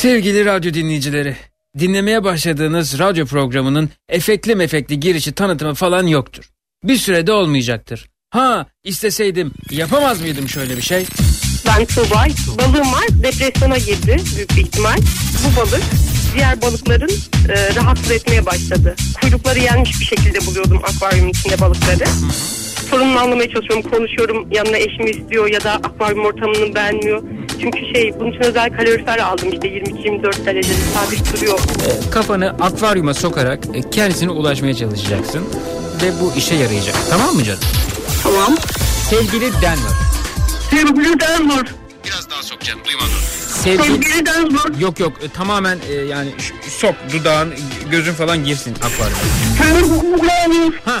Sevgili radyo dinleyicileri, dinlemeye başladığınız radyo programının efekli mefekli girişi tanıtımı falan yoktur. Bir sürede olmayacaktır. Ha isteseydim yapamaz mıydım şöyle bir şey? Ben Tuğbay. Balığım var. Depresyona girdi büyük bir ihtimal. Bu balık diğer balıkların e, rahatsız etmeye başladı. Kuyrukları yenmiş bir şekilde buluyordum akvaryum içinde balıkları. Sorununu anlamaya çalışıyorum. Konuşuyorum. Yanına eşimi istiyor ya da akvaryum ortamını beğenmiyor. Çünkü şey bunun için özel kalorifer aldım işte 22-24 derecede sabit duruyor. Kafanı akvaryuma sokarak e, kendisine ulaşmaya çalışacaksın. Ve bu işe yarayacak. Tamam mı canım? Tamam. Sevgili Denver. Sevgili Denver. Biraz daha sok canım duymadım. Sevgili... Sevgili Denver. Yok yok e, tamamen e, yani sok dudağın gözün falan girsin akvaryuma. Sevgili Denver. Ha.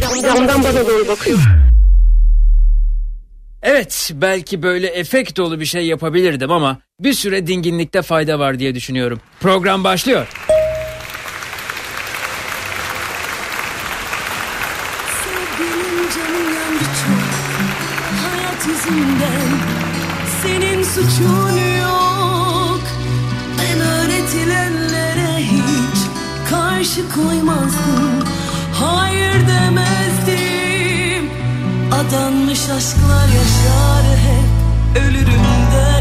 Camdan bana doğru bakıyor. Evet, belki böyle efekt dolu bir şey yapabilirdim ama bir süre dinginlikte fayda var diye düşünüyorum. Program başlıyor. Sevgilim canım yandı çok Hayat yüzünden Senin suçun yok Ben öğretilenlere hiç Karşı koymazdım Hayır demezdim Adanmış aşklar yaşar hep. Ölürüm derdim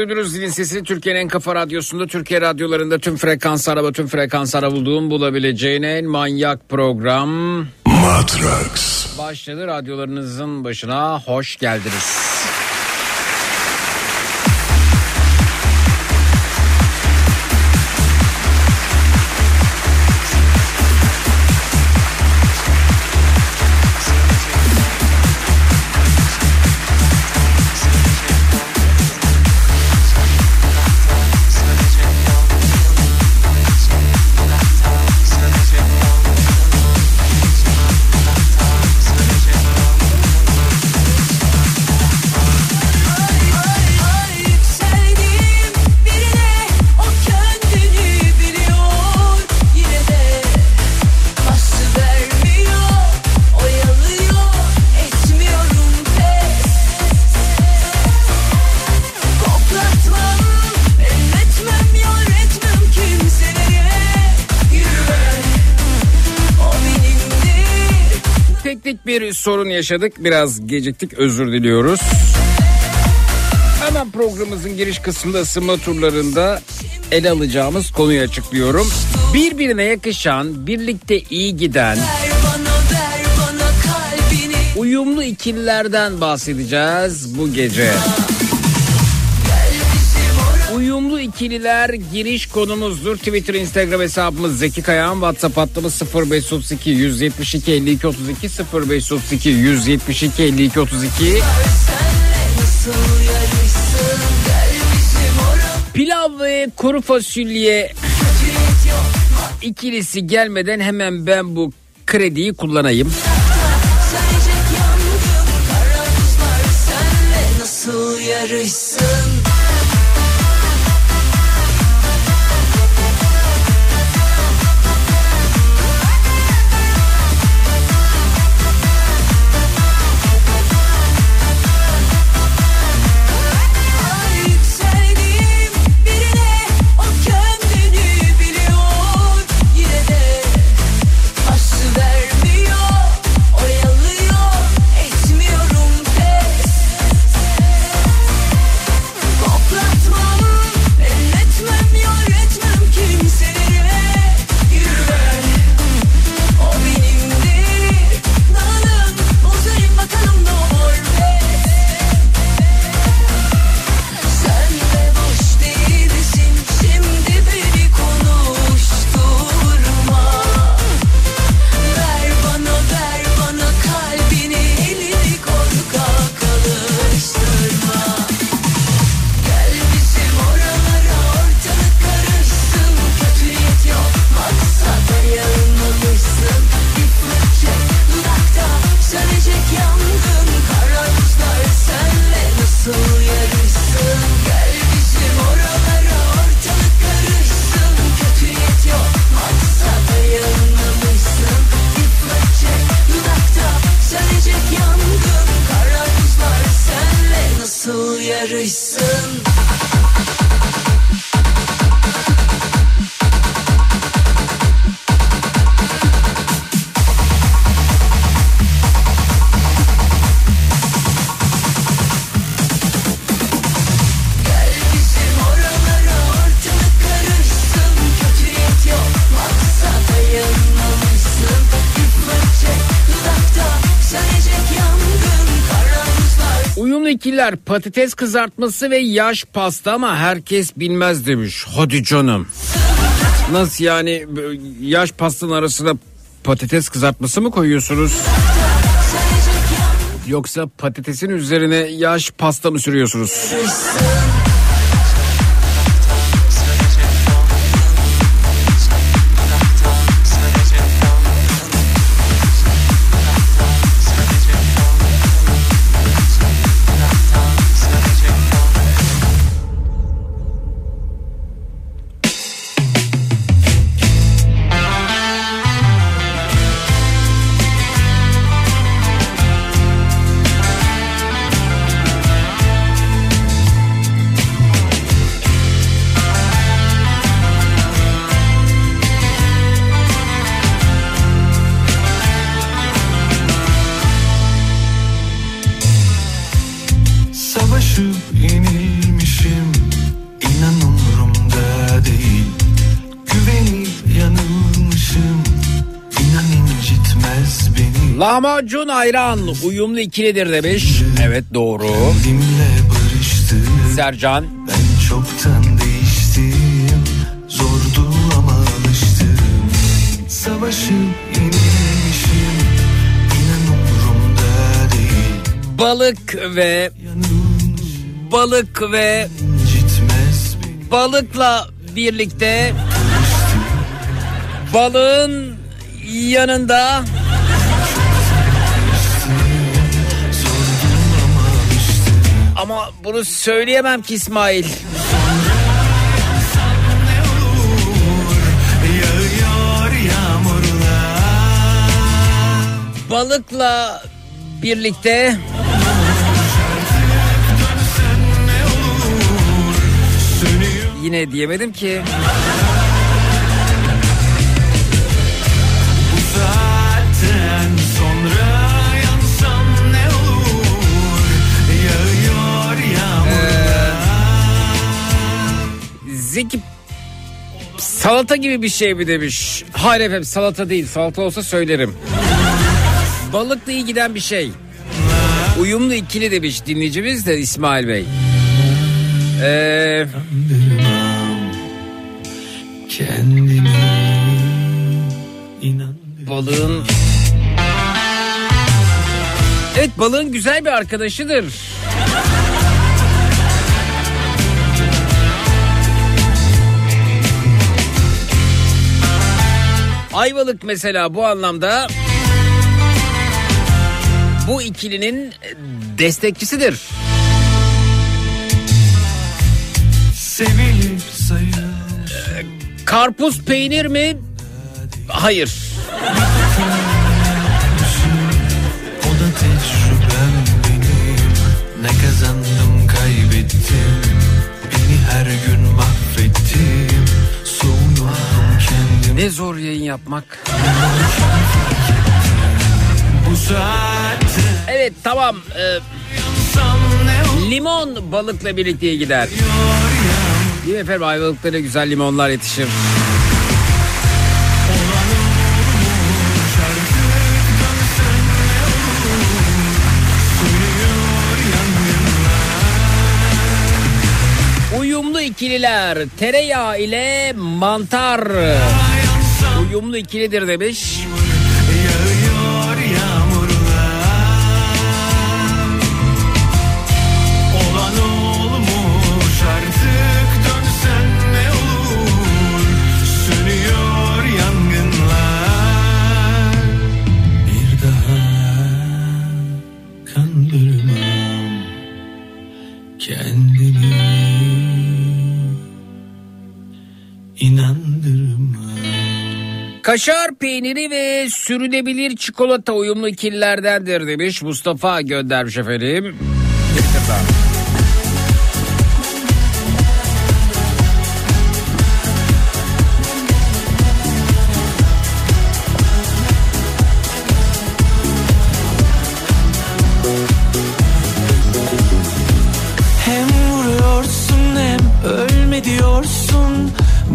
duydunuz zilin sesini Türkiye'nin en kafa radyosunda Türkiye radyolarında tüm frekans araba tüm frekans ara bulduğum bulabileceğin en manyak program Matrax. başladı. Radyolarınızın başına hoş geldiniz. Sorun yaşadık. Biraz geciktik. Özür diliyoruz. Hemen programımızın giriş kısmında ısınma turlarında ele alacağımız konuyu açıklıyorum. Birbirine yakışan, birlikte iyi giden, uyumlu ikililerden bahsedeceğiz bu gece. Uyumlu ikililer giriş konumuzdur. Twitter, Instagram hesabımız Zeki Kayağan. WhatsApp hattımız 0532 172 52 32 0532 172 52 32. senle nasıl yarışsın gel bizim oraya Pilav ve kuru fasulye ikilisi gelmeden hemen ben bu krediyi kullanayım. Yarışsın İkililer patates kızartması ve yaş pasta ama herkes bilmez demiş. Hadi canım. Nasıl yani yaş pastanın arasına patates kızartması mı koyuyorsunuz? Yoksa patatesin üzerine yaş pasta mı sürüyorsunuz? Lahmacun ayran. Uyumlu ikilidir demiş. Evet doğru. Sercan. Ben çoktan değiştim. Zordu ama alıştım. Savaşı yenilmişim İnan umurumda değil. Balık ve balık ve balıkla birlikte balığın yanında ama bunu söyleyemem ki İsmail. Balıkla birlikte yine diyemedim ki. Zeki salata gibi bir şey mi demiş. Hayır efendim salata değil. Salata olsa söylerim. Balıkla iyi giden bir şey. Uyumlu ikili demiş dinleyicimiz de İsmail Bey. Ee, Kendimi inan balığın... Evet balığın güzel bir arkadaşıdır. Ayvalık mesela bu anlamda bu ikilinin destekçisidir. Sevilip sayılır Karpuz peynir mi? Hayır. O da tecrübem benim Ne kazandım Ne zor yayın yapmak. Evet tamam. Ee, limon balıkla birlikte gider. Değil mi efendim Ayvalık'ta ne güzel limonlar yetişir. Uyumlu ikililer tereyağı ile mantar. Uyumlu ikilidir demiş. Kaşar peyniri ve sürülebilir çikolata uyumlu ikililerdendir demiş Mustafa göndermiş efendim.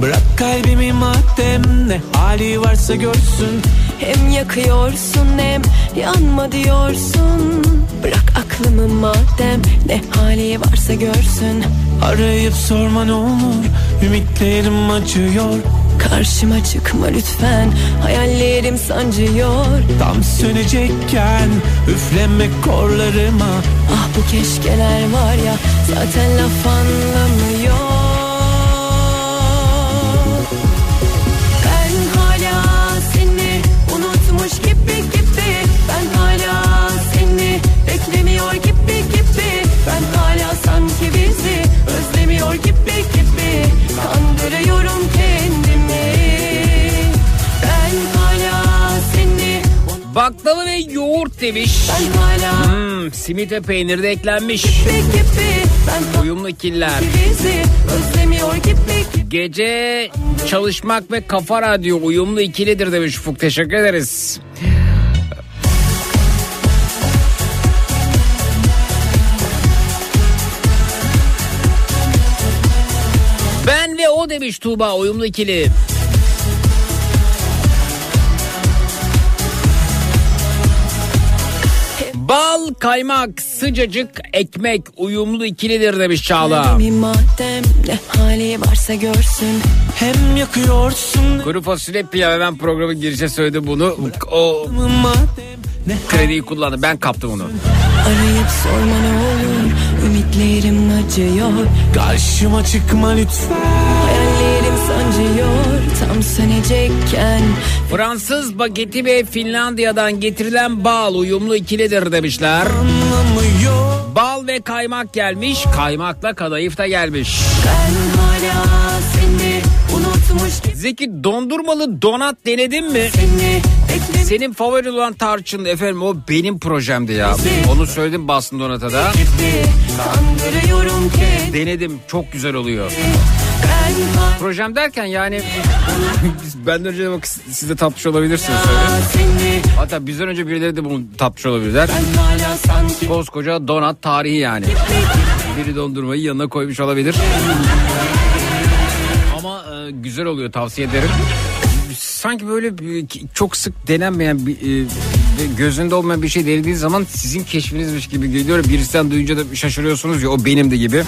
Bırak kalbimi madem ne hali varsa görsün. Hem yakıyorsun hem yanma diyorsun. Bırak aklımı madem ne hali varsa görsün. Arayıp sorma ne olur ümitlerim acıyor. Karşıma çıkma lütfen hayallerim sancıyor. Tam sönecekken üfleme korlarıma. Ah bu keşkeler var ya zaten laf anlamıyor Baklava ve yoğurt demiş. Hmm, simit ve peynir de eklenmiş. Uyumlu gibi Gece çalışmak ve kafa radyo uyumlu ikilidir demiş Ufuk. Teşekkür ederiz. Ben ve o demiş Tuğba uyumlu ikili. Bal, kaymak, sıcacık, ekmek uyumlu ikilidir demiş Çağla. Kalbimi madem ne hali varsa görsün Hem yakıyorsun Kuru fasulye pilav hemen programın girişe söyledi bunu. O krediyi kullandı ben kaptım onu. Arayıp sorma ne olur Ümitlerim acıyor Karşıma çıkma lütfen sancıyor Tam sönecekken Fransız bageti ve Finlandiya'dan getirilen bal uyumlu ikilidir demişler. Anlamı yok Bal ve kaymak gelmiş, kaymakla kadayıf da gelmiş. Ben hala seni unutmuş Zeki dondurmalı donat denedin mi? Seni Senin favori olan tarçın efendim o benim projemdi ya. Onu söyledim Boston Donat'a da. Denedim çok güzel oluyor. Projem derken yani benden önce de bak siz de tatmış olabilirsiniz seni Hatta bizden önce birileri de bunu tatmış olabilirler. Sanki Koskoca donat tarihi yani. Biri dondurmayı yanına koymuş olabilir. Ama e, güzel oluyor tavsiye ederim. Sanki böyle bir- çok sık denenmeyen bir e, gözünde olmayan bir şey denediğiniz zaman sizin keşfinizmiş gibi geliyor. Birisinden duyunca da şaşırıyorsunuz ya o benimdi gibi.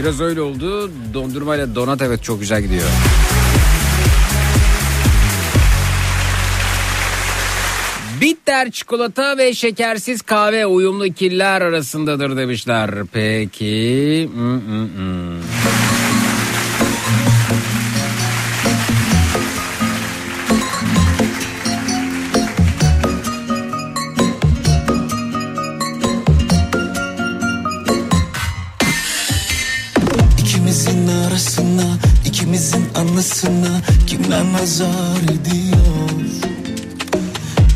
Biraz öyle oldu. Dondurmayla donat evet çok güzel gidiyor. Bitter çikolata ve şekersiz kahve uyumlu ikililer arasındadır demişler. Peki. Mm, ikimizin anısına kimler nazar ediyor?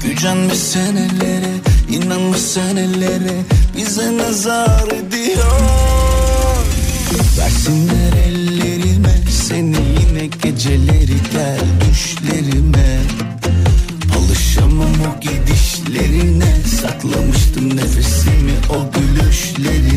Gücenme senelere inanma senelere bize nazar ediyor. Versinler ellerime seni yine geceleri gel düşlerime. Alışamam o gidişlerine Saklamıştım nefesimi o gülüşlerine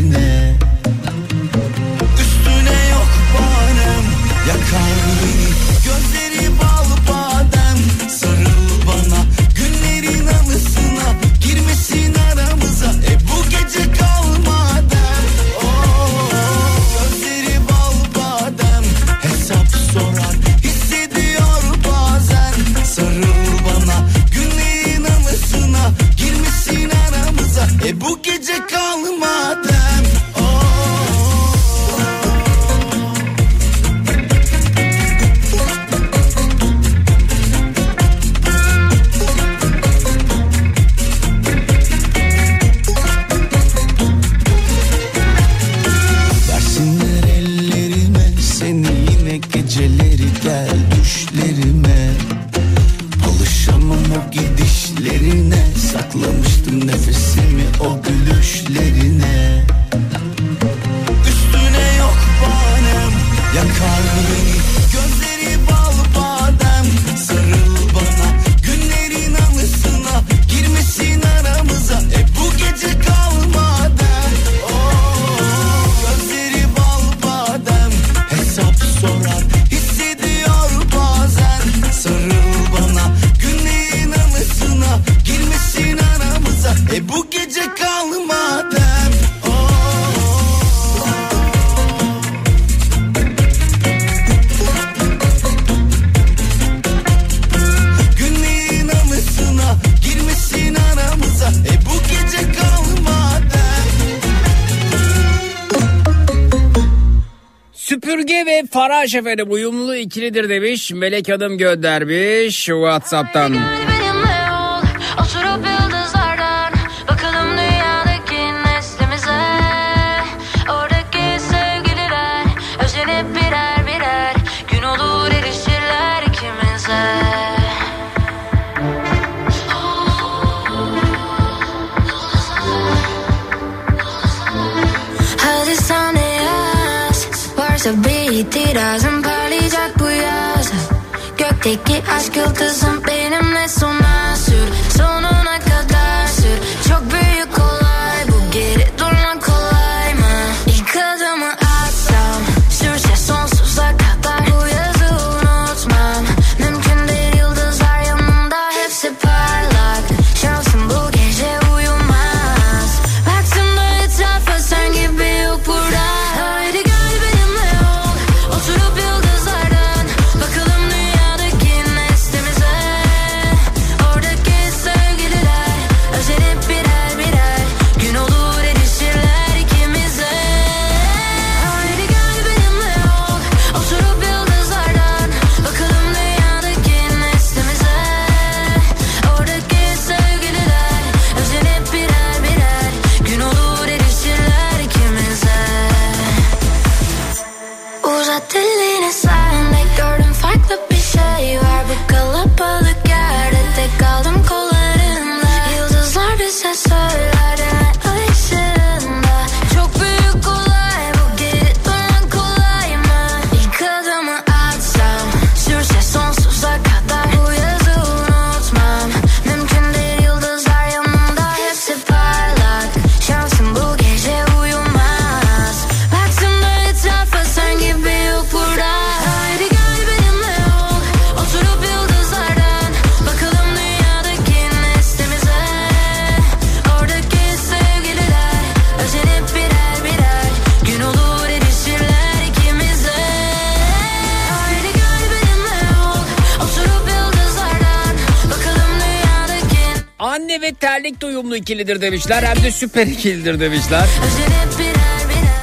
Faraş efendim uyumlu ikilidir demiş. Melek Hanım göndermiş Whatsapp'tan. Benimle Gökteki aşk yıldızım benimle sona sür Sonuna ikilidir demişler. Hem de süper ikilidir demişler.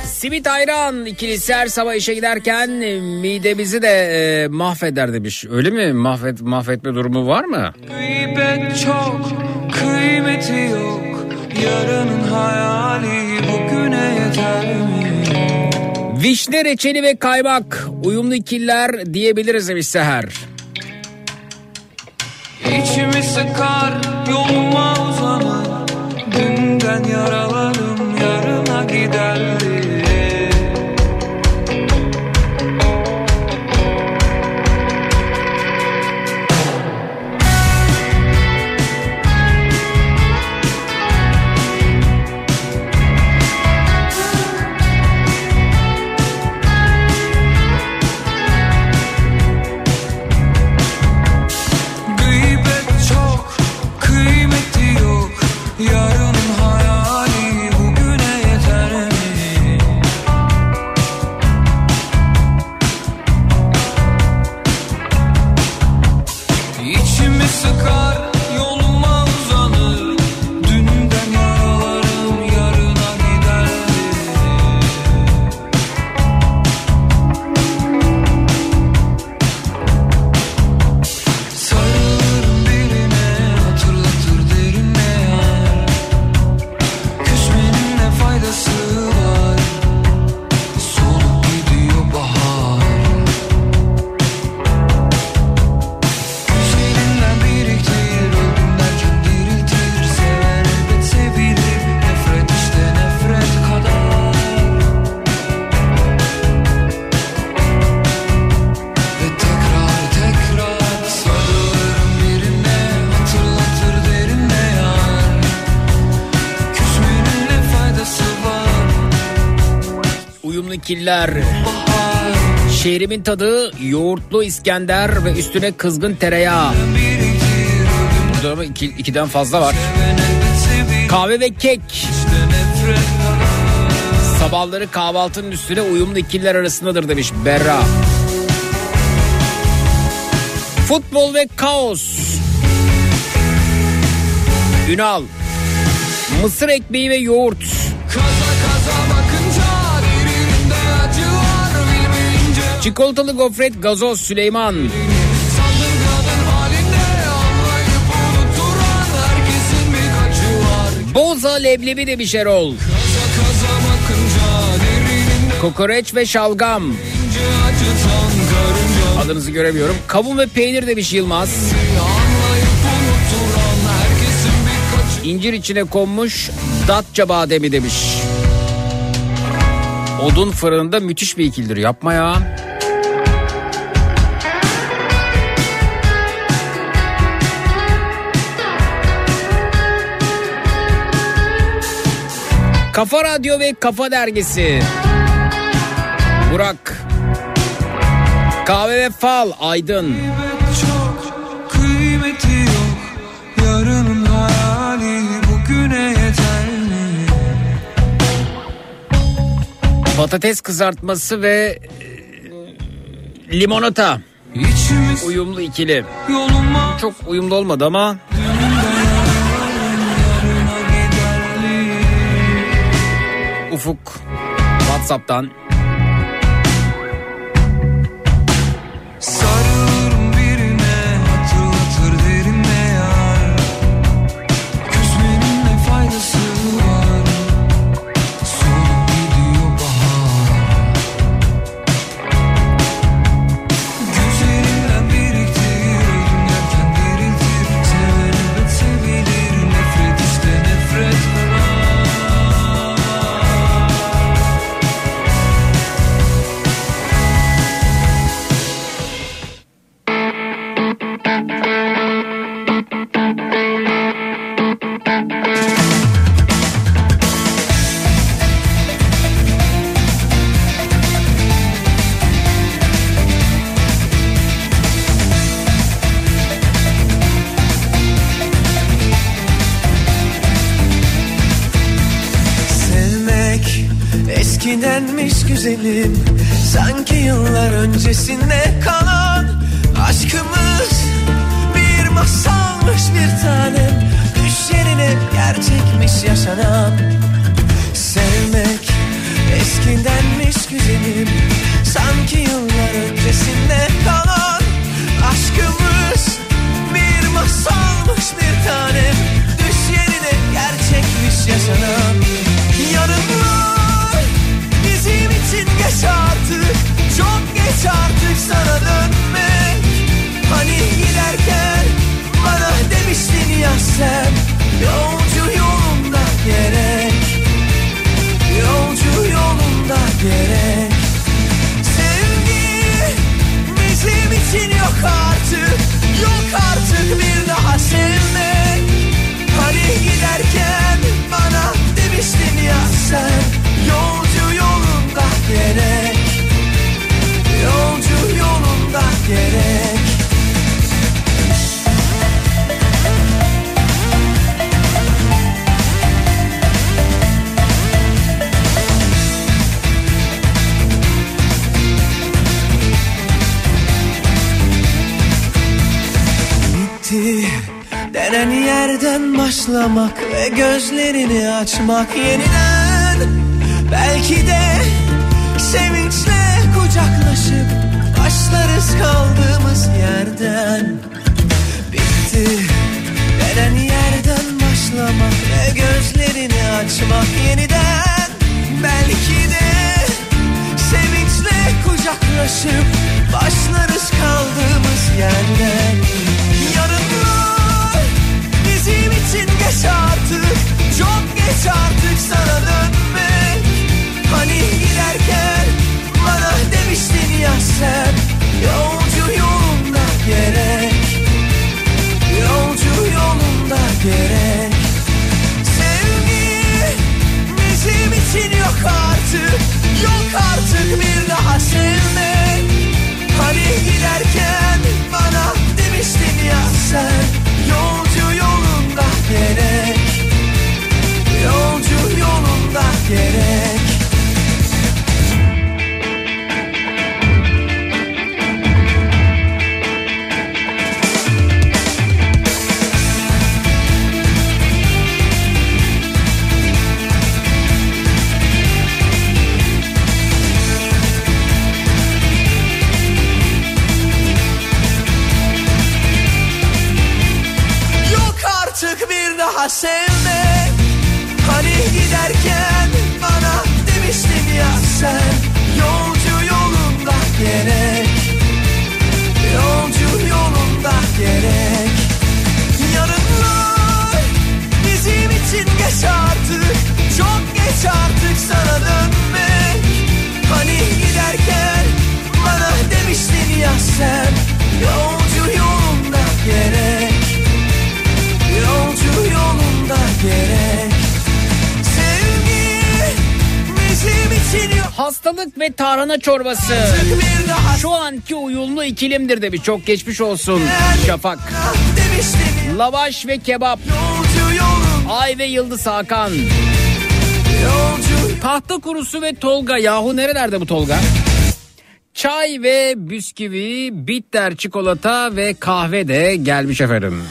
Simit ayran ikilisi her sabah işe giderken e, midemizi de e, mahveder demiş. Öyle mi? Mahvet, mahvetme durumu var mı? Gıybet çok, kıymeti yok Yarının hayali bugüne yeter mi? Vişne reçeli ve kaymak uyumlu ikililer diyebiliriz demiş Seher. İçimi sıkar Dünden yaralarım yarına giderdi Bahar Şehrimin tadı yoğurtlu İskender ve üstüne kızgın tereyağı. Burada ama iki, ikiden fazla var. Kahve ve kek. Sabahları kahvaltının üstüne uyumlu ikililer arasındadır demiş Berra. Futbol ve kaos. Ünal. Mısır ekmeği ve yoğurt. Çikolatalı gofret gazoz Süleyman. Anlayıp unutturan herkesin bir Boza leblebi demiş Erol. Kokoreç ve şalgam. Adınızı göremiyorum. Kavun ve peynir demiş Yılmaz. İncir içine konmuş datça bademi demiş. Odun fırında müthiş bir ikildir. Yapma ya. Kafa Radyo ve Kafa Dergisi. Burak. Kahve ve fal Aydın. Kıymeti çok kıymeti yok Yarının hayali bugüne yeter mi? Patates kızartması ve e, limonata. İçimiz Uyumlu ikili. yoluma Çok uyumlu olmadı ama Ufuk WhatsApp'tan vekilimdir demiş. Çok geçmiş olsun Şafak. Lavaş ve kebap. Ay ve Yıldız Hakan. Tahta kurusu ve Tolga. Yahu nerelerde bu Tolga? Çay ve bisküvi, bitter çikolata ve kahve de gelmiş efendim.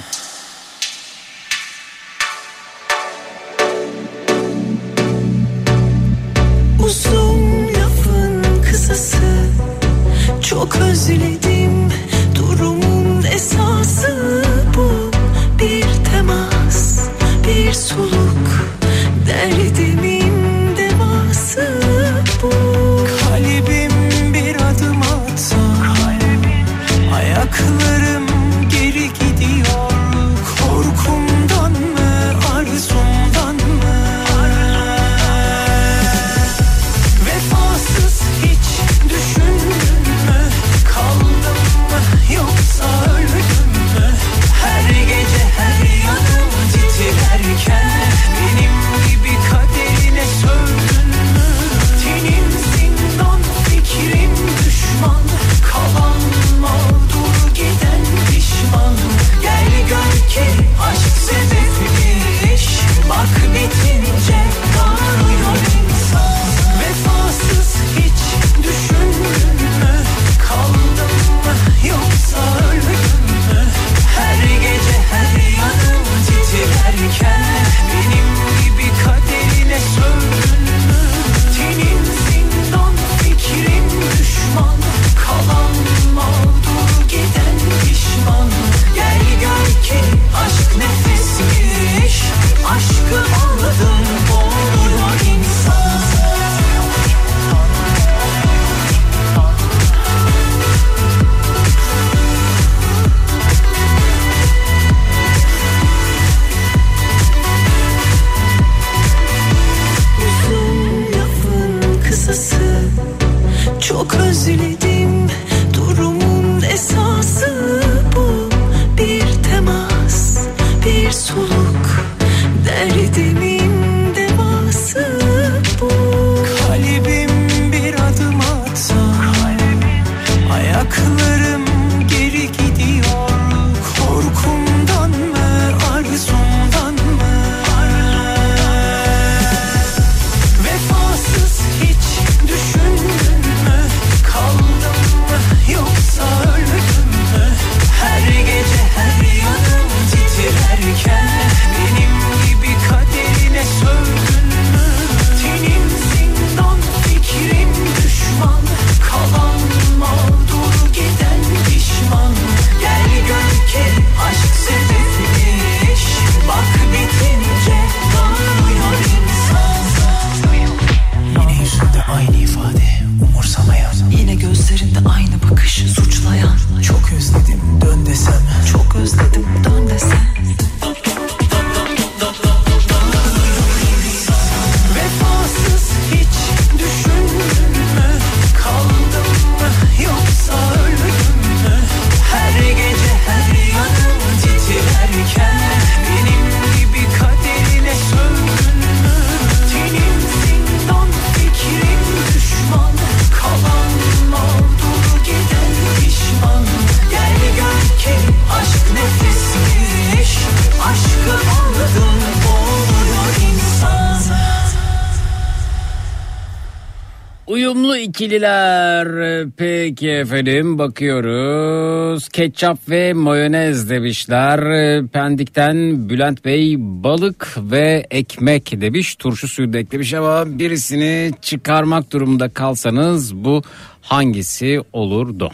Peki efendim bakıyoruz. Ketçap ve mayonez demişler. Pendik'ten Bülent Bey balık ve ekmek demiş. Turşu suyu da eklemiş ama birisini çıkarmak durumunda kalsanız bu hangisi olurdu?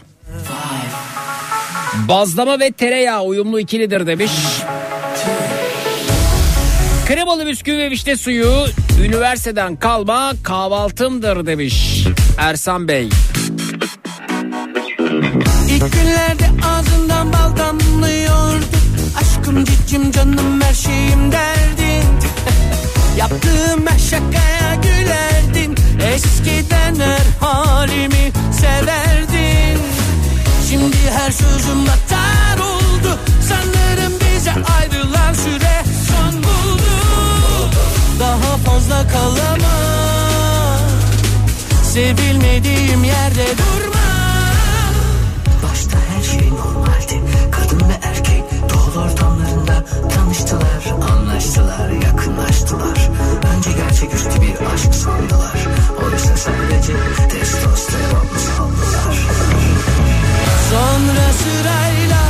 Bazlama ve tereyağı uyumlu ikilidir demiş. Kremalı bisküvi ve vişne suyu üniversiteden kalma kahvaltımdır demiş Ersan Bey. İlk günlerde ağzından bal damlıyordu. Aşkım cicim canım her şeyim derdin. Yaptığım her şakaya gülerdin. Eskiden her halimi severdin. Şimdi her sözüm batar oldu. Sanırım bize ayrılan süre son buldu. Daha fazla kalamam. Sevilmediğim yerde durmam tanıştılar Anlaştılar, yakınlaştılar. Önce gerçeküstü bir aşk sandılar. Oysa sadece testosteron saldılar Sonra sırayla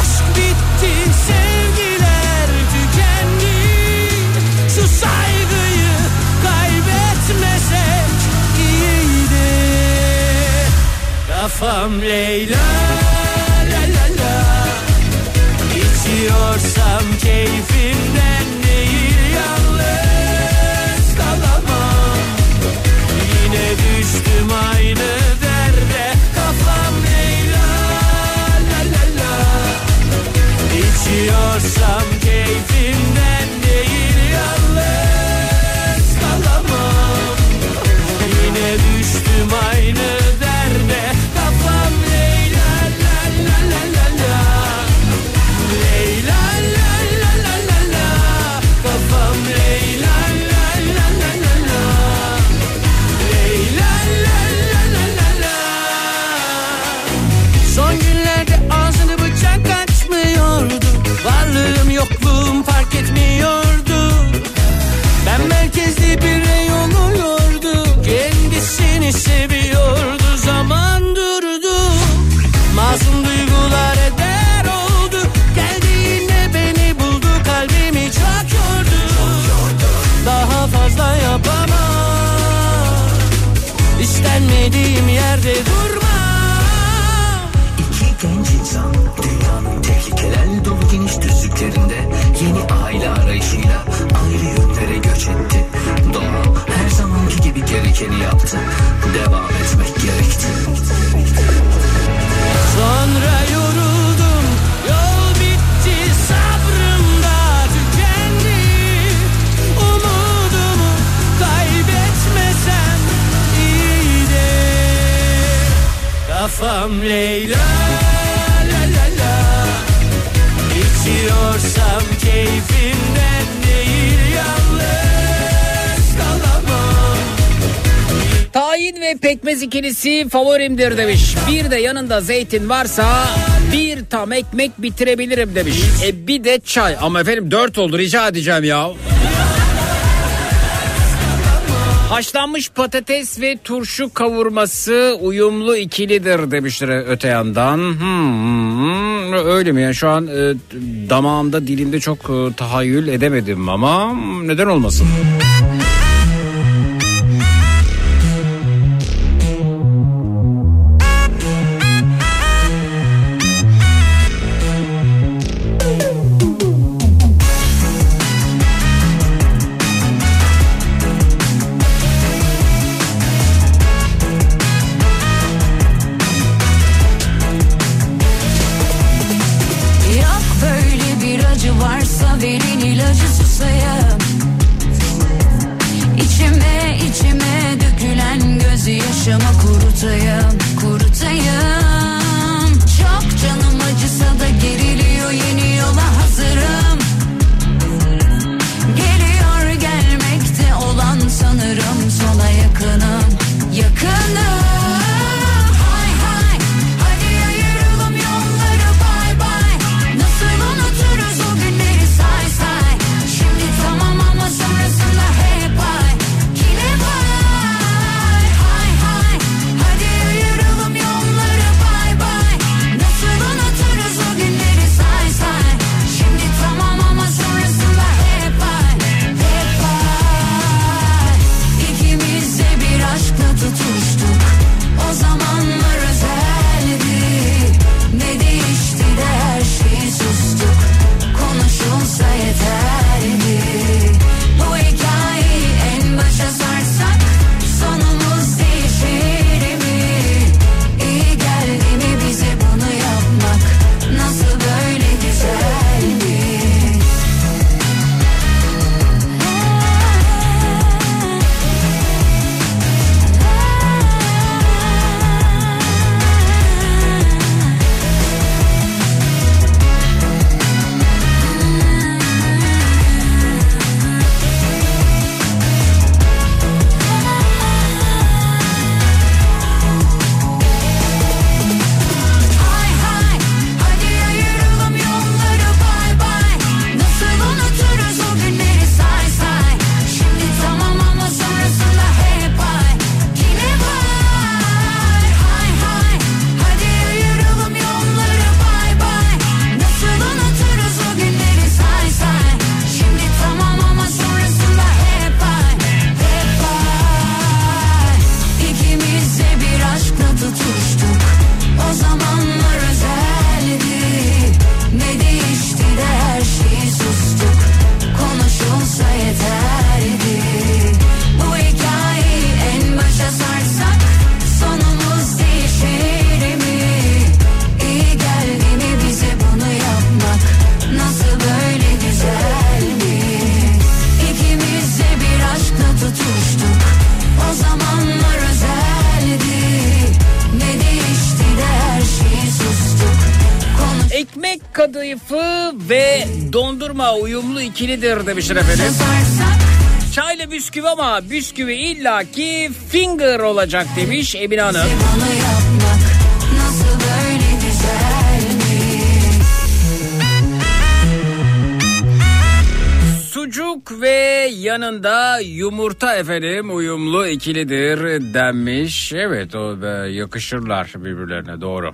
aşk bitti Sevgiler tükendi. Şu saygıyı kaybetmesek iyiydi. Kafam Leyla İçiyorsam keyfimden İstenmediğim yerde durma İki genç insan dünyanın tehlikelerle dolu geniş düzlüklerinde yeni aile arayışıyla ayrı yönlere göç etti. Doğa her zamanki gibi gerekeni yaptı. Devam etmek gerekti. kafam Leyla la la la İçiyorsam keyfimden değil yalnız kalamam Tahin ve pekmez ikilisi favorimdir demiş. Bir de yanında zeytin varsa bir tam ekmek bitirebilirim demiş. E bir de çay ama efendim dört oldu rica edeceğim ya. Haşlanmış patates ve turşu kavurması uyumlu ikilidir demiştir öte yandan. Hmm, öyle mi yani şu an e, damağımda dilimde çok e, tahayyül edemedim ama neden olmasın? ikilidir demişler efendim. Çayla bisküvi ama bisküvi illaki finger olacak demiş Emine Hanım. Sucuk ve yanında yumurta efendim uyumlu ikilidir denmiş. Evet o yakışırlar birbirlerine doğru.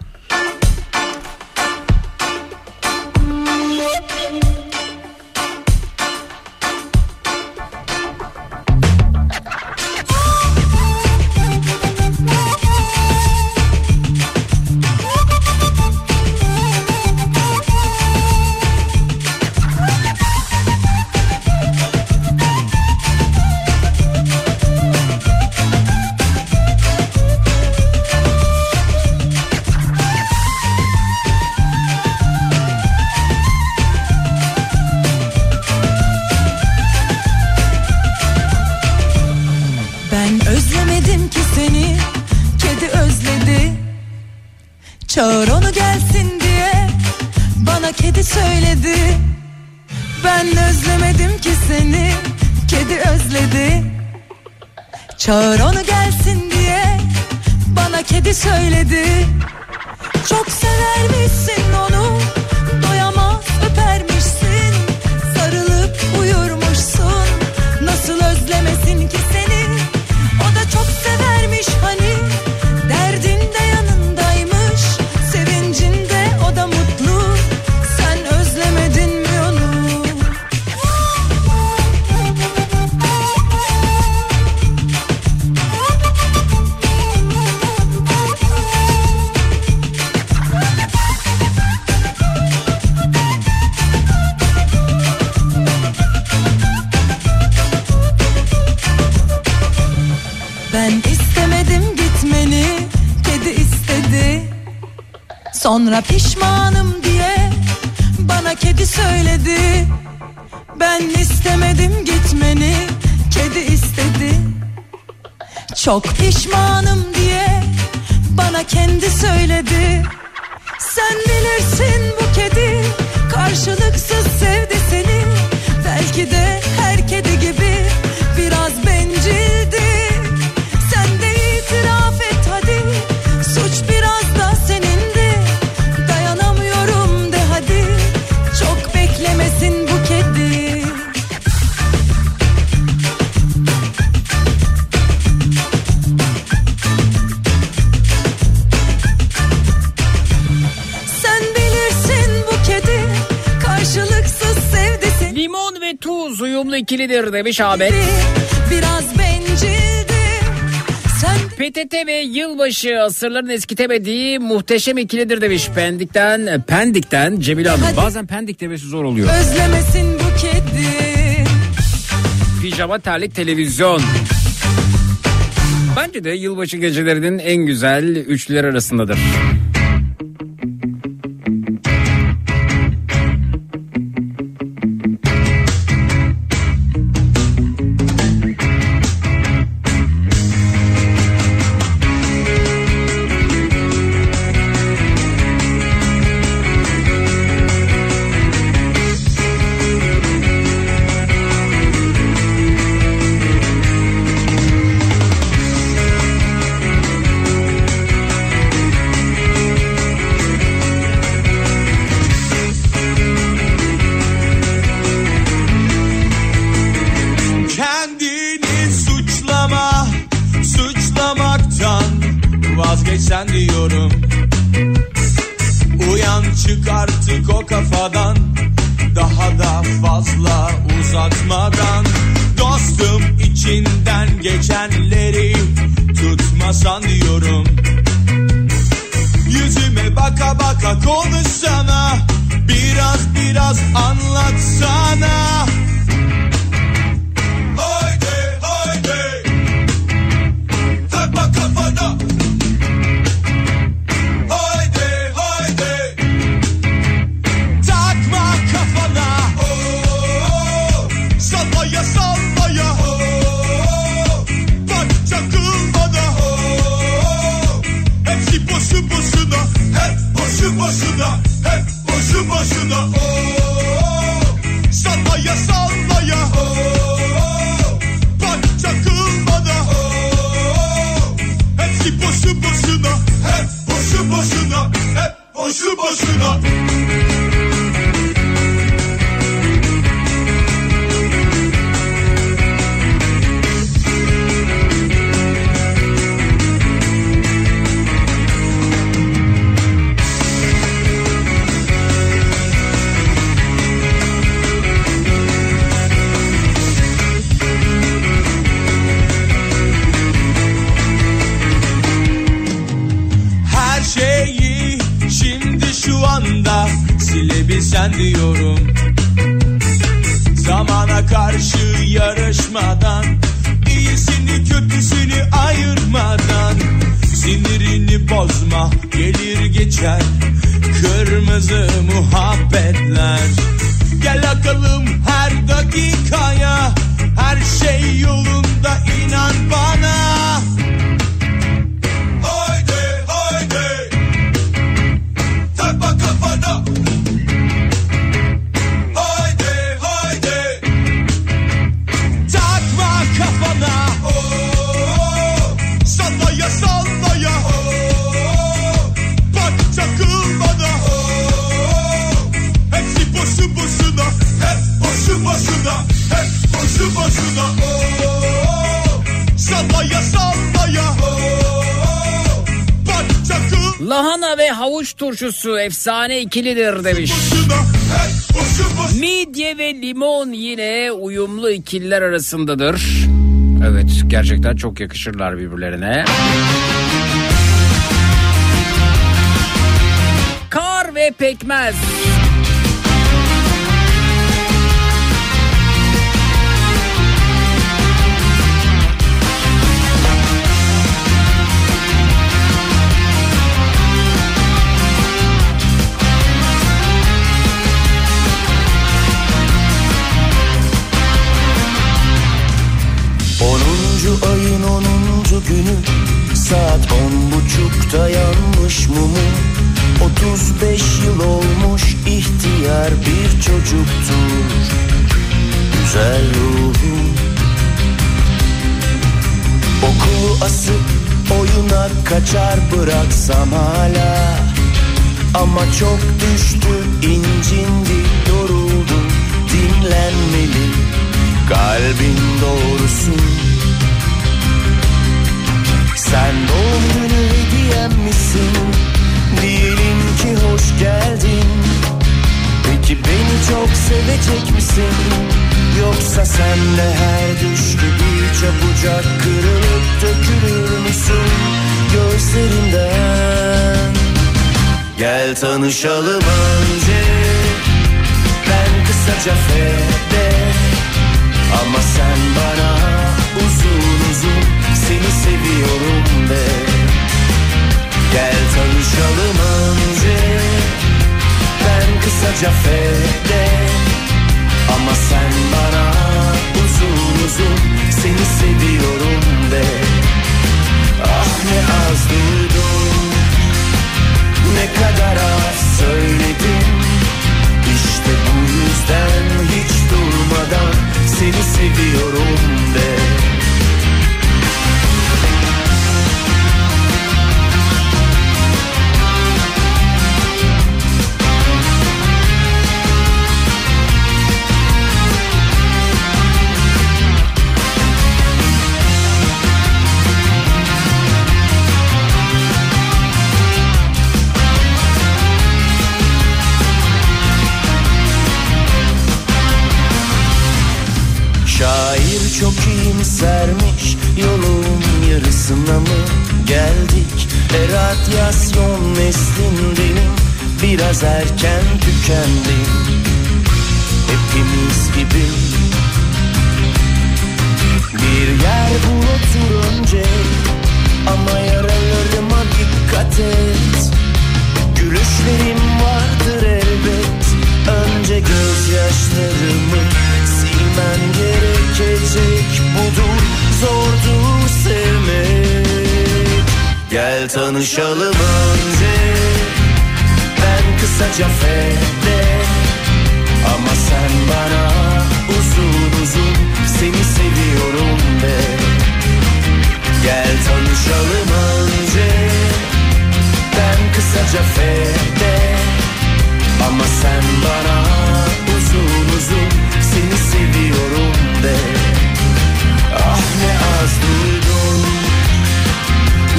İstemedim gitmeni. Kedi istedi. Sonra pişmanım diye bana kedi söyledi. Ben istemedim gitmeni. Kedi istedi. Çok pişmanım diye bana kendi söyledi. Sen bilirsin bu kedi karşılıksız sevdi seni. Belki de her kedi gibi uyumlu ikilidir demiş Ahmet. Biraz PTT ve yılbaşı asırların eskitemediği muhteşem ikilidir demiş Pendik'ten Pendik'ten Cemil Hanım. Hadi. Bazen Pendik demesi zor oluyor. Özlemesin bu kedi. Pijama terlik televizyon. Bence de yılbaşı gecelerinin en güzel üçlüler arasındadır. Efsane ikilidir demiş. Midye ve limon yine uyumlu ikililer arasındadır. Evet gerçekten çok yakışırlar birbirlerine. Kar ve pekmez. Saat on buçukta yanmış mumu. 35 yıl olmuş ihtiyar bir çocuktur. Güzel ruhum Okulu asıp oyuna kaçar bıraksam hala. Ama çok düştü incindi yoruldu. Dinlenmeli Kalbin doğrusu Sen doğum günü hediyem misin? Diyelim ki hoş geldin. Peki beni çok sevecek misin? Yoksa sen de her düş gibi çabucak kırılıp dökülür müsün Gözlerimden Gel tanışalım önce. Ben kısaca fede Ama sen bana uzun uzun Seni seviyorum de. Gel tanışalım önce. Ben kısaca fede Ama sen bana uzun uzun Seni seviyorum de. Ah ne az duydum. Ne kadar az söyledim. İşte bu yüzden hiç durmadan Seni seviyorum de çok iyimsermiş Yolun yarısına mı geldik? E radyasyon neslin benim Biraz erken tükendim. Hepimiz gibi. Bir yer bul otur önce Ama yaralarıma dikkat et. Gülüşlerim vardır elbet Önce gözyaşlarımı silmen gerekecek Budur zordur sevmek. Gel tanışalım önce Ben kısaca fede. Ama sen bana uzun uzun Seni seviyorum de. Gel tanışalım önce Ben kısaca fede. Ama sen bana uzun uzun Seni seviyorum de. Ah ne az duydum.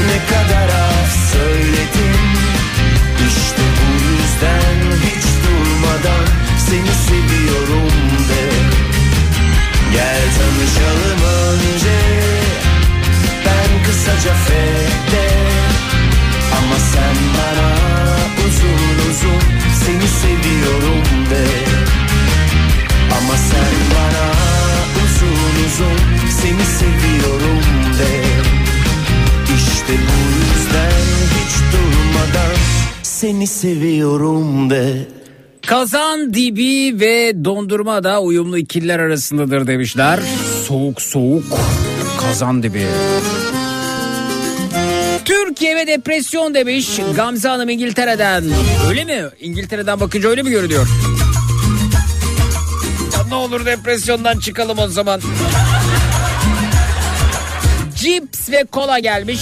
Ne kadar az söyledim. İşte bu yüzden hiç durmadan Seni seviyorum de. Gel tanışalım önce. Ben kısaca fede Ama sen bana uzun uzun Seni seviyorum de Ama sen bana uzun uzun Seni seviyorum de İşte bu yüzden hiç durmadan Seni seviyorum de Kazan dibi ve dondurma da uyumlu ikililer arasındadır demişler. Soğuk soğuk kazan dibi. Türkiye ve depresyon demiş Gamze Hanım İngiltere'den. Öyle mi? İngiltere'den bakınca öyle mi görünüyor? Ne olur depresyondan çıkalım o zaman. Cips ve kola gelmiş.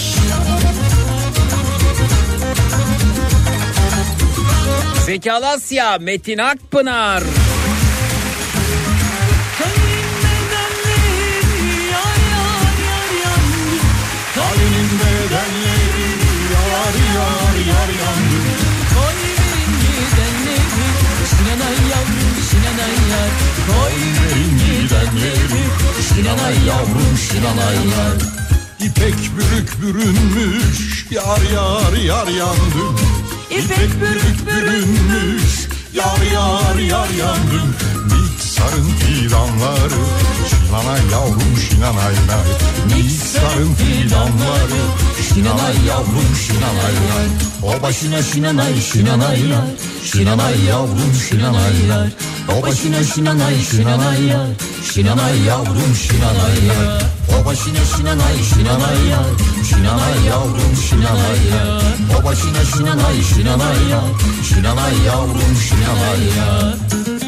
Zeki Alasya, Metin Akpınar. Yavrum şinalaylar İpek bürük bürünmüş yar yar yar yandım. İpek bürük bürünmüş yar yar yar yandım Niksarın fidanları şinanay yavrum şinanay nay Niksarın fidanları şinanay yavrum şinanay nay O başına şinanay şinanay nay Şinanay yavrum şinanay yar O başına şinanay şinanay yar Şinanay yavrum şinanay yar O başına şinanay şinanay yar Şinanay yavrum şinanay yar O başına şinanay şinanay yar Şinanay yavrum şinanay yar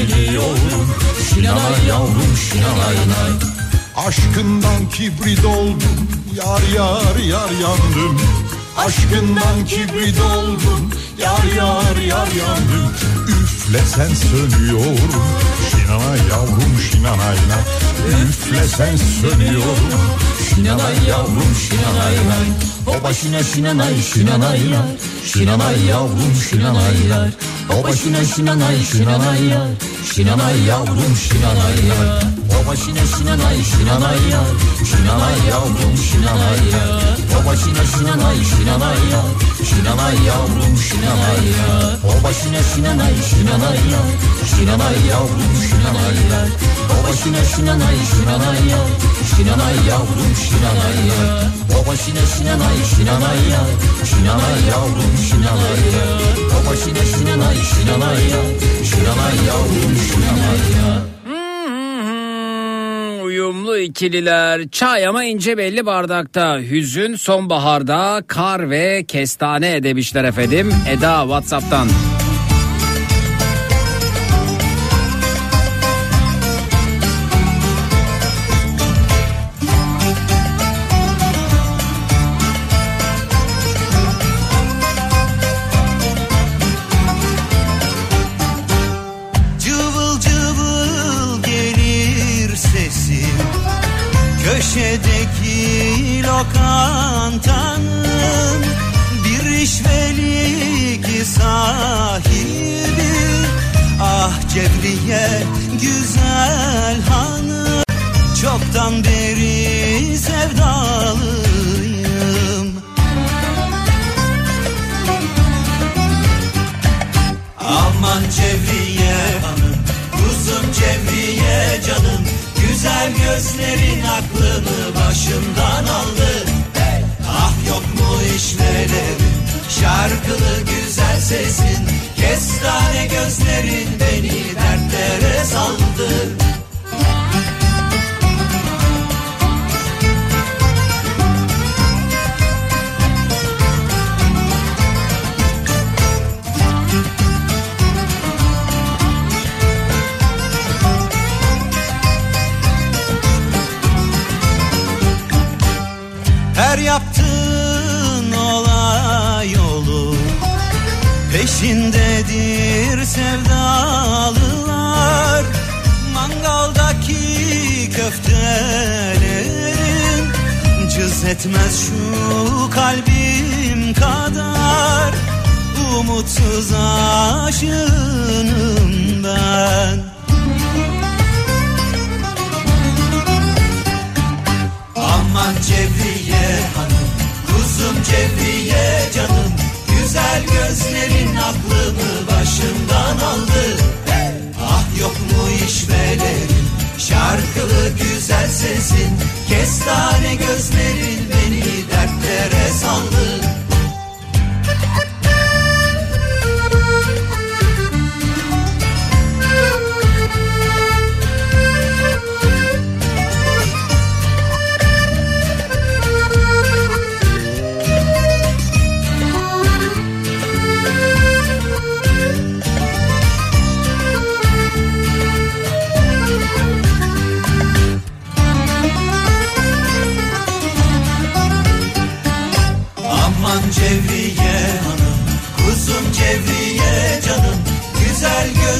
Çağırsan geliyorum. Şinanay yavrum şinanay nay. Aşkından kibrit oldum Yar yar yar yandım. Aşkından kibrit oldum Yar yar yar yandım. Üflesen sönüyorum Şinanay yavrum şinanay nay. Üflesen sönüyorum Şinanay yavrum şinanay nay. O başına şinanay şinanay yar Şinanay yavrum şinanay yar O başına şinanay şinanay yar Şinanay yavrum şinanay yar O başına şinanay şinanay yar Şinanay yavrum şinanay yar O başına şinanay şinanay yar Şinanay yavrum şinanay yar O başına şinanay şinanay yar Şinanay yavrum şinanay yar O başına şinanay şinanay yar Şinanay yavrum şinanay yar O başına şinanay şinanay yar Şinanay yavrum O başına şinanay şinanay yar Şinanay yavrum Hmm, Uyumlu ikililer çay ama ince belli bardakta hüzün sonbaharda kar ve kestane demişler efendim Eda Whatsapp'tan. Köşedeki lokantanın Bir işvelik sahibi Ah Cevriye güzel hanım Çoktan beri sevdalıyım. Aman Cevriye hanım Kuzum Cevriye canım Güzel gözlerin aklımı başımdan aldı. Ah yok mu işvelerin Şarkılı güzel sesin Kestane gözlerin beni dertlere saldı Peşindedir sevdalılar. Mangaldaki köftelerin Cız etmez şu kalbim kadar. Umutsuz aşığım ben. Aman Cevriye hanım Kuzum Cevriye canım Güzel gözlerin aklımı başımdan aldı. Ah yok mu işvelerin Şarkılı güzel sesin Kestane gözlerin beni dertlere saldı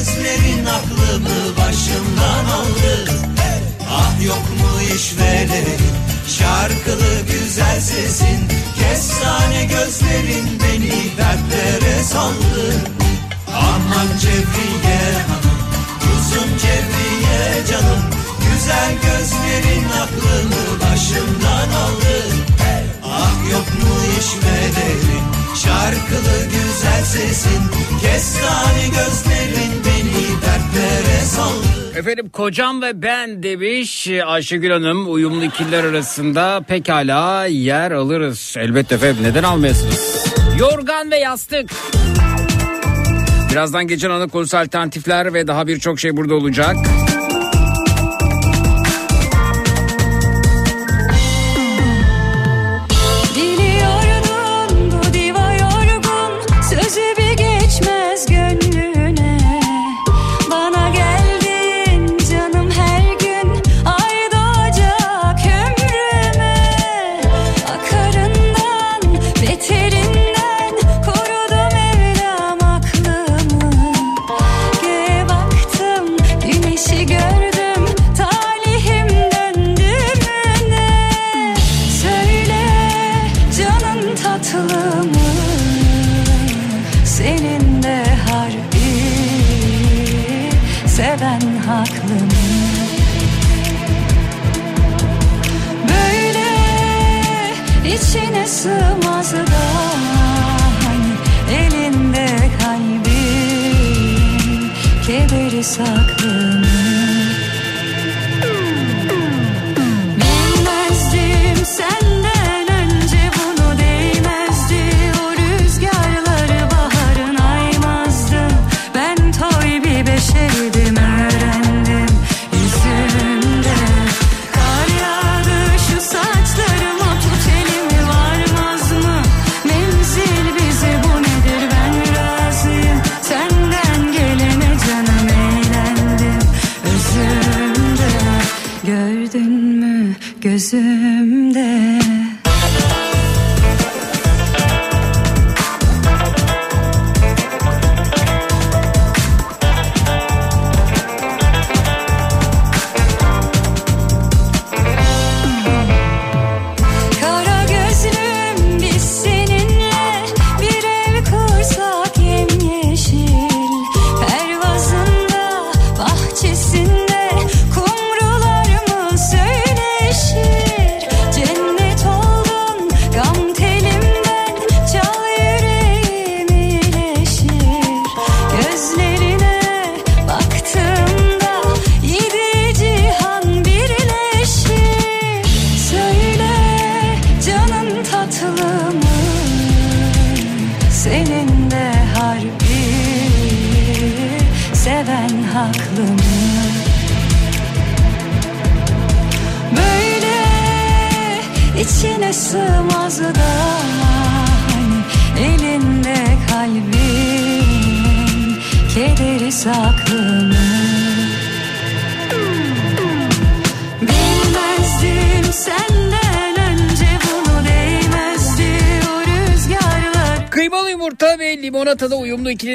gözlerin aklımı başımdan aldı. Ah yok mu işveli Şarkılı güzel sesin Kestane gözlerin beni dertlere saldı. Aman Cevriye hanım Uzun Cevriye canım. Güzel gözlerin aklımı başımdan aldı. Ah yok mu işvelerin Şarkılı güzel sesin Kestane gözlerin beni dertlere saldı Efendim kocam ve ben demiş Ayşegül Hanım uyumlu ikililer arasında pekala yer alırız. Elbette efendim neden almayasınız? Yorgan ve yastık. Birazdan gece ana konusu alternatifler ve daha birçok şey burada olacak.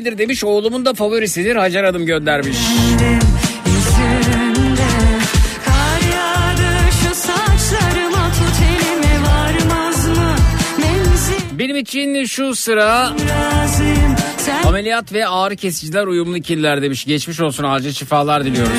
İkilidir demiş. Oğlumun da favorisidir Hacer Hanım göndermiş. Benim için şu sıra ameliyat ve ağrı kesiciler uyumlu ikililer demiş. Geçmiş olsun acil şifalar diliyoruz.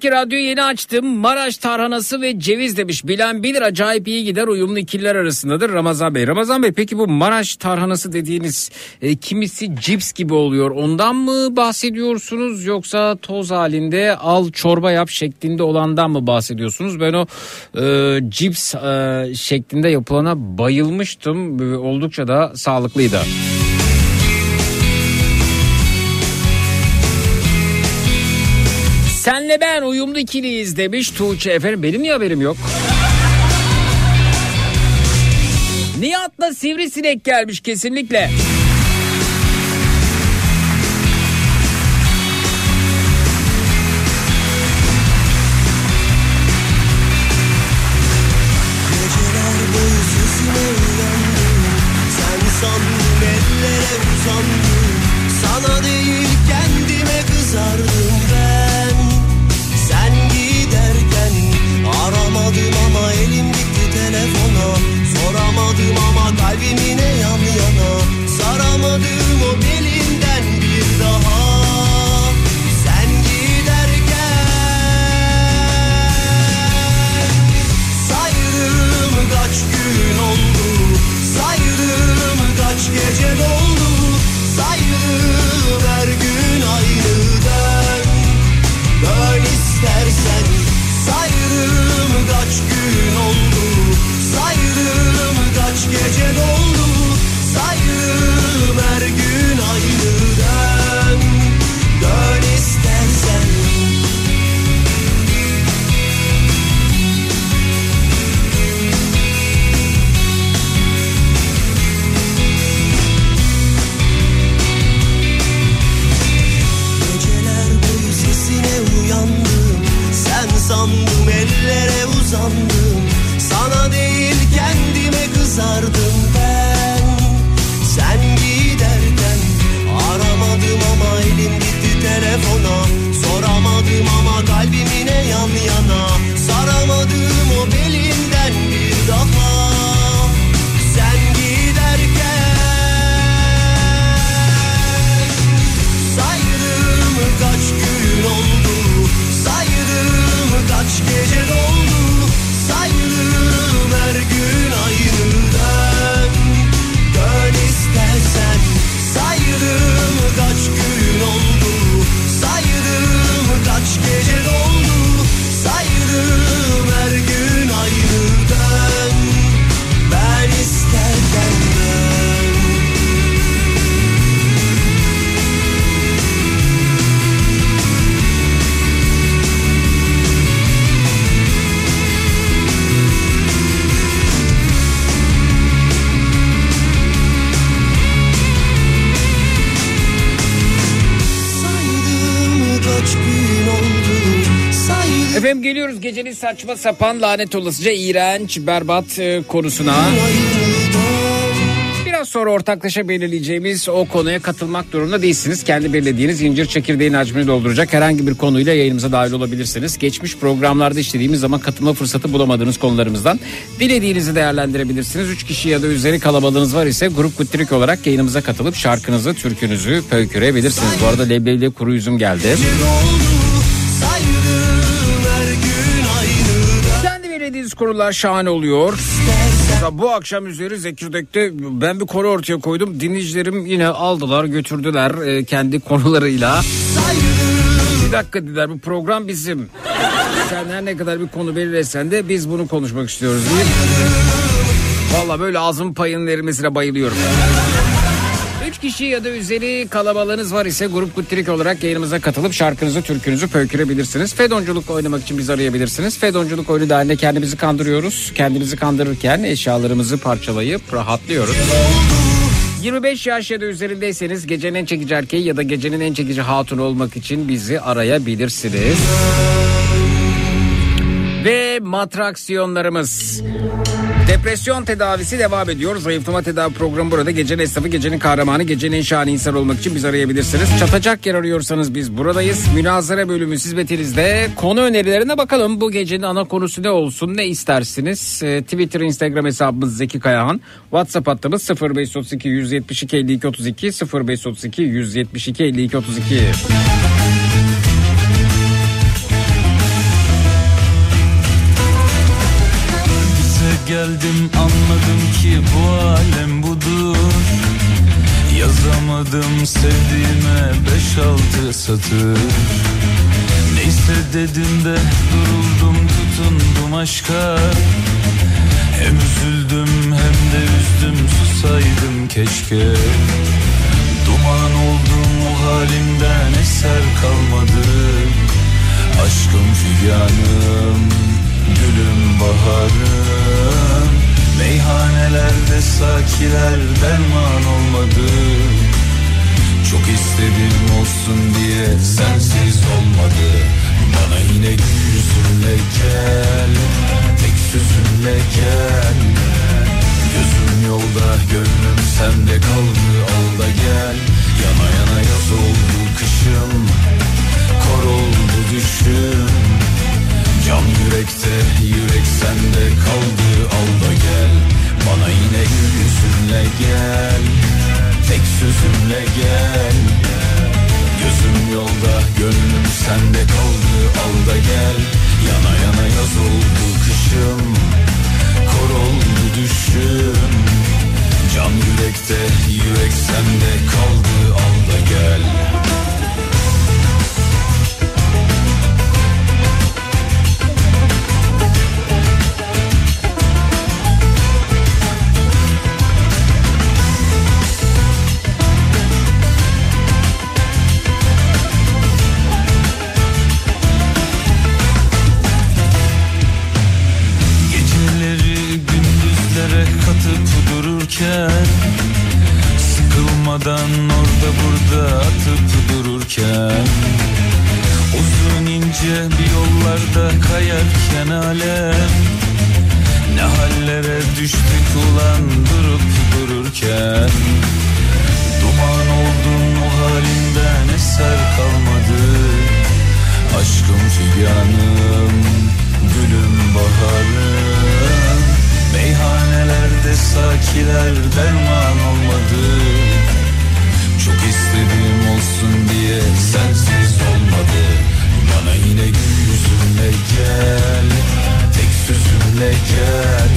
Zeki Radyo'yu yeni açtım. Maraş tarhanası ve ceviz demiş. Bilen bilir acayip iyi gider uyumlu ikililer arasındadır Ramazan Bey. Ramazan Bey peki bu Maraş tarhanası dediğiniz e, kimisi cips gibi oluyor. Ondan mı bahsediyorsunuz yoksa toz halinde al çorba yap şeklinde olandan mı bahsediyorsunuz? Ben o e, cips e, şeklinde yapılana bayılmıştım. Oldukça da sağlıklıydı. Senle ben uyumlu ikiliyiz demiş Tuğçe efendim. Benim niye haberim yok? Nihat'la sivrisinek gelmiş kesinlikle. Geceler saçma sapan lanet olasıca iğrenç berbat e, konusuna. Biraz sonra ortaklaşa belirleyeceğimiz o konuya katılmak durumunda değilsiniz. Kendi belirlediğiniz incir çekirdeğin hacmini dolduracak herhangi bir konuyla yayınımıza dahil olabilirsiniz. Geçmiş programlarda işlediğimiz zaman katılma fırsatı bulamadığınız konularımızdan dilediğinizi değerlendirebilirsiniz. 3 kişi ya da üzeri kalabalığınız var ise grup guttirik olarak yayınımıza katılıp şarkınızı, türkünüzü pöykürebilirsiniz. Bu arada leblebiyle kuru üzüm geldi. Saydım Belirlediğiniz konular şahane oluyor. Mesela bu akşam üzeri Zekirdek'te ben bir konu ortaya koydum. Dinleyicilerim yine aldılar götürdüler e, kendi konularıyla. Bir dakika dediler bu program bizim. Sen her ne kadar bir konu belirlesen de biz bunu konuşmak istiyoruz. Valla böyle ağzımın payının verilmesine bayılıyorum. Üç kişi ya da üzeri kalabalığınız var ise grup kuttirik olarak yayınımıza katılıp şarkınızı, türkünüzü pöykürebilirsiniz. Fedonculuk oynamak için bizi arayabilirsiniz. Fedonculuk oyunu dahilinde kendimizi kandırıyoruz. Kendimizi kandırırken eşyalarımızı parçalayıp rahatlıyoruz. 25 yaş ya da üzerindeyseniz gecenin en çekici erkeği ya da gecenin en çekici hatunu olmak için bizi arayabilirsiniz. Ve matraksiyonlarımız. Depresyon tedavisi devam ediyor. Zayıflama tedavi programı burada. Gecenin esnafı, gecenin kahramanı, gecenin en şahane insan olmak için bizi arayabilirsiniz. Çatacak yer arıyorsanız biz buradayız. Münazara bölümü hizmetinizde. Konu önerilerine bakalım. Bu gecenin ana konusu ne olsun, ne istersiniz? Ee, Twitter, Instagram hesabımız Zeki Kayahan. WhatsApp hattımız 0532 172 52 32 0532 172 52 32. geldim anladım ki bu alem budur. Yazamadım sevdiğime beş altı satır. Neyse dedim de duruldum tutundum aşka. Hem üzüldüm hem de üzdüm susaydım keşke. Duman oldum o halimden eser kalmadı. Aşkım figanım gülüm baharım. Meyhanelerde sakiler derman olmadı Çok istedim olsun diye sensiz olmadı Bana yine gül yüzünle gel Tek sözünle gel. Gözüm yolda gönlüm sende kaldı al gel. Yana yana yaz oldu kışım Kor oldu düşüm Can yürekte yürek sende kaldı al da gel. Bana yine gül yüzünle gel Tek sözümle gel. Gözüm yolda gönlüm sende kaldı al da gel. Yana yana yaz oldu kışım Kor oldu düşüm. Can yürekte yürek sende kaldı al da gel geçer Sıkılmadan orada burada atıp dururken Uzun ince bir yollarda kayarken alem Ne hallere düştük ulan durup dururken? Duman oldun o halinden eser kalmadı? Aşkım figanım, gülüm baharım bitkiler derman olmadı. Çok istedim olsun diye sensiz olmadı. Bana yine gül yüzünle gel Tek sözünle gel.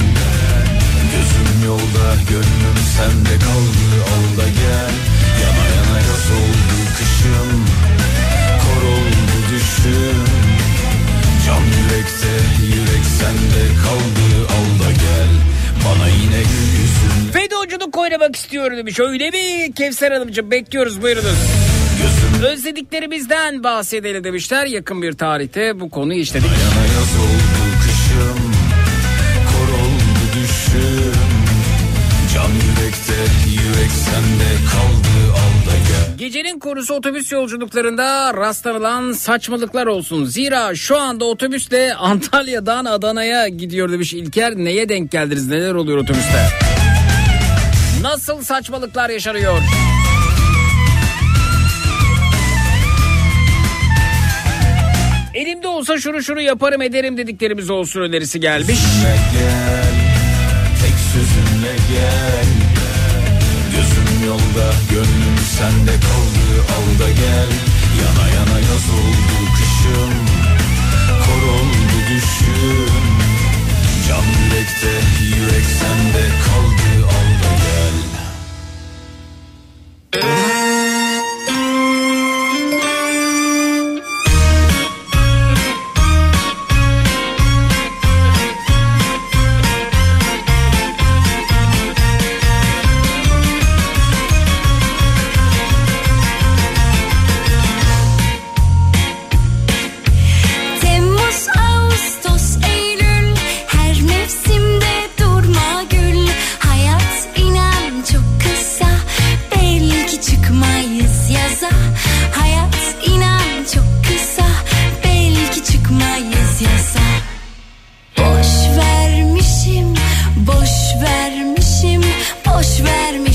Gözüm yolda gönlüm sende kaldı al da gel. Yana yana yaz oldu kışım Kor oldu düşüm. Can yürekte yürek sende kaldı al da gel Bana yine gül Fedonculuk oynamak istiyorum demiş. Öyle mi Kevser Hanımcığım bekliyoruz buyurunuz. Özlediklerimizden bahsedelim demişler. Yakın bir tarihte bu konuyu işledik. Yana Gecenin konusu otobüs yolculuklarında rastlanılan saçmalıklar olsun. Zira şu anda otobüsle Antalya'dan Adana'ya gidiyor demiş İlker. Neye denk geldiniz? Neler oluyor otobüste? Nasıl saçmalıklar yaşanıyor? Elimde olsa şunu şunu yaparım ederim dediklerimiz olsun önerisi gelmiş. Gel Tek sözünle gel yolda gönlüm sende kaldı. Al da gel Yana yana yaz oldu kışım Kor oldu düşüm Can yürekte yürek sende kaldı. Al da gel vermişim, boş vermişim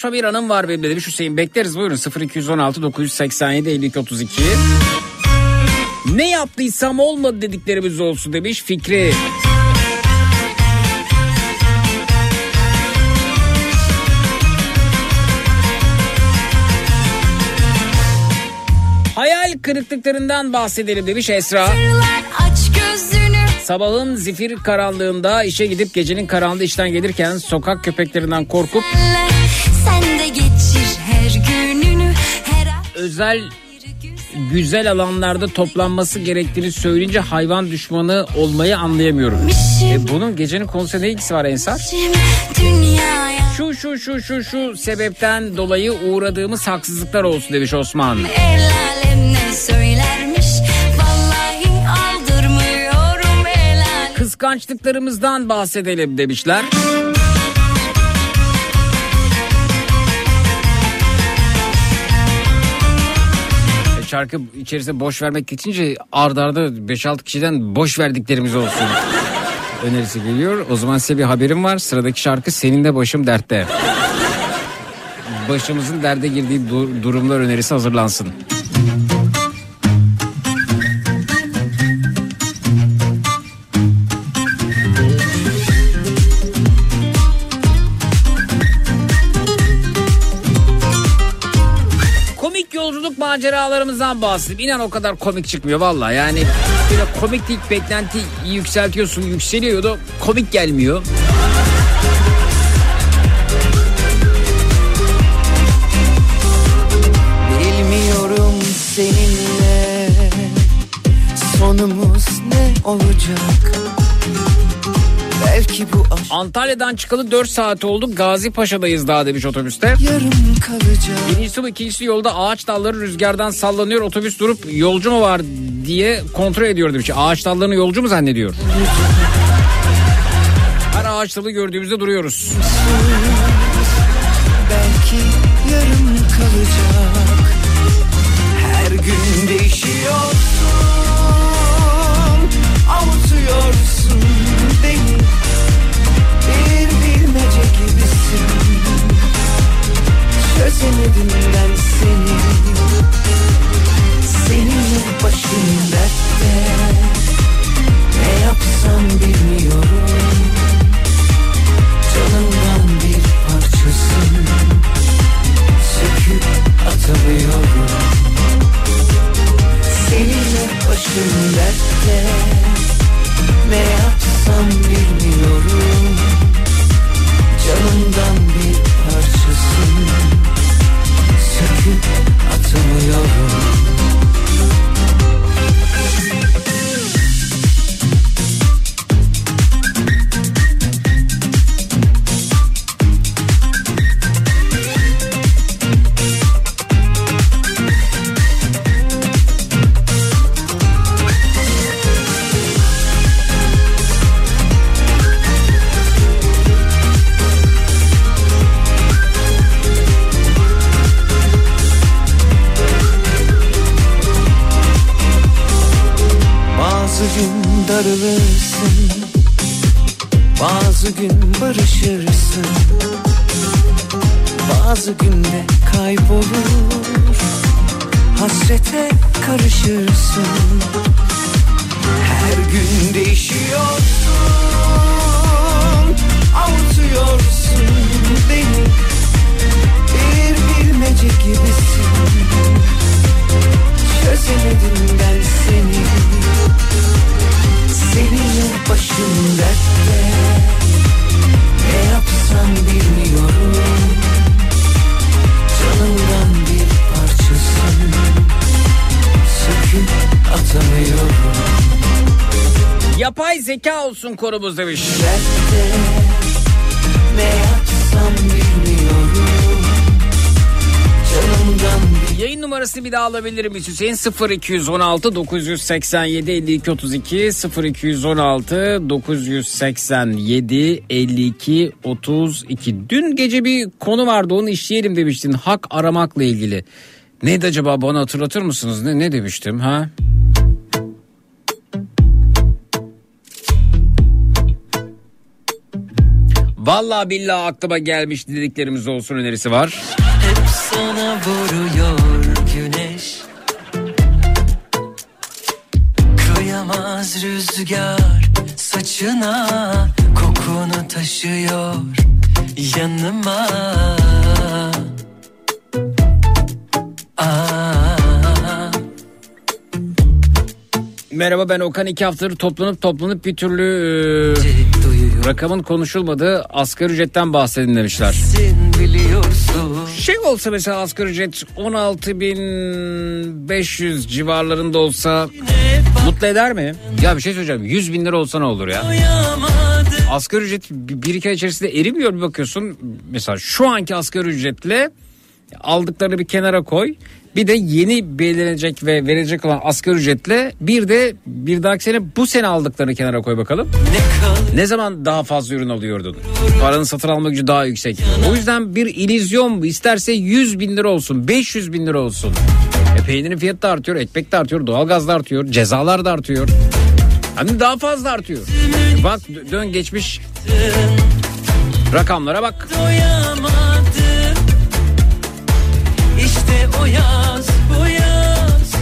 saçma bir anım var benim de demiş Hüseyin. Bekleriz buyurun 0216 987 52 32. Ne yaptıysam olmadı dediklerimiz olsun demiş Fikri. Hayal kırıklıklarından bahsedelim demiş Esra. Sabahın zifir karanlığında işe gidip gecenin karanlığı işten gelirken sokak köpeklerinden korkup sen de geçir her gününü her özel güzel alanlarda toplanması gerektiğini söyleyince hayvan düşmanı olmayı anlayamıyorum. E bunun gecenin konusuyla ne ilgisi var Ensar? Şu şu şu şu şu sebepten dolayı uğradığımız haksızlıklar olsun demiş Osman. El alem ne söylermiş Vallahi aldırmıyorum el alem Kıskançlıklarımızdan bahsedelim demişler. Şarkı içerisinde boş vermek geçince ardarda arda 5-6 kişiden boş verdiklerimiz olsun. Önerisi geliyor. O zaman size bir haberim var. Sıradaki şarkı Senin de Başım Dertte. Başımızın derde girdiği du- durumlar önerisi hazırlansın. Maceralarımızdan bahsedeyim. İnan o kadar komik çıkmıyor valla. Yani böyle komiklik beklenti yükseltiyorsun yükseliyor da komik gelmiyor. Bilmiyorum seninle sonumuz ne olacak Belki bu aşk Antalya'dan çıkalı 4 saat oldu. Gazi Paşa'dayız daha demiş otobüste. Birincisi bu ikincisi yolda ağaç dalları rüzgardan sallanıyor. Otobüs durup yolcu mu var diye kontrol ediyor demiş. Ağaç dallarını yolcu mu zannediyor? Her ağaç dalı gördüğümüzde duruyoruz. Çözemedim ben seni. Seninle başım dertte. Ne yapsam bilmiyorum. Canımdan bir parçasın. Söküp atamıyorum. Seninle başım dertte. Ne yapsam bilmiyorum. Canımdan bir parçasın atamıyorum gün darılırsın Bazı gün barışırsın. Bazı günde kaybolur. Hasrete karışırsın. Her gün değişiyorsun. Avutuyorsun beni. Bir bilmece gibisin. Çözemedim ben seni Seninle başım dertte. Ne yapsam bilmiyorum. Canımdan bir parçasın. Söküp atamıyorum. Yapay zeka olsun konumuz demiş. Dertte Ne yapsam bilmiyorum Yayın numarasını bir daha alabilir miyiz Hüseyin? 0216 987 52 32 0216 987 52 32 Dün gece bir konu vardı onu işleyelim demiştin hak aramakla ilgili. Neydi acaba bana hatırlatır mısınız? Ne, ne demiştim ha? Vallahi billahi aklıma gelmiş dediklerimiz olsun önerisi var. Hep sana vuruyor güneş. Kıyamaz rüzgar saçına Kokunu taşıyor yanıma. Merhaba ben Okan. İki haftadır toplanıp toplanıp bir türlü e, rakamın konuşulmadığı asgari ücretten bahsedin demişler. Şey olsa mesela asgari ücret 16.500 civarlarında olsa mutlu eder mi? Ya bir şey söyleyeceğim 100 bin lira olsa ne olur ya? Asgari ücret bir bir iki ay içerisinde erimiyor bir bakıyorsun. Mesela şu anki asgari ücretle aldıklarını bir kenara koy. Bir de yeni belirlenecek ve verilecek olan asgari ücretle bir de bir dahaki sene bu sene aldıklarını kenara koy bakalım. Ne zaman daha fazla ürün alıyordun? Paranın satın alma gücü daha yüksek. O yüzden bir illüzyon bu. İsterse 100 bin lira olsun, 500 bin lira olsun. E peynirin fiyatı da artıyor, ekmek de artıyor, doğalgaz da artıyor, cezalar da artıyor. Hani daha fazla artıyor. E bak dön geçmiş rakamlara bak. doyamadım işte o yaz bu yaz.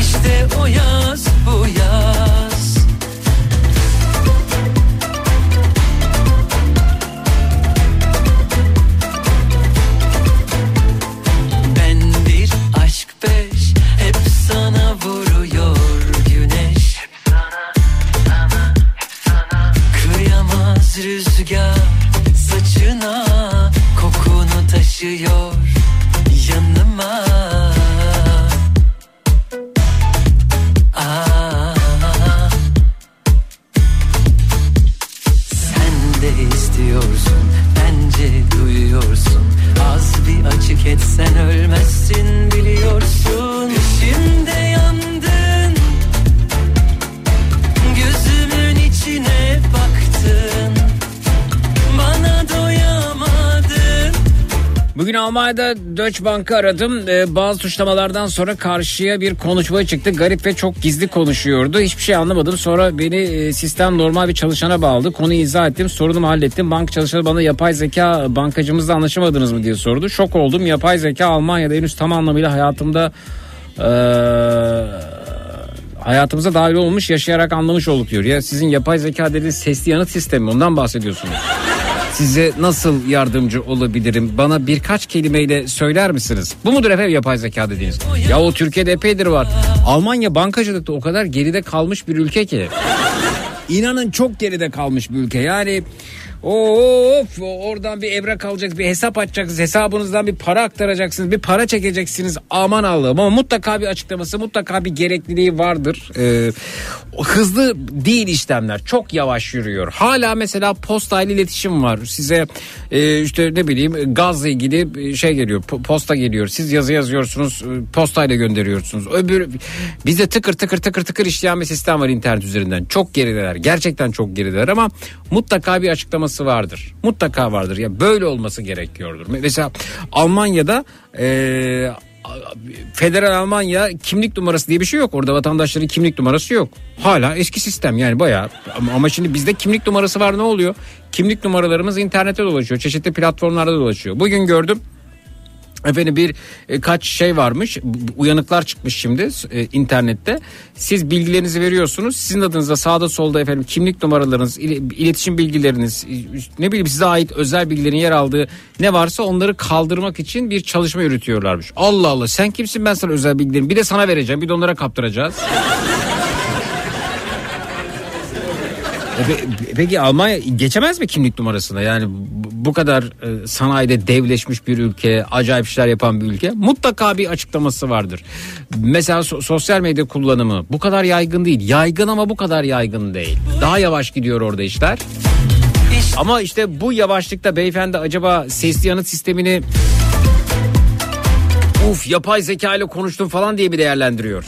İşte o yaz bu yaz. Ben bir aşk peş Hep sana vuruyor güneş. Hep sana, sana, hep sana Kıyamaz rüzgar saçına Kokunu taşıyor. etsen ölmezsin biliyorsun. Almanya'da Deutsche Bank'ı aradım. Ee, bazı tuşlamalardan sonra karşıya bir konuşma çıktı. Garip ve çok gizli konuşuyordu. Hiçbir şey anlamadım. Sonra beni e, sistem normal bir çalışana bağladı. Konuyu izah ettim. Sorunumu hallettim. Bank çalışanı bana yapay zeka bankacımızla anlaşamadınız mı diye sordu. Şok oldum. Yapay zeka Almanya'da henüz tam anlamıyla hayatımda eee hayatımıza dahil olmuş yaşayarak anlamış olduk diyor. Ya sizin yapay zeka dediğiniz sesli yanıt sistemi ondan bahsediyorsunuz. Size nasıl yardımcı olabilirim? Bana birkaç kelimeyle söyler misiniz? Bu mudur efendim yapay zeka dediğiniz? Ya o Türkiye'de epeydir var. Almanya bankacılıkta o kadar geride kalmış bir ülke ki. İnanın çok geride kalmış bir ülke. Yani Of oradan bir evrak alacaksınız bir hesap açacaksınız hesabınızdan bir para aktaracaksınız bir para çekeceksiniz. Aman Allah'ım ama mutlaka bir açıklaması mutlaka bir gerekliliği vardır. Ee, hızlı değil işlemler çok yavaş yürüyor. Hala mesela postayla iletişim var. Size e, işte ne bileyim gazla ilgili şey geliyor posta geliyor. Siz yazı yazıyorsunuz e, postayla gönderiyorsunuz. Öbür bizde tıkır tıkır tıkır tıkır işleyen bir sistem var internet üzerinden. Çok gerideler gerçekten çok gerideler ama mutlaka bir açıklaması vardır. Mutlaka vardır. Ya böyle olması gerekiyordur. Mesela Almanya'da e, Federal Almanya kimlik numarası diye bir şey yok. Orada vatandaşların kimlik numarası yok. Hala eski sistem yani bayağı. Ama, şimdi bizde kimlik numarası var ne oluyor? Kimlik numaralarımız internette dolaşıyor. Çeşitli platformlarda dolaşıyor. Bugün gördüm Efendim bir e, kaç şey varmış? Uyanıklar çıkmış şimdi e, internette. Siz bilgilerinizi veriyorsunuz. Sizin adınızda sağda solda efendim kimlik numaralarınız iletişim bilgileriniz ne bileyim size ait özel bilgilerin yer aldığı ne varsa onları kaldırmak için bir çalışma yürütüyorlarmış. Allah Allah sen kimsin ben sana özel bilgilerimi bir de sana vereceğim bir de onlara kaptıracağız Peki Almanya geçemez mi kimlik numarasına? Yani bu kadar e, sanayide devleşmiş bir ülke, acayip işler yapan bir ülke mutlaka bir açıklaması vardır. Mesela sosyal medya kullanımı bu kadar yaygın değil. Yaygın ama bu kadar yaygın değil. Daha yavaş gidiyor orada işler. Ama işte bu yavaşlıkta beyefendi acaba sesli yanıt sistemini uf yapay zeka ile konuştum falan diye bir değerlendiriyor.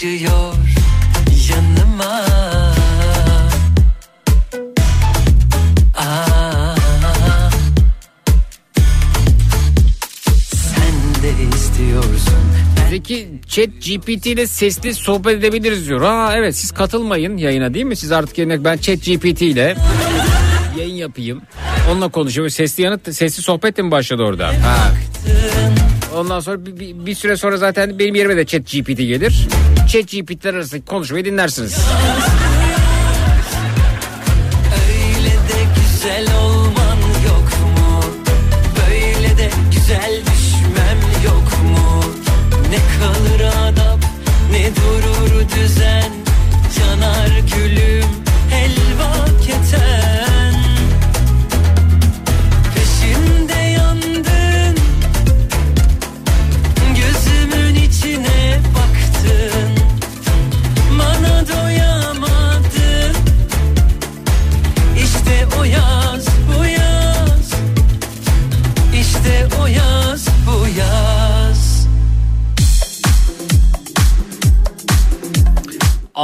Taşıyor yanıma Aa, sen de istiyorsun Peki chat GPT ile sesli sohbet edebiliriz diyor. Ha evet siz katılmayın yayına değil mi? Siz artık yerine ben chat GPT ile yayın yapayım. Onunla konuşuyor. Sesli yanıt sesli sohbet mi başladı orada? Ha. Ondan sonra bir, bir, bir süre sonra zaten benim yerime de chat GPT gelir. Chat GPT'ler arasındaki konuşmayı dinlersiniz.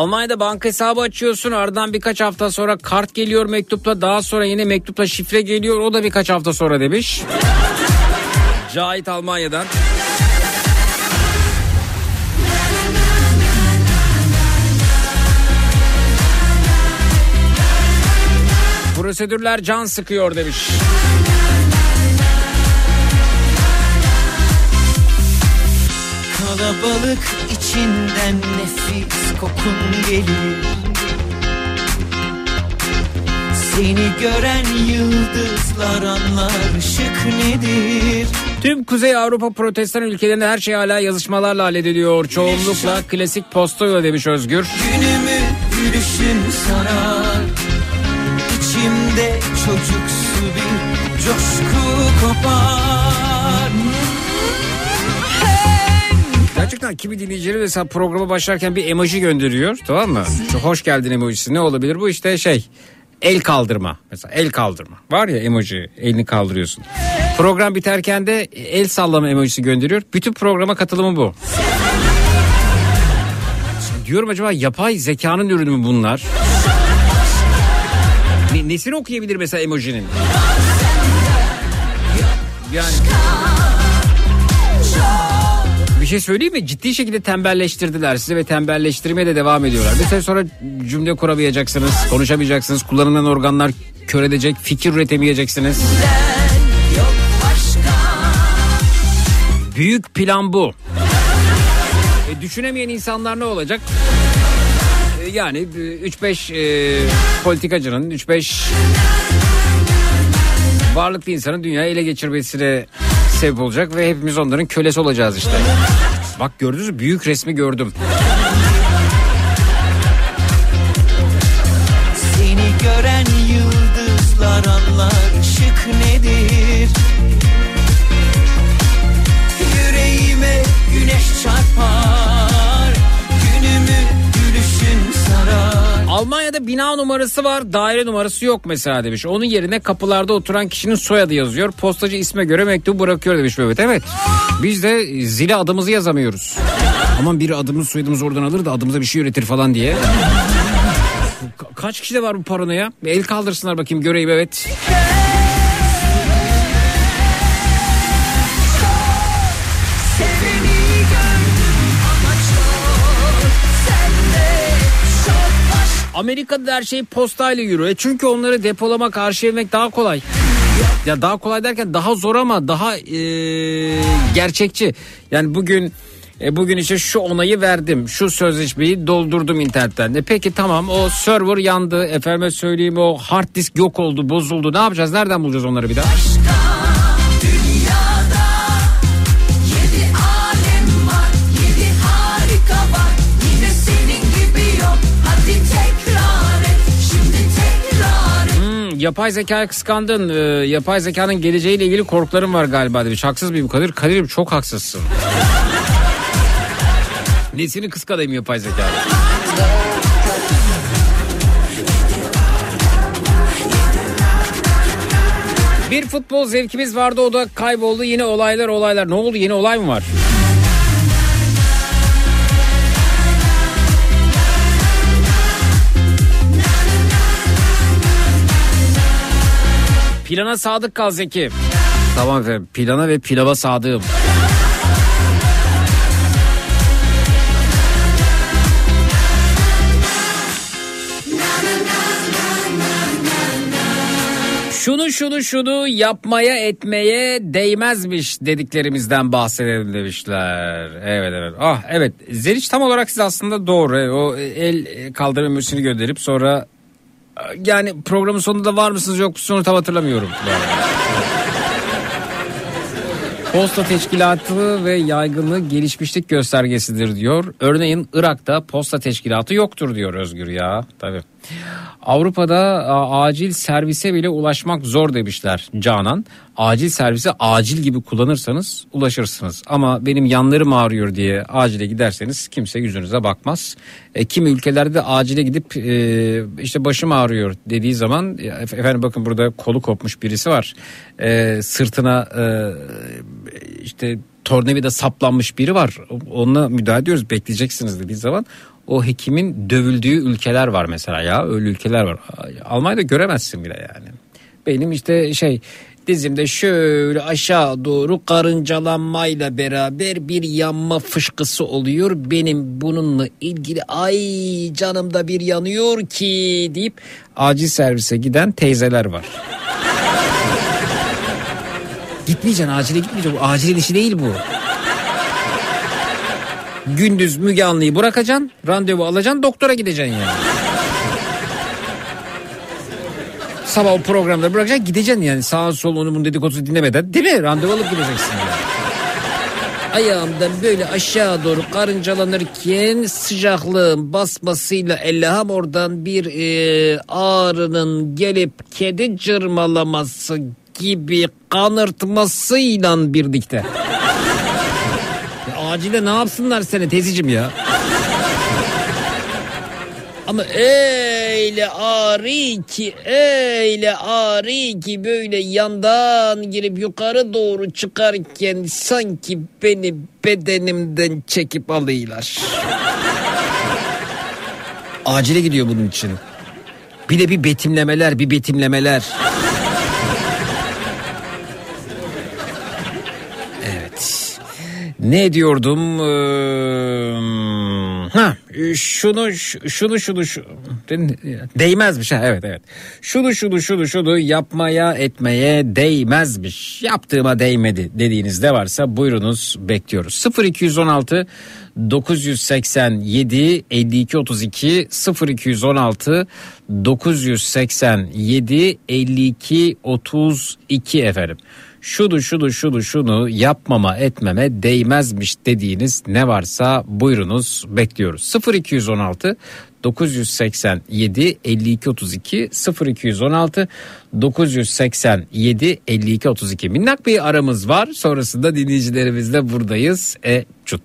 Almanya'da banka hesabı açıyorsun ardından birkaç hafta sonra kart geliyor mektupla daha sonra yine mektupla şifre geliyor o da birkaç hafta sonra demiş. Cahit Almanya'dan. Prosedürler can sıkıyor demiş. Kalabalık içinden nefis kokun gelir. Seni gören yıldızlar anlar ışık nedir? Tüm Kuzey Avrupa protestan ülkelerinde her şey hala yazışmalarla hallediliyor. Çoğunlukla klasik posta demiş Özgür. Günümü gülüşün sarar. İçimde çocuksu bir coşku kopar Gerçekten kimi dinleyicileri mesela programa başlarken bir emoji gönderiyor tamam mı? Çok hoş geldin emojisi ne olabilir bu işte şey el kaldırma mesela el kaldırma var ya emoji elini kaldırıyorsun. Program biterken de el sallama emojisi gönderiyor. Bütün programa katılımı bu. Diyorum acaba yapay zekanın ürünü mü bunlar? Ne, nesini okuyabilir mesela emojinin? Yani bir şey söyleyeyim mi? Ciddi şekilde tembelleştirdiler sizi ve tembelleştirmeye de devam ediyorlar. Mesela sonra cümle kuramayacaksınız, konuşamayacaksınız, kullanılan organlar kör edecek, fikir üretemeyeceksiniz. Büyük plan bu. E, düşünemeyen insanlar ne olacak? E, yani 3-5 e, politikacının, 3-5 varlıklı insanın dünyayı ele geçirmesine sebep olacak ve hepimiz onların kölesi olacağız işte. Bak gördünüz mü? Büyük resmi gördüm. Seni gören yıldızlar anlar ışık nedir Almanya'da bina numarası var, daire numarası yok mesela demiş. Onun yerine kapılarda oturan kişinin soyadı yazıyor. Postacı isme göre mektubu bırakıyor demiş Mehmet. Evet. Biz de zile adımızı yazamıyoruz. Aman biri adımız soyadımız oradan alır da adımıza bir şey üretir falan diye. Ka- kaç kişi de var bu paranoya? Bir El kaldırsınlar bakayım göreyim evet. Seveni Amerika'da her şey postayla yürüyor. E Çünkü onları depolamak, arşivlemek daha kolay. Ya daha kolay derken daha zor ama daha e, gerçekçi. Yani bugün e, bugün işte şu onayı verdim, şu sözleşmeyi doldurdum internetten. E peki tamam o server yandı, efendime söyleyeyim o hard disk yok oldu, bozuldu. Ne yapacağız? Nereden bulacağız onları bir daha? Yapay zekayı kıskandın. Ee, yapay zekanın geleceğiyle ilgili korkularım var galiba demiş. Haksız mıyım Kadir? Kadir'im çok haksızsın. Nesini kıskanayım yapay zekayı? Bir futbol zevkimiz vardı o da kayboldu. Yine olaylar olaylar. Ne oldu? Yeni olay mı var? Plana sadık kal Zeki. Tamam efendim. Plana ve pilava sadığım. Şunu şunu şunu yapmaya etmeye değmezmiş dediklerimizden bahsedelim demişler. Evet evet. Ah evet. Zeliç tam olarak siz aslında doğru. O el kaldırma müziğini gönderip sonra yani programın sonunda var mısınız yok musunuz tam hatırlamıyorum. Posta teşkilatı ve yaygınlığı gelişmişlik göstergesidir diyor. Örneğin Irak'ta posta teşkilatı yoktur diyor Özgür ya. Tabii. Avrupa'da acil servise bile ulaşmak zor demişler Canan. Acil servise acil gibi kullanırsanız ulaşırsınız. Ama benim yanlarım ağrıyor diye acile giderseniz kimse yüzünüze bakmaz. E, kimi ülkelerde de acile gidip e, işte başım ağrıyor dediği zaman e, efendim bakın burada kolu kopmuş birisi var. E, sırtına e, işte tornavida saplanmış biri var. Onunla müdahale ediyoruz bekleyeceksiniz dediği zaman o hekimin dövüldüğü ülkeler var mesela ya öyle ülkeler var. Almanya'da göremezsin bile yani. Benim işte şey dizimde şöyle aşağı doğru karıncalanmayla beraber bir yanma fışkısı oluyor. Benim bununla ilgili ay canımda bir yanıyor ki deyip acil servise giden teyzeler var. Gitmeyeceksin acile gitmeyeceksin. Bu acilin işi değil bu. Gündüz Müge Anlı'yı bırakacaksın. Randevu alacaksın doktora gideceksin yani. Sabah o programda bırakacaksın gideceksin yani. Sağ sol onu bunu dedikodusu dinlemeden değil mi? Randevu alıp gideceksin yani. Ayağımdan böyle aşağı doğru karıncalanırken sıcaklığın basmasıyla Allah'ım oradan bir e, ağrının gelip kedi cırmalaması gibi kanırtmasıyla birlikte. Ya acile ne yapsınlar seni teyzeciğim ya? Ama öyle ağrı ki öyle ağrı ki böyle yandan girip yukarı doğru çıkarken sanki beni bedenimden çekip alıyorlar. Acile gidiyor bunun için. Bir de bir betimlemeler bir betimlemeler. Evet. Ne diyordum? Ee, ha, şunu şunu şunu şu değmezmiş ha evet evet. Şunu şunu şunu şunu yapmaya etmeye değmezmiş. Yaptığıma değmedi dediğiniz ne varsa buyurunuz bekliyoruz. 0216 987 52 32 0216 987 52 32 efendim. Şunu şunu şunu şunu yapmama etmeme değmezmiş dediğiniz ne varsa buyurunuz bekliyoruz. 0216 987 52 32 0216 987 52 32 minnak bir aramız var sonrasında dinleyicilerimizle buradayız. E çut.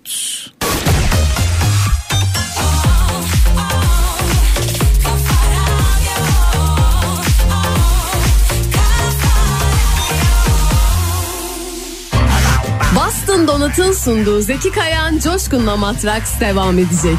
Boston Donat'ın sunduğu Zeki Kayan Coşkun'la Matraks devam edecek.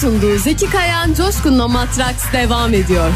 sunduğu Zeki Kayan Coşkun'la Matraks devam ediyor.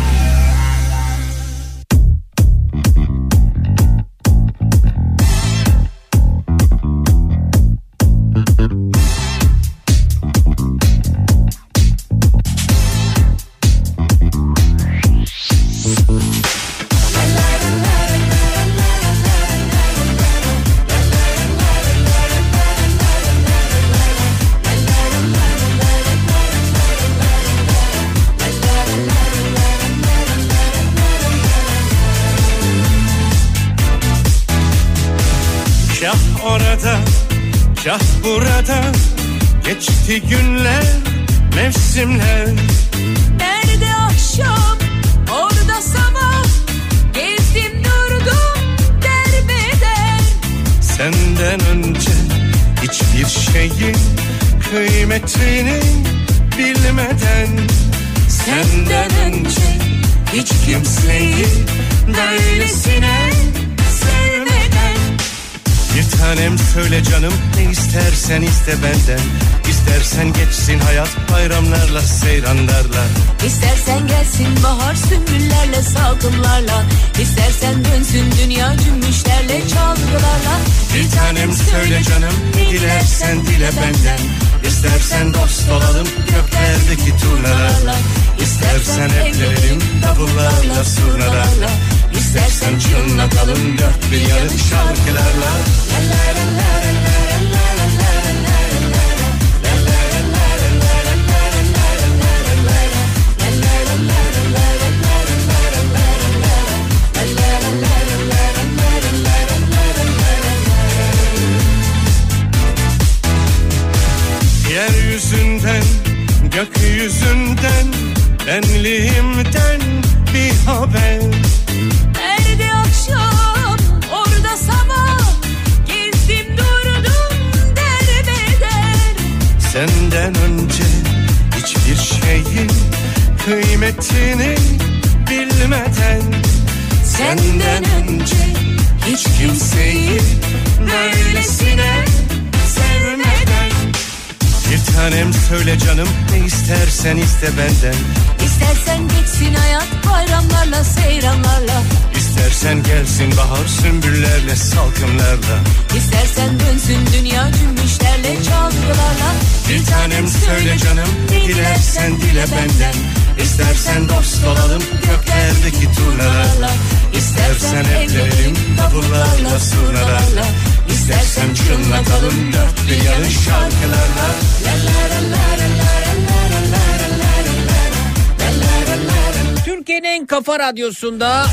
radyosunda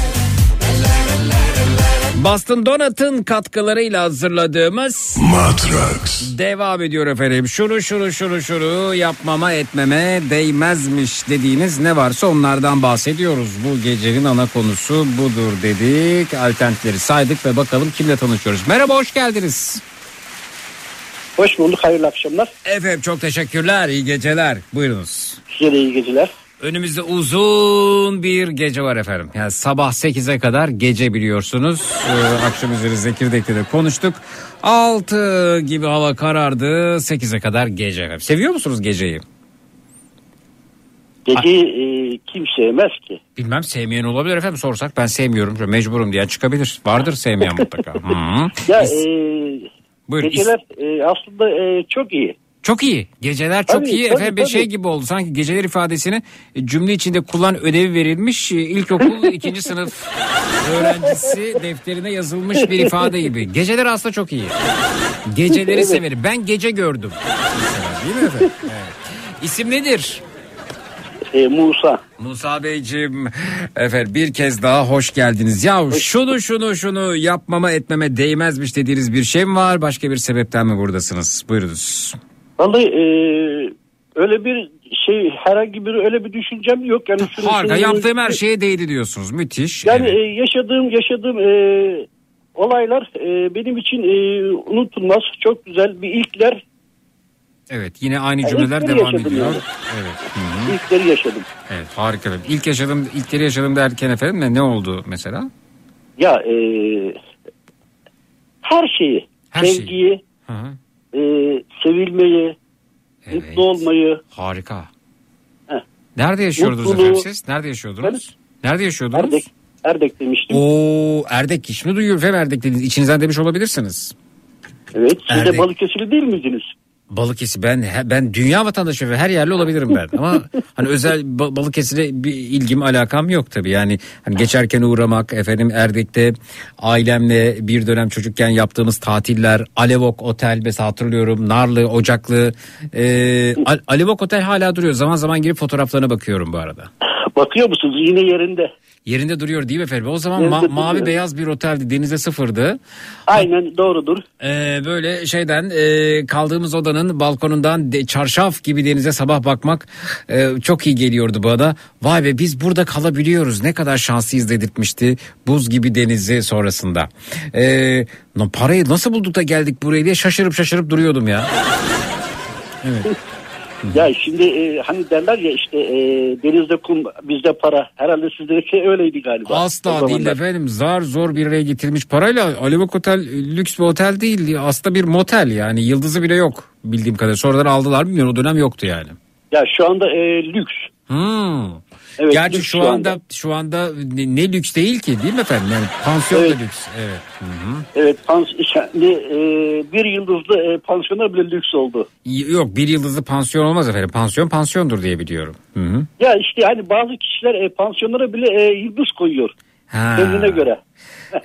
Boston Donut'ın katkılarıyla hazırladığımız Matrax devam ediyor efendim. Şunu şunu şunu şunu yapmama etmeme değmezmiş dediğiniz ne varsa onlardan bahsediyoruz. Bu gecenin ana konusu budur dedik. Alternatifleri saydık ve bakalım kimle tanışıyoruz. Merhaba hoş geldiniz. Hoş bulduk hayırlı akşamlar. Efendim çok teşekkürler iyi geceler buyurunuz. Size de iyi geceler. Önümüzde uzun bir gece var efendim. Yani sabah 8'e kadar gece biliyorsunuz. Ee, akşam üzeri Zekirdek'te de konuştuk. 6 gibi hava karardı. 8'e kadar gece efendim. Seviyor musunuz geceyi? Geceyi e, kim sevmez ki? Bilmem sevmeyen olabilir efendim sorsak ben sevmiyorum. Mecburum diye çıkabilir. Vardır sevmeyen mutlaka. Hı-hı. Ya e, Buyurun, geceler e, aslında e, çok iyi. Çok iyi. Geceler çok Tabii, iyi. tabii, Efendim bir tabii. şey gibi oldu. Sanki geceler ifadesini e, cümle içinde kullan ödevi verilmiş. e, ilkokul ikinci sınıf öğrencisi defterine yazılmış bir ifade gibi. Geceler aslında çok iyi. Geceleri Evet. severim. Ben gece gördüm. Değil mi efendim? Evet. İsim nedir? E, Musa. Musa Beyciğim efendim bir kez daha hoş geldiniz. Ya şunu şunu şunu yapmama etmeme değmezmiş dediğiniz bir şey mi var? Başka bir sebepten mi buradasınız? Buyurunuz. Vallahi e, öyle bir şey herhangi bir öyle bir düşüncem yok. Yani şunu- Harika şunu- yaptığım her şeye değdi diyorsunuz. Müthiş. Yani Evet. e, yaşadığım yaşadığım e, olaylar e, benim için e, unutulmaz. Çok güzel bir ilkler. Evet yine aynı cümleler ilkleri devam ediyor. yani. Evet. Hı hı. İlkleri yaşadım. Evet harika. İlk yaşadım, ilkleri yaşadım derken efendim ne, ne oldu mesela? Ya e, her şeyi, Her şeyi. sevgiyi, hı. e, sevilmeyi, mutlu olmayı. Harika. Heh. Nerede yaşıyordunuz Mutluluğu- efendim siz? Nerede yaşıyordunuz? Nerede yaşıyordunuz? Erdek, Erdek demiştim. Oo Erdek şimdi duyuyorum efendim Erdek dediniz. İçinizden demiş olabilirsiniz. Evet, siz Erdek. de Balıkesirli değil miydiniz? Balıkesir ben ben dünya vatandaşı ve her yerli olabilirim ben ama hani özel Ba- Balıkesir'e bir ilgim alakam yok tabii yani hani geçerken uğramak efendim Erdek'te ailemle bir dönem çocukken yaptığımız tatiller Alevok Otel mesela hatırlıyorum Narlı Ocaklı e, Al- Alevok Otel hala duruyor zaman zaman girip fotoğraflarına bakıyorum bu arada. Bakıyor musunuz? Yine yerinde. Yerinde duruyor değil mi efendim? O zaman ma- duruyor. mavi beyaz bir oteldi denize sıfırdı. Aynen doğrudur. Ee, böyle şeyden e, kaldığımız odanın balkonundan de, çarşaf gibi denize sabah bakmak e, çok iyi geliyordu bana. Vay be biz burada kalabiliyoruz ne kadar şanslıyız dedirtmişti buz gibi denizi sonrasında. No, parayı nasıl bulduk da geldik buraya diye şaşırıp şaşırıp duruyordum ya. Evet. Ya şimdi e, hani derler ya işte e, denizde kum bizde para. Herhalde sizdeki öyleydi galiba. Asla değil efendim zar zor bir araya getirilmiş parayla Alevok Otel e, lüks bir otel değil aslında bir motel yani yıldızı bile yok bildiğim kadar sonradan aldılar bilmiyorum o dönem yoktu yani. Ya şu anda e, lüks. Hmm. Evet, Gerçi şu anda, anda. şu anda ne, ne lüks değil ki değil mi efendim? Yani pansiyon Evet. da lüks. Evet. Hı hı. Evet pans şimdi, e, bir yıldızlı e, pansiyonlar bile lüks oldu. Yok bir yıldızlı pansiyon olmaz efendim. Pansiyon pansiyondur diye biliyorum. Hı hı. Ya işte hani bazı kişiler e, pansiyonlara bile e, yıldız koyuyor. Ha. Kendine göre.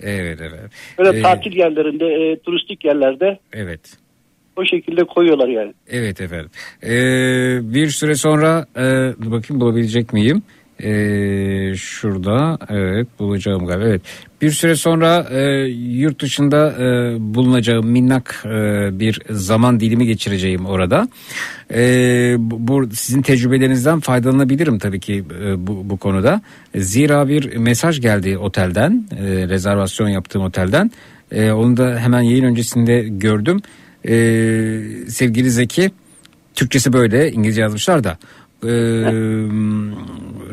Evet evet. Böyle Ee, tatil yerlerinde, e, turistik yerlerde Evet. O şekilde koyuyorlar yani. Evet efendim. Ee, bir süre sonra e, bakayım bulabilecek miyim? Ee, şurada evet bulacağım galiba evet bir süre sonra e, yurt dışında e, bulunacağım minnak e, bir zaman dilimi geçireceğim orada e, bu- sizin tecrübelerinizden faydalanabilirim tabii ki e, bu, bu konuda zira bir mesaj geldi otelden e, rezervasyon yaptığım otelden E, onu da hemen yayın öncesinde gördüm E, sevgili Zeki Türkçesi böyle İngilizce yazmışlar da e,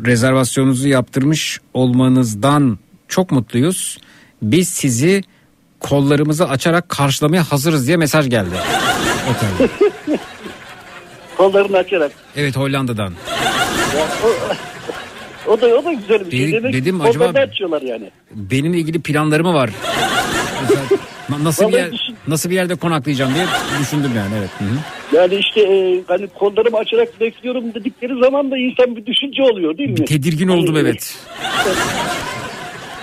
rezervasyonunuzu yaptırmış olmanızdan çok mutluyuz. Biz sizi kollarımızı açarak karşılamaya hazırız diye mesaj geldi. Kollarını açarak. Evet Hollanda'dan. Ya, o, o da o da güzel bir şey. Dedik- Demek dedim acaba- yani. Benimle ilgili planları mı var? Mesela na- nasıl bir yer, düşün- nasıl bir yerde konaklayacağım diye düşündüm yani evet. Hı hı. Yani işte e, hani kollarımı açarak bekliyorum dedikleri zaman da insan bir düşünce oluyor değil mi? Bir tedirgin oldum Hani, evet.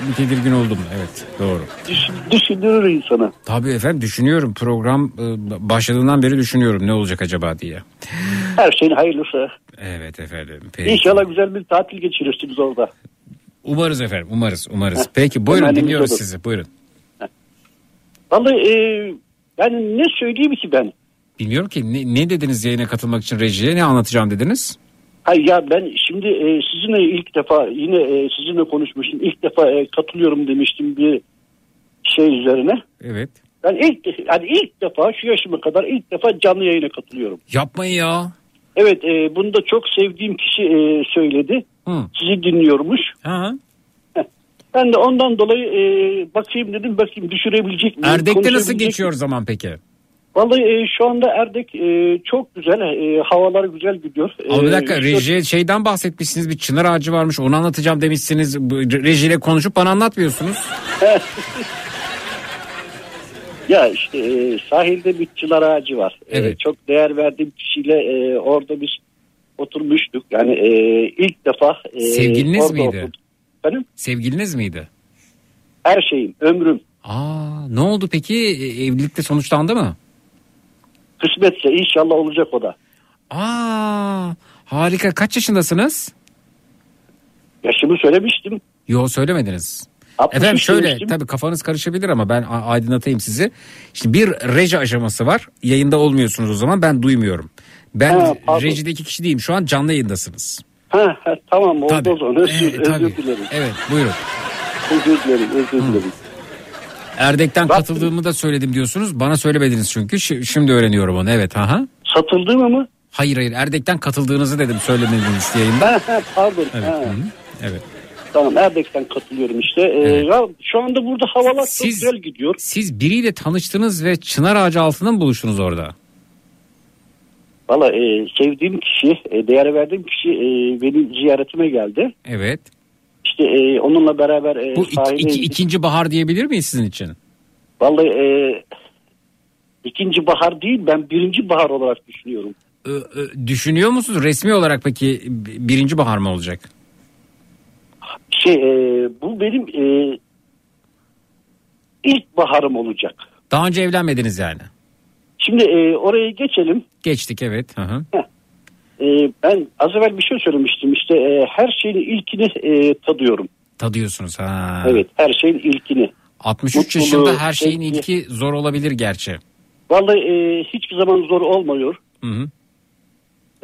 Bir tedirgin oldum evet doğru. Düşün, düşündürür insana. Tabii efendim düşünüyorum program e, başladığından beri düşünüyorum ne olacak acaba diye. Her şeyin hayırlısı. Evet efendim. Peki. İnşallah güzel bir tatil geçirirsiniz orada. Umarız efendim umarız umarız. Peki buyurun dinliyoruz odur. sizi buyurun. Vallahi e, ben ne söyleyeyim ki ben? Bilmiyorum ki ne, ne dediniz yayına katılmak için rejiye ne anlatacağım dediniz? Hayır ya ben şimdi e, sizinle ilk defa yine e, sizinle konuşmuştum. İlk defa e, katılıyorum demiştim bir şey üzerine. Evet. Ben ilk yani ilk defa şu yaşıma kadar ilk defa canlı yayına katılıyorum. Yapmayın ya. Evet e, bunu da çok sevdiğim kişi e, söyledi. Hı. Sizi dinliyormuş. Ha. Ben de ondan dolayı e, bakayım dedim bakayım düşürebilecek miyim? Erdek'te nasıl geçiyor zaman peki? Vallahi e, şu anda Erdek e, çok güzel. E, havalar güzel gidiyor. Ama bir E, dakika şu- rejiye şeyden bahsetmişsiniz bir çınar ağacı varmış onu anlatacağım demişsiniz. Rejiyle konuşup bana anlatmıyorsunuz. Ya işte e, sahilde bir çınar ağacı var. E, Evet. çok değer verdiğim kişiyle e, orada biz oturmuştuk. Yani e, ilk defa e, Sevgiliniz miydi? oturduk. Efendim? Sevgiliniz miydi? Her şeyim, ömrüm. Aa, ne oldu peki E, evlilikte sonuçlandı mı? Kısmetse inşallah olacak o da. Aa, harika kaç yaşındasınız? Yaşımı söylemiştim. Yo söylemediniz. 63 Efendim şöyle demiştim. tabii kafanız karışabilir ama ben aydınlatayım sizi. Şimdi bir reji aşaması var. Yayında olmuyorsunuz o zaman ben duymuyorum. Ben Ha, pardon. rejideki kişi değilim. Şu an canlı yayındasınız. Ha, ha, tamam oldu Tabii. o zaman. Özür, Evet, tabii. özür dilerim. Evet buyurun. Özür dilerim, özür dilerim. Erdek'ten katıldığımı da söyledim diyorsunuz. Bana söylemediniz çünkü. Şi- Şimdi öğreniyorum onu. Evet. Aha. Satıldığımı mı? Hayır hayır Erdek'ten katıldığınızı dedim söylemediniz yayında. Ha, ha, pardon. Evet. Ha. hı hı, Evet. Tamam Erdek'ten katılıyorum işte. Ee, Evet. ya, şu anda burada havalar Siz- çok güzel gidiyor. Siz biriyle tanıştınız ve çınar ağacı altında mı buluştunuz orada? Valla e, sevdiğim kişi, e, değer verdiğim kişi e, benim ziyaretime geldi. Evet. İşte e, onunla beraber e, Bu sahile iki- ikinci bahar diyebilir miyiz sizin için? Vallahi e, ikinci bahar değil ben birinci bahar olarak düşünüyorum. Ö- ö, düşünüyor musunuz? Resmi olarak peki birinci bahar mı olacak? Şey e, bu benim e, ilk baharım olacak. Daha önce evlenmediniz yani. Şimdi e, oraya geçelim. Geçtik evet. Hı hı. E, ben az evvel bir şey söylemiştim işte e, her şeyin ilkini e, tadıyorum. Tadıyorsunuz ha. Evet her şeyin ilkini. 63 Mutluluğu, yaşında her şeyin sevgi. ilki zor olabilir gerçi. Vallahi e, hiçbir zaman zor olmuyor. Hı hı.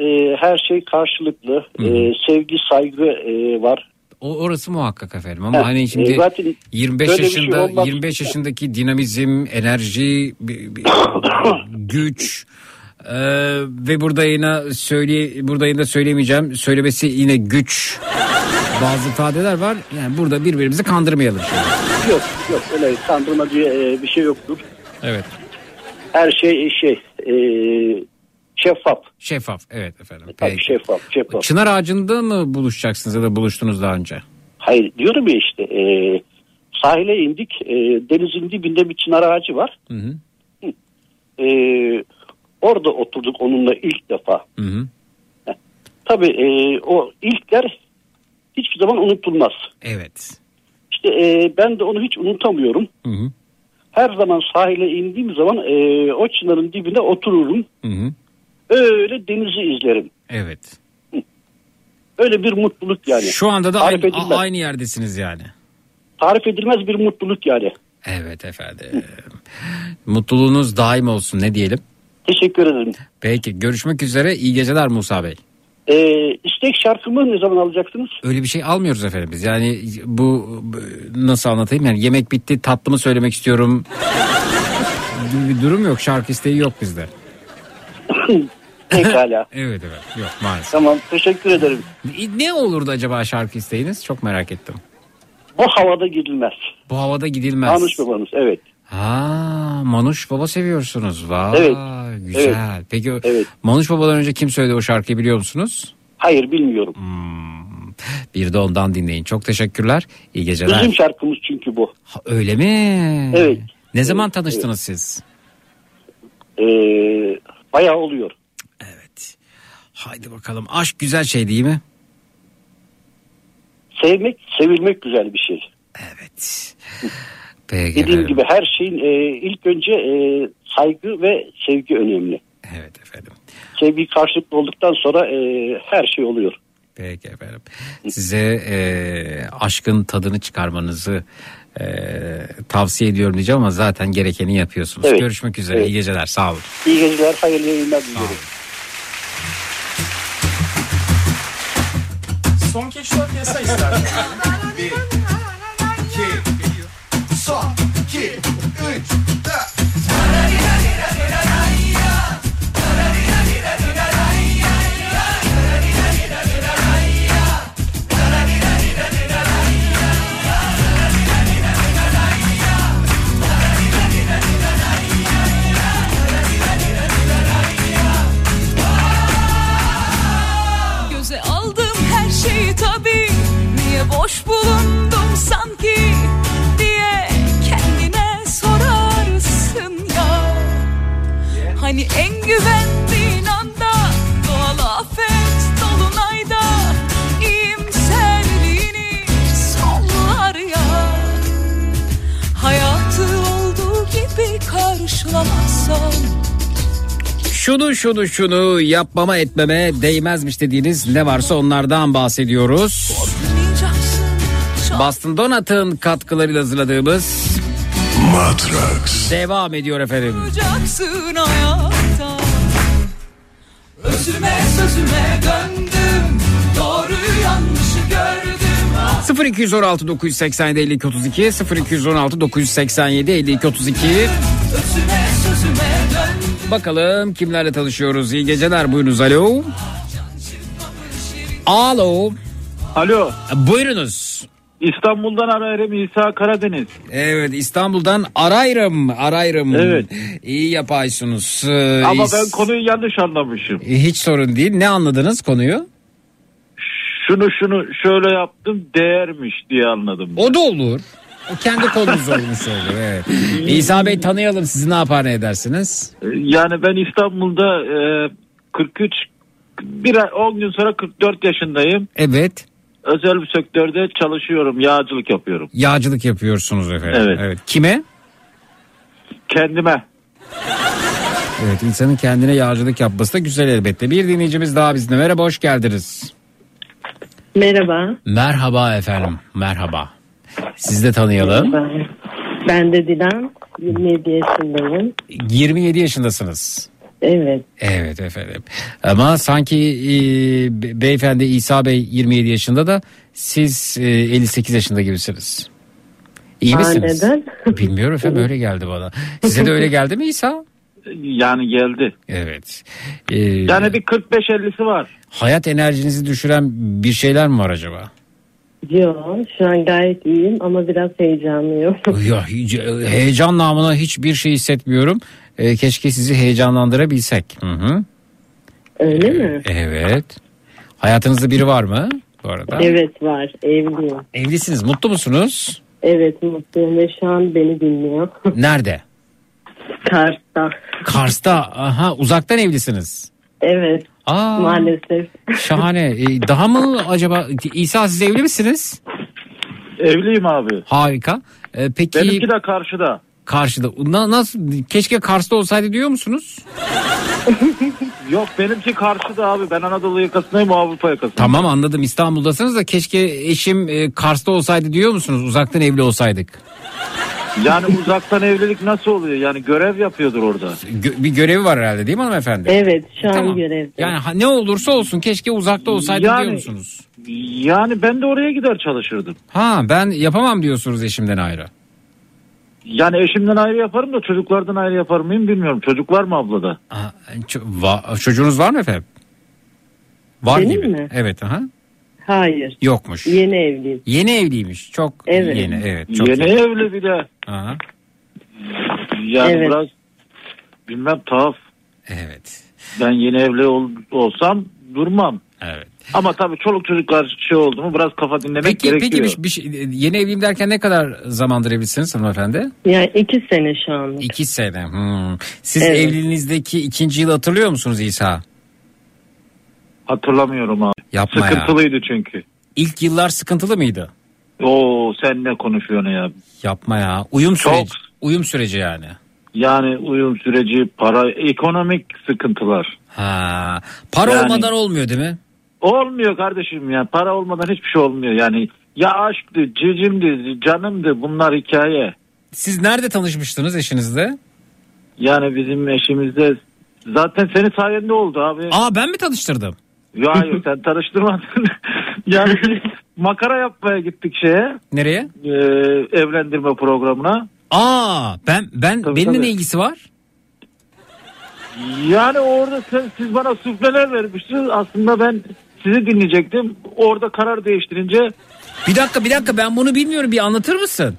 E, her şey karşılıklı. E, sevgi, saygı e, var. O orası muhakkak efendim ama Heh, hani şimdi e, zaten 25 böyle bir şey yaşında olmaz. 25 yaşındaki dinamizm, enerji, güç e, ve burada yine söyle burada yine söyleyemeyeceğim. Söylemesi yine güç. Bazı ifadeler var. Yani burada birbirimizi kandırmayalım. şimdi. Yok yok öyle kandırma diye bir şey yoktur. Evet. Her şey şey e, şeffaf. Şeffaf. Evet efendim. Tabii Peki. şeffaf, şeffaf. Çınar ağacında mı buluşacaksınız ya da buluştunuz daha önce? Hayır diyorum ya işte e, sahile indik. E, denizin dibinde bir çınar ağacı var. Hı hı. E, orada oturduk onunla ilk defa. Hı hı. Tabii e, o ilkler hiçbir zaman unutulmaz. Evet. İşte e, ben de onu hiç unutamıyorum. Hı hı. Her zaman sahile indiğim zaman e, o çınarın dibine otururum. Hı hı. Öyle denizi izlerim. Evet. Öyle bir mutluluk yani. Şu anda da Tarif aynı, edilmez. aynı yerdesiniz yani. Tarif edilmez bir mutluluk yani. Evet efendim. Mutluluğunuz daim olsun ne diyelim. Teşekkür ederim. Peki görüşmek üzere iyi geceler Musa Bey. E, istek şarkımı ne zaman alacaksınız? Öyle bir şey almıyoruz efendim biz. Yani bu nasıl anlatayım yani yemek bitti tatlımı söylemek istiyorum. bir durum yok şarkı isteği yok bizde. Pekala. Evet evet yok maalesef. tamam teşekkür ederim. Ne olurdu acaba şarkı isteğiniz? Çok merak ettim. Bu havada gidilmez. Bu havada gidilmez. Yanlış babanız evet. Ha, Manuş Baba seviyorsunuz. Vay Evet. güzel. Evet. Peki Evet. Manuş Baba'dan önce kim söyledi o şarkıyı biliyor musunuz? Hayır bilmiyorum. Hmm. Bir de ondan dinleyin. Çok teşekkürler. İyi geceler. Bizim şarkımız çünkü bu. Ha, öyle mi? Evet. Ne zaman tanıştınız siz? Ee, bayağı oluyor. Haydi bakalım. Aşk güzel şey değil mi? Sevmek, sevilmek güzel bir şey. Peki Dediğim efendim. gibi her şeyin e, ilk önce e, saygı ve sevgi önemli. Evet efendim. Sevgi karşılıklı olduktan sonra e, her şey oluyor. Peki efendim. Size e, aşkın tadını çıkarmanızı e, tavsiye ediyorum diyeceğim ama zaten gerekeni yapıyorsunuz. Evet. Görüşmek üzere. Evet. İyi geceler. Sağ olun. İyi geceler, hayırlı yayınlar diliyorum. Son keşfat yasa istersen. Bir, iki, son, iki, boş bulundum sanki Diye kendine sorarsın ya. Hani en güvendiğin anda Doğal afet dolunayda iyimserliğini sollar ya. Hayatı olduğu gibi karşılamazsan. Şunu şunu şunu yapmama etmeme değmezmiş dediğiniz ne varsa onlardan bahsediyoruz. Boston Donat'ın katkılarıyla hazırladığımız Matrax. devam ediyor efendim. Özüme sözüme döndüm Doğru yanlışı gördüm 0216 987 52 32 0216 987 52 32 Özüme sözüme döndüm Bakalım kimlerle tanışıyoruz. İyi geceler buyurunuz. Alo. Alo. Alo. Buyurunuz. İstanbul'dan ararım İsa Karadeniz. Evet İstanbul'dan arayırım arayırım. Evet. İyi yapaysınız. Ee, Ama is- ben konuyu yanlış anlamışım. Hiç sorun değil. Ne anladınız konuyu? Şunu şunu şöyle yaptım değermiş diye anladım. O da olur. O kendi konunuz olmuş olur. Evet. İsa Bey tanıyalım sizi ne yapar ne edersiniz? Yani ben İstanbul'da e, 43 bir ay 10 gün sonra 44 yaşındayım. Evet. Özel bir sektörde çalışıyorum. Yağcılık yapıyorum. Yağcılık yapıyorsunuz efendim. Evet. Kime? Kendime. Evet insanın kendine yağcılık yapması da güzel elbette. Bir dinleyicimiz daha bizde. Merhaba hoş geldiniz. Merhaba. Merhaba efendim. Merhaba. Sizi de tanıyalım. Ben, ben de Dilan. 27 yaşındayım. 27 yaşındasınız. Evet. Evet efendim. Ama sanki e, be- beyefendi İsa Bey 27 yaşında da siz e, 58 yaşında gibisiniz. İyi Aa, misiniz? neden? Bilmiyorum efendim öyle geldi bana. Size de öyle geldi mi İsa? Yani geldi. Evet. Ee, Yani bir 45-50'si var. hayat enerjinizi düşüren bir şeyler mi var acaba? Yok şu an gayet iyiyim ama biraz heyecanlıyım. Ya hiç- heyecan namına hiçbir şey hissetmiyorum. Ee, keşke sizi heyecanlandırabilsek. Hı hı. Öyle mi? Evet. Hayatınızda biri var mı bu arada? Evet var evliyim. Evlisiniz. Mutlu musunuz? Evet mutluyum ve şu an beni dinliyor. Nerede? Kars'ta. Kars'ta. Aha uzaktan evlisiniz. Evet Aa, maalesef. Şahane. Ee, daha mı acaba İsa siz evli misiniz? Evliyim abi. Harika. Ee, peki Benimki de karşıda. Karşıda Na- nasıl keşke Kars'ta olsaydı diyor musunuz? Yok benimki karşıda abi. Ben Anadolu yakasındayım o Avrupa yakasında. Tamam anladım İstanbul'dasınız da keşke eşim e, Kars'ta olsaydı diyor musunuz? Uzaktan evli olsaydık. Yani uzaktan evlilik nasıl oluyor? Yani görev yapıyordur orada. Gö- bir görevi var herhalde değil mi hanımefendi? Evet şu an Tamam. görevde. Yani ha- ne olursa olsun keşke uzakta olsaydı Yani- diyor musunuz? Yani ben de oraya gider çalışırdım. Ha ben yapamam diyorsunuz eşimden ayrı. Yani eşimden ayrı yaparım da çocuklardan ayrı yapar mıyım bilmiyorum. Çocuk var mı ablada? Ha, ço- va- çocuğunuz var mı efendim? Var Benim gibi. mi? Evet aha. Hayır. Yokmuş. Yeni evliyim. Yeni evliymiş. Çok Evet. yeni. Evet. Çok Yeni evli bir de. Aha. Yani Evet. biraz bilmem tuhaf. Evet. Ben yeni evli ol- olsam durmam. Evet. Ama tabii çoluk çocuklar şey oldu mu biraz kafa dinlemek Peki gerekiyor. peki bir, bir şey- yeni evliyim derken ne kadar zamandır evlisiniz hanımefendi? Yani iki sene şu an. İki sene. Hmm. Siz Evet. evliliğinizdeki ikinci yıl hatırlıyor musunuz İsa? Hatırlamıyorum abi. Yapma ya. Sıkıntılıydı çünkü. İlk yıllar sıkıntılı mıydı? Oo sen ne konuşuyorsun ya? Yapma ya. Uyum Çok. süreci. Uyum süreci yani. Yani uyum süreci, para, ekonomik sıkıntılar. Ha. Para Yani- olmadan olmuyor değil mi? Olmuyor kardeşim ya. Para olmadan hiçbir şey olmuyor. Yani Ya aşktı, cicimdi, canımdı bunlar hikaye. Siz nerede tanışmıştınız eşinizle? Yani bizim eşimizde zaten senin sayende oldu abi. Aa ben mi tanıştırdım? Ya hayır sen tanıştırmadın. yani makara yapmaya gittik şeye. Nereye? e, evlendirme programına. Aa ben ben Tabii, benimle tabii. ne ilgisi var? Yani orada sen, siz bana sufleler vermiştiniz. Aslında ben sizi dinleyecektim. Orada karar değiştirince Bir dakika bir dakika ben bunu bilmiyorum bir anlatır mısın?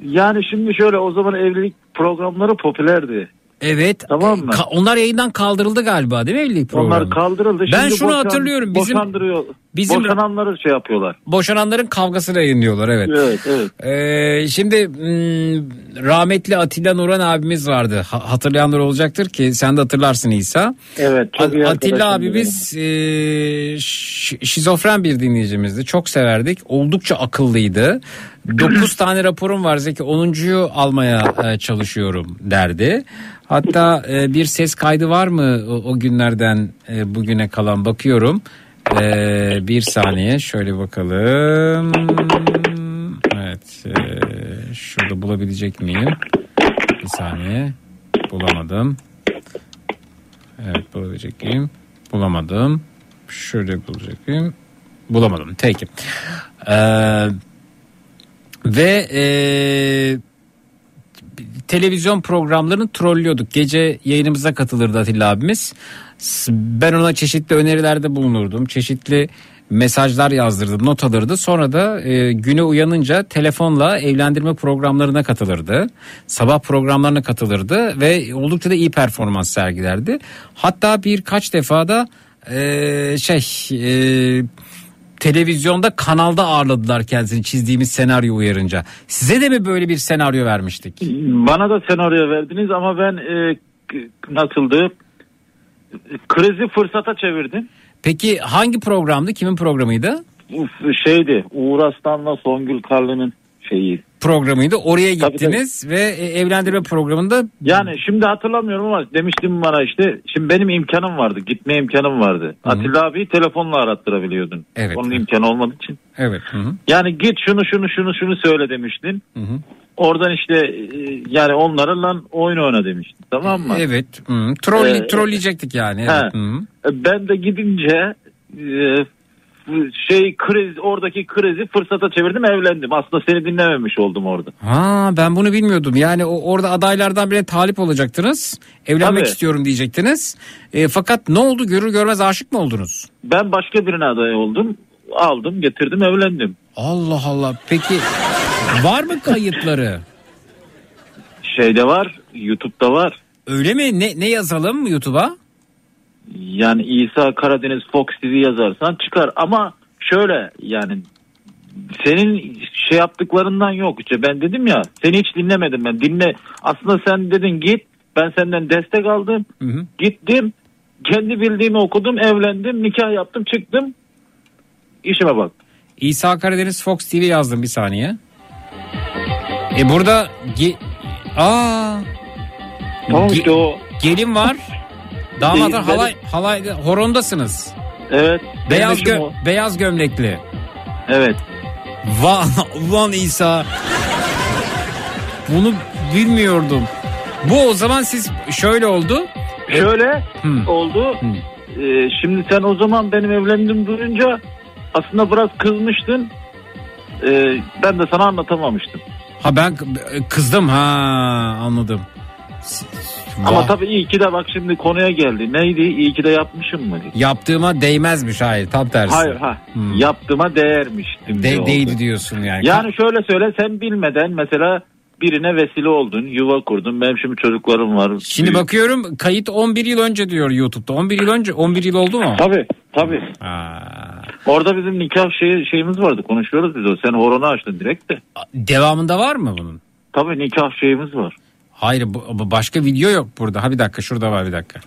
yani şimdi şöyle o zaman evlilik programları popülerdi. Evet. Tamam mı? Ka- onlar yayından kaldırıldı galiba değil mi evlilik programı? Onlar kaldırıldı. Ben Şimdi şunu boşan- hatırlıyorum. Bizim boşandırıyor. bizim- Boşananları şey yapıyorlar. boşananların kavgasını yayınlıyorlar evet. Evet evet. Ee, şimdi hmm, rahmetli Atilla Nuran abimiz vardı. Ha- hatırlayanlar olacaktır ki sen de hatırlarsın İsa. Evet. Çok iyi Atilla abimiz e, şizofren bir dinleyicimizdi. Çok severdik. Oldukça akıllıydı. 9 tane raporum var Zeki. 10.yu almaya e, çalışıyorum derdi. Hatta e, bir ses kaydı var mı o, günlerden e, bugüne kalan bakıyorum. Bir saniye şöyle bakalım. Evet. şurada bulabilecek miyim? Bir saniye. Bulamadım. Evet bulabilecek miyim? Bulamadım. Şöyle bulacak mıyım? Bulamadım. Peki. Ee, ve e, televizyon programlarını trollüyorduk. Gece yayınımıza katılırdı Atilla abimiz. Ben ona çeşitli önerilerde bulunurdum. Çeşitli mesajlar yazdırdım, not alırdı. Sonra da e, güne uyanınca telefonla evlendirme programlarına katılırdı. Sabah programlarına katılırdı ve oldukça da iyi performans sergilerdi. Hatta birkaç defa da e, şey e, televizyonda kanalda ağırladılar kendisini çizdiğimiz senaryo uyarınca. Size de mi böyle bir senaryo vermiştik? Bana da senaryo verdiniz ama ben e, nasıldı? Krizi fırsata çevirdim. Peki hangi programdı? Kimin programıydı? Uf, şeydi Uğur Aslan'la Songül Karlı'nın şeyi. Programıydı. Oraya Tabii, gittiniz ve e, evlendirme programında Yani şimdi hatırlamıyorum ama demiştim bana işte şimdi benim imkanım vardı gitme imkanım vardı. Atilla abiyi telefonla arattırabiliyordun. Evet. Onun imkanı olmadığı için. evet. Hı hı. Yani git şunu şunu şunu şunu söyle demiştin. Hı hı. Oradan işte e, yani onlarla oyun oyna demiştin tamam mı? Evet. Hı. Troll, Ee, trolleyecektik yani. Evet. Ben de gidince e, şey kriz oradaki krizi fırsata çevirdim evlendim. Aslında seni dinlememiş oldum orada. Ha ben bunu bilmiyordum. Yani o, orada adaylardan birine talip olacaktınız. Evlenmek Tabii. istiyorum diyecektiniz. E, fakat ne oldu? Görür görmez aşık mı oldunuz? Ben başka birine aday oldum. Aldım getirdim evlendim. Allah Allah. Peki var mı kayıtları? Şeyde var YouTube'da var. Öyle mi? Ne, ne yazalım YouTube'a? Yani İsa Karadeniz Fox TV yazarsan çıkar. Ama şöyle yani senin şey yaptıklarından yok. İşte ben dedim ya seni hiç dinlemedim ben. Dinle. Aslında sen dedin git. Ben senden destek aldım. Gittim. Kendi bildiğimi okudum evlendim nikah yaptım çıktım. İşime bak. İsa Karadeniz Fox TV yazdım bir saniye. E burada ge- Aa! Tamam işte o gelin var. Damat Değil, var, halay halay horondasınız. evet Beyaz gö- o. beyaz gömlekli. evet Van Van İsa. Bunu bilmiyordum. Bu o zaman siz şöyle oldu. Şöyle Hı. oldu. Ee, şimdi sen o zaman benim evlendim duyunca aslında biraz kızmıştın. Ee, ben de sana anlatamamıştım. Ha ben k- kızdım ha anladım. Ama tabii iyi ki de bak şimdi konuya geldi. Neydi? İyi ki de yapmışım mı? Yaptığıma değmezmiş hayır tam tersi. Hayır ha. Yaptığıma değermiştim. De- oldu. değdi diyorsun yani. Yani şöyle söyle sen bilmeden mesela birine vesile oldun, yuva kurdun. Benim şimdi çocuklarım var. Şimdi Büyük- bakıyorum kayıt 11 yıl önce diyor YouTube'da. 11 yıl önce 11 yıl oldu mu? Tabii tabii. Orada bizim nikah şey, şeyimiz vardı konuşuyoruz biz o. Sen horonu açtın direkt de. Devamında var mı bunun? Tabii nikah şeyimiz var. Hayır bu, bu başka video yok burada. Ha bir dakika şurada var bir dakika.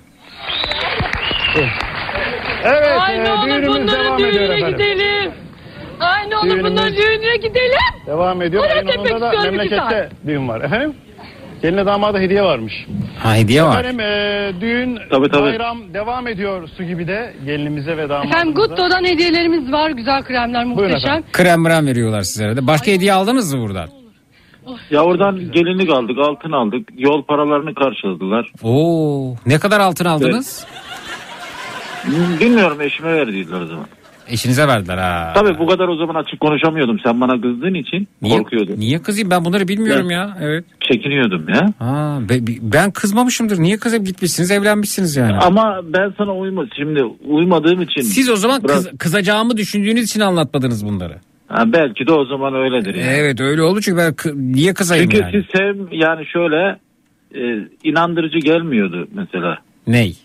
Evet, Ay e, ne olur düğünümüz bunların devam ediyor düğününe efendim. gidelim. Ay ne olur Düğünümüz- bunların düğününe gidelim. Devam ediyor. Oraya Ayın 10'unda da memlekette düğün var. Efendim? Geline damada hediye varmış. Ha hediye var. Efendim e, düğün Tabii, tabii. bayram devam ediyor su gibi de gelinimize ve damadımıza. Efendim Gutto'dan hediyelerimiz var. Güzel kremler muhteşem. efendim. Krem veriyorlar sizlere de. Başka hediye aldınız mı buradan? Ya oradan gelinlik aldık, altın aldık. Yol paralarını karşıladılar. Oo, ne kadar altın aldınız? Bilmiyorum eşime verdiydiler o zaman. Eşinize verdiler ha. Tabii bu kadar o zaman açık konuşamıyordum. Sen bana kızdığın için Niye, korkuyordum. niye kızayım ben bunları bilmiyorum ya. Evet. Çekiniyordum ya. Ha, be- ben kızmamışımdır. Niye kızıp gitmişsiniz evlenmişsiniz yani. Ama ben sana uyma şimdi uymadığım için. Siz o zaman Biraz- kız- kızacağımı düşündüğünüz için anlatmadınız bunları. Ha, belki de o zaman öyledir yani. Evet öyle oldu çünkü ben kı- niye kızayım Çünkü yani? siz sev yani şöyle e, inandırıcı gelmiyordu mesela Ney?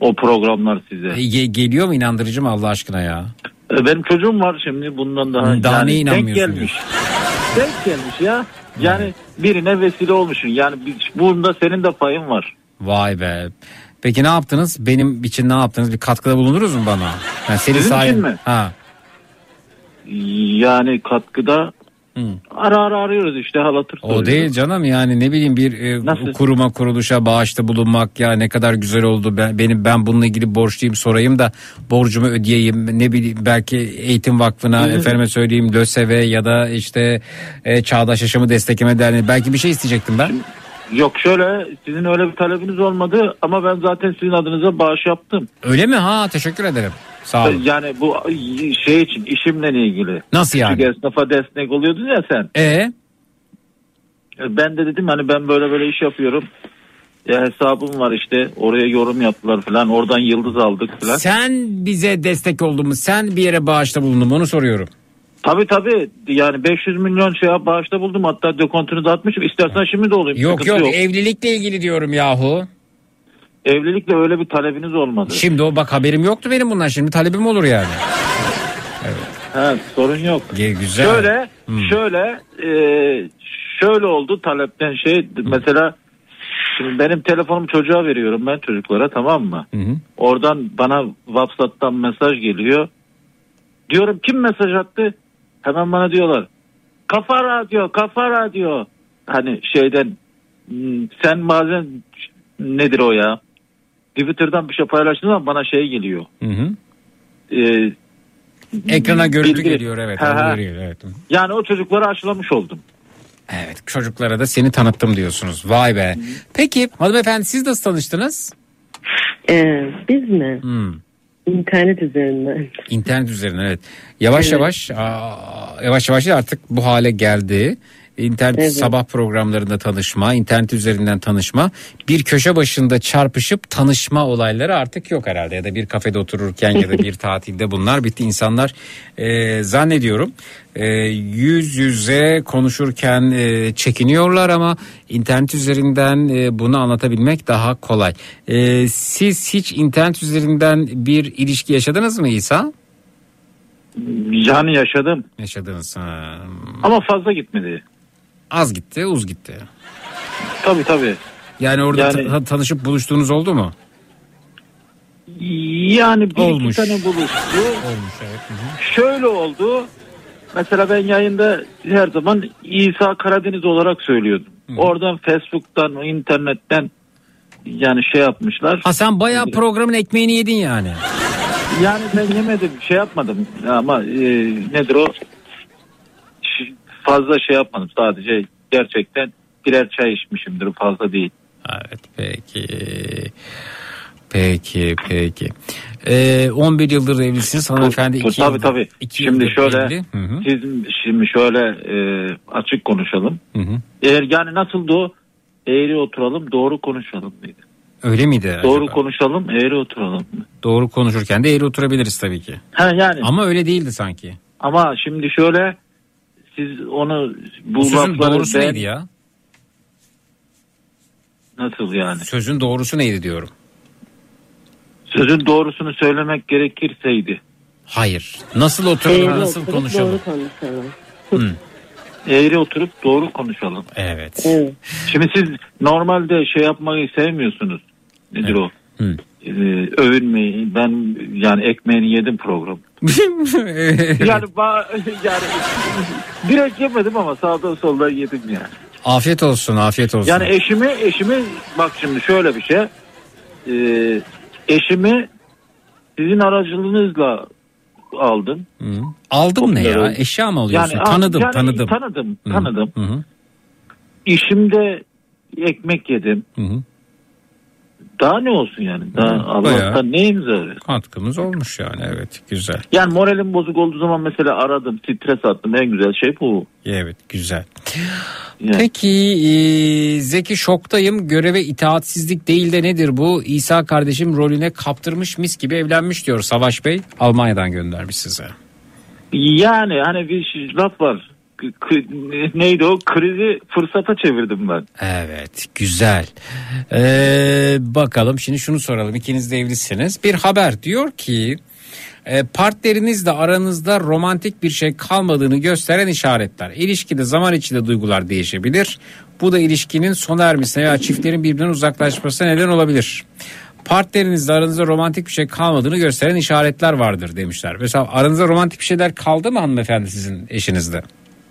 o programlar size. E, ge- geliyor mu inandırıcı mı Allah aşkına ya? E, Benim çocuğum var şimdi bundan daha. Daha neye denk inanmıyorsun gelmiş. denk gelmiş ya. Yani birine vesile olmuşsun. Yani bir- bunda senin de payın var. Vay be. Peki ne yaptınız? Benim için ne yaptınız? Bir katkıda bulunuruz mu bana? Yani senin Sizin için mi? Ha. Yani katkıda ara ara arıyoruz işte halatır O değil canım yani ne bileyim bir e, Nasıl? kuruma kuruluşa bağışta bulunmak ya ne kadar güzel oldu ben benim ben bununla ilgili borçluyum sorayım da borcumu ödeyeyim ne bileyim belki eğitim vakfına Hı hı. efendime söyleyeyim LÖSEV'e ya da işte e, Çağdaş Yaşamı Destekleme Derneği belki bir şey isteyecektim ben. Yok şöyle sizin öyle bir talebiniz olmadı ama ben zaten sizin adınıza bağış yaptım. Öyle mi? Ha teşekkür ederim. Sağ olun. Yani bu şey için işimle ilgili. Nasıl yani? Çünkü esnafa destek oluyordun ya sen. E Ben de dedim hani ben böyle böyle iş yapıyorum. Ya hesabım var işte oraya yorum yaptılar falan oradan yıldız aldık falan. sen bize destek oldun mu? Sen bir yere bağışta bulundun mu? Onu soruyorum. Tabii tabii yani 500 milyon şey bağışta buldum hatta dekontunu da atmışım istersen şimdi de olayım. Yok sıkıntı yok, evlilikle ilgili diyorum yahu. Evlilikle öyle bir talebiniz olmadı. Şimdi o bak haberim yoktu benim bundan şimdi talebim olur yani. Ha, sorun yok. Ge- Güzel. Şöyle Hmm. şöyle e, şöyle oldu talepten şey mesela şimdi benim telefonumu çocuğa veriyorum ben çocuklara tamam mı? Oradan bana WhatsApp'tan mesaj geliyor. Diyorum kim mesaj attı? Hemen bana diyorlar. Kafa radyo, kafa radyo. Hani şeyden hmm, sen bazen nedir o ya? Twitter'dan bir şey paylaştığın zaman bana şey geliyor. Hı hı. Ee, Ekrana görüntü bilgi- geliyor evet. Ha, görüyor, evet. Yani o çocukları aşılamış oldum. Evet çocuklara da seni tanıttım diyorsunuz. Vay be. Peki hanımefendi siz nasıl tanıştınız? Ee, biz mi? Hmm. İnternet üzerinden. İnternet üzerinden evet. Yavaş Evet. yavaş aa, yavaş yavaş artık bu hale geldi. İnternet Evet. sabah programlarında tanışma, internet üzerinden tanışma, bir köşe başında çarpışıp tanışma olayları artık yok herhalde ya da bir kafede otururken ya da bir tatilde bunlar bitti. İnsanlar e, zannediyorum e, yüz yüze konuşurken e, çekiniyorlar ama internet üzerinden e, bunu anlatabilmek daha kolay. E, siz hiç internet üzerinden bir ilişki yaşadınız mı İsa? Yani yaşadım. Yaşadınız. Ha. Ama fazla gitmedi. Az gitti, uz gitti. Tabii tabii. Yani orada Yani- ta- tanışıp buluştuğunuz oldu mu? Yani bir Olmuş. iki tane buluştu. Olmuş evet. Şöyle oldu. Mesela ben yayında her zaman İsa Karadeniz olarak söylüyordum. Oradan Facebook'tan, internetten yani şey yapmışlar. Ha sen bayağı programın ekmeğini yedin yani. Yani ben yemedim, şey yapmadım ama e, nedir o? Fazla şey yapmadım sadece gerçekten birer çay içmişimdir fazla değil. Evet peki. Peki peki. Ee, 11 yıldır evlisiniz hanımefendi. Tabii iki tabii. yıldır- tabii. iki Şimdi şöyle evli. Hı hı. siz şimdi şöyle e, açık konuşalım. Hı hı. Eğer yani nasıldı o? Eğri oturalım, doğru konuşalım mıydı? Öyle miydi Doğru acaba? konuşalım, eğri oturalım. Doğru konuşurken de eğri oturabiliriz tabii ki. Ha yani Ama öyle değildi sanki. ama şimdi şöyle siz onu bu Bu sözün doğrusu ben- neydi ya? Nasıl yani? Sözün doğrusu neydi diyorum. Sözün doğrusunu söylemek gerekirseydi. Hayır. Nasıl oturalım, Eğri nasıl oturup konuşalım? Doğru konuşalım. Hı. Eğri oturup doğru konuşalım. Evet. Evet. Şimdi siz normalde şey yapmayı sevmiyorsunuz. Nedir o? Hı. Ee, övünmeyi. Ben yani ekmeğini yedim program. yani ba- yani direkt yemedim ama sağdan soldan yedim yani. Afiyet olsun afiyet olsun. Yani eşimi eşimi bak şimdi şöyle bir şey. Ee, eşimi sizin aracılığınızla aldım. Aldım ne ya? Eşya mı alıyorsun? Yani, tanıdım yani tanıdım. Tanıdım Hı. tanıdım. Hı hı. İşimde ekmek yedim. Hı hı. Daha ne olsun yani? Daha Allah'tan bayağı. neyimiz arıyor? Katkımız olmuş yani evet güzel. Yani moralim bozuk olduğu zaman mesela aradım, stres attım. En güzel şey bu. Evet güzel. Yani. Peki e, Zeki şoktayım göreve itaatsizlik değil de nedir bu? İsa kardeşim rolüne kaptırmış mis gibi evlenmiş diyor Savaş Bey. Almanya'dan göndermiş size. Yani hani bir laf var. Neydi o? Krizi fırsata çevirdim ben. Evet güzel. Ee, bakalım şimdi şunu soralım ikiniz de evlisiniz. Bir haber diyor ki e, partnerinizle aranızda romantik bir şey kalmadığını gösteren işaretler. İlişkide zaman içinde duygular değişebilir. Bu da ilişkinin sona ermesine veya çiftlerin birbirinden uzaklaşmasına neden olabilir. Partnerinizle aranızda romantik bir şey kalmadığını gösteren işaretler vardır demişler. Mesela aranızda romantik bir şeyler kaldı mı hanımefendi sizin eşinizde?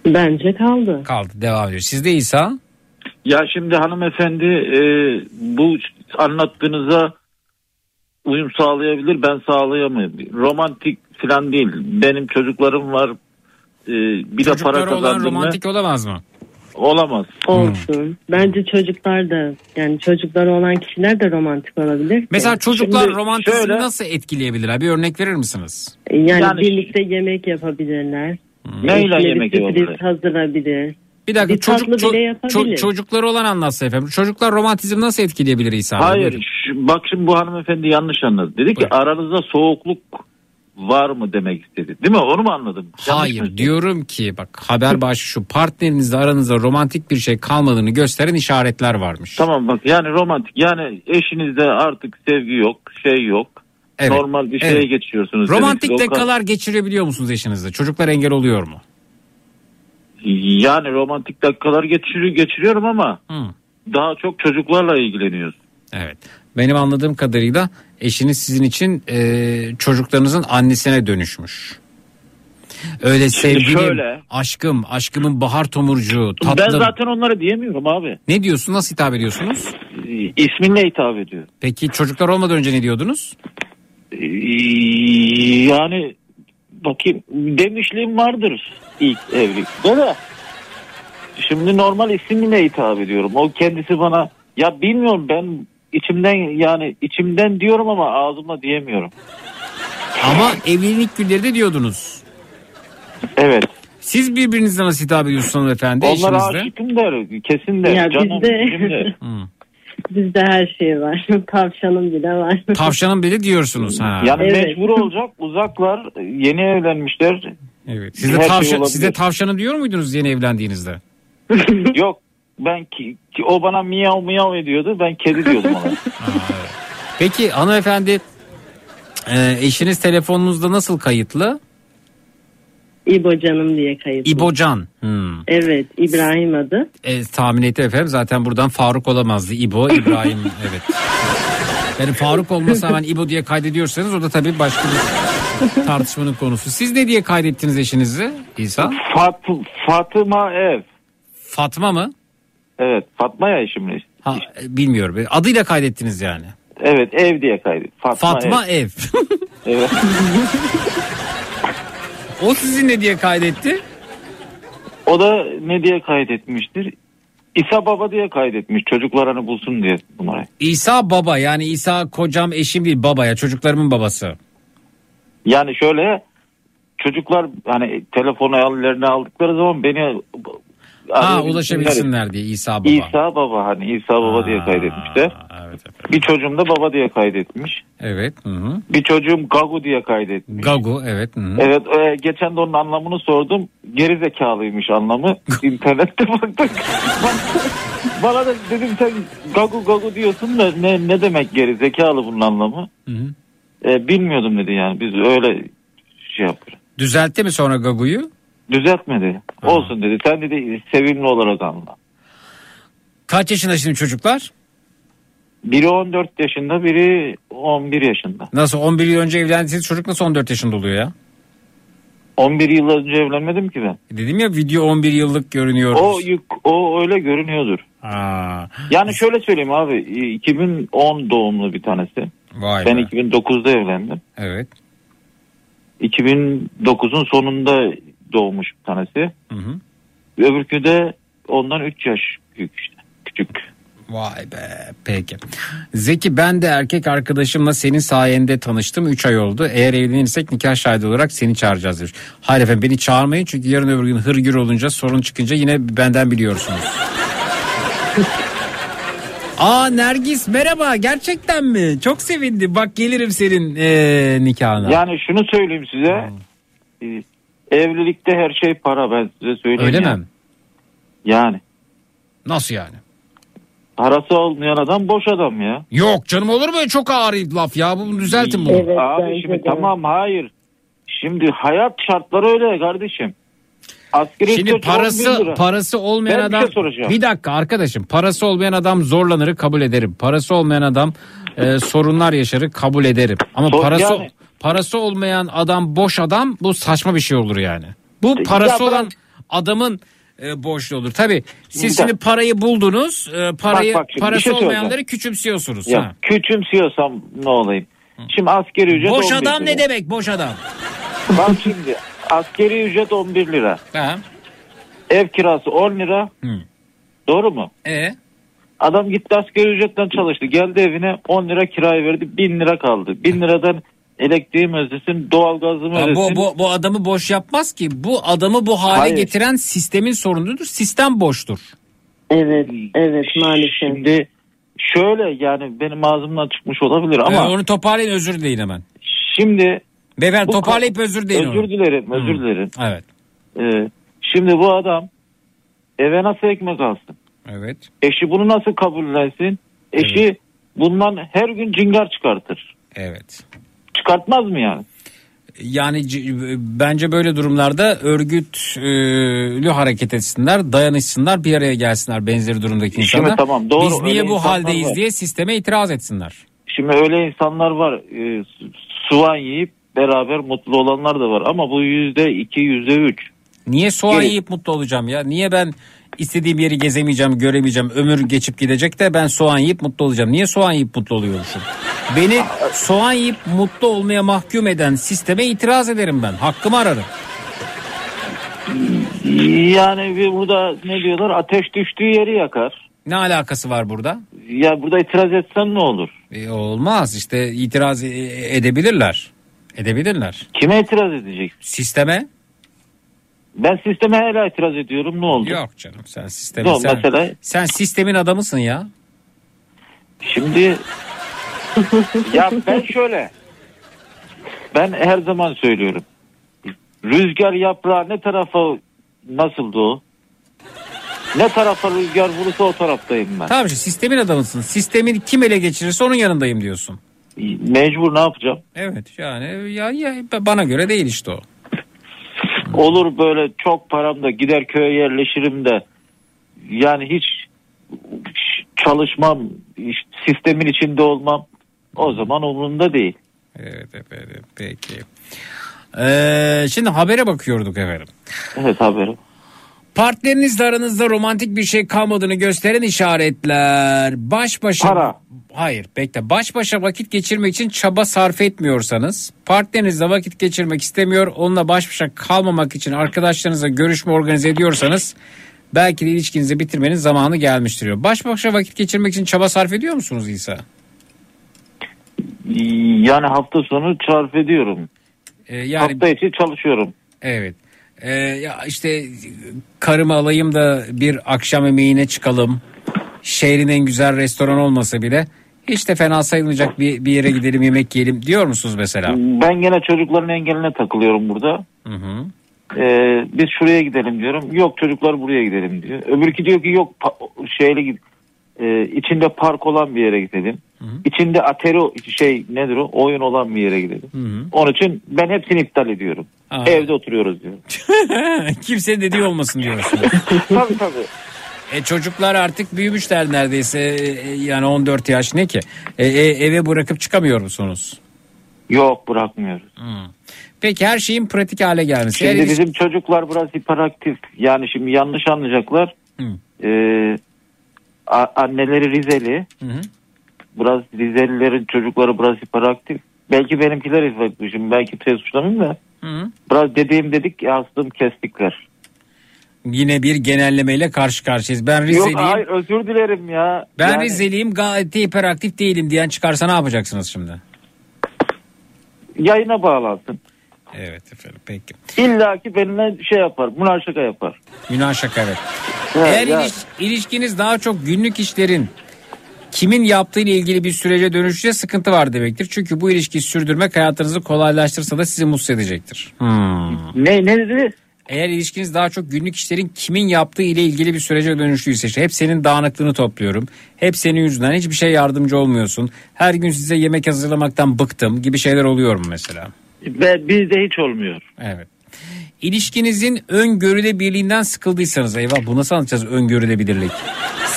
Bence kaldı. Kaldı devam ediyor. Sizde İsa? Ya şimdi hanımefendi e, bu anlattığınıza uyum sağlayabilir ben sağlayamıyorum. Romantik falan değil. Benim çocuklarım var. E, bir de para olan kazandım mı? romantik olamaz mı? Olamaz. Olsun. Bence çocuklar da yani çocukları olan kişiler de romantik olabilir. Mesela çocuklar Şimdi romantizmi şöyle- nasıl etkileyebilirler? Bir örnek verir misiniz? Yani, Yani- birlikte yemek yapabilirler. Neyle Eşleri yemek hazırlayabilir. Bir dakika Bir çocuk ço- ço- çocukları olan anlatsın efendim. Çocuklar romantizm nasıl etkileyebilir İsa? Hayır Buyurun. bak şimdi bu hanımefendi yanlış anladı. Dedi ki aranızda soğukluk var mı demek istedi. Değil mi? Onu mu anladım? Yanlış Hayır diyorum ki bak haber başı şu partnerinizle aranızda romantik bir şey kalmadığını gösteren işaretler varmış. Tamam bak yani romantik yani eşinizde artık sevgi yok şey yok. Evet, Normal bir şeye evet. geçiyorsunuz. Romantik Demek dakikalar geçirebiliyor musunuz eşinizle? Çocuklar engel oluyor mu? Yani romantik dakikalar geçiriyor, geçiriyorum ama Hı. daha çok çocuklarla ilgileniyoruz. Evet. Benim anladığım kadarıyla eşiniz sizin için e, çocuklarınızın annesine dönüşmüş. Öyle sevgilim, şöyle. aşkım, aşkımın bahar tomurcuğu, Ben tatlım. zaten onları diyemiyorum abi. Ne diyorsun? Nasıl hitap ediyorsunuz? İsminle hitap ediyor. Peki çocuklar olmadan önce ne diyordunuz? Yani bakayım demişliğim vardır ilk evlilikte de. Şimdi normal ismimle hitap ediyorum. O kendisi bana ya bilmiyorum ben içimden yani içimden diyorum ama ağzımla diyemiyorum. Ama evlilik günleri de diyordunuz. Evet. Siz birbirinize nasıl hitap ediyorsunuz hanımefendi Onlar eşinizle? aşıkım der kesin der. Ya Canım, bizde- bizim der. Bizde her şey var. Tavşanım bile var. Tavşanın biri diyorsunuz. Ha. Yani Evet. mecbur olacak uzaklar yeni evlenmişler. Evet. Siz de, Her şey tavşan, siz de tavşanım diyor muydunuz yeni evlendiğinizde? Yok ben ki, ki o bana miyav miyav ediyordu ben kedi diyordum ona. Peki hanımefendi e, eşiniz telefonunuzda nasıl kayıtlı? İbo canım diye kayıt. İbocan. Hmm. Evet İbrahim adı. E, tahmin ettim efendim zaten buradan Faruk olamazdı. İbo, İbrahim evet. Yani Faruk olmasa hemen İbo diye kaydediyorsanız o da tabii başka bir tartışmanın konusu. Siz ne diye kaydettiniz eşinizi İsa? Fat, Fatıma ev. Fatma mı? Evet Fatma ya eşimin. Ha, e, bilmiyorum. Adıyla kaydettiniz yani. Evet ev diye kaydet. Fatma, Fatma ev. ev. Evet. o sizin ne diye kaydetti? O da ne diye kaydetmiştir? İsa Baba diye kaydetmiş çocuklarını bulsun diye numarayı. İsa baba yani İsa kocam eşim değil babaya çocuklarımın babası. Yani şöyle çocuklar hani telefonu ellerine aldıkları zaman beni Ha arayabilsinler. ulaşabilsinler diye İsa baba. İsa Baba hani İsa Baba diye kaydetmişler. Bir çocuğum da baba diye kaydetmiş. Evet. Hı hı. Bir çocuğum Gagu diye kaydetmiş. Gagu evet. Hı hı. Evet e, geçen de onun anlamını sordum. Geri zekalıymış anlamı. İnternette baktık. Bana da dedim sen Gagu Gagu diyorsun da ne ne demek geri zekalı bunun anlamı? Hı hı. E, bilmiyordum dedi yani biz öyle şey yapıyoruz. Düzeltti mi sonra Gagu'yu? Düzeltmedi. Olsun dedi. Sen dedi sevimli olarak anla. Kaç yaşında şimdi çocuklar? Biri 14 yaşında biri 11 yaşında. Nasıl 11 yıl önce evlendiğiniz çocuk nasıl 14 yaşında oluyor ya? 11 yıl önce evlenmedim ki ben. Dedim ya video 11 yıllık görünüyor. O yük, o öyle görünüyordur. Aa, Yani şöyle söyleyeyim abi 2010 doğumlu bir tanesi. vay Ben be. 2009'da evlendim. Evet. 2009'un sonunda doğmuş bir tanesi. Hı hı. Öbürkü de ondan 3 yaş büyük işte. Küçük. Vay be peki. Zeki ben de erkek arkadaşımla senin sayende tanıştım 3 ay oldu. Eğer evlenirsek nikah şahidi olarak seni çağıracağız demiş. Hayır efendim beni çağırmayın çünkü yarın öbür gün hırgür olunca sorun çıkınca yine benden biliyorsunuz. Aa Nergis merhaba gerçekten mi? Çok sevindim bak gelirim senin eee, nikahına. Yani şunu söyleyeyim size. Ee, Evlilikte her şey para ben size söyleyeyim. Öyle ya. mi? Yani. Nasıl yani? Parası olmayan adam boş adam ya. Yok canım olur mu çok ağır laf ya bunu düzeltin bunu. Abi şimdi tamam hayır. Şimdi hayat şartları öyle kardeşim. Asgari Şimdi ücret 11 parası parası olmayan Ben bir adam şey soracağım. bir dakika arkadaşım parası olmayan adam zorlanır kabul ederim. Parası olmayan adam e, sorunlar yaşarı kabul ederim. Ama Sor- parası yani- parası olmayan adam boş adam bu saçma bir şey olur yani. Bu parası Ya olan adamın e, borçlu olur. Tabii siz şimdi parayı buldunuz. e, parayı Bak, bak şimdi parası şey söyleyeceğim. olmayanları küçümsüyorsunuz. Ya ha. küçümsüyorsam ne olayım? Şimdi askeri ücret Boş 11 adam lira. ne demek boş adam? Bak şimdi askeri ücret 11 lira. Ha. Ev kirası 10 lira. Hı. Doğru mu? E Adam gitti askeri ücretten çalıştı. Geldi evine 10 lira kirayı verdi. 1000 lira kaldı. 1000 liradan elektriğim ödesin, doğalgazımı ödesin. bu, bu, bu adamı boş yapmaz ki. Bu adamı bu hale Hayır. getiren sistemin sorunudur. Sistem boştur. Evet, evet maalesef. Şimdi şöyle yani benim ağzımdan çıkmış olabilir ama Ee, onu toparlayın özür dileyin hemen. şimdi Beyefendi Bu- toparlayıp özür dileyin. özür onu. dilerim, özür Hı. dilerim. Evet. Ee, şimdi bu adam eve nasıl ekmek alsın? Evet. Eşi bunu nasıl kabullensin? Eşi bundan her gün cingar çıkartır. Evet. Çıkartmaz mı yani? Yani bence böyle durumlarda örgütlü hareket etsinler, dayanışsınlar, bir araya gelsinler benzeri durumdaki Şimdi insanlar. tamam, doğru, Biz niye bu haldeyiz var. diye sisteme itiraz etsinler. Şimdi öyle insanlar var. e, soğan yiyip beraber mutlu olanlar da var. Ama bu yüzde iki, yüzde üç. Niye soğan yiyip mutlu olacağım ya? Niye ben istediğim yeri gezemeyeceğim, göremeyeceğim, ömür geçip gidecek de ben soğan yiyip mutlu olacağım? Niye soğan yiyip mutlu oluyormuşum? Beni soğan yiyip mutlu olmaya mahkum eden sisteme itiraz ederim ben. Hakkımı ararım. Yani burada ne diyorlar? Ateş düştüğü yeri yakar. Ne alakası var burada? Ya burada itiraz etsen ne olur? E, olmaz işte itiraz e- edebilirler. Edebilirler. Kime itiraz edecek? Sisteme? Ben sisteme hala itiraz ediyorum. Ne oldu? Yok canım sen sistemi Yok, sen, mesela- sen sistemin adamısın ya. Şimdi ya ben şöyle ben her zaman söylüyorum. Rüzgar yaprağı ne tarafa nasıldı o? Ne tarafa rüzgar vurursa o taraftayım ben. Tamam işte sistemin adamısın. Sistemin kim ele geçirirse onun yanındayım diyorsun. Mecbur ne yapacağım? Evet yani ya, ya bana göre değil işte o. Olur böyle çok param da gider köye yerleşirim de yani hiç çalışmam, sistemin içinde olmam o zaman umurumda değil. Evet efendim peki. Ee, şimdi habere bakıyorduk efendim. Evet haberim. Partnerinizle aranızda romantik bir şey kalmadığını gösteren işaretler. Baş başa Para. Hayır bekle. Baş başa vakit geçirmek için çaba sarf etmiyorsanız, partnerinizle vakit geçirmek istemiyor, onunla baş başa kalmamak için arkadaşlarınızla görüşme organize ediyorsanız belki de ilişkinizi bitirmenin zamanı gelmiştir diyor. Baş başa vakit geçirmek için çaba sarf ediyor musunuz İsa? Yani hafta sonu çarp ediyorum. Ee, yani Hafta içi çalışıyorum. Evet. Ee, ya işte karımı alayım da bir akşam yemeğine çıkalım. Şehrin en güzel restoran olmasa bile hiç de fena sayılmayacak bir, bir yere gidelim yemek yiyelim diyor musunuz mesela? Ben gene çocukların engeline takılıyorum burada. Hı hı. Ee, biz şuraya gidelim diyorum. Yok çocuklar buraya gidelim diyor. Öbürkü diyor ki yok pa- şeyle git. e, içinde park olan bir yere gidelim. İçinde atero şey nedir o oyun olan bir yere gidelim. Onun için ben hepsini iptal ediyorum. Aa. Evde oturuyoruz diyor. Kimse dediği olmasın diyorsun. tabii tabii. E çocuklar artık büyümüşler neredeyse E, yani 14 yaş ne ki? E, e, eve bırakıp çıkamıyor musunuz? Yok bırakmıyoruz. Hmm. Peki her şeyin pratik hale gelmesi. Şimdi ilişki- bizim çocuklar biraz hiperaktif. Yani şimdi yanlış anlayacaklar. Ee, a- anneleri Rizeli. Biraz Rizelilerin çocukları biraz hiperaktif. Belki benimkiler hiperaktif. Şimdi belki tez suçlamayayım da. Hı. Biraz dediğim dedik yazdım kestikler. Yine bir genellemeyle karşı karşıyayız. Ben Yok Rizeliyim. hayır özür dilerim ya. Ben Yani Rizeliyim gayet de hiperaktif değilim diyen çıkarsa ne yapacaksınız şimdi? Yayına bağlansın. Evet efendim peki. İlla ki benimle şey yapar. Münakaşa yapar. Yunan şaka evet. Evet, Eğer ya. iliş- ilişkiniz daha çok günlük işlerin kimin yaptığı ile ilgili bir sürece dönüşürse sıkıntı var demektir. Çünkü bu ilişkiyi sürdürmek hayatınızı kolaylaştırsa da sizi mutsuz edecektir. Ne ne dedi? Eğer ilişkiniz daha çok günlük işlerin kimin yaptığı ile ilgili bir sürece dönüştüyse işte hep senin dağınıklığını topluyorum. Hep senin yüzünden hiçbir şey yardımcı olmuyorsun. Her gün size yemek hazırlamaktan bıktım gibi şeyler oluyor mu mesela? Ve bizde hiç olmuyor. Evet. İlişkinizin öngörülebilirliğinden sıkıldıysanız eyvah bu nasıl anlatacağız öngörülebilirlik?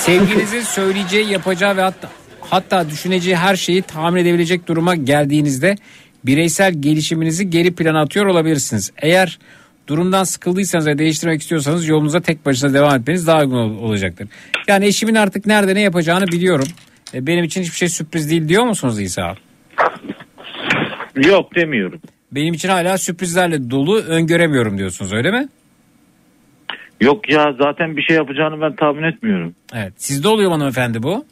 Sevginizin söyleyeceği, yapacağı ve hatta, hatta düşüneceği her şeyi tahmin edebilecek duruma geldiğinizde bireysel gelişiminizi geri plana atıyor olabilirsiniz. Eğer durumdan sıkıldıysanız ve değiştirmek istiyorsanız yolunuza tek başına devam etmeniz daha uygun ol- olacaktır. Yani eşimin artık nerede ne yapacağını biliyorum. E, Benim için hiçbir şey sürpriz değil diyor musunuz İsa? Yok demiyorum. Benim için hala sürprizlerle dolu öngöremiyorum diyorsunuz öyle mi? Yok ya zaten bir şey yapacağını ben tahmin etmiyorum. Evet. Sizde oluyor mu hanımefendi bu?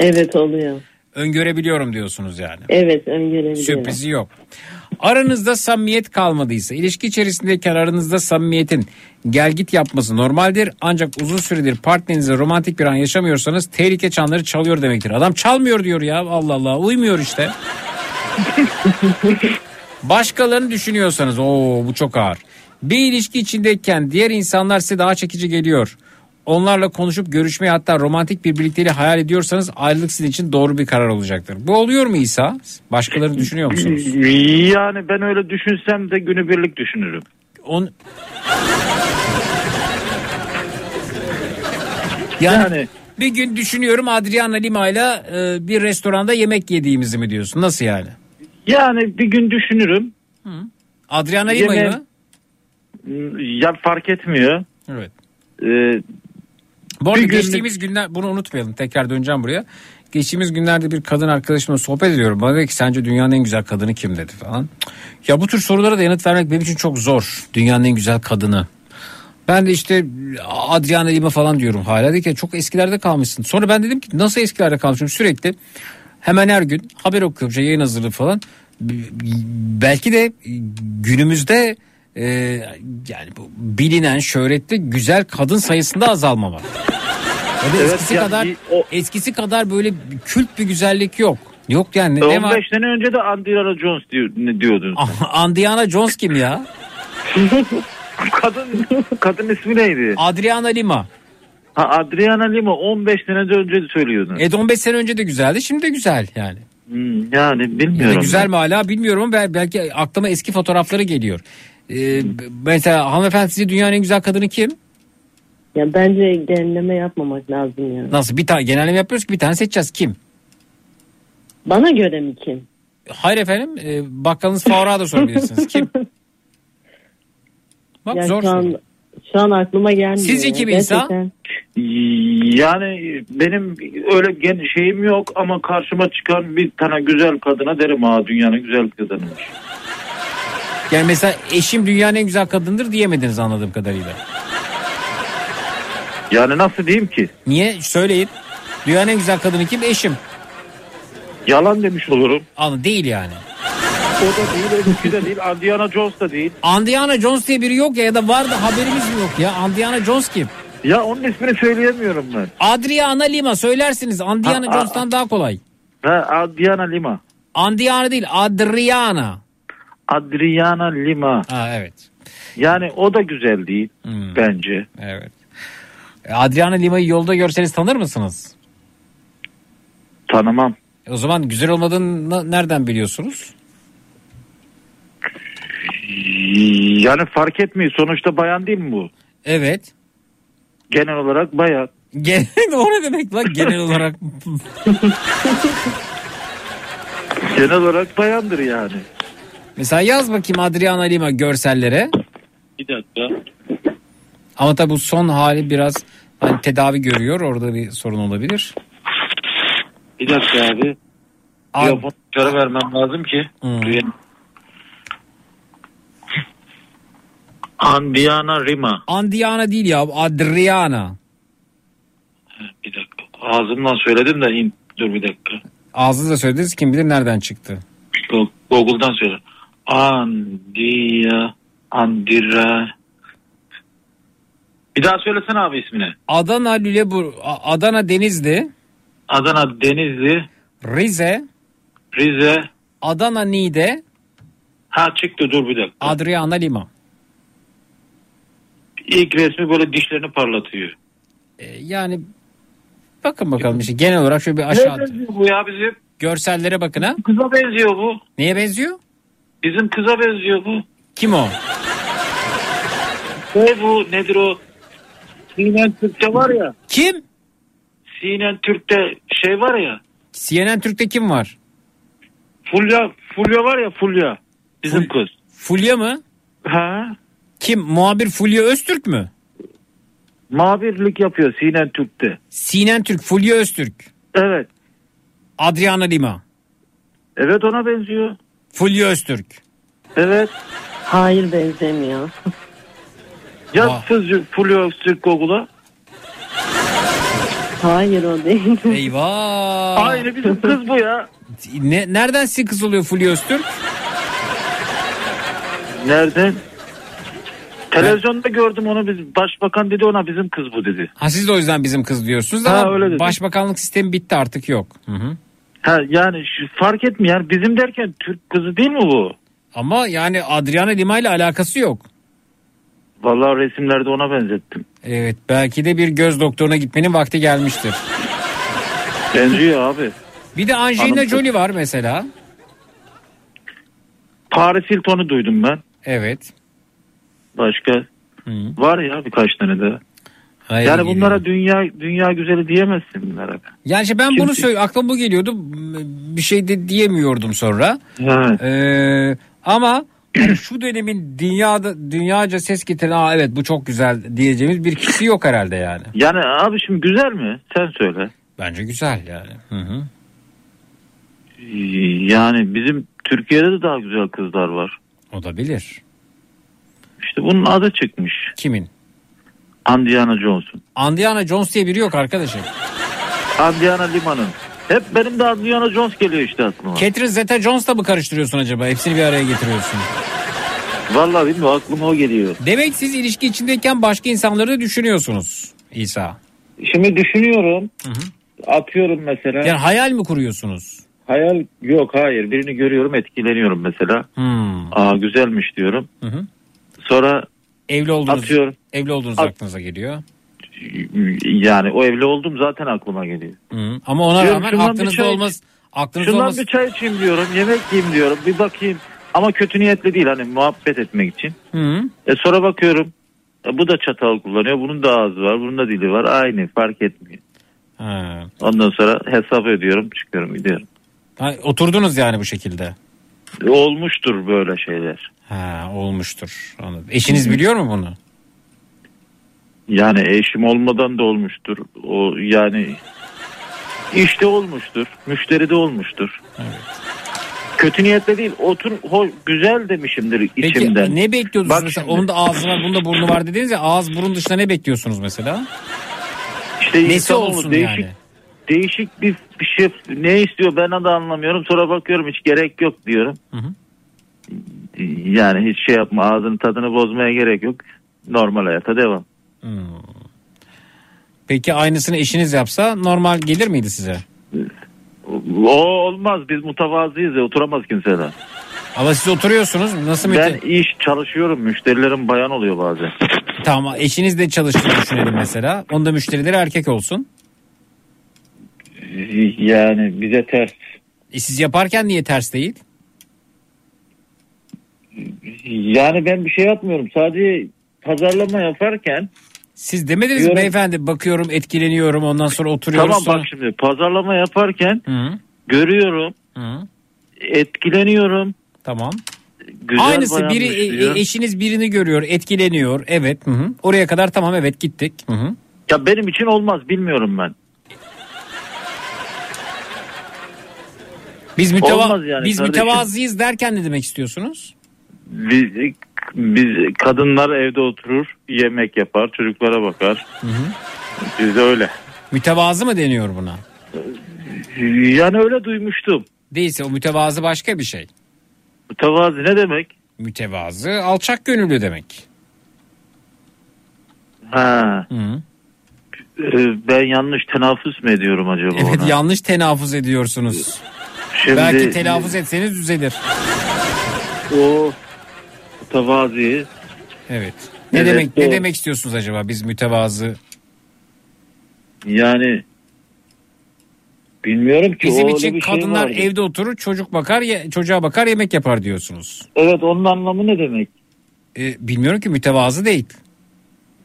Evet oluyor. Öngörebiliyorum diyorsunuz yani. Evet öngörebiliyorum. Sürprizi yok. Aranızda samimiyet kalmadıysa, ilişki içerisindeyken aranızda samimiyetin gel git yapması normaldir. Ancak uzun süredir partnerinizle romantik bir an yaşamıyorsanız tehlike çanları çalıyor demektir. Adam çalmıyor diyor ya Allah Allah uymuyor işte. Başkalarını düşünüyorsanız o bu çok ağır. Bir ilişki içindeyken diğer insanlar size daha çekici geliyor. Onlarla konuşup görüşmeyi hatta romantik bir birlikteliği hayal ediyorsanız ayrılık sizin için doğru bir karar olacaktır. Bu oluyor mu İsa? Başkalarını düşünüyor musunuz? Yani ben öyle düşünsem de günübirlik düşünürüm. On... Yani, bir gün düşünüyorum Adriana Lima ile e, bir restoranda yemek yediğimizi mi diyorsun? Nasıl yani? Yani bir gün düşünürüm. Adriana Lima'yı Yemeğe- mı? Ya fark etmiyor. Evet. Ee, Bu arada günlük- geçtiğimiz günler bunu unutmayalım tekrar döneceğim buraya. Geçtiğimiz günlerde bir kadın arkadaşımla sohbet ediyorum. Bana dedi ki sence dünyanın en güzel kadını kim dedi falan. Ya bu tür sorulara da yanıt vermek benim için çok zor. Dünyanın en güzel kadını. Ben de işte Adriana Lima falan diyorum hala. Dedi ki çok eskilerde kalmışsın. Sonra ben dedim ki nasıl eskilerde kalmışım sürekli. Hemen her gün haber okuyorum şey, yayın hazırlığı falan. Belki de günümüzde e, yani bu bilinen şöhretli güzel kadın sayısında azalma var. Da Evet, eskisi yani kadar bir- eskisi kadar böyle kült bir güzellik yok. Yok yani ne, ne 15 var? sene önce de Andrea Jones diyor, diyordun? Andiana Jones kim ya? kadın kadın ismi neydi? Adriana Lima. Ha, Adriana Lima 15 sene önce söylüyordun. Evet 15 sene önce de güzeldi şimdi de güzel yani. Hmm, yani bilmiyorum. güzel ben. mi hala bilmiyorum ama bel- belki aklıma eski fotoğrafları geliyor. Ee, mesela hanımefendi sizce dünyanın en güzel kadını kim? Ya bence genelleme yapmamak lazım ya. Nasıl bir tane genelleme yapıyoruz ki bir tane seçeceğiz kim? Bana göre mi kim? Hayır efendim e, bakkalınız Faruk'a da sorabilirsiniz kim? Bak ya zor şu an, şu an aklıma gelmiyor. Sizce kim? Gerçekten. Yani benim öyle gen şeyim yok ama karşıma çıkan bir tane güzel kadına derim ha dünyanın güzel kadınıymış. Yani mesela eşim dünyanın en güzel kadındır diyemediniz anladığım kadarıyla. Yani nasıl diyeyim ki? Niye? Söyleyin. Dünyanın en güzel kadını kim? Eşim. Yalan demiş olurum. Anı değil yani. O da değil, öbürkü de değil, Indiana Jones da değil. Indiana Jones diye biri yok ya ya da vardı haberimiz mi yok ya? Indiana Jones kim? Ya onun ismini söyleyemiyorum ben. Adriana Lima söylersiniz. Indiana Ha, Jones'tan daha kolay. Ha, Adriana Lima. Indiana değil Adriana. Adriana Lima. Ha evet. Yani o da güzel değil bence. Evet. Adriana Lima'yı yolda görseniz tanır mısınız? Tanımam. O zaman güzel olmadığını nereden biliyorsunuz? Yani fark etmiyor. Sonuçta bayan değil mi bu? Evet. Genel olarak bayan. Genel o ne demek lan genel olarak? Genel olarak bayandır yani. Mesela yaz bakayım Adriana Lima görsellere. Bir dakika. Ama tabi bu son hali biraz hani tedavi görüyor. Orada bir sorun olabilir. Bir dakika abi. Abi- Telefonu dışarı vermem lazım ki. Hmm. duyayım. Andiana Rima. Andiana değil ya Adriana. Bir dakika. Ağzımdan söyledim de in. Dur bir dakika. Ağzınızla söylediniz kim bilir nereden çıktı. Go- Google'dan söyle. Andia Andira Bir daha söylesene abi ismini. Adana Lüleburgaz, Adana Denizli, Adana Denizli, Rize, Rize. Adana Niğde, Ha çıktı dur bir dakika. Adriana Lima. İlk resmi böyle dişlerini parlatıyor. Ee, yani bakın bakalım işte genel olarak şöyle bir aşağı Ne benziyor bu ya bizim? görsellere bakın ha. Kıza benziyor bu. Neye benziyor? Bizim kıza benziyor bu. Kim o? Ne bu nedir o? Sinen Türk'te var ya. Kim? Sinen Türk'te şey var ya. CNN Türk'te kim var? Fulya, Fulya var ya Fulya. Bizim kız. Fulya mı? Ha? Kim? Muhabir Fulya Öztürk mü? Muhabirlik yapıyor Sinen Türk'te. CNN Türk, Fulya Öztürk. Evet. Adriana Lima. Evet ona benziyor. Fulya Öztürk. Evet. Hayır benzemiyor. Yaz Vah. sözcü Fulya Türk Google'a. Hayır o değil. Eyvah. Aynı bizim kız bu ya. Ne, nereden sizin kız oluyor Fulya Öztürk? Nereden? Televizyonda gördüm onu biz başbakan dedi ona bizim kız bu dedi. Ha siz de o yüzden bizim kız diyorsunuz Ha, ama öyle dedim. başbakanlık sistemi bitti artık yok. Hı hı. Ha yani fark etmiyor yani bizim derken Türk kızı değil mi bu? Ama yani Adriana Lima ile alakası yok. Vallahi resimlerde ona benzettim. Evet belki de bir göz doktoruna gitmenin vakti gelmiştir. Benziyor abi. Bir de Angelina Hanım- Jolie var mesela. Paris Hilton'u duydum ben. Evet. Başka var ya birkaç tane de. Hayır, yani geliyor. bunlara dünya dünya güzeli diyemezsin bunlara. Yani işte ben bunu söyle aklıma bu geliyordu. Bir şey de diyemiyordum sonra. Evet. Ee, ama yani şu dönemin dünyada dünyaca ses getiren Aa, evet bu çok güzel diyeceğimiz bir kişi yok herhalde yani. Yani abi şimdi güzel mi? Sen söyle. Bence güzel yani. Hı hı. Yani bizim Türkiye'de de daha güzel kızlar var. Olabilir. İşte bunun adı çıkmış. Kimin? Andiana Jones'un. Andiana Jones diye biri yok arkadaşım. Andiana Lima'nın. Hep benim de Andiana Jones geliyor işte aklıma. Catherine Zeta-Jones'la mı karıştırıyorsun acaba? Hepsini bir araya getiriyorsun. Vallahi bilmiyorum aklıma o geliyor. Demek siz ilişki içindeyken başka insanları da düşünüyorsunuz İsa. Şimdi düşünüyorum. Atıyorum mesela. Yani hayal mi kuruyorsunuz? Hayal yok hayır. Birini görüyorum etkileniyorum mesela. Hmm. Aa güzelmiş diyorum. Hı hı. Sonra Evli olduğunuz, Atıyorum. evli olduğunuz At- aklınıza geliyor. yani o evli oldum zaten aklıma geliyor. Hı. Ama ona Diyorum, rağmen şundan bir aklınızda çay olmaz. Aklınızda Şundan olmaz. bir çay içeyim diyorum. Yemek yiyeyim diyorum. Bir bakayım. Ama kötü niyetli değil hani muhabbet etmek için. Hı. E sonra bakıyorum. e, bu da çatal kullanıyor. Bunun da ağzı var. Bunun da dili var. Aynı fark etmiyor. Ha. Ondan sonra hesap ediyorum. Çıkıyorum gidiyorum. Ha, oturdunuz yani bu şekilde. E, olmuştur böyle şeyler. Ha, olmuştur. Anladım. Eşiniz biliyor mu bunu? Yani eşim olmadan da olmuştur. O yani işte olmuştur. Müşteri de olmuştur. Kötü niyetle değil. Otur ho, güzel demişimdir Peki içimden. ne bekliyordunuz Bak mesela? şimdi. Onun da ağzı var, bunun da burnu var dediniz ya. Ağız burun dışında ne bekliyorsunuz mesela? İşte Nesi olsun değişik, yani? Değişik bir, bir şey ne istiyor ben de anlamıyorum. Sonra bakıyorum hiç gerek yok diyorum. Hı hı. Yani hiç şey yapma ağzının tadını bozmaya gerek yok. Normal hayata devam. Hmm. Peki aynısını eşiniz yapsa normal gelir miydi size? O olmaz biz mutavazıyız ya oturamaz kimseler. Ama siz oturuyorsunuz. Nasıl Ben müte- iş çalışıyorum müşterilerim bayan oluyor bazen. Tamam eşiniz de çalıştığını düşünelim mesela. Onda müşterileri erkek olsun. Yani bize ters. E siz yaparken niye ters değil? Yani ben bir şey yapmıyorum sadece pazarlama yaparken Siz demediniz mi Diyorum- beyefendi bakıyorum etkileniyorum ondan sonra oturuyoruz tamam sonra. bak şimdi pazarlama yaparken Hı. görüyorum Hı. etkileniyorum Tamam. güzel Aynısı biri e- diyor. e- eşiniz birini görüyor, etkileniyor. Evet. Hı hı. Oraya kadar tamam evet gittik. Hı hı. Ya benim için olmaz bilmiyorum ben. Biz müteva yani biz mütevazıyız derken ne demek istiyorsunuz? Biz, biz kadınlar evde oturur, yemek yapar, çocuklara bakar. Biz de öyle. Mütevazı mı deniyor buna? Yani öyle duymuştum. Değilse o mütevazı başka bir şey. Mütevazi ne demek? Mütevazı alçak gönüllü demek. Ha. Hı. Ee, Ben yanlış telaffuz mu ediyorum acaba Evet ona? yanlış telaffuz ediyorsunuz. Şimdi- Belki telaffuz etseniz düzelir. O mütevazi. Evet. Ne Evet, demek ne doğru. demek istiyorsunuz acaba biz mütevazı? Yani bilmiyorum ki. Bizim o için şey kadınlar vardı. evde oturur, çocuk bakar, ye- çocuğa bakar, yemek yapar diyorsunuz. Evet onun anlamı ne demek? Ee, bilmiyorum ki mütevazı değil.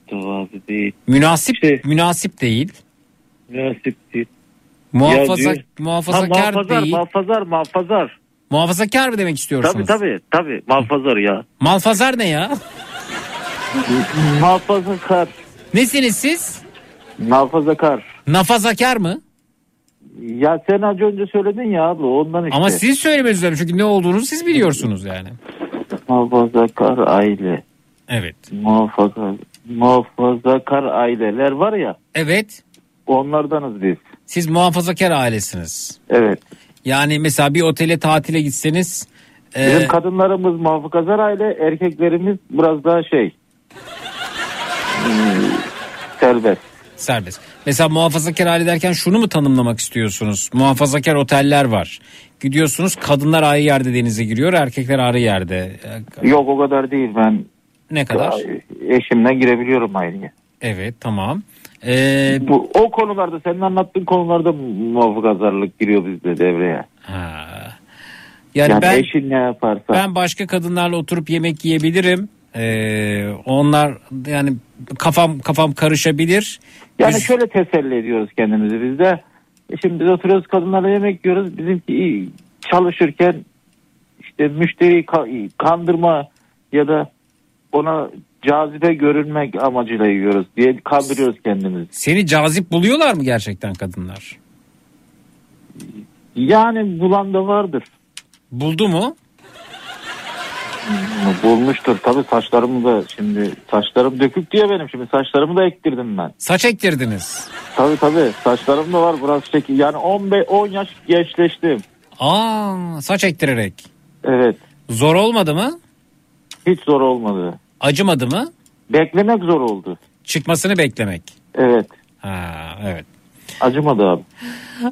Mütevazi değil. Münasip Şey- münasip değil. Münasip değil. Muhafaza muhafazakar ha, muhafazar, değil. Muhafazar, muhafazar. Muhafazakar mı demek istiyorsunuz? Tabii tabii tabii muhafazar ya. Malfazar ne ya? muhafazakar. Nesiniz siz? Muhafazakar. Nafazakar mı? Ya sen az önce söyledin ya abla ondan işte. Ama siz söylemeniz lazım çünkü ne olduğunu siz biliyorsunuz yani. Muhafazakar aile. Evet. Muhafaza, muhafazakar aileler var ya Evet. onlardanız biz. Siz muhafazakar ailesiniz. Evet. Yani mesela bir otele tatile gitseniz e, Bizim kadınlarımız muhafazakar aile, erkeklerimiz biraz daha şey. hmm, serbest. serbest. Mesela muhafazakar aile derken şunu mu tanımlamak istiyorsunuz? Muhafazakar oteller var. Gidiyorsunuz kadınlar ayrı yerde denize giriyor, erkekler ayrı yerde. E, Yok o kadar değil ben. Ne kadar? Eşimle girebiliyorum aileye. Evet tamam. Ee, Bu, o konularda senin anlattığın konularda muhafazakar giriyor bizde devreye. Ha. Yani, Yani, ben eşin ne yaparsa. ben başka kadınlarla oturup yemek yiyebilirim. Ee, onlar yani kafam kafam karışabilir. Yani Biz- şöyle teselli ediyoruz kendimizi biz de. E Şimdi biz oturuyoruz kadınlarla yemek yiyoruz. Bizimki iyi çalışırken işte müşteriyi ka- kandırma ya da ona cazibe görünmek amacıyla yiyoruz diye kandırıyoruz kendimizi. Seni cazip buluyorlar mı gerçekten kadınlar? Yani bulan da vardır. Buldu mu? Bulmuştur tabii saçlarımı da şimdi saçlarım dökük diye benim şimdi saçlarımı da ektirdim ben. Saç ektirdiniz. Tabii tabii saçlarım da var biraz şekil yani 15 10 yaş gençleştim. Aa, saç ektirerek. Evet Zor olmadı mı? hiç zor olmadı. Acımadı mı? Beklemek zor oldu. Çıkmasını beklemek. Evet Ha, evet. acımadı abi.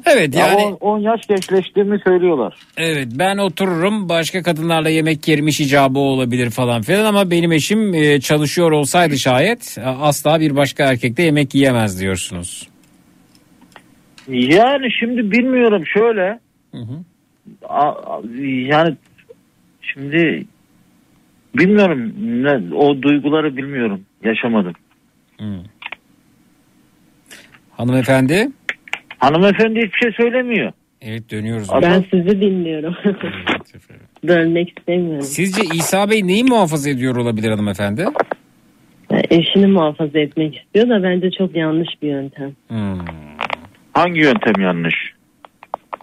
Evet Ya yani 10 yaş gençleştiğimi söylüyorlar. evet ben otururum başka kadınlarla yemek yerim iş icabı olabilir falan filan ama benim eşim e, çalışıyor olsaydı şayet e, asla bir başka erkekle yemek yiyemez diyorsunuz. Yani şimdi bilmiyorum şöyle. A- a- yani şimdi bilmiyorum ne, o duyguları bilmiyorum yaşamadım. Hanımefendi? Hanımefendi hiçbir şey söylemiyor. Evet dönüyoruz. Ben sizi dinliyorum. Bölmek istemiyorum. Sizce İsa Bey neyi muhafaza ediyor olabilir hanımefendi? Yani eşini muhafaza etmek istiyor da bence çok yanlış bir yöntem. Hangi yöntem yanlış?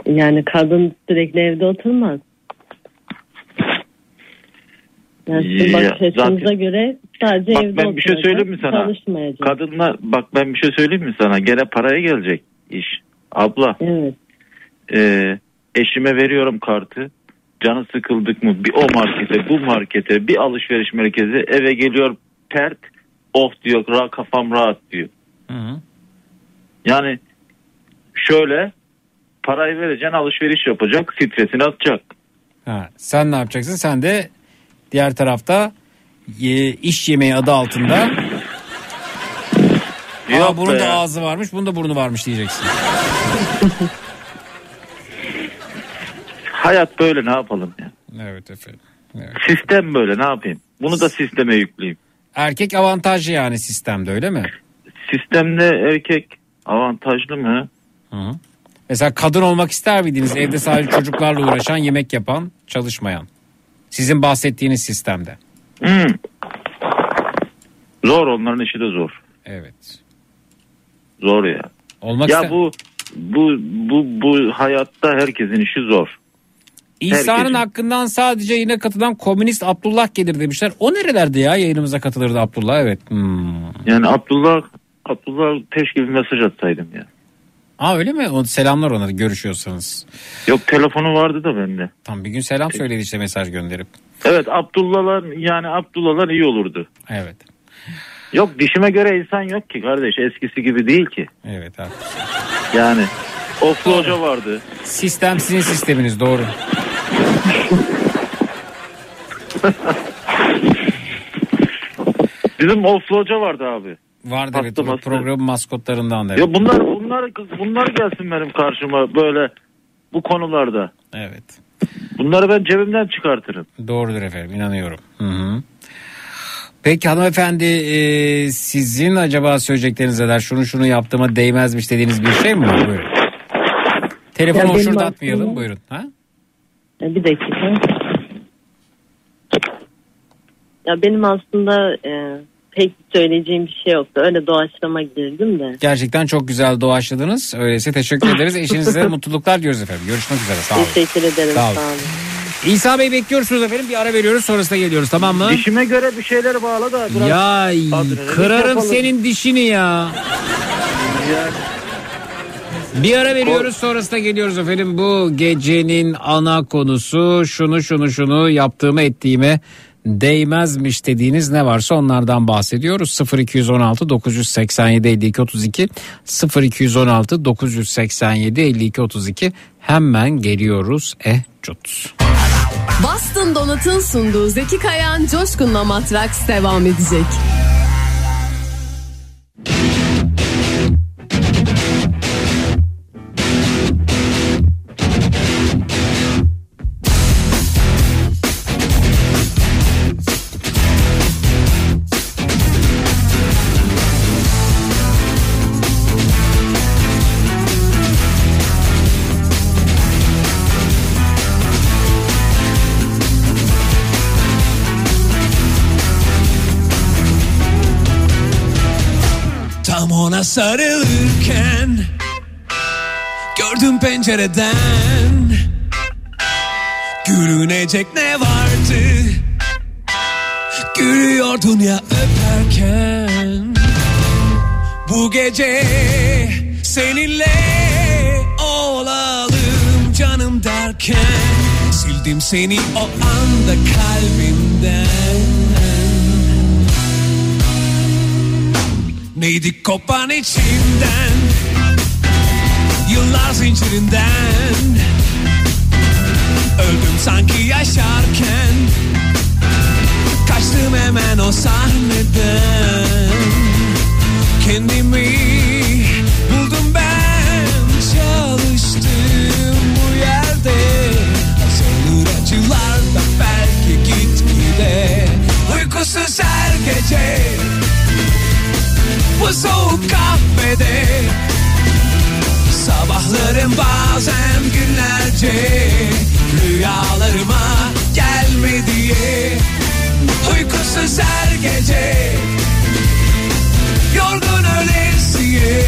Yani kadın sürekli evde oturmaz. Yani sizin Ya, bakış açınıza zaten- göre sadece Bak evde ben bir şey söyleyeyim mi sana? Çalışmayacak. Kadınlar bak ben bir şey söyleyeyim mi sana? Gene paraya gelecek iş. Abla. Evet. Ee, eşime veriyorum kartı. Canı sıkıldık mı bir o markete bu markete bir alışveriş merkezi eve geliyor pert oh diyor ra kafam rahat diyor. Yani şöyle parayı vereceksin alışveriş yapacak stresini atacak. Ha, sen ne yapacaksın? Sen de diğer tarafta e, iş yemeği adı altında Aa, Yok bunun be da ya. ağzı varmış, bunun da burnu varmış diyeceksin. Hayat böyle ne yapalım ya. Evet efendim. Sistem böyle ne yapayım? Bunu da sisteme yükleyeyim. Erkek avantajlı yani sistemde öyle mi? Sistemde erkek avantajlı mı? Mesela kadın olmak ister miydiniz? Evde sadece çocuklarla uğraşan, yemek yapan, çalışmayan. Sizin bahsettiğiniz sistemde. Hmm. Zor onların işi de zor. Evet. Zor ya. Olmak ya bu bu bu bu hayatta herkesin işi zor. İsa'nın Herkesin. hakkından sadece yine katılan komünist Abdullah gelir demişler. O nerelerde ya yayınımıza katılırdı Abdullah evet. Hmm. Yani Abdullah Abdullah keşke bir mesaj atsaydım ya. Aa öyle mi? O, selamlar ona görüşüyorsanız. Yok telefonu vardı da bende. Tam bir gün selam söyledi işte mesaj gönderip. Evet Abdullah'lar yani Abdullah'lar iyi olurdu. Evet. Yok dişime göre insan yok ki kardeş eskisi gibi değil ki. Evet abi. Yani Oflu Hoca vardı. Sistem sizin sisteminiz doğru. Bizim Oflu Hoca vardı abi. Vardı evet. Hasta o masta. Programın maskotlarından da. Evet. Ya bunlar bunlar bunlar gelsin benim karşıma böyle bu konularda. Evet. Bunları ben cebimden çıkartırım. Doğrudur efendim inanıyorum. Hı hı. Peki hanımefendi e, sizin acaba söyleyecekleriniz neler? Şunu şunu yaptığıma değmezmiş dediğiniz bir şey mi var? Buyurun. Telefonu hoşurdatmayalım aslında- buyurun. Ha? Bir dakika. Ya benim aslında e, pek söyleyeceğim bir şey yoktu. Öyle doğaçlama girdim de. Gerçekten çok güzel doğaçladınız. Öyleyse teşekkür ederiz. Eşinize mutluluklar diyoruz efendim. Görüşmek üzere. Sağ olun. Teşekkür ederim. Sağ Sağ olun. olun. İsa Bey bekliyorsunuz efendim. Bir ara veriyoruz sonrasında geliyoruz tamam mı? Dişime göre bir şeyler bağla da biraz Ya adrenalin kırarım yapalım. senin dişini ya. Bir ara veriyoruz sonrasında geliyoruz efendim. Bu gecenin ana konusu şunu şunu şunu yaptığımı ettiğime değmezmiş dediğiniz ne varsa onlardan bahsediyoruz. 0216 987 52 32 0216 987 52 32 hemen geliyoruz. Eh cut. Boston sunduğu Zeki Kayan Coşkun'la Matraks devam edecek. Sarılırken Gördüm pencereden Gülünecek ne vardı? Gülüyordun ya öperken. Bu gece seninle olalım canım derken Sildim seni o anda kalbimden Neydi kopan içimden? Yıllar zincirinden. Öldüm sanki yaşarken. Kaçtım hemen o sahneden. Kendimi buldum ben. Çalıştım bu yerde. Azalır acılar da belki gitgide. Uykusuz her gece bu soğuk kahvede. Sabahlarım bazen günlerce Rüyalarıma gelme diye. Uykusuz her gece Yorgun ölesiye.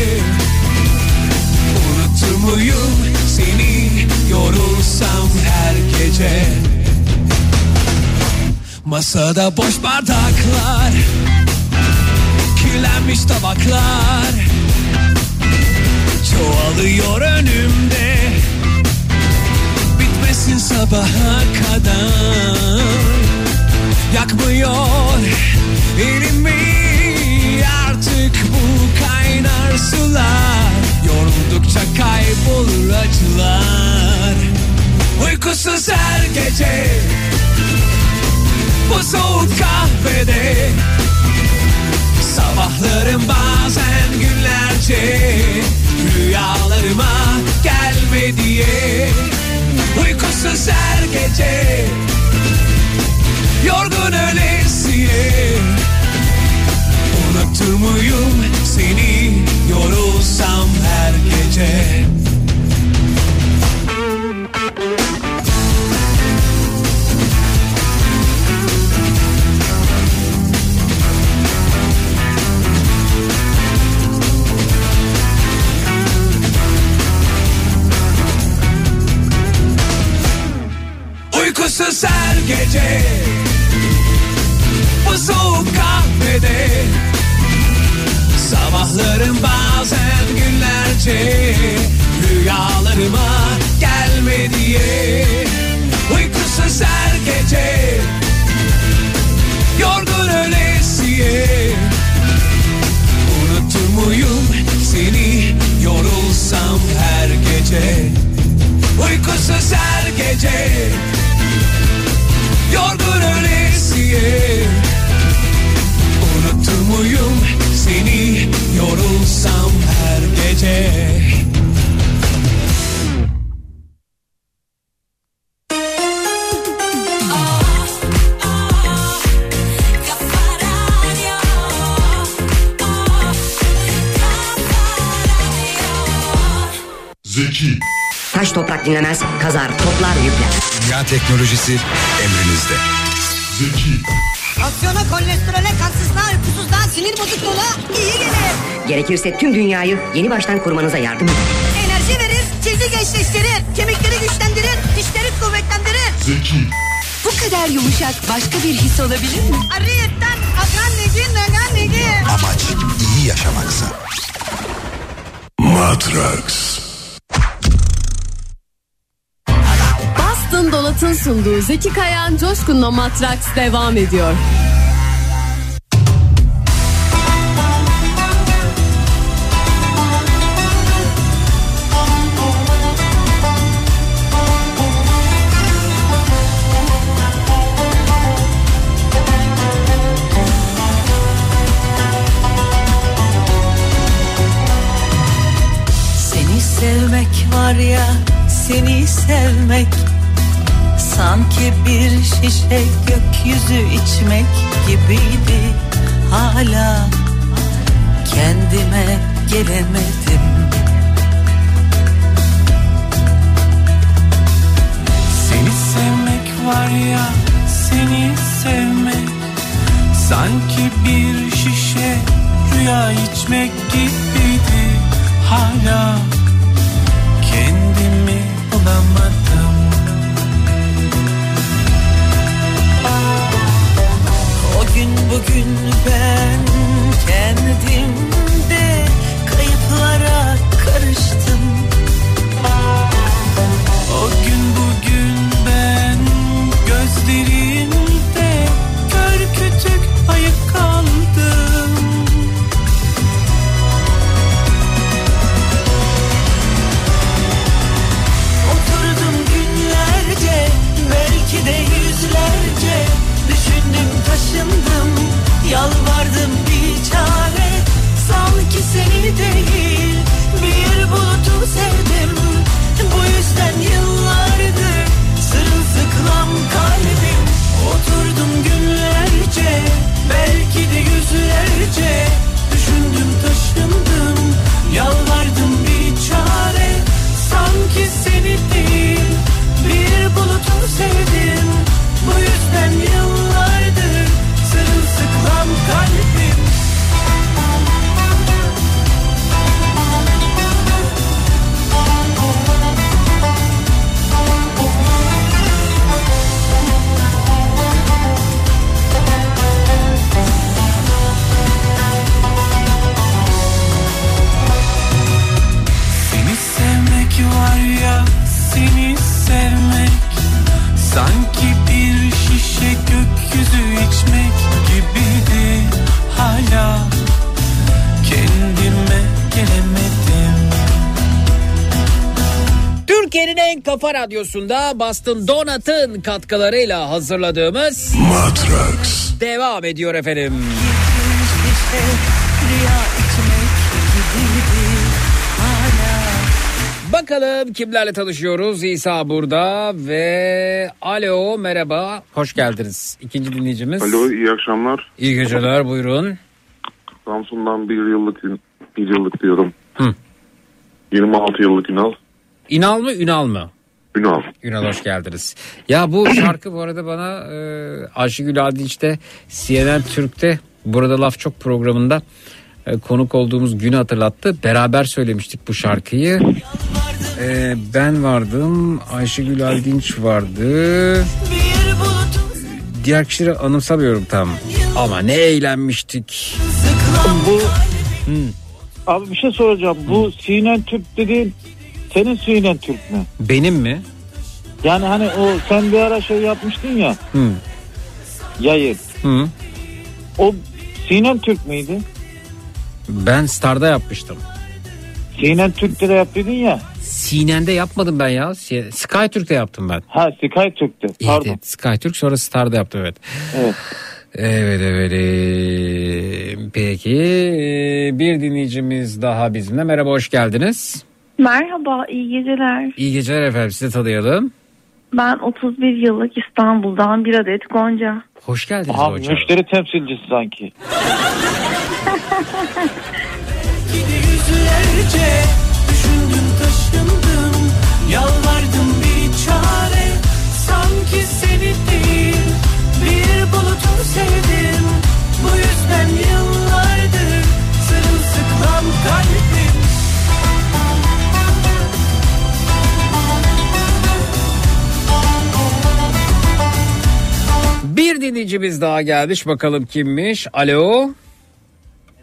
Unutur muyum seni yorulsam her gece? Masada boş bardaklar kirlenmiş tabaklar. Çoğalıyor önümde. Bitmesin sabaha kadar. Yakmıyor elimi. Artık bu kaynar sular. Yoruldukça kaybolur acılar. Uykusuz her gece. Bu soğuk kahvede Sabahlarım bazen günlerce Rüyalarıma gelme diye. Uykusuz her gece Yorgun ölesiye. Unutur muyum seni? Yorulsam her gece Uykusuz her gece? Bu soğuk kahvede. Sabahlarım bazen günlerce. Rüyalarıma gelme diye. Uykusuz her gece. Yorgun ölesiye. Unutur muyum seni? Yorulsam her gece. Uykusuz her gece Yorgun ölesiye Unutur muyum seni? Yorulsam her gece. Zeki, Taş toprak dinlemez, kazar, toplar, yükler. Dünya teknolojisi emrinizde. Zeki, Aksiyona, kolesterole, kansızlığa, uykusuzluğa, sinir bozukluğuna iyi gelir. Gerekirse tüm dünyayı yeni baştan kurmanıza yardım eder. Enerji verir, cildi gençleştirir, kemikleri güçlendirir, dişleri kuvvetlendirir. Zeki, Bu kadar yumuşak başka bir his olabilir mi? Ariyetten akan negi, nagan negi. amaç iyi yaşamaksa. Matrax. Boston Donat'ın sunduğu Zeki Kayan Coşkun'la Matraks devam ediyor. Seni sevmek var ya seni sevmek Sanki bir şişe gökyüzü içmek gibiydi. Hala kendime gelemedim. Seni sevmek var ya seni sevmek. Sanki bir şişe rüya içmek gibiydi. Hala kendimi bulamadım gün bugün ben kendimde kayıplara karıştım. O gün bugün ben gözlerimde kör kütük ayık kaldım. Oturdum günlerce belki de yüzlerce Düşündüm taşındım. Yalvardım bir çare. Sanki seni değil bir bulutu sevdim. Bu yüzden yıllardır sırılsıklam kalbim. Oturdum günlerce belki de yüzlerce. Düşündüm taşındım yalvardım bir çare. Sanki seni değil bir bulutu sevdim Bu yüzden yıllardır sırılsıklam kalbim Türkiye'nin en kafa radyosunda Boston Donat'ın katkılarıyla hazırladığımız Matrax. devam ediyor efendim. Bakalım kimlerle tanışıyoruz? İsa burada ve alo merhaba hoş geldiniz. İkinci dinleyicimiz. Alo iyi akşamlar. İyi geceler buyurun. Samsun'dan bir yıllık bir yıllık diyorum. Hı. 26 yıllık Ünal. İnal mı Ünal mı? Ünal. Ünal hoş geldiniz. Ya bu şarkı bu arada bana e, Ayşegül Adilç'te CNN Türk'te Burada Laf Çok programında e, konuk olduğumuz günü hatırlattı. Beraber söylemiştik bu şarkıyı. Ee, ben vardım. Ayşegül Aldinç vardı. Diğer kişileri anımsamıyorum tam. Ama ne eğlenmiştik. Bu Abi bir şey soracağım. Bu Sinen Türk dediğin senin Sinen Türk mü? Benim mi? Yani hani o sen bir ara şey yapmıştın ya Hı. yayın. Hı. O Sinen Türk müydü? Ben Star'da yapmıştım. Sinen Türk'te de yaptıydın ya. Sinen'de yapmadım ben ya. Si- Skytürk'te yaptım ben. Ha Sky Türk'te. Pardon. evet, Skytürk sonra Star'da yaptım evet. Evet. Evet evet. Peki bir dinleyicimiz daha bizimle. Merhaba hoş geldiniz. Merhaba, iyi geceler. İyi geceler efendim sizi tanıyalım. Ben 31 yıllık İstanbul'dan bir adet Gonca. Hoş geldiniz Aha, hocam. müşteri temsilcisi sanki. Yüzlerce düşündüm taşındım Yalvardım bir çare Sanki seni değil Bir bulutu sevdim Bir dinleyicimiz daha gelmiş bakalım kimmiş. Alo.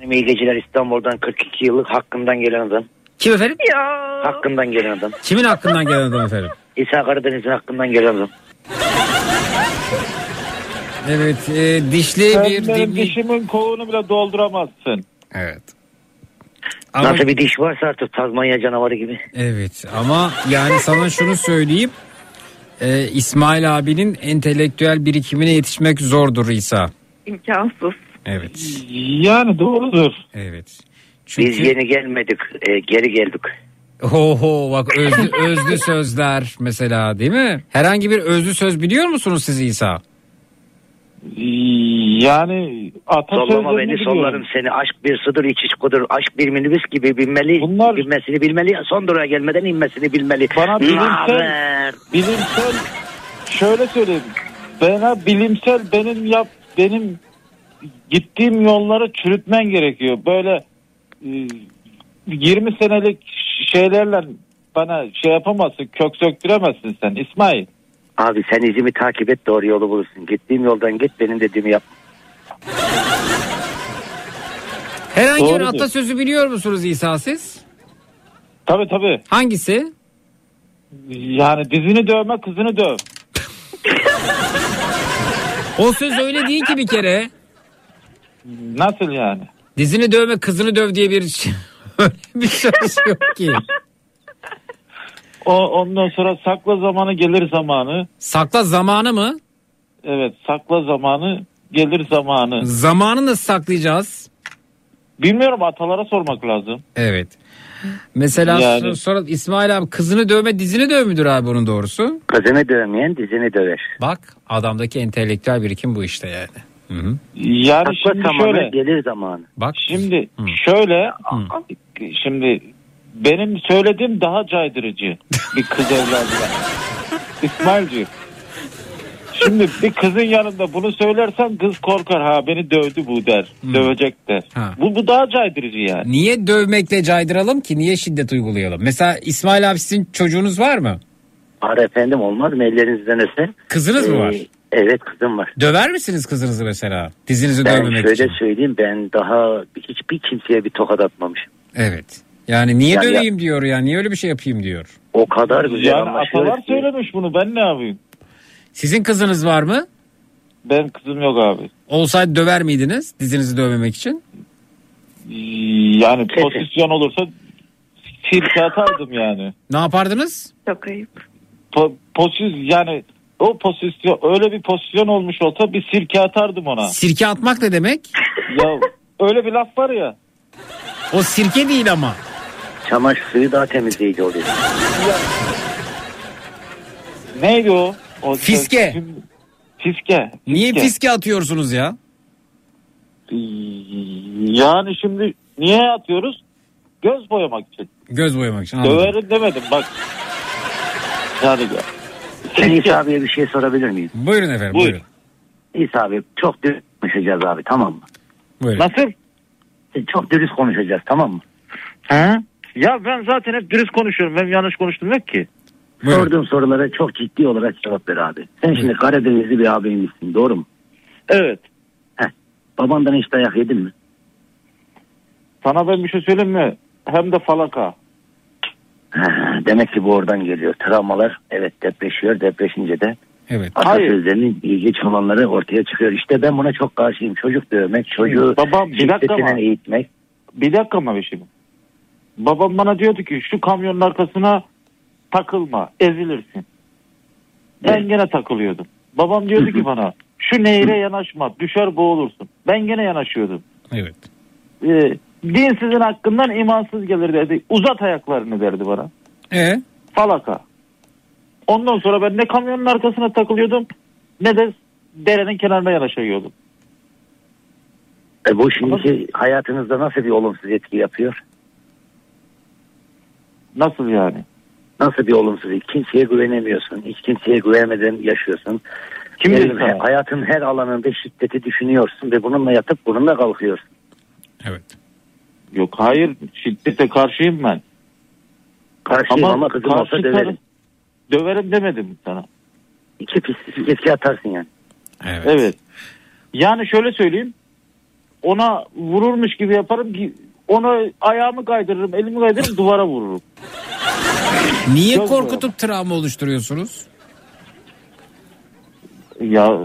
Benim iyi geceler İstanbul'dan 42 yıllık hakkından gelen adam. Kim efendim? Hakkından gelen adam. Kimin hakkından gelen adam efendim? İsa Karadeniz'in hakkından gelen adam. Evet e, dişli Sen bir benim dinleyici. dişimin kovunu bile dolduramazsın. Evet. Nasıl bir diş varsa artık Tazmanya canavarı gibi. Evet ama yani sana şunu söyleyeyim. E, İsmail abinin entelektüel birikimine yetişmek zordur İsa. İmkansız. Evet. Yani doğrudur. Evet. Biz yeni gelmedik e, geri geldik. Oho bak özlü, özlü sözler mesela değil mi? Herhangi bir özlü söz biliyor musunuz siz İsa? Yani Sollama atasözlerini beni biliyorum. sollarım seni aşk bir sıdır iç iç kudur aşk bir minibüs gibi binmeli binmesini bilmeli son durağa gelmeden inmesini bilmeli. Bana bilimsel, Naber? bilimsel şöyle söyleyeyim. Bana bilimsel benim yap benim gittiğim yolları çürütmen gerekiyor. Böyle e, 20 senelik şeylerle bana şey yapamazsın, kök söktüremezsin sen İsmail. Abi sen izimi takip et doğru yolu bulursun. Gittiğim yoldan git benim dediğimi yap. Herhangi bir Doğrudur. atasözü biliyor musunuz İsa siz? Tabii tabii. Hangisi? Yani dizini dövme kızını döv. O söz öyle değil ki bir kere. Nasıl yani? Dizini dövme kızını döv diye bir şey- öyle bir söz yok ki. O ondan sonra sakla zamanı gelir zamanı. Sakla zamanı mı? Evet sakla zamanı gelir zamanı. Zamanı nasıl saklayacağız? Bilmiyorum atalara sormak lazım. Evet. Mesela Yani- so- sonra İsmail abi kızını dövme dizini döv müdür abi bunun doğrusu? Kızını dövmeyen dizini döver. Bak adamdaki entelektüel birikim bu işte yani. Hı hı. Yani Sakla şimdi zamanı şöyle. gelir zamanı. Bak. Şimdi şöyle şimdi benim söylediğim daha caydırıcı bir kız evladına. İsmailciğim. Şimdi bir kızın yanında bunu söylersen kız korkar ha beni dövdü bu der. Dövecek der. Bu, bu daha caydırıcı yani. Niye dövmekle caydıralım ki? Niye şiddet uygulayalım? Mesela İsmail abi sizin çocuğunuz var mı? Var efendim olmaz mı ellerinizden öper. Kızınız mı var? Evet kızım var. Döver misiniz kızınızı mesela? Dizinizi Ben dövmemek şöyle için. söyleyeyim ben daha hiçbir kimseye bir tokat atmamışım. Evet. Yani niye Yani ya- döveyim diyor ya. Niye öyle bir şey yapayım diyor. O kadar güzel Yani anlaşıyoruz atalar söylemiş bunu ben ne yapayım? Sizin kızınız var mı? Ben kızım yok abi. Olsaydı döver miydiniz dizinizi dövmemek için? Yani pozisyon olursa sirke atardım yani. Ne yapardınız? Çok ayıp. Po- pozisyon yani o pozisyon öyle bir pozisyon olmuş olsa bir sirke atardım ona. Sirke atmak ne demek? ya öyle bir laf var ya. O sirke değil ama. Çamaşır suyu daha temizleyici oluyor. Neydi o? o Fiske. Şimdi- Fiske. Niye fiske atıyorsunuz ya? Yani şimdi niye atıyoruz? Göz boyamak için. Göz boyamak için. anladım. Döverim demedim bak. Yani Ben İsa abiye bir şey sorabilir miyim? Buyurun efendim Buyur. buyurun. İsa abi çok dürüst konuşacağız abi tamam mı? Buyurun. Nasıl? Çok dürüst konuşacağız tamam mı? He? Ya ben zaten hep dürüst konuşuyorum. Ben yanlış konuştum yok ki. Sorduğum sorulara çok ciddi olarak cevap ver abi. Sen şimdi Karadenizli bir abimizsin doğru mu? Evet. Heh. Babandan hiç dayak yedin mi? Sana ben bir şey söyleyeyim mi? Hem de falaka. Demek ki bu oradan geliyor. Travmalar evet depreşiyor. Depreşince de Evet. atasözlerinin ilginç olanları ortaya çıkıyor. İşte ben buna çok karşıyım. Çocuk dövmek, çocuğu Babam bir dakika ama. eğitmek. Bir dakika ama bir şey. Babam bana diyordu ki şu kamyonun arkasına takılma ezilirsin. Ben gene takılıyordum. Babam diyordu ki bana şu nehre yanaşma düşer boğulursun. Ben gene yanaşıyordum. Evet. Ee, dinsizin hakkından imansız gelir dedi. Uzat ayaklarını derdi bana. E Falaka. Ondan sonra ben ne kamyonun arkasına takılıyordum ne de derenin kenarına yanaşıyordum. E bu şimdiki hayatınızda nasıl bir olumsuz etki yapıyor? Nasıl yani? Nasıl bir olumsuz etki? Kimseye güvenemiyorsun. Hiç kimseye güvenmeden yaşıyorsun. Kim dedi sana? hayatın her alanında şiddeti düşünüyorsun ve bununla yatıp bununla kalkıyorsun. Evet. Yok hayır şiddete karşıyım ben. Karşıyım ama, kızım olsa döverim. taraf- Döverim demedim sana. İki pis etki atarsın yani. Evet. Evet. Yani şöyle söyleyeyim. Ona vururmuş gibi yaparım ki ona ayağımı kaydırırım, elimi kaydırırım, duvara vururum. Niye Çok korkutup travma oluşturuyorsunuz? Ya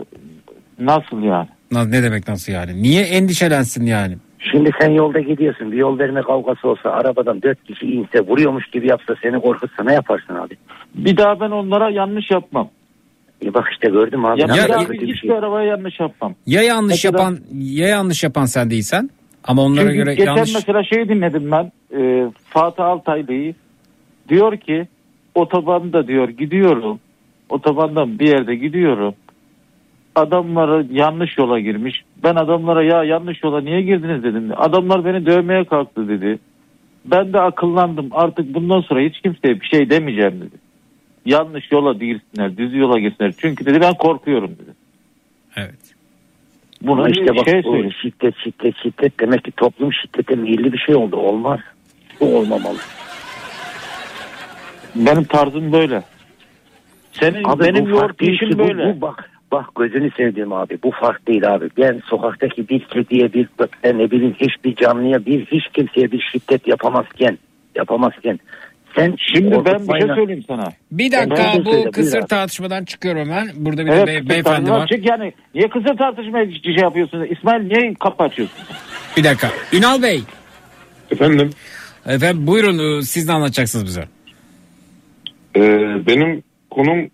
nasıl yani? Ne demek nasıl yani? Niye endişelensin yani? Şimdi sen yolda gidiyorsun. Bir yol verme kavgası olsa arabadan dört kişi inse vuruyormuş gibi yapsa seni korkutsa ne yaparsın abi? Bir daha ben onlara yanlış yapmam. E bak işte gördüm abi. Ya, kötü bir hiçbir şey. arabaya yanlış yapmam. Ya yanlış Mesela- yapan ya yanlış yapan sen değilsen ama onlara Çünkü göre geçen yanlış mesela şey dinledim ben. E, Fatih Altaylı'yı. Diyor ki otobanda diyor gidiyorum. Otobandan bir yerde gidiyorum. Adamları yanlış yola girmiş. Ben adamlara ya yanlış yola niye girdiniz dedim. Adamlar beni dövmeye kalktı dedi. Ben de akıllandım. Artık bundan sonra hiç kimseye bir şey demeyeceğim dedi. Yanlış yola girsinler, düz yola girsinler. Çünkü dedi ben korkuyorum dedi. Bunu Ama işte bak şey söyleyeyim. şiddet şiddet şiddet demek ki toplum şiddete meyilli bir şey oldu. Olmaz. Bu olmamalı. Benim tarzım böyle. Senin Abi benim yoğurt ki, bu- böyle. Bu, bak bak gözünü sevdiğim abi bu fark değil abi. Ben sokaktaki bir kediye bir köpeğe ne bileyim hiçbir canlıya bir hiç kimseye bir şiddet yapamazken yapamazken sen Şimdi ben bir şey söyleyeyim sana. Bir Ben dakika bu söyle, kısır abi. tartışmadan çıkıyorum hemen. Burada bir Evet, de be- beyefendi var. Çık yani niye kısa tartışmaya şey yapıyorsun? İsmail niye kapı açıyorsun? Bir dakika. Ünal Bey. Efendim Efendim buyurun e, siz ne anlatacaksınız bize? e, benim konum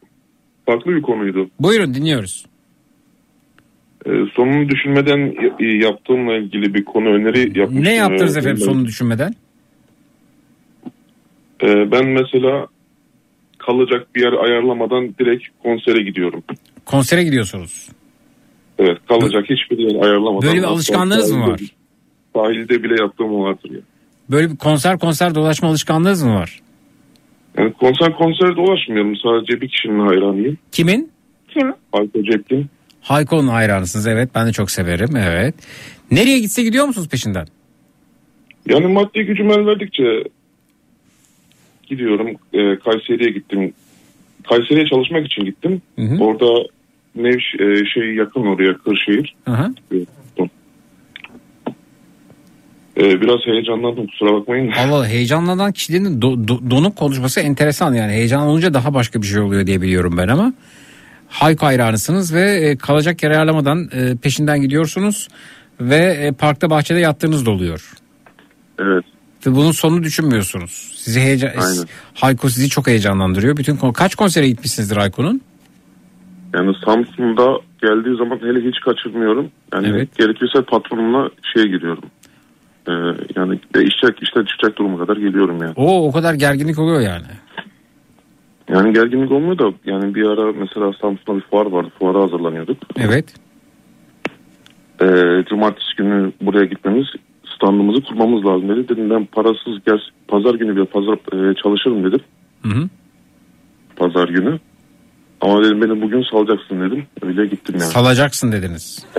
farklı bir konuydu. Buyurun dinliyoruz. E, sonunu düşünmeden yaptığımla ilgili bir konu öneri yapmıştım. Ne yaptınız E, efendim ben- sonunu düşünmeden? E, ben mesela kalacak bir yer ayarlamadan direkt konsere gidiyorum. Konsere gidiyorsunuz. Evet kalacak hiçbir yer ayarlamadan. Böyle bir alışkanlığınız mı var? Sahilde bile yaptığım vardır ya. Böyle bir konser konser dolaşma alışkanlığınız mı var? Yani konser konser dolaşmıyorum. Sadece bir kişinin hayranıyım. Kimin? Kim? Hayko Cepkin. Hayko'nun hayranısınız evet ben de çok severim evet. Nereye gitse gidiyor musunuz peşinden? Yani maddi gücüm el verdikçe gidiyorum. E, Kayseri'ye gittim. Kayseri'ye çalışmak için gittim. Orada Nevş e, şey yakın oraya Kırşehir. Aha. E, biraz heyecanlandım kusura bakmayın. Allah heyecanlanan kişilerin do- do- donuk konuşması enteresan yani heyecan olunca daha başka bir şey oluyor diye biliyorum ben ama. Hayko hayranısınız ve e, kalacak yer ayarlamadan e, peşinden gidiyorsunuz ve e, parkta bahçede yattığınız da oluyor. Evet. Ve bunun sonunu düşünmüyorsunuz. Sizi heyecan Aynen. Hayko sizi çok heyecanlandırıyor. Bütün kaç konsere gitmişsinizdir Hayko'nun? Yani Samsun'da geldiği zaman hele hiç kaçırmıyorum. Yani gerekirse patronumla şeye giriyorum. E, yani işçek, işte çıkacak duruma kadar geliyorum yani. O o kadar gerginlik oluyor yani. Yani gerginlik olmuyor da yani bir ara mesela Samsun'da bir fuar vardı. Fuara hazırlanıyorduk. Evet. Ee, cumartesi günü buraya gitmemiz standımızı kurmamız lazım dedi. Dedim ben parasız gel pazar günü bile pazar e, çalışırım dedim. Hı hı. Pazar günü. Ama dedim beni bugün salacaksın dedim. Öyle gittim yani. Salacaksın dediniz.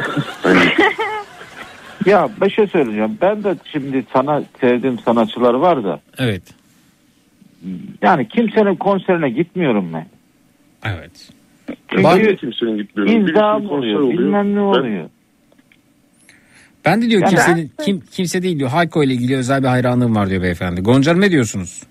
Ya bir şey söyleyeceğim. Ben de şimdi sana sevdiğim sanatçılar var da. Evet. Yani kimsenin konserine gitmiyorum ben. Evet. Çünkü Ben de kimsenin gitmiyorum. İzdiham konser oluyor, bilmem ne oluyor. Ben de diyor Yani- kimsenin, kim, kimse değil diyor. Hayko ile ilgili özel bir hayranlığım var diyor beyefendi. Gonca ne diyorsunuz?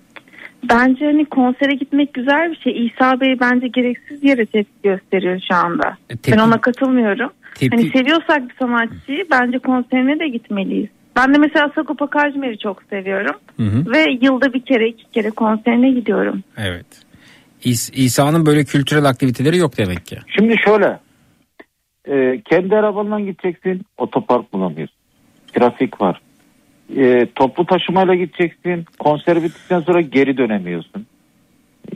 Bence hani konsere gitmek güzel bir şey. İsa Bey bence gereksiz yere tepki gösteriyor şu anda. E, tepki- Ben ona katılmıyorum. Tepki- Hani seviyorsak bir sanatçıyı bence konserine de gitmeliyiz. Ben de mesela Sagopa Kajmer'i çok seviyorum. Hı hı. Ve yılda bir kere iki kere konserine gidiyorum. Evet. İs- İsa'nın böyle kültürel aktiviteleri yok demek ki. Şimdi şöyle. E, kendi arabanla gideceksin. Otopark bulamıyorsun. Trafik var. E, toplu taşımayla gideceksin. Konser bittikten sonra geri dönemiyorsun.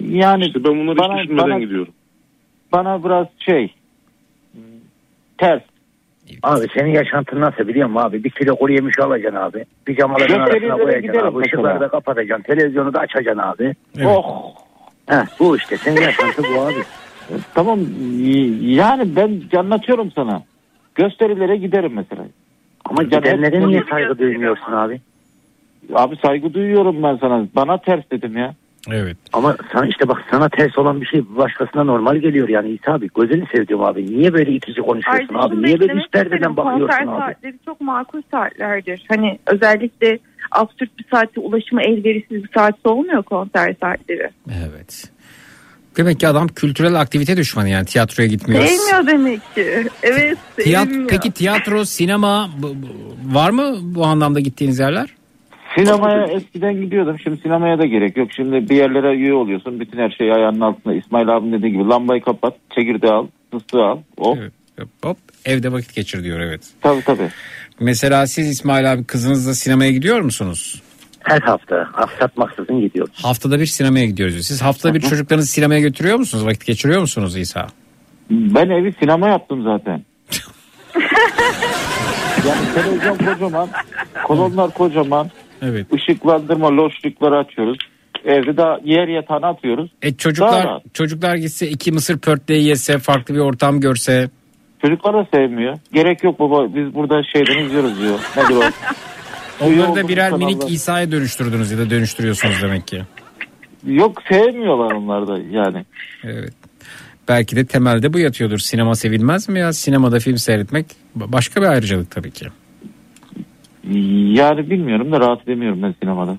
Yani İşte ben bunları bana- hiç düşünmeden bana- gidiyorum. bana biraz şey ters. Abi senin yaşantın nasıl biliyor musun abi? Bir kilo kuru yemiş alacaksın abi. Pijamaların arasına koyacaksın abi. mesela. Işıkları da kapatacaksın. Televizyonu da açacaksın abi. Oh. Heh, bu işte senin yaşantı bu abi. Tamam yani ben anlatıyorum sana. Gösterilere giderim mesela. Ama gidenlere niye saygı duymuyorsun abi? Abi saygı duyuyorum ben sana. Bana ters dedim ya. Evet. Ama sana işte bak sana ters olan bir şey başkasına normal geliyor yani İsa abi. Gözünü sevdiğim abi. Niye böyle itici konuşuyorsun Ayrıca abi? Niye böyle iç perdeden bakıyorsun Konser abi? saatleri çok makul saatlerdir. Hani özellikle absürt bir saatte ulaşıma elverişsiz bir saatte olmuyor konser saatleri. Evet. Demek ki adam kültürel aktivite düşmanı yani tiyatroya gitmiyor. Sevmiyor demek ki. Evet Tiyat- sevmiyor. peki tiyatro, sinema var mı bu anlamda gittiğiniz yerler? Sinemaya eskiden gidiyordum. Şimdi sinemaya da gerek yok. Şimdi bir yerlere üye oluyorsun. Bütün her şey ayağının altında. İsmail abim dediği gibi lambayı kapat, çekirdeği al, fıstığı al. Hop. Hop evde vakit geçir diyor evet. Tabii tabii. Mesela siz İsmail abi kızınızla sinemaya gidiyor musunuz? Her hafta aksatmaksızın gidiyoruz. Haftada bir sinemaya gidiyoruz. diyor. Siz haftada bir çocuklarınızı sinemaya götürüyor musunuz? Vakit geçiriyor musunuz İsa? Ben evi sinema yaptım zaten. yani televizyon kocaman, kolonlar kocaman. Evet. Işıklandırma loşlukları açıyoruz. Evde daha yer yatağını atıyoruz. E çocuklar Daha- çocuklar gitse iki mısır pörtleği yese farklı bir ortam görse. Çocuklar da sevmiyor. Gerek yok baba biz burada şeyden izliyoruz diyor. Nedir o? Onları da birer minik İsa'ya dönüştürdünüz ya da dönüştürüyorsunuz demek ki. Yok sevmiyorlar onlar da yani. Evet. Belki de temelde bu yatıyordur. Sinema sevilmez mi ya? Sinemada film seyretmek ba- başka bir ayrıcalık tabii ki. Yani bilmiyorum da rahat edemiyorum ben sinemada.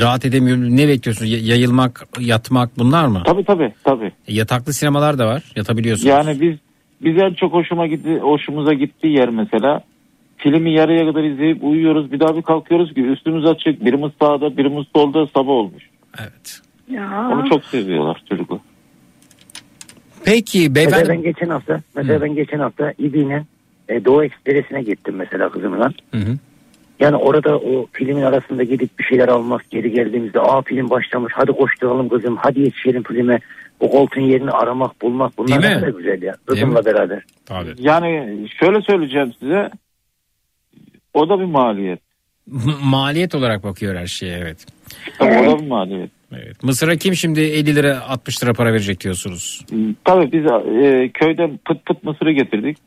Rahat edemiyorum. Ne bekliyorsunuz? Ya- Yayılmak, yatmak bunlar mı? Tabii tabii tabii. E, Yataklı sinemalar da var. Yatabiliyorsunuz. Yani biz biz en çok hoşuma gitti, hoşumuza gittiği yer mesela filmi yarıya kadar izleyip uyuyoruz. Bir daha bir kalkıyoruz ki üstümüz açık. Birimiz sağda, birimiz solda sabah olmuş. Evet. Ya. Onu çok seviyorlar çocuklar. Peki Mesela beyefendi. ben geçen hafta mesela ben geçen hafta İBİ'nin e, Doğu Ekspresi'ne gittim mesela kızımla. Hı hı. Yani orada o filmin arasında gidip bir şeyler almak geri geldiğimizde aa film başlamış hadi koşturalım kızım hadi yetişelim filme. O koltuğun yerini aramak bulmak bunlar ne kadar güzel ya kızımla beraber. Yani şöyle söyleyeceğim size. O da bir maliyet. Maliyet olarak bakıyor her şeye evet. Tabii o da bir maliyet. Evet. Mısır'a kim şimdi 50 lira 60 lira para verecek diyorsunuz? Tabii biz e, köyden pıt pıt mısırı getirdik.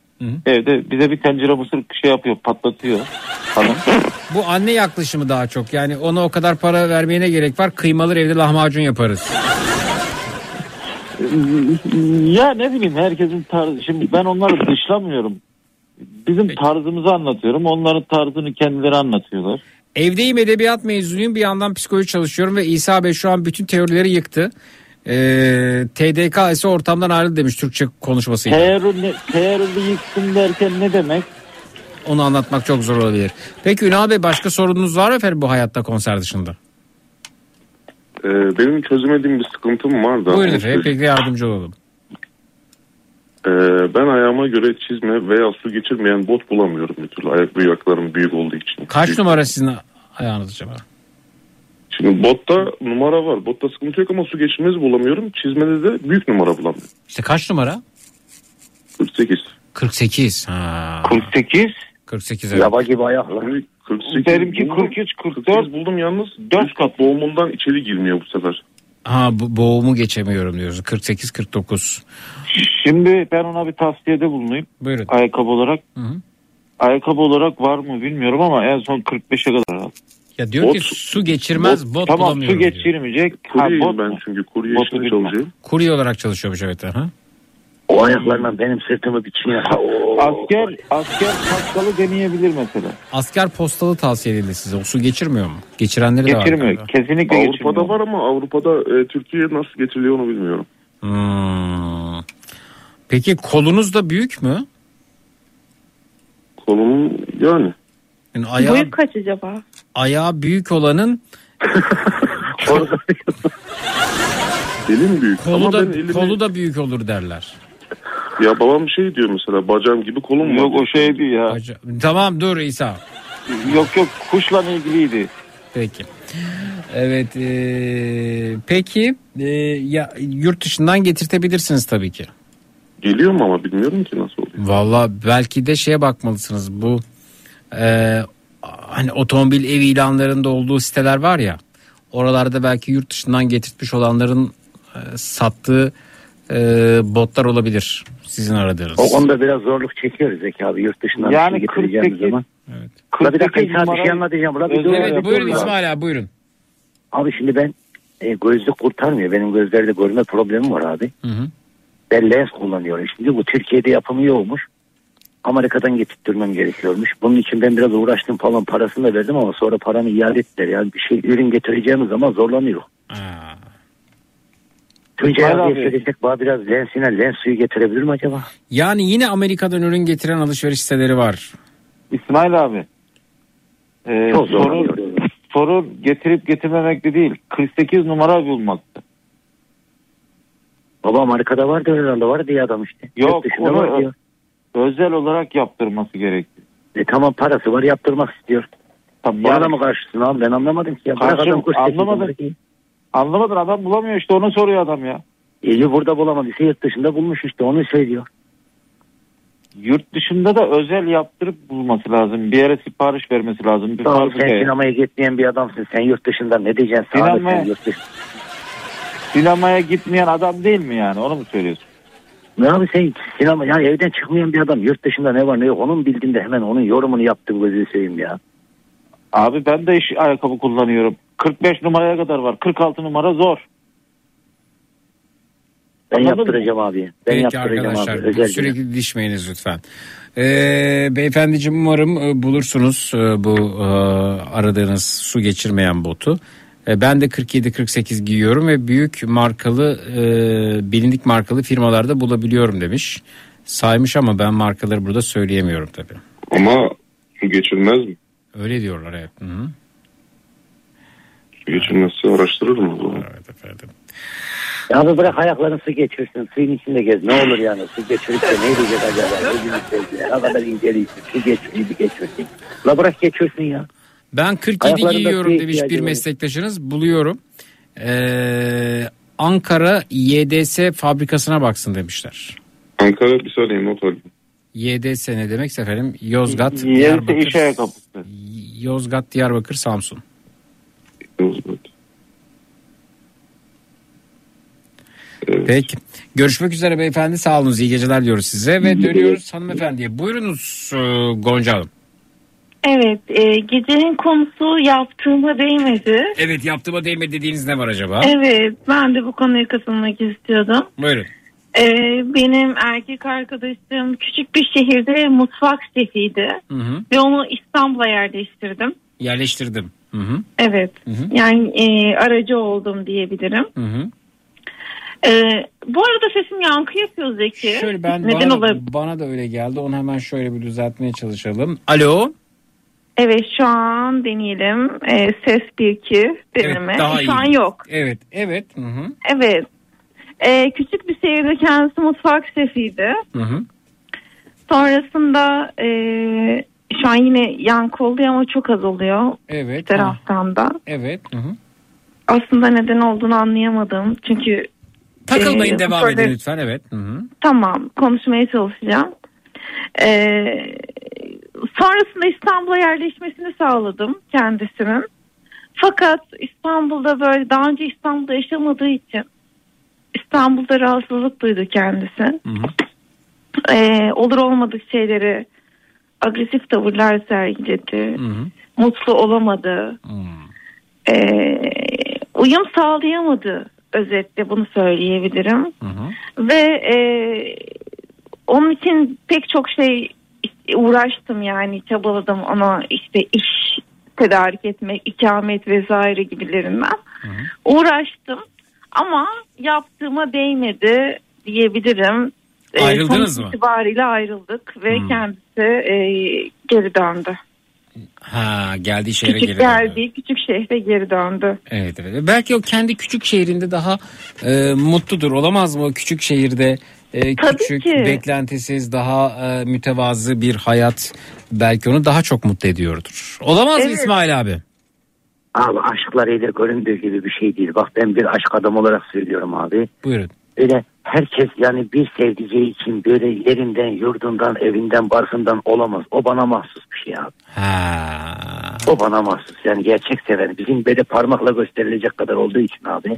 Evde bize bir tencere mısır şey yapıyor patlatıyor falan. Bu anne yaklaşımı daha çok. Yani ona o kadar para vermeyene gerek var. Kıymalı evde lahmacun yaparız. ya ne bileyim herkesin tarzı. Şimdi ben onları dışlamıyorum. Bizim tarzımızı anlatıyorum. Onların tarzını kendileri anlatıyorlar. Evdeyim edebiyat mezunuyum. Bir yandan psikoloji çalışıyorum ve İsa Bey şu an bütün teorileri yıktı. Ee, TDK ise ortamdan ayrıldı demiş Türkçe konuşmasıyla. Terörü, terörü yıksın derken ne demek? Onu anlatmak çok zor olabilir. Peki Ünal Bey başka sorununuz var mı efendim bu hayatta konser dışında? Ee, benim çözemediğim bir sıkıntım var da. Buyurun efendim peki yardımcı olalım. Ee, ben ayağıma göre çizme veya su geçirmeyen bot bulamıyorum bir türlü. Ayak ayaklarım büyük olduğu için. Kaç Büyük. numara sizin ayağınız acaba? Şimdi botta numara var. Botta sıkıntı yok ama su geçirmez bulamıyorum. Çizmede de büyük numara bulamıyorum. İşte kaç numara? 48. 48. Ha. 48. 48 evet. Yaba gibi ayaklar. 48 Benimki buldum. 43, 44. 48 buldum yalnız. 4 kat boğumundan içeri girmiyor bu sefer. Ha bu, boğumu geçemiyorum diyoruz. 48 49. Şimdi ben ona bir tavsiyede bulunayım. Buyurun. Ayakkabı olarak. Hı hı. Ayakkabı olarak var mı bilmiyorum ama en son 45'e kadar. Ya diyor ki su geçirmez bot, tamam su bulamıyorum diyor. geçirmeyecek. Kuryeyim bot ben mu? çünkü kurye bilmem. çalışıyorum. Kurye olarak çalışıyormuş evet. Aha. O ayaklarla benim sırtımı. Oo. Asker asker paskalı deneyebilir mesela. Asker postalı tavsiye edildi size. O su geçirmiyor mu? Geçirenleri de var. Geçirmiyor. galiba. Kesinlikle Avrupa'da geçirmiyor. var ama Avrupa'da e, Türkiye'ye nasıl getiriliyor onu bilmiyorum. Hmm. Peki kolunuz da büyük mü? Kolum yani. Yani ayağı, Boyu kaç acaba? ayağı büyük olanın Elim büyük kolu ama da ben elimi... kolu da büyük olur derler. Ya babam bir şey diyor mesela bacağım gibi kolum var. Yok o şey değil ya. Baca- Tamam dur İsa. Yok yok kuşla ilgiliydi. Peki. Evet. eee, peki eee, ya yurt dışından getirtebilirsiniz tabii ki. Geliyor mu ama bilmiyorum ki nasıl oluyor. Valla belki de şeye bakmalısınız. Bu eee, hani otomobil ev ilanlarında olduğu siteler var ya. Oralarda belki yurt dışından getirtmiş olanların eee, sattığı eee, botlar olabilir. Sizin aradığınız. O konuda biraz zorluk çekiyoruz Zeki abi yurt dışından Yani bir şey getireceğimiz 48 zaman. Ula bir dakika 48 İsa bir şey numara- anlatacağım. Bir Evet dur, buyurun. İsmail abi buyurun. Abi şimdi ben e, gözlük kurtarmıyor. Benim gözlerde görme problemim var abi. Hı hı. Ben lens kullanıyorum. Şimdi bu Türkiye'de yapımı yokmuş. Amerika'dan getirttirmem gerekiyormuş. Bunun için ben biraz uğraştım falan parasını da verdim ama sonra paramı iade ettiler. Yani bir şey ürün getireceğimiz zaman zorlanıyor. Tuncay İsmail abiye abi. söylesek bana biraz lensine lens suyu getirebilir mi acaba? Yani yine Amerika'dan ürün getiren alışveriş siteleri var. İsmail abi. Ee, Çok zor. sorun, sorun getirip getirmemekte değil. 48 numara bulmakta. Baba Amerika'da vardı herhalde var diye adam işte. Yok onu var diyor. özel olarak yaptırması gerekti. E, tamam parası var yaptırmak istiyor. Tabii Bana yani- da mı karşısın abi ben anlamadım ki. Ya. Bırak Karşı- adam kuş sesi anlamadım. numara ki. Anlamadın adam bulamıyor işte onu soruyor adam ya. İyi burada bulamadıysa yurt dışında bulmuş işte onu söylüyor. Yurt dışında da özel yaptırıp bulması lazım. Bir yere sipariş vermesi lazım. Bir Tamam, sen sinemaya gitmeyen bir adamsın. Sen yurt dışında ne diyeceksin? Sinemaya- Sinemaya gitmeyen adam değil mi yani onu mu söylüyorsun? Ne abi sen sinema ya evden çıkmayan bir adam yurt dışında ne var ne yok onun bildiğinde hemen onun yorumunu yaptım gözünü seveyim ya. Abi ben de iş ayakkabı kullanıyorum. 45 numaraya kadar var. 46 numara zor. Ben Anladın yaptıracağım abi. Ben Peki yaptıracağım arkadaşlar abi. Özel sürekli dişmeyiniz lütfen. Ee, beyefendiciğim umarım e, bulursunuz e, bu e, aradığınız su geçirmeyen botu. E, ben de 47-48 giyiyorum ve büyük markalı e, bilindik markalı firmalarda bulabiliyorum demiş. Saymış ama ben markaları burada söyleyemiyorum tabii. Ama su geçirmez mi? Öyle diyorlar evet. Hı -hı. Su geçirmezse araştırırım o zaman. Evet efendim. Ya abi bırak ayakların su geçirsin. Suyun içinde gez. Ne olur yani su geçirip de ne diyecek acaba? Ne kadar inceliysin. Su geçireyim geçirsin. La bırak geçirsin ya. Ben 47 Ayaklarında giyiyorum demiş bir var. meslektaşınız. Buluyorum. Ee, Ankara YDS fabrikasına baksın demişler. Ankara bir saniye not alayım. YDS ne demek efendim? Yozgat, iş Diyarbakır, ayakkabısı. Yozgat, Diyarbakır, Samsun. Yozgat. Peki. Görüşmek üzere beyefendi. Sağ olunuz. İyi geceler diyoruz size ve dönüyoruz hanımefendiye. Buyurunuz e, Gonca Hanım. Evet, e, gecenin konusu yaptığıma değmedi. Evet yaptığıma değme dediğiniz ne var acaba? Evet, ben de bu konuya katılmak istiyordum. Buyurun. E, benim erkek arkadaşım küçük bir şehirde mutfak şefiydi Hı hı. ve onu İstanbul'a yerleştirdim. Yerleştirdim. Hı hı. Evet, Hı hı. yani e, aracı oldum diyebilirim. Hı hı. E, bu arada sesim yankı yapıyor Zeki. Şöyle ben Neden bana, olabilir? bana da öyle geldi. Onu hemen şöyle bir düzeltmeye çalışalım. Alo. Evet, şu an deneyelim. E, ses 1-2 deneme. Evet, daha şu an iyi. yok. Evet, evet. Hı hı. Evet. Ee, küçük bir şehirde kendisi mutfak şefiydi. Hı hı. Sonrasında e, şu an yine yankı oluyor ama çok az oluyor Evet. bir taraftan da. Evet. Hı hı. Aslında neden olduğunu anlayamadım. Çünkü Takılmayın e, devam edin lütfen. Evet. Hı hı. Tamam konuşmaya çalışacağım. Ee, sonrasında İstanbul'a yerleşmesini sağladım kendisinin. Fakat İstanbul'da böyle daha önce İstanbul'da yaşamadığı için İstanbul'da rahatsızlık duydu kendisi. Ee, olur olmadık şeyleri agresif tavırlar sergiledi. Mutlu olamadı. Ee, uyum sağlayamadı özetle bunu söyleyebilirim. Ve e, onun için pek çok şey uğraştım yani çabaladım ona işte iş tedarik etmek, ikamet vesaire gibilerinden. Uğraştım ama yaptığıma değmedi diyebilirim. Ee, Ayrıldınız mı? itibariyle ayrıldık ve kendisi e, geri döndü. Ha geldiği şehre Küçük geri döndü. geldiği küçük şehre geri döndü. Evet evet. Belki o kendi küçük şehrinde daha e, mutludur. Olamaz mı o küçük şehirde e, Tabii küçük, ki. beklentisiz, daha e, mütevazı bir hayat belki onu daha çok mutlu ediyordur. Olamaz mı Evet. İsmail abi? Abi aşklar ile göründüğü gibi bir şey değil. Bak ben bir aşk adam olarak söylüyorum abi. Buyurun. Öyle herkes yani bir sevdiceği için böyle yerinden, yurdundan, evinden, barkından olamaz. O bana mahsus bir şey abi. O bana mahsus. Yani gerçek seven. Bizim böyle parmakla gösterilecek kadar olduğu için abi.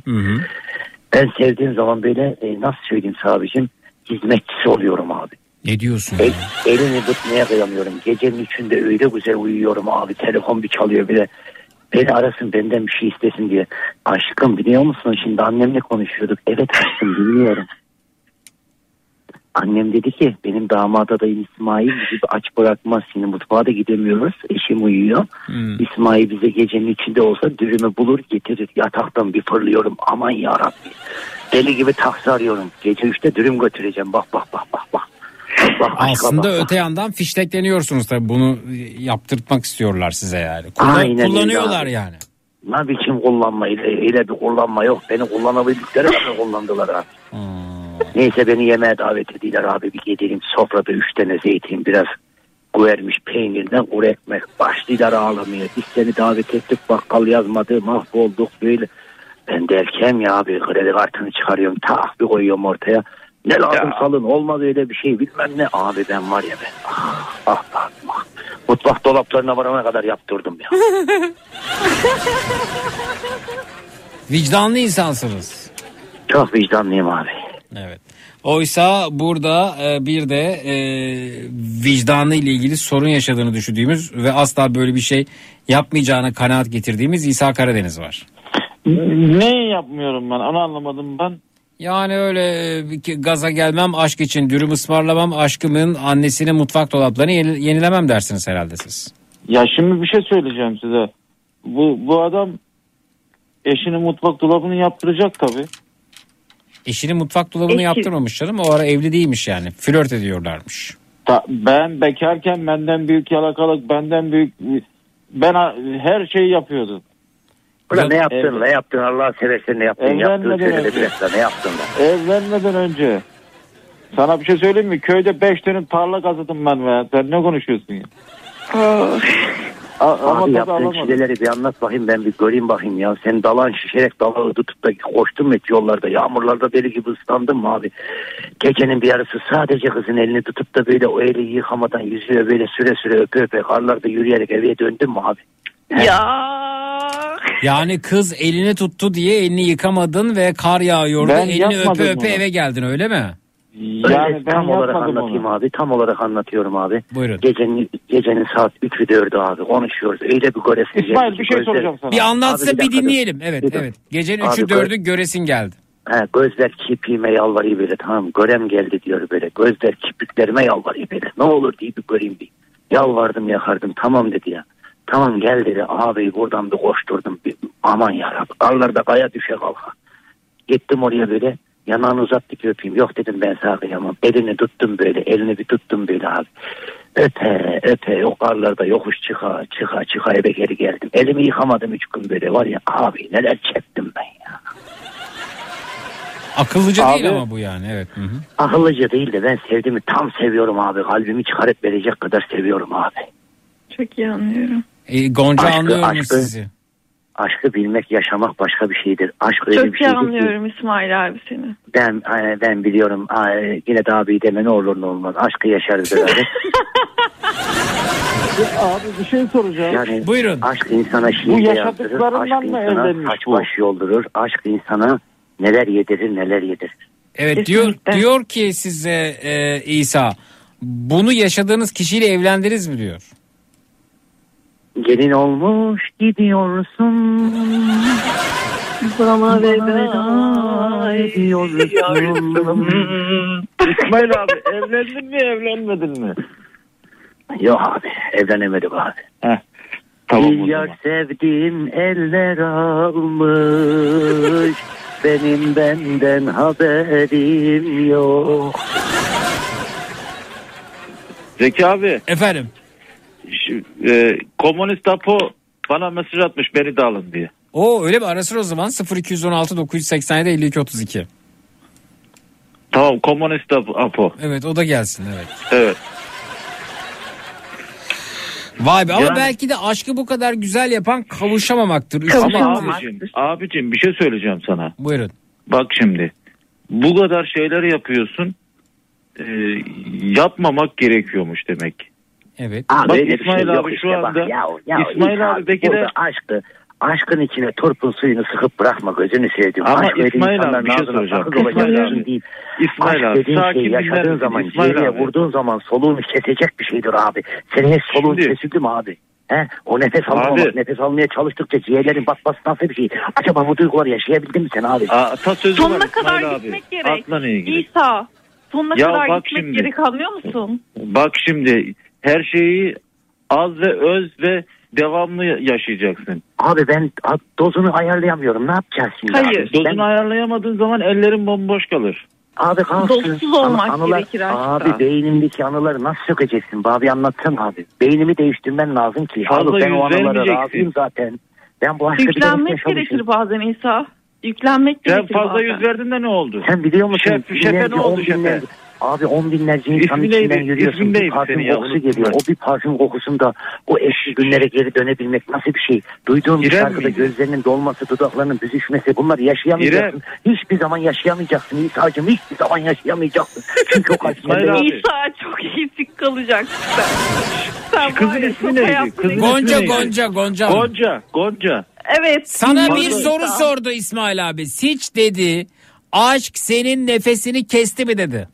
Ben sevdiğim zaman böyle e, nasıl söyleyeyim abicim hizmetçisi oluyorum abi. Ne diyorsun? El, elini tutmaya kıyamıyorum. Gecenin üçünde öyle güzel uyuyorum abi. Telefon bir çalıyor bile. Beni arasın benden bir şey istesin diye. Aşkım biliyor musun şimdi annemle konuşuyorduk. Evet aşkım dinliyorum. Annem dedi ki benim damat adayım İsmail bizi aç bırakmaz. Şimdi mutfağa da gidemiyoruz. Eşim uyuyor. İsmail bize gecenin içinde olsa dürümü bulur getirir. Yataktan bir fırlıyorum. Aman yarabbi. Deli gibi taksi arıyorum. Gece üçte dürüm götüreceğim. Bak bak bak bak bak. Aslında öte yandan fiştekleniyorsunuz tabii bunu yaptırtmak istiyorlar size yani. Kullan- Aynen öyle kullanıyorlar abi. yani. Ne biçim kullanma öyle, öyle bir kullanma yok. Beni kullanabildikleri kadar kullandılar abi. Neyse beni yemeğe davet ediler abi bir gidelim sofrada üç tane zeytin biraz koyarmış peynirden kuru ekmek başlayılar ağlamaya. Biz seni davet ettik bakkal yazmadı mahvolduk böyle. Ben derken ya abi kredi kartını çıkarıyorum tak bir koyuyorum ortaya. Ne lazım salın olmaz öyle bir şey bilmem ne. Abi ben var ya ben ah, ah, ah, ah. mutfak dolaplarına varana kadar yaptırdım ya. Vicdanlı insansınız. Çok vicdanlıyım abi. Evet. Oysa burada e, bir de e, vicdanı ile ilgili sorun yaşadığını düşündüğümüz ve asla böyle bir şey yapmayacağına kanaat getirdiğimiz İsa Karadeniz var. Ne yapmıyorum ben onu anlamadım ben. Yani öyle e, gaza gelmem aşk için dürüm ısmarlamam aşkımın annesinin mutfak dolaplarını yeni- yenilemem dersiniz herhalde siz. Ya şimdi bir şey söyleyeceğim size. Bu bu adam eşinin mutfak dolabını yaptıracak tabii. Eşinin mutfak dolabını Eşi- yaptırmamış canım o ara evli değilmiş yani flört ediyorlarmış. Ta- ben bekarken benden büyük yalakalık, benden büyük ben her şeyi yapıyordu. Ulan ne yaptın Evet. ne yaptın Allah seversen ne yaptın dakika ne yaptın da. Evlenmeden önce. Sana bir şey söyleyeyim mi? Köyde 5 dönüm tarla kazıdım ben be. Sen ne konuşuyorsun ya? Ama Abi yaptığın alamadım. çileleri bir anlat bakayım ben bir göreyim bakayım ya. Sen dalan şişerek dalağı tutup da koştun mu hiç yollarda yağmurlarda deli gibi ıslandın mı abi? Gecenin bir yarısı sadece kızın elini tutup da böyle o eli yıkamadan yüzüyor böyle süre süre öpe öpe karlarda yürüyerek eve döndün mü abi? Ya Yani kız elini tuttu diye elini yıkamadın ve kar yağıyordu. Ben elini öpe öpe bunu. eve geldin öyle mi? Öyle tam olarak anlatayım abi. Tam olarak anlatıyorum abi. Buyurun. Gecenin, gecenin saat 3'ü 4'ü abi konuşuyoruz. Öyle bir göresin. İsmail, bir şey soracağım sana. Bir anlatsın Abi bir bir, dinleyelim. Evet Bir dur. evet. Gecenin Abi 3'ü gör- 4'ü göresin geldi. He, gözler kipiğime yalvarıyor böyle tamam görem geldi diyor böyle. Gözler kipiklerime yalvarıyor böyle. Ne olur diye bir göreyim bir. Yalvardım yakardım tamam dedi ya. Tamam gel dedi abi buradan bir koşturdum. Bir, aman yarabbim karlarda kaya düşe kalka. Gittim oraya böyle yanağını uzattı ki öpeyim. Yok dedim ben sana kıyamam. Elini tuttum böyle elini bir tuttum böyle abi. Öpe o karlarda yokuş çıka çıka çıka eve geri geldim. Elimi yıkamadım üç gün böyle var ya abi neler çektim ben ya. Akıllıca Abi- değil ama bu yani evet. Hı hı. Akıllıca değil de ben sevdiğimi tam seviyorum abi. Kalbimi çıkarıp verecek kadar seviyorum abi. çok iyi anlıyorum. E, Gonca Aşkı- anlıyorum aşkı- sizi. Aşkı bilmek, yaşamak başka bir şeydir. Aşk öyle bir Çok iyi şeydir ki anlıyorum İsmail abi seni. ben, e, ben biliyorum e, yine de abi deme ne olur ne olmaz. Aşkı yaşarız beraber. Abi bir şey soracağım. Yani Buyurun. Aşk insana Bu şiir yazdırır. yaşadıklarından Aşk mı insana bu? baş yoldurur. Aşk insana neler yedirir neler yedirir. Evet diyor diyor ki size e, İsa Bunu yaşadığınız kişiyle evlendiniz mi diyor. Gelin olmuş gidiyorsun. Bana veda ediyorsun. İsmail abi evlendin mi evlenmedin mi? Yok abi evlenemedim abi. Heh, tamam Bir yar sevdim eller almış. Benim benden haberim yok. Zeki abi. Efendim. E, komünist Apo bana mesaj atmış beni de alın diye. O öyle mi arasır o zaman 0216 987 52 32. Tamam komünist Apo- Apo. Evet o da gelsin evet. Evet. Vay be ama Yani- belki de aşkı bu kadar güzel yapan kavuşamamaktır. Ama abicim, abicim bir şey söyleyeceğim sana. Buyurun. Bak şimdi bu kadar şeyler yapıyorsun e, yapmamak gerekiyormuş demek. Evet. Bak öyle bir İsmail şey abi şu bak. anda Ya, ya, İsmail abi belki de aşkı aşkın içine turpun suyunu sıkıp bırakma gözünü seveyim. Ama Aşk İsmail abi bir şey soracağım. İsmail şey abi. değil. İsmail Aşk abi, dediğin sakin şey yaşadığın zaman İsmail ciğeriye abi. vurduğun zaman soluğunu kesecek bir şeydir abi. Senin hiç soluğun Şimdi- kesildi mi abi? He? O nefes Abi. almamak, nefes almaya çalıştıkça ciğerlerin batması nasıl bir şey? Acaba bu duyguları yaşayabildin mi sen abi? Aa, Sonuna var kadar İsmail abi. gitmek gerek. İsa sonuna Ya kadar bak gitmek şimdi. gerek anlıyor musun? Bak şimdi her şeyi az ve öz ve devamlı yaşayacaksın. Abi ben dozunu ayarlayamıyorum. Ne yapacağız şimdi? Abi? Dozunu Ben- ayarlayamadığın zaman ellerin bomboş kalır. Abi kalsın. Dozsuz olmak Anı- anılar- gerekir aşkta. Abi beynimdeki anıları nasıl sökeceksin? Abi anlatsana abi. Beynimi değiştirmen lazım ki. Fazla abi ben o anılara razıyım zaten. Ben bu bilerek Yüklenmek yaşamışım. gerekir bazen İsa. Yüklenmek Sen gerekir fazla bazen. yüz verdin de ne oldu? Sen biliyor musun? Şef, şefe ne oldu şefe? Abi on binlerce insanın İsmi neydi? içinden yürüyorsun. Bir neydi parfüm senin ya? kokusu Unuttum geliyor. ben. O bir parfüm kokusunda o eski günlere geri dönebilmek nasıl bir şey? Duyduğun bir İrem şarkıda miydi? gözlerinin dolması, dudaklarının büzüşmesi bunları yaşayamayacaksın. Hiçbir zaman yaşayamayacaksın İsa'cığım. Hiçbir zaman yaşayamayacaksın. Çünkü o kalp yok. İsa çok eksik kalacak. Sen Kızın var ya, ismi çok neydi? hayatını- Kızın Gonca neydi? Gonca Gonca. Gonca. Gonca. Evet. Sana bir soru sordu İsmail abi. Hiç dedi aşk senin nefesini kesti mi dedi.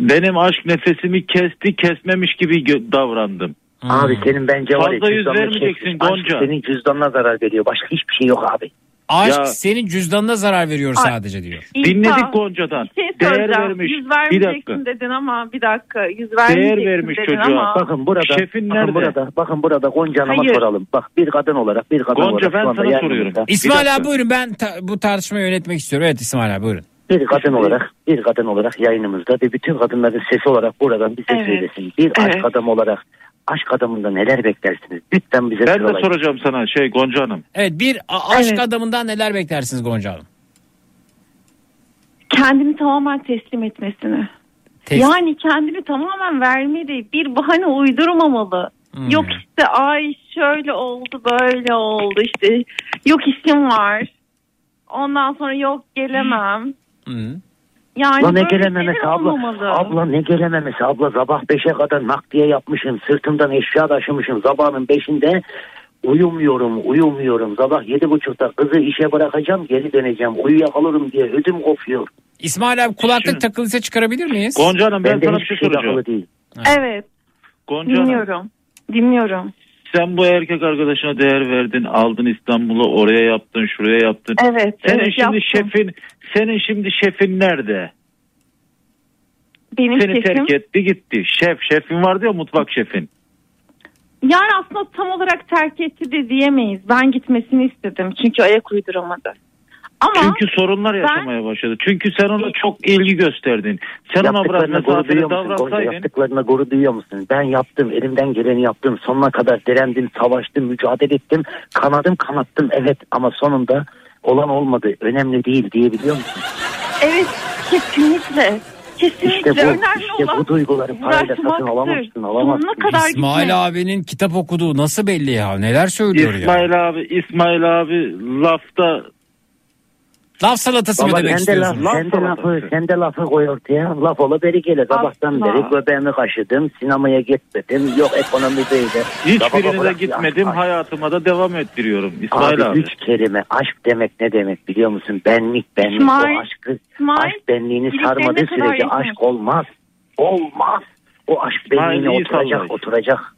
Benim aşk nefesimi kesti kesmemiş gibi davrandım. Abi senin bence var ya Fazla yüz cüzdanını vermeyeceksin kesmiş. Gonca. Aşk senin cüzdanına zarar veriyor. Başka hiçbir şey yok abi. Aşk Ya- senin cüzdanına zarar veriyor Ay. sadece diyor. Dinledik Gonca'dan. Bir şey Değer vermiş. Yüz Bir vermeyeceksin dakika. dedin ama bir dakika. Yüz vermeyeceksin vermiş dedin çocuğa. ama. Bakın burada, Şefin bakın nerede? burada, bakın burada Gonca Hanım'a Hayır. soralım. Bak bir kadın olarak, bir kadın Gonca, olarak. ben şu anda sana soruyorum. İsmail dakika. abi buyurun ben ta- bu tartışmayı yönetmek istiyorum. Evet İsmail abi buyurun. Bir kadın olarak, bir kadın olarak yayınımızda ve bütün kadınların sesi olarak buradan bize Evet. söylesin. Bir Evet. aşk adamı olarak aşk adamında neler beklersiniz? Lütfen bize Ben de soracağım sana şey Gonca Hanım. Evet bir aşk Evet. adamından neler beklersiniz Gonca Hanım? Kendini tamamen teslim etmesini. Tes- Yani kendini tamamen vermeli. Bir bahane uydurmamalı. Hmm. Yok işte ay şöyle oldu böyle oldu işte. Yok işim var. Ondan sonra yok gelemem. Hı. Yani Abla ne gelememesi abla. olmamalı. Abla ne gelememesi abla. Sabah beşe kadar nakliye yapmışım. Sırtımdan eşya taşımışım. Sabahın beşinde uyumuyorum uyumuyorum. Sabah yedi buçukta kızı işe bırakacağım geri döneceğim. Uyuyakalırım diye ödüm kopuyor. İsmail abi kulaklık takılıysa çıkarabilir miyiz? Gonca Hanım ben Bende sana bir şey soracağım. değil. Evet Gonca Hanım dinliyorum. Dinliyorum. sen bu erkek arkadaşına değer verdin aldın İstanbul'a oraya yaptın şuraya yaptın. Evet. Senin evet, şimdi yaptım. şefin senin şimdi şefin nerede? Benim Seni şefim. terk etti gitti. Şef şefin vardı ya mutfak şefin. Yani aslında tam olarak terk etti de diyemeyiz. Ben gitmesini istedim. Çünkü ayak uyduramadı. Ama Çünkü sorunlar ben- yaşamaya başladı. Çünkü sen ona çok ilgi gösterdin. Sen ona biraz Yaptıklarına gurur mesafeli duyuyor musun? Gonca davransaydın. yaptıklarına gurur duyuyor musun? Ben yaptım. Elimden geleni yaptım. Sonuna kadar direndim, savaştım, mücadele ettim. Kanadım, kanattım. Evet ama sonunda olan olmadı. Önemli değil diyebiliyor musun? evet kesinlikle. Kesinlikle İşte bu, önemli işte olan bu duyguları parayla satın alamazsın, alamazsın. Sonuna kadar İsmail gitme. abinin kitap okuduğu nasıl belli ya? Neler söylüyor ya? İsmail abi İsmail abi lafta Laf salatası mı Baba demek sen de, laf, istiyorsun? Laf sen de lafı, de lafı koy ortaya. Laf ola beri gelir. Sabahtan beri göbeğimi kaşıdım. Sinemaya gitmedim. Yok ekonomi böyle. hiçbirine de gitmedim aşk, hayatıma da devam ettiriyorum İsmail Abi, abi. üç kelime aşk demek ne demek biliyor musun? Benlik benlik İsmail, o aşkı İsmail, aşk benliğini sarmadığı sürece aşk olmaz. Olmaz. O aşk iyi oturacak oturacak.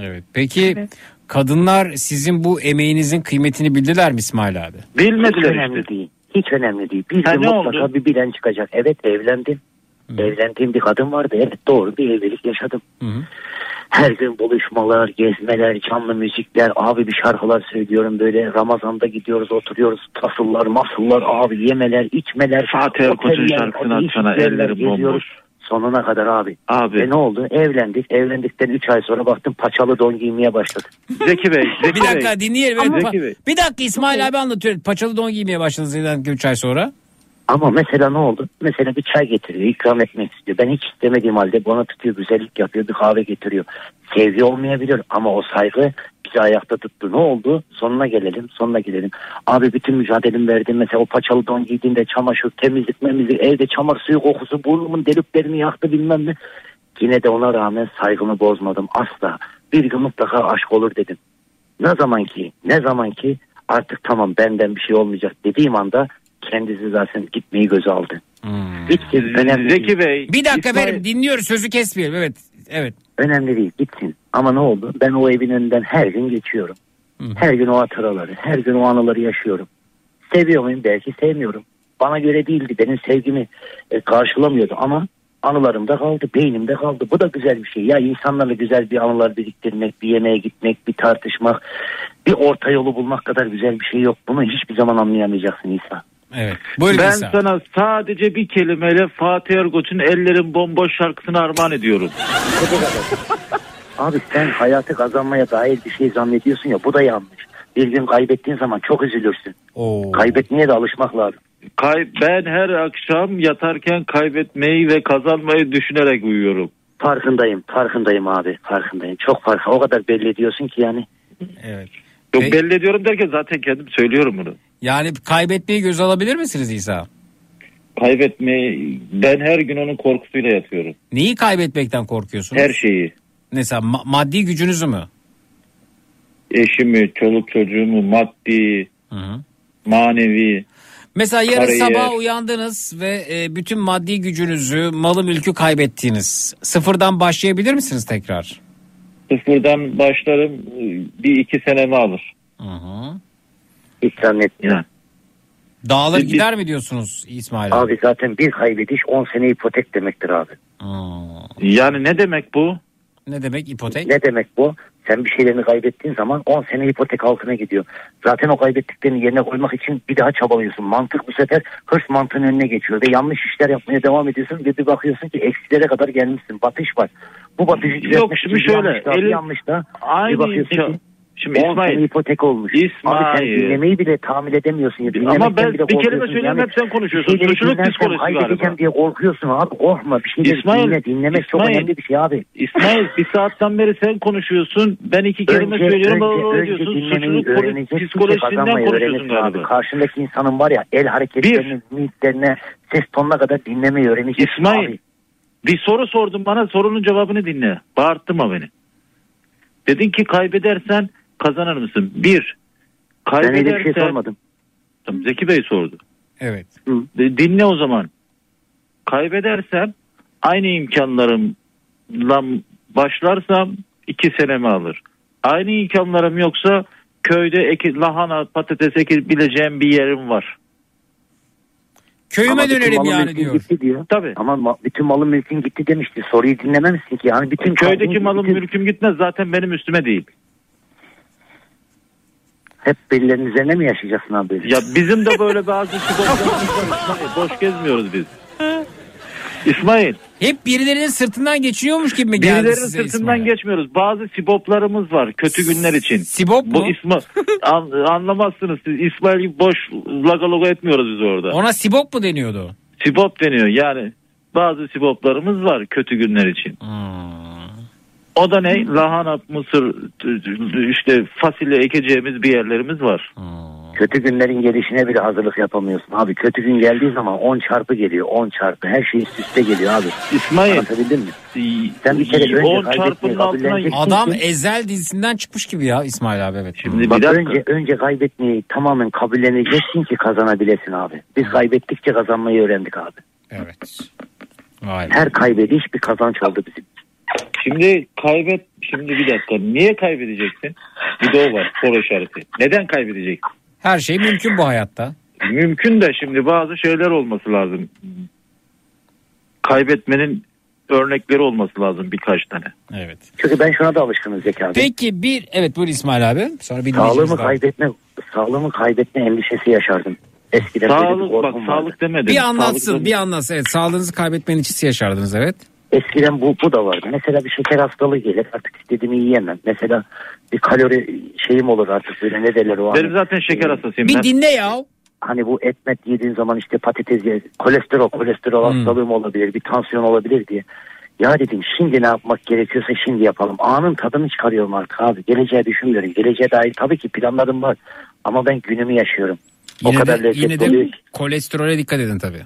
Evet. Peki kadınlar sizin bu emeğinizin kıymetini bildiler mi İsmail abi? Hiç önemli değil. Hiç önemli değil. Bir Ha, ne mutlaka oldu? bir bilen çıkacak. Evet evlendim. Evlendiğim bir kadın vardı. Evet doğru bir evlilik yaşadım. Her gün buluşmalar, gezmeler, canlı müzikler. Abi bir şarkılar söylüyorum böyle. Ramazan'da gidiyoruz oturuyoruz. Tasıllar, masıllar abi yemeler, içmeler. Fatih Erkoç'un oteller, şarkısını açsana, yerler ellerim geziyoruz. bomboş. Sonuna kadar abi. Abi. E ne oldu? Evlendik. Evlendikten 3 ay sonra baktım paçalı don giymeye başladı. Zeki Bey. bir dakika dinleyelim. Evet, Zeki Bey. bir dakika İsmail abi anlatıyor. Paçalı don giymeye başladı zaten 3 ay sonra. Ama mesela ne oldu? Mesela bir çay getiriyor, ikram etmek istiyor. Ben hiç istemediğim halde bana tutuyor, güzellik yapıyor, bir kahve getiriyor. Sevgi olmayabilir ama o saygı bizi ayakta tuttu. Ne oldu? Sonuna gelelim, sonuna gelelim. Abi bütün mücadelemi verdim. Mesela o paçalı don giydiğinde çamaşır, temizlik, memizlik, evde çamur suyu kokusu, burnumun deliklerini yaktı bilmem ne. Yine de ona rağmen saygımı bozmadım asla. Bir gün mutlaka aşk olur dedim. Ne zaman ki, ne zaman ki artık tamam benden bir şey olmayacak dediğim anda kendisi zaten gitmeyi göze aldı. Gitsin önemli değil. Bey. Bir dakika efendim dinliyoruz sözü kesmeyelim. Evet. Evet. Önemli değil gitsin. Ama ne oldu? Ben o evin önünden her gün geçiyorum. Her gün o hatıraları, her gün o anıları yaşıyorum. Seviyor muyum? Belki sevmiyorum. Bana göre değildi. Benim sevgimi e, karşılamıyordu ama anılarımda kaldı, beynimde kaldı. Bu da güzel bir şey. Ya insanlarla güzel bir anılar biriktirmek, bir yemeğe gitmek, bir tartışmak, bir orta yolu bulmak kadar güzel bir şey yok. Bunu hiçbir zaman anlayamayacaksın İsa. Evet. ben sana sadece bir kelimeyle Fatih Erkoç'un Ellerim Bomboş şarkısını armağan ediyorum. Abi sen hayatı kazanmaya dair bir şey zannediyorsun ya bu da yanlış. Bir gün kaybettiğin zaman çok üzülürsün. Kaybetmeye de alışmak lazım. Kay ben her akşam yatarken kaybetmeyi ve kazanmayı düşünerek uyuyorum. Farkındayım, farkındayım abi, farkındayım. Çok fark. O kadar belli ediyorsun ki yani. Evet. Yok belli ediyorum derken zaten kendim söylüyorum bunu. Yani kaybetmeyi göz alabilir misiniz İsa? Kaybetmeyi ben her gün onun korkusuyla yatıyorum. Neyi kaybetmekten korkuyorsunuz? Her şeyi. Mesela ma- maddi gücünüzü mü? Eşimi, çoluk çocuğumu, maddi, manevi. Mesela yarın Kariyer. sabah uyandınız ve e, bütün maddi gücünüzü, malı mülkü kaybettiğiniz. Sıfırdan başlayabilir misiniz tekrar? Sıfırdan başlarım bir iki senemi alır. Hiç zannetmiyorum. Dağılır Bir- bir- gider mi diyorsunuz İsmail abi? Abi zaten bir kaybediş 10 sene ipotek demektir abi. Yani ne demek bu? Ne demek ipotek? Ne demek bu? Sen bir şeylerini kaybettiğin zaman 10 sene ipotek altına gidiyor. Zaten o kaybettiklerini yerine koymak için bir daha çabalıyorsun. Mantık bu sefer hırs mantığın önüne geçiyor ve yanlış işler yapmaya devam ediyorsun ve bir bakıyorsun ki eksilere kadar gelmişsin. Batış var. Bu düzeltmek Yok, şimdi şöyle, elin- yanlış daha. Aynı bir bakıyorsun ki Şimdi 10 İsmail- ipotek olmuş. Abi sen İsmail. dinlemeyi bile tahammül edemiyorsun. Ya. Ama ben bir kelime söyleyeyim, hep sen konuşuyorsun. şeyleri Suçluluk psikolojisi galiba. diye korkuyorsun abi. Korkma bir şeyleri İsmail, dinle. Dinlemek çok İsmail. önemli bir şey abi. İsmail bir saatten beri sen konuşuyorsun. Ben iki kelime Önce, söylüyorum. Önce, önce diyorsun. Suçluluk psikolojisinden konuşuyorsun abi. galiba. Karşındaki insanın var ya el hareketlerine, mimiklerine, ses tonuna kadar dinlemeyi öğreneceksin İsmail abi. Bir soru sordun bana sorunun cevabını dinle. Bağırttırma beni. Dedin ki kaybedersen kazanır mısın? Bir. Ben öyle bir şey Kaybedersen... sormadım. Tamam, Zeki Bey sordu. Evet. Dinle o zaman. Kaybedersem aynı imkanlarımla başlarsam iki senemi alır. Aynı imkanlarım yoksa köyde eki, lahana patates ekebileceğim bir yerim var. Köyüme Ama malın yani diyor. Gitti diyor. Tabii. Ama ma- bütün malın mülkün gitti demişti. Soruyu dinlememişsin ki. Yani bütün Köydeki malım bütün- mülküm gitmez zaten benim üstüme değil. Hep birilerinin üzerine mi yaşayacaksın abi? böyle? Ya bizim de böyle bazı İsmail. Boş gezmiyoruz biz. İsmail. Hep birilerinin sırtından geçiyormuş gibi mi geldi Birilerinin size sırtından İsmail? geçmiyoruz. Bazı siboplarımız var kötü günler için. Sibop Bu mu? ismi an- anlamazsınız siz. İsmail boş laga loga etmiyoruz biz orada. Ona sibop mu deniyordu? Sibop deniyor yani. Bazı siboplarımız var kötü günler için. Hmm. O da ne? Lahana, mısır, işte fasulye ekeceğimiz bir yerlerimiz var. Kötü günlerin gelişine bile hazırlık yapamıyorsun abi. Kötü gün geldiği zaman 10 çarpı geliyor. 10 çarpı. Her şey üst üste geliyor abi. İsmail. Anlatabildim mi? Sen bir kere önce 10 kaybetmeyi çarpının altına kabulleneceksin Adam ki- Ezel dizisinden çıkmış gibi ya İsmail abi evet. Şimdi Bak bir dakika. önce önce kaybetmeyi tamamen kabulleneceksin ki kazanabilesin abi. Biz kaybettikçe kazanmayı öğrendik abi. Evet. Her kaybediş bir kazanç oldu bizim. Şimdi kaybet şimdi bir dakika niye kaybedeceksin? Bir de o var soru işareti. Neden kaybedeceksin? Her şey mümkün bu hayatta. Mümkün de şimdi bazı şeyler olması lazım. Kaybetmenin örnekleri olması lazım birkaç tane. Evet. Çünkü ben şuna da alışkınım Zeki abi. Peki bir evet buyur İsmail abi. Sonra bir Sağlığımı kaybetme, sağlığımı kaybetme endişesi yaşardım. Eskiden Sağlık bak korkum vardı. sağlık demedim. Bir anlatsın Sağlık bir anlatsın. Evet, sağlığınızı kaybetmenin içisi yaşardınız evet. Eskiden bu, bu da vardı. Mesela bir şeker hastalığı gelir artık istediğimi yiyemem. Mesela bir kalori şeyim olur artık böyle ne derler o Benim hani, zaten şeker hastasıyım. Bir ben. dinle ya. Hani bu etmet yediğin zaman işte patates ye, kolesterol, kolesterol Hmm. hastalığım olabilir, bir tansiyon olabilir diye. Ya dedim şimdi ne yapmak gerekiyorsa şimdi yapalım. Anın tadını çıkarıyorum artık abi. Geleceğe düşünmüyorum. Geleceğe dair tabii ki planlarım var. Ama ben günümü yaşıyorum. o Yine kadar de, lezzetli yine oluyor de ki. kolesterole dikkat edin tabii.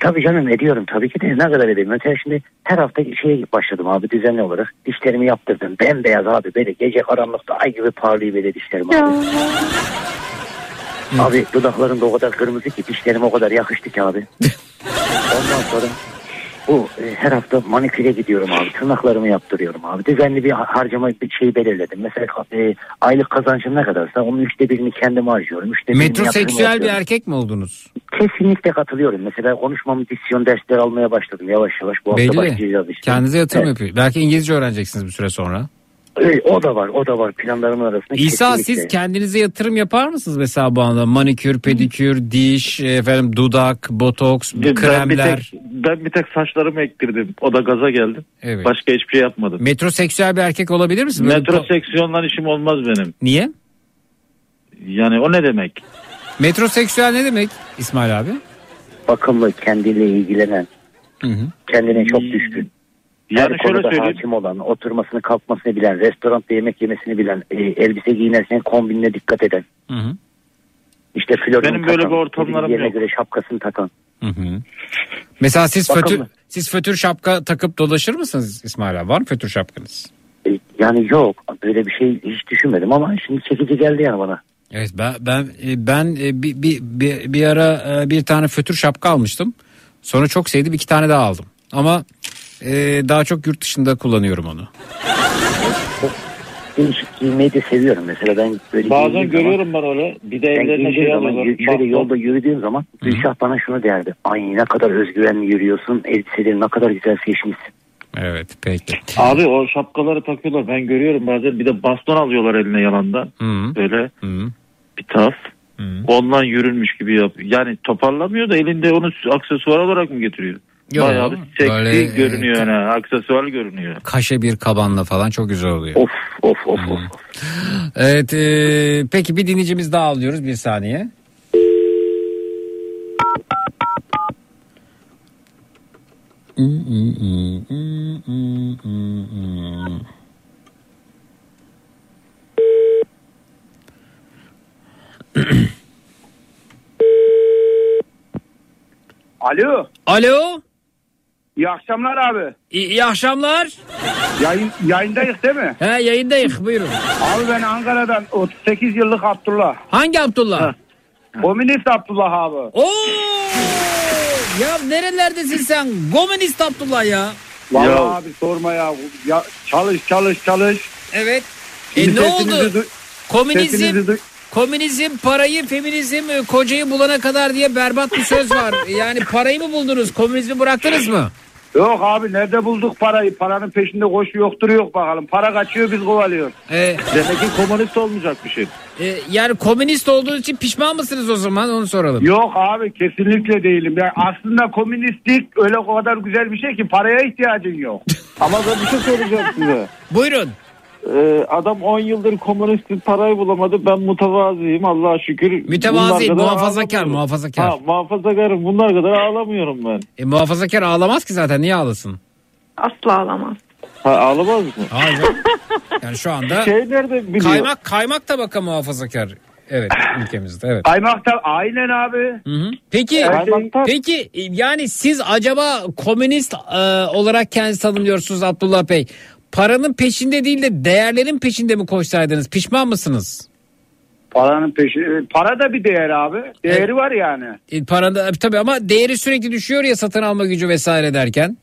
Tabii canım ediyorum tabii ki de ne kadar edeyim. Mesela şimdi her hafta şeye başladım abi düzenli olarak. Dişlerimi yaptırdım. Bembeyaz abi böyle gece karanlıkta ay gibi parlıyor böyle dişlerim abi. Abi dudaklarım da o kadar kırmızı ki dişlerim o kadar yakıştı ki abi. Ondan sonra bu e, her hafta maniküre gidiyorum abi. Tırnaklarımı yaptırıyorum abi. Düzenli bir ha- harcama bir şey belirledim. Mesela e, aylık kazancım ne kadarsa onun üçte birini kendim harcıyorum. Üçte Metroseksüel bir erkek mi oldunuz? Kesinlikle katılıyorum. Mesela konuşmamı disyon dersleri almaya başladım yavaş yavaş. Bu hafta Belli. başlayacağız işte. Kendinize yatırım Evet. yapıyor. Belki İngilizce öğreneceksiniz bir süre sonra. O da var o da var planlarımın arasında. İsa kesinlikle. siz kendinize yatırım yapar mısınız mesela bu anda? Manikür, pedikür, diş, efendim dudak, botoks, Ben bir, kremler. tek, ben bir tek saçlarımı ektirdim. O da gaza geldim. Evet. Başka hiçbir şey yapmadım. Metroseksüel bir erkek olabilir misiniz? Böyle Metroseksiyonla işim olmaz benim. Niye? Yani o ne demek? Metroseksüel ne demek İsmail abi? Bakımlı kendiyle ilgilenen. Kendine çok düşkün. Her Yani şöyle konuda söyleyeyim. hakim olan, oturmasını kalkmasını bilen, restoranda yemek yemesini bilen, e, elbise giyinirken kombinine dikkat eden. İşte flörünü Benim böyle takan, bir ortamlarım yerine yok. göre şapkasını takan. Mesela siz Bakın fötür, mı? siz fötür şapka takıp dolaşır mısınız İsmail abi? Var mı fötür şapkanız? E, Yani yok böyle bir şey hiç düşünmedim ama şimdi çekici geldi yani bana. Evet ben ben e, ben bir, bir, bir, bir ara bir tane fötür şapka almıştım. Sonra çok sevdim iki tane daha aldım. Ama e, daha çok yurt dışında kullanıyorum onu. Değişik giymeyi de seviyorum mesela ben böyle Bazen giyindiğim zaman- görüyorum ben öyle. Bir de Ben evlerine şey zaman alıyorlar. şöyle yolda yürüdüğüm zaman Gülşah bana şunu derdi. Ay ne kadar özgüvenli yürüyorsun. Elbiseleri ne kadar güzel seçmişsin. Evet peki. Abi o şapkaları takıyorlar. Ben görüyorum bazen. Bir de baston alıyorlar eline yalandan. Böyle bir tas. Ondan yürünmüş gibi yapıyor. Yani toparlamıyor da elinde onu aksesuar olarak mı getiriyor? Yok, Bayağı bir seksi böyle, görünüyor yani. Aksesuar görünüyor. Kaşe bir kabanla falan çok güzel oluyor. Of of of of. Evet e, peki bir dinleyicimiz daha alıyoruz bir saniye. Alo. Alo. İyi akşamlar abi. İyi, iyi akşamlar. Yayın, yayındayız değil mi? He yayındayız buyurun. Abi ben Ankara'dan 38 yıllık Abdullah. Hangi Abdullah? Komünist Abdullah abi. Oo! Ya nerelerdesin sen? Komünist Abdullah ya. Vallahi Ya. abi sorma ya. ya. Çalış çalış çalış. Evet. Şimdi E ne oldu? duy- Komünizm, komünizm parayı, feminizm e, kocayı bulana kadar diye berbat bir söz var. Yani parayı mı buldunuz? Komünizmi bıraktınız mı? Yok abi nerede bulduk parayı? Paranın peşinde koşu yoktur yok bakalım. Para kaçıyor biz kovalıyoruz. E, Demek ki komünist olmayacak bir şey. e, yani komünist olduğunuz için pişman mısınız o zaman? Onu soralım. Yok abi kesinlikle değilim. Yani aslında komünistlik öyle o kadar güzel bir şey ki paraya ihtiyacın yok. Ama ben bir şey söyleyeceğim size. Buyurun. Ee, adam 10 yıldır komünist parayı bulamadı. Ben mütevazıyım Allah'a şükür. Mütevazi, Bunlar kadar muhafazakar, ağlamıyorum. muhafazakar. Ha, muhafazakarım. Bunlar kadar ağlamıyorum ben. E, muhafazakar ağlamaz ki zaten. Niye ağlasın? Asla ağlamaz. Ha, ağlamaz mı? Hayır. Yani şu anda Şey nerede biliyor? kaymak kaymak da baka muhafazakar. Evet ülkemizde evet. Kaymakta aynen abi. Peki Her şey- peki e, yani siz acaba komünist e, olarak kendinizi tanımlıyorsunuz Abdullah Bey. Paranın peşinde değil de değerlerin peşinde mi koşsaydınız pişman mısınız? Paranın peşi, para da bir değer abi. Değeri var yani. E, parada tabii ama değeri sürekli düşüyor ya satın alma gücü vesaire derken.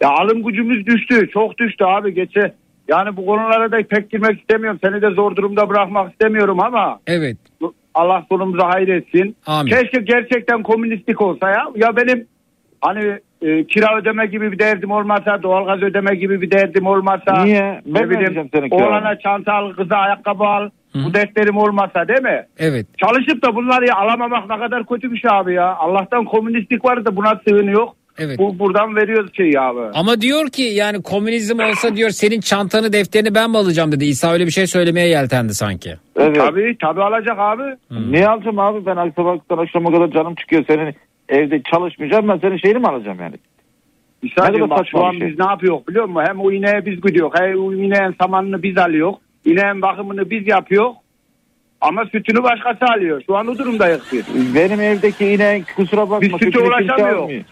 Ya alım gücümüz düştü. Çok düştü abi geçe. Yani bu konulara da pek girmek istemiyorum. Seni de zor durumda bırakmak istemiyorum ama Evet. Allah sonumuza hayretsin. Amin. Keşke gerçekten komünistlik olsa ya. Ya benim hani e, kira ödeme gibi bir derdim olmasa, doğalgaz ödeme gibi bir derdim olmasa. Niye? Ben ne bileyim, senin kiranı? Oğlana çanta al, kıza ayakkabı al. Bu dertlerim olmasa değil mi? Evet. Çalışıp da bunları ya alamamak ne kadar kötü bir şey abi ya. Allah'tan komünistlik var da buna sığınıyor. Evet. Bu, buradan veriyoruz şeyi abi. Ama diyor ki yani komünizm olsa diyor senin çantanı defterini ben mi alacağım dedi. İsa öyle bir şey söylemeye yeltendi sanki. Evet. Tabii tabii alacak abi. Niye alacağım abi ben sabahtan akşama kadar canım çıkıyor senin evde çalışmayacağım ben senin şeyini mi alacağım yani? Kadar bak şu an şey. biz ne yapıyoruz biliyor musun? Hem o ineğe biz gidiyoruz. Hem o ineğin samanını biz alıyoruz. İneğin bakımını biz yapıyoruz. Ama sütünü başkası alıyor. Şu an o durumdayız biz. Benim evdeki inek kusura bakma. Biz süte sütünü kimse ulaşamıyor. almıyor.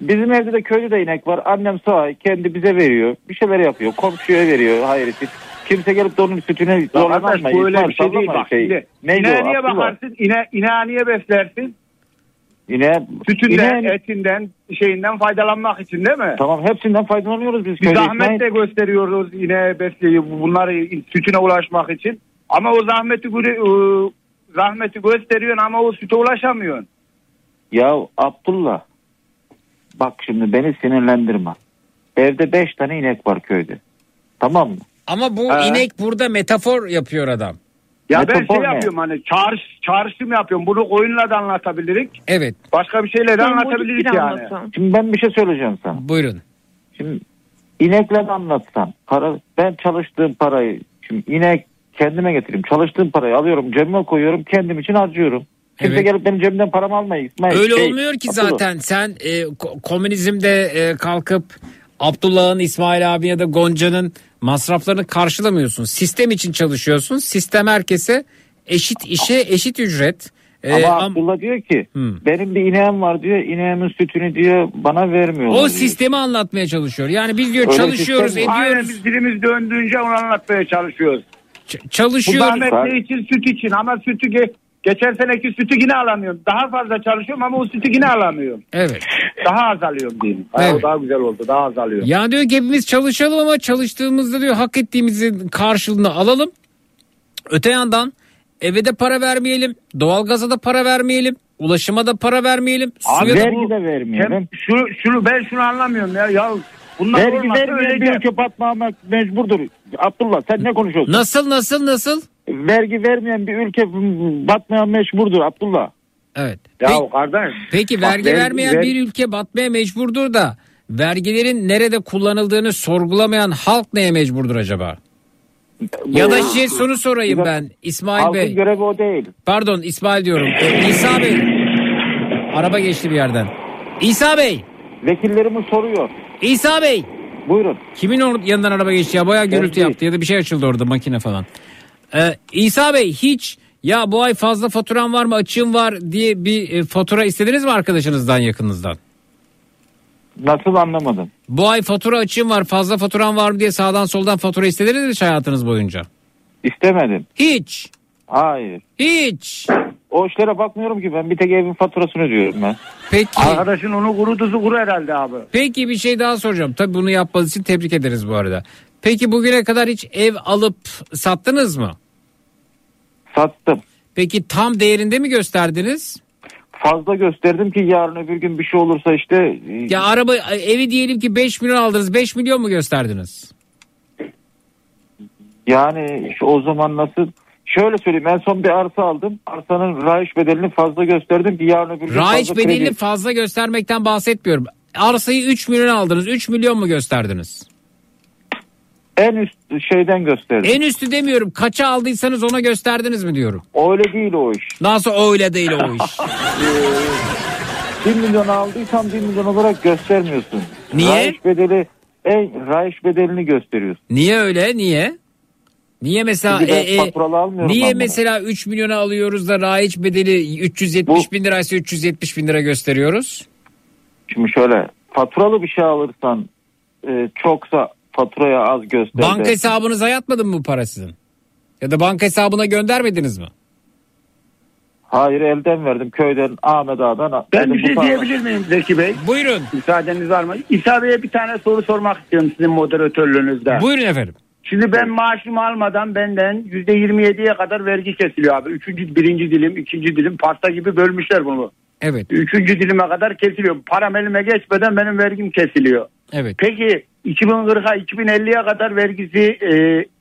Bizim evde de köyde de inek var. Annem sağ kendi bize veriyor. Bir şeyler yapıyor. Komşuya veriyor hayreti. Kimse gelip de onun kardeş mı? bu öyle bir şey değil. sallama Bak şimdi Neydi ineğe niye bakarsın? İne, ineğe niye beslersin? İneğe, Sütünden, ineğe- etinden, şeyinden faydalanmak için değil mi? Tamam hepsinden faydalanıyoruz biz Bir zahmet de gösteriyoruz ineğe besleyi bunları sütüne ulaşmak için. Ama o zahmeti göre- ıı, zahmeti gösteriyorsun ama o süte ulaşamıyorsun. Ya Abdullah bak şimdi beni sinirlendirme. Evde beş tane inek var köyde. Tamam mı? Ama bu He. inek burada metafor yapıyor adam. Ya ben şey ne? yapıyorum hani çağrış, çağrışım yapıyorum. Bunu oyunla da anlatabiliriz. Evet. Başka bir şeyle de bir yani. Şimdi ben bir şey söyleyeceğim sana. Buyurun. Şimdi inekle anlatsam para ben çalıştığım parayı şimdi inek kendime getireyim. Çalıştığım parayı alıyorum cebime koyuyorum kendim için harcıyorum. Kimse Evet. gelip benim cebimden paramı almayı İsmail. Öyle Şey, olmuyor ki Abdullah. zaten sen e, ko- komünizmde e, kalkıp Abdullah'ın, İsmail abi ya da Gonca'nın masraflarını karşılamıyorsun. Sistem için çalışıyorsun. Sistem herkese eşit işe eşit ücret. E, Ama am- Abdullah diyor ki Hmm. benim bir ineğim var diyor. İneğimin sütünü diyor bana vermiyorlar. o diyor. sistemi anlatmaya çalışıyor. Yani biz diyor Öyle çalışıyoruz, sistem yok. Aynen ediyoruz. biz dilimiz döndüğünce onu anlatmaya çalışıyoruz. ç- Bu çalışıyoruz. zahmet ne için? Süt için ama sütü ge- geçen seneki sütü yine alamıyorum. Daha fazla çalışıyorum ama o sütü yine alamıyorum. Evet. Daha az alıyorum diyeyim. Evet. O daha güzel oldu. Daha az alıyorum. Ya diyor ki hepimiz çalışalım ama çalıştığımızda diyor hak ettiğimizin karşılığını alalım. Öte yandan eve de para vermeyelim. Doğalgaza da para vermeyelim. Ulaşıma da para vermeyelim. Abi Suya da- Vergi de vermiyor. Hem şu, şunu ben şunu anlamıyorum ya. Ya bunlar Vergi olmasa vermeyen bir öleceğim. ülke mecburdur. Abdullah sen ne konuşuyorsun? Nasıl nasıl nasıl? Vergi vermeyen bir ülke batmaya mecburdur Abdullah. Evet. Ya Peki, kardeş. peki Bak, vergi vergi- vermeyen ver- bir ülke batmaya mecburdur da vergilerin nerede kullanıldığını sorgulamayan halk neye mecburdur acaba? Ya da size soru sorayım de ben İsmail Halkın Bey. görevi o değil. Pardon İsmail diyorum. Ee, İsa Bey. Araba geçti bir yerden. İsa Bey. Vekillerimiz soruyor. İsa Bey. Buyurun. Kimin yanından araba geçti ya? Bayağı gürültü değil. yaptı ya da bir şey açıldı orada makine falan. Ee, İsa Bey hiç ya bu ay fazla faturam var mı açığım var diye bir e, fatura istediniz mi arkadaşınızdan yakınınızdan? Nasıl anlamadım. Bu ay fatura açığım var fazla faturam var mı diye sağdan soldan fatura istediniz mi hiç hayatınız boyunca? İstemedim. Hiç. Hayır. Hiç. O işlere bakmıyorum ki ben bir tek evin faturasını ödüyorum ben. Peki. Arkadaşın onu kuru tuzu kuru herhalde abi. Peki bir şey daha soracağım. Tabii bunu yapmanız için tebrik ederiz bu arada. Peki bugüne kadar hiç ev alıp sattınız mı? Sattım. Peki tam değerinde mi gösterdiniz? Fazla gösterdim ki yarın öbür gün bir şey olursa işte e, Ya araba evi diyelim ki 5 milyon aldınız 5 milyon mu gösterdiniz? yani şu o zaman nasıl şöyle söyleyeyim en son bir arsa aldım. Arsanın rayiç bedelini fazla gösterdim ki yarın öbür gün Raiç fazla bedelini kredi- fazla göstermekten bahsetmiyorum. Arsayı 3 milyon aldınız 3 milyon mu gösterdiniz? En üst şeyden gösterdim. En üstü demiyorum kaça aldıysanız ona gösterdiniz mi diyorum. Öyle değil o iş. Nasıl öyle değil o iş? 1 milyon aldıysam 1 milyon olarak göstermiyorsun. Niye? Rayiç bedeli en rayiç bedelini gösteriyorsun. Niye öyle niye? Niye mesela e, e, niye mesela 3 milyona alıyoruz da raiç bedeli 370 bin liraysa 370 bin lira gösteriyoruz? Şimdi şöyle faturalı bir şey alırsan e, çoksa faturaya az göster. Banka hesabınıza yatmadı mı bu para sizin? Ya da banka hesabına göndermediniz mi? Hayır elden verdim köyden Ahmet Ağa'dan. Ben bir şey diyebilir miyim Zeki Bey? Buyurun. Müsaadeniz var mı? İsa Bey'e bir tane soru sormak istiyorum sizin moderatörlüğünüzde. Buyurun efendim. Şimdi ben maaşımı almadan benden %27'ye kadar vergi kesiliyor abi. Üçüncü, birinci dilim, ikinci dilim pasta gibi bölmüşler bunu. Evet. Üçüncü dilime kadar kesiliyor. Param elime geçmeden benim vergim kesiliyor. Evet. Peki 2040'a 2050'ye kadar vergisi e,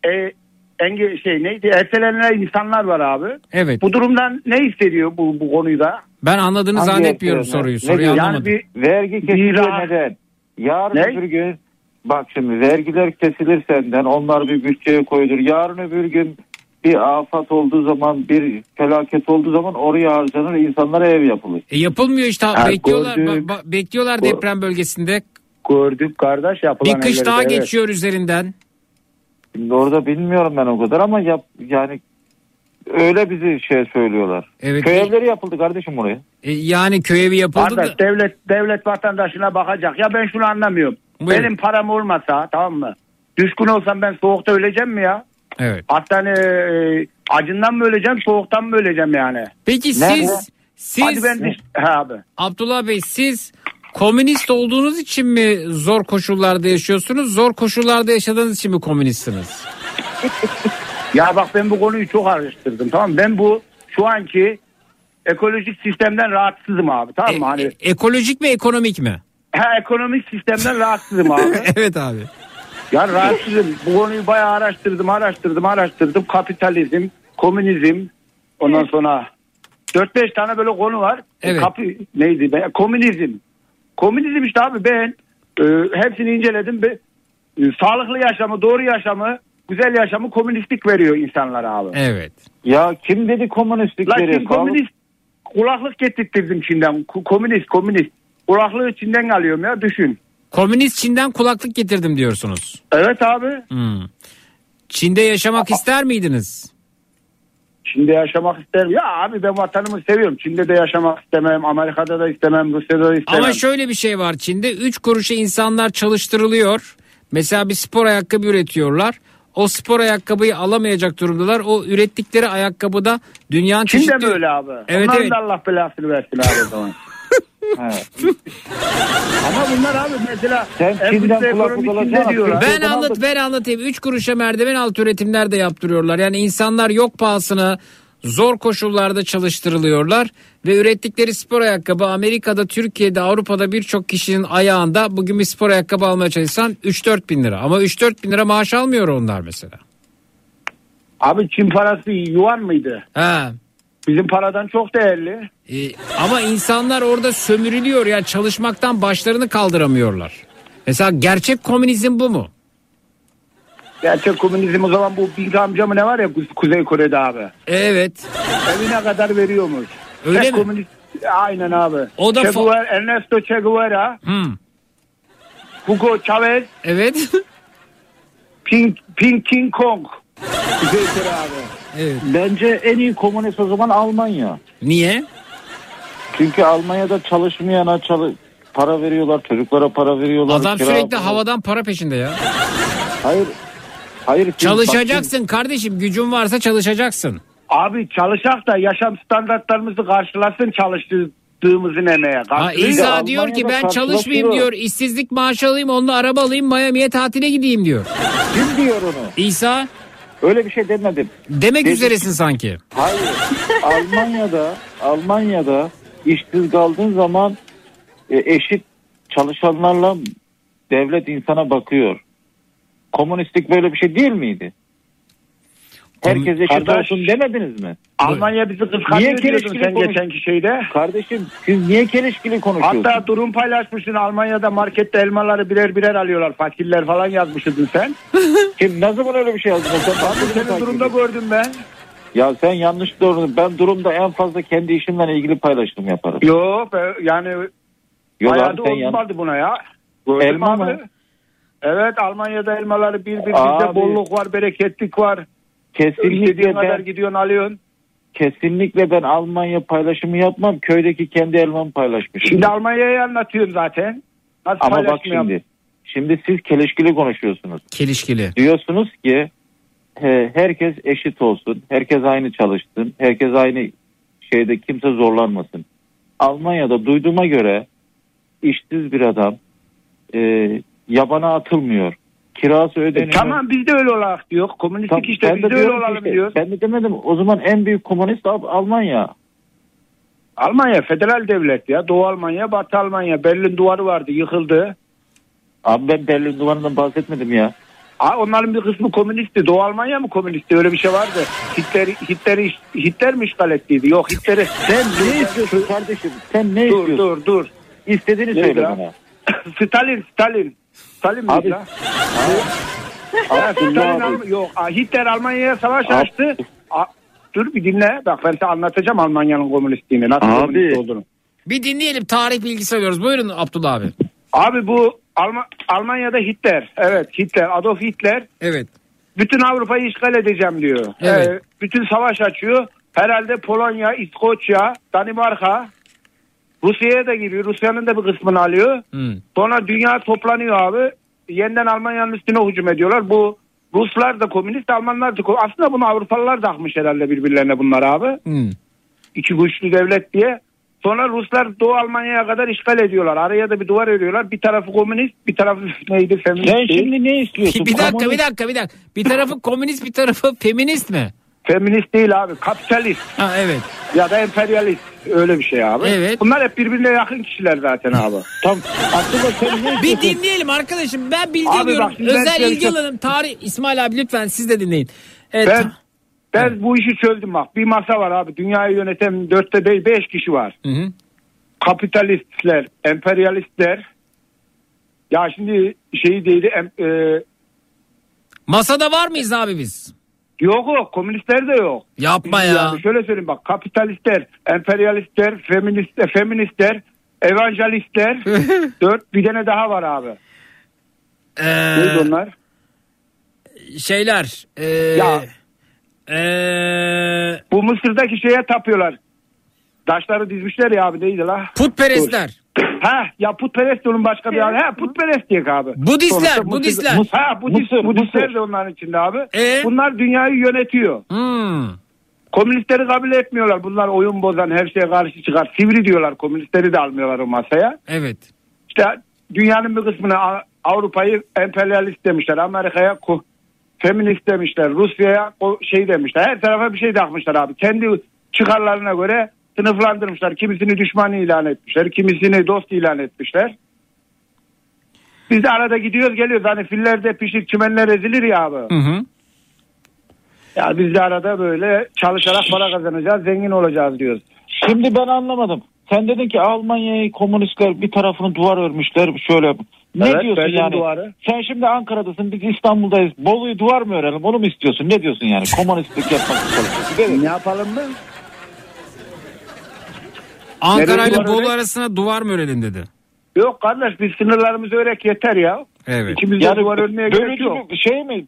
e, enge, şey neydi ertelenen insanlar var abi. Evet. Bu durumdan ne hissediyor bu, bu konuyu da? Ben anladığını Hangi zannetmiyorum soruyu. Ne Soruyu? Yani anlamadım. bir- Vergi neden? Yarın Ne? öbür gün bak şimdi vergiler kesilir senden onlar bir bütçeye koyulur. Yarın öbür gün bir afet olduğu zaman bir felaket olduğu zaman oraya harcanır insanlara ev yapılır. E yapılmıyor işte. Ha, bekliyorlar gördük. bak- bak- bekliyorlar deprem bölgesinde. Gördük kardeş yapılan Bir kış daha de, evet. geçiyor üzerinden. Şimdi orada bilmiyorum ben o kadar ama yap, yani öyle bizi şey söylüyorlar. Evet. Köy evleri yapıldı kardeşim oraya. E, yani köy evi yapıldı Kardeş da. devlet devlet vatandaşına bakacak. Ya ben şunu anlamıyorum. Buyurun. Benim param olmasa tamam mı? Düşkün olsam ben soğukta öleceğim mi ya? Evet. Hastane e, acından mı öleceğim soğuktan mı öleceğim yani? Peki Nerede? siz siz Hadi ben düş- He abi. Abdullah Bey siz komünist olduğunuz için mi zor koşullarda yaşıyorsunuz? Zor koşullarda yaşadığınız için mi komünistsiniz? Ya bak ben bu konuyu çok araştırdım tamam mı? Ben bu şu anki ekolojik sistemden rahatsızım abi tamam mı? Hani Ekolojik mi ekonomik mi? ha, ekonomik sistemden rahatsızım abi. evet abi. Ya rahatsızım. Bu konuyu bayağı araştırdım, araştırdım, araştırdım. Kapitalizm, komünizm, ondan sonra 4-5 tane böyle konu var. Evet. Kapi, neydi be? Komünizm. Komünizm işte abi ben e, hepsini inceledim. Be, e, sağlıklı yaşamı, doğru yaşamı, güzel yaşamı komünistlik veriyor insanlara abi. Evet. Ya kim dedi komünistlik La veriyor? komünist kulaklık getirttirdim Çin'den. Komünist, komünist. Kulaklığı Çin'den alıyorum ya düşün. Komünist Çin'den kulaklık getirdim diyorsunuz. Evet abi. Hmm. Çin'de yaşamak ister miydiniz? Çin'de yaşamak isterim. Ya abi ben vatanımı seviyorum. Çin'de de yaşamak istemem. Amerika'da da istemem. Rusya'da da istemem. Ama şöyle bir şey var Çin'de 3 kuruşa insanlar çalıştırılıyor. Mesela bir spor ayakkabı üretiyorlar. O spor ayakkabıyı alamayacak durumdalar. O ürettikleri ayakkabıda dünyanın Çin'de çeşitli... mi öyle abi? Evet, Onların evet. da Allah belasını versin abi o zaman. Ama bunlar abi mesela Sen ekonomisinde alacaksın. diyorlar. Ben anlat ben anlatayım. 3 kuruşa merdiven altı üretimler de yaptırıyorlar. Yani insanlar yok pahasına zor koşullarda çalıştırılıyorlar ve ürettikleri spor ayakkabı Amerika'da, Türkiye'de, Avrupa'da birçok kişinin ayağında bugün bir spor ayakkabı almaya çalışsan 3-4 bin lira. Ama 3-4 bin lira maaş almıyor onlar mesela. Abi Çin parası yuan mıydı? Ha. Bizim paradan çok değerli. E, ama insanlar orada sömürülüyor ya çalışmaktan başlarını kaldıramıyorlar. Mesela gerçek komünizm bu mu? Gerçek komünizm o zaman bu Bing amca mı ne var ya Ku- Kuzey Kore'de abi. Evet. Evine kadar veriyormuş. Öyle Tek mi? Komünist, aynen abi. O da che Guevara, Ernesto Che Guevara, Hmm. Hugo Chavez, Evet. Ping, Ping King Kong. Kore abi. evet. Bence en iyi komünist o zaman Almanya. Niye? Çünkü Almanya'da çalışmayana çalı para veriyorlar, çocuklara para veriyorlar. Adam kira sürekli para- havadan para peşinde ya. Hayır. Hayır. Çalışacaksın kardeşim gücün varsa çalışacaksın. Abi çalışak da yaşam standartlarımızı karşılasın çalıştığımızın emeğe. Ha. İsa diyor ki ben çalışmayayım diyor. işsizlik maaşı alayım onunla araba alayım Miami'ye tatile gideyim diyor. Kim diyor onu? İsa Öyle bir şey demedim. demek Dedi- üzeresin sanki. Hayır. Almanya'da Almanya'da işsiz kaldığın zaman e, eşit çalışanlarla devlet insana bakıyor. Komünistlik böyle bir şey değil miydi? Herkes eşit Kardeş- olsun demediniz mi? Almanya bizi Niye kıskanıyor diyordun keleşkili sen konuş- geçenki şeyde. Kardeşim siz niye keleşkili konuşuyorsunuz? Hatta durum paylaşmışsın Almanya'da markette elmaları birer birer alıyorlar. Fakirler falan yazmışsın sen. Kim ne zaman öyle bir şey yazdın? Sen bahsedin senin durumda gördüm ben. Ya sen yanlış doğru. Ben durumda en fazla kendi işimle ilgili paylaşım yaparım. Yok be, yani Yok bayağı abi da olmadı buna ya. Gördüm Elma abi. mı? Evet Almanya'da elmaları bir bir bizde bolluk var bereketlik var. İstediğin Kesinlikle kadar ben, gidiyorsun alıyorsun. kesinlikle ben Almanya paylaşımı yapmam. Köydeki kendi elmamı paylaşmışım. Şimdi Almanya'yı anlatıyorum zaten. Nasıl Ama bak şimdi. Şimdi siz keleşkili konuşuyorsunuz. Kelişkili. Diyorsunuz ki he, herkes eşit olsun. Herkes aynı çalışsın. Herkes aynı şeyde kimse zorlanmasın. Almanya'da duyduğuma göre işsiz bir adam e, yabana atılmıyor. Kirası E, ödeniyor. tamam biz de öyle olarak diyor. Komünistik Tamam, işte biz de öyle olalım işte, diyor. Ben de demedim. O zaman en büyük komünist Al- Almanya. Almanya federal devlet ya. Doğu Almanya, Batı Almanya. Berlin duvarı vardı yıkıldı. Abi ben Berlin duvarından bahsetmedim ya. Aa, onların bir kısmı komünistti. Doğu Almanya mı komünistti? Öyle bir şey vardı. Hitler, Hitler, Hitler mi işgal ettiydi? Yok Hitler'i. Sen ne istiyorsun kardeşim? Sen ne dur, istiyorsun? Dur dur İstediğini Neydi söyle bana. Stalin, Stalin. Stalin Abi- miydi lan? Ha, Stalin abi. Alm- yok Hitler Almanya'ya savaş Abi- açtı. Aa, dur bir dinle. Bak ben sana anlatacağım Almanya'nın komünistliğini. Nasıl Abi. komünist olduğunu. Bir dinleyelim tarih bilgisi alıyoruz. Buyurun Abdullah abi. Abi bu Alma- Almanya'da Hitler. Evet Hitler. Adolf Hitler. Evet. Bütün Avrupa'yı işgal edeceğim diyor. Evet. Ee, bütün savaş açıyor. Herhalde Polonya, İskoçya, Danimarka, Rusya'ya da giriyor. Rusya'nın da bir kısmını alıyor. Hmm. Sonra dünya toplanıyor abi. Yeniden Almanya'nın üstüne hücum ediyorlar. Bu Ruslar da komünist, Almanlar da komünist. Aslında bunu Avrupalılar da akmış herhalde birbirlerine bunlar abi. Hmm. İki güçlü devlet diye. Sonra Ruslar Doğu Almanya'ya kadar işgal ediyorlar. Araya da bir duvar örüyorlar. Bir tarafı komünist, bir tarafı neydi? Feminist Sen şimdi ne istiyorsun? Bir dakika Komünist- bir dakika bir dakika. Bir tarafı komünist bir tarafı feminist mi? Feminist değil abi. Kapitalist. Ha evet. Ya da emperyalist. Öyle bir şey abi. Evet. Bunlar hep birbirine yakın kişiler zaten abi. Tam Abdullah sen ne Bir dinleyelim arkadaşım. Ben bilgi Abi bak, ben Özel bir ilgi alanım. Tarih İsmail abi lütfen siz de dinleyin. Evet. Ben ben bu işi çözdüm bak. Bir masa var abi. Dünyayı yöneten dörtte beş, beş kişi var. Hı hı. Kapitalistler, emperyalistler. Ya şimdi şeyi değil. Em, e, Masada var mıyız abi biz? Yok yok. Komünistler de yok. Yapma ya. Yani şöyle söyleyeyim bak. Kapitalistler, emperyalistler, feministler, feministler, evangelistler. dört bir tane daha var abi. Ee, Neydi onlar? şeyler. Ee, Ya. ee, Bu Mısır'daki şeye tapıyorlar. Taşları dizmişler ya abi neydi la? putperestler. Ha ya putperest de onun başka bir adı. Ha putperest diye abi. Budistler, Sonuçta Budistler. Mısır- Ha Budist, Mısır, Budistler de onların içinde abi. Ee? Bunlar dünyayı yönetiyor. Hmm. Komünistleri kabul etmiyorlar. Bunlar oyun bozan her şeye karşı çıkar. Sivri diyorlar. Komünistleri de almıyorlar o masaya. Evet. İşte dünyanın bir kısmını Avrupa'yı emperyalist demişler. Amerika'ya feminist demişler. Rusya'ya o şey demişler. Her tarafa bir şey takmışlar abi. Kendi çıkarlarına göre sınıflandırmışlar. Kimisini düşman ilan etmişler. Kimisini dost ilan etmişler. Biz de arada gidiyoruz geliyoruz. Hani filler de pişir çimenler ezilir ya abi. Hı hı. Ya biz de arada böyle çalışarak para kazanacağız. Zengin olacağız diyoruz. Şimdi ben anlamadım. Sen dedin ki Almanya'yı komünistler bir tarafını duvar örmüşler şöyle. Ne Evet, diyorsun Berlin yani? duvarı. Sen şimdi Ankara'dasın biz İstanbul'dayız. Bolu'yu duvar mı örelim onu mu istiyorsun? Ne diyorsun yani? Komünistlik yapmak istiyorsun. Ne yapalım mı? Ankara ile Bolu arasına duvar mı örelim dedi. Yok kardeş biz sınırlarımızı örek yeter ya. Evet. İkimiz de duvar örmeye gerek yok. bir şey mi?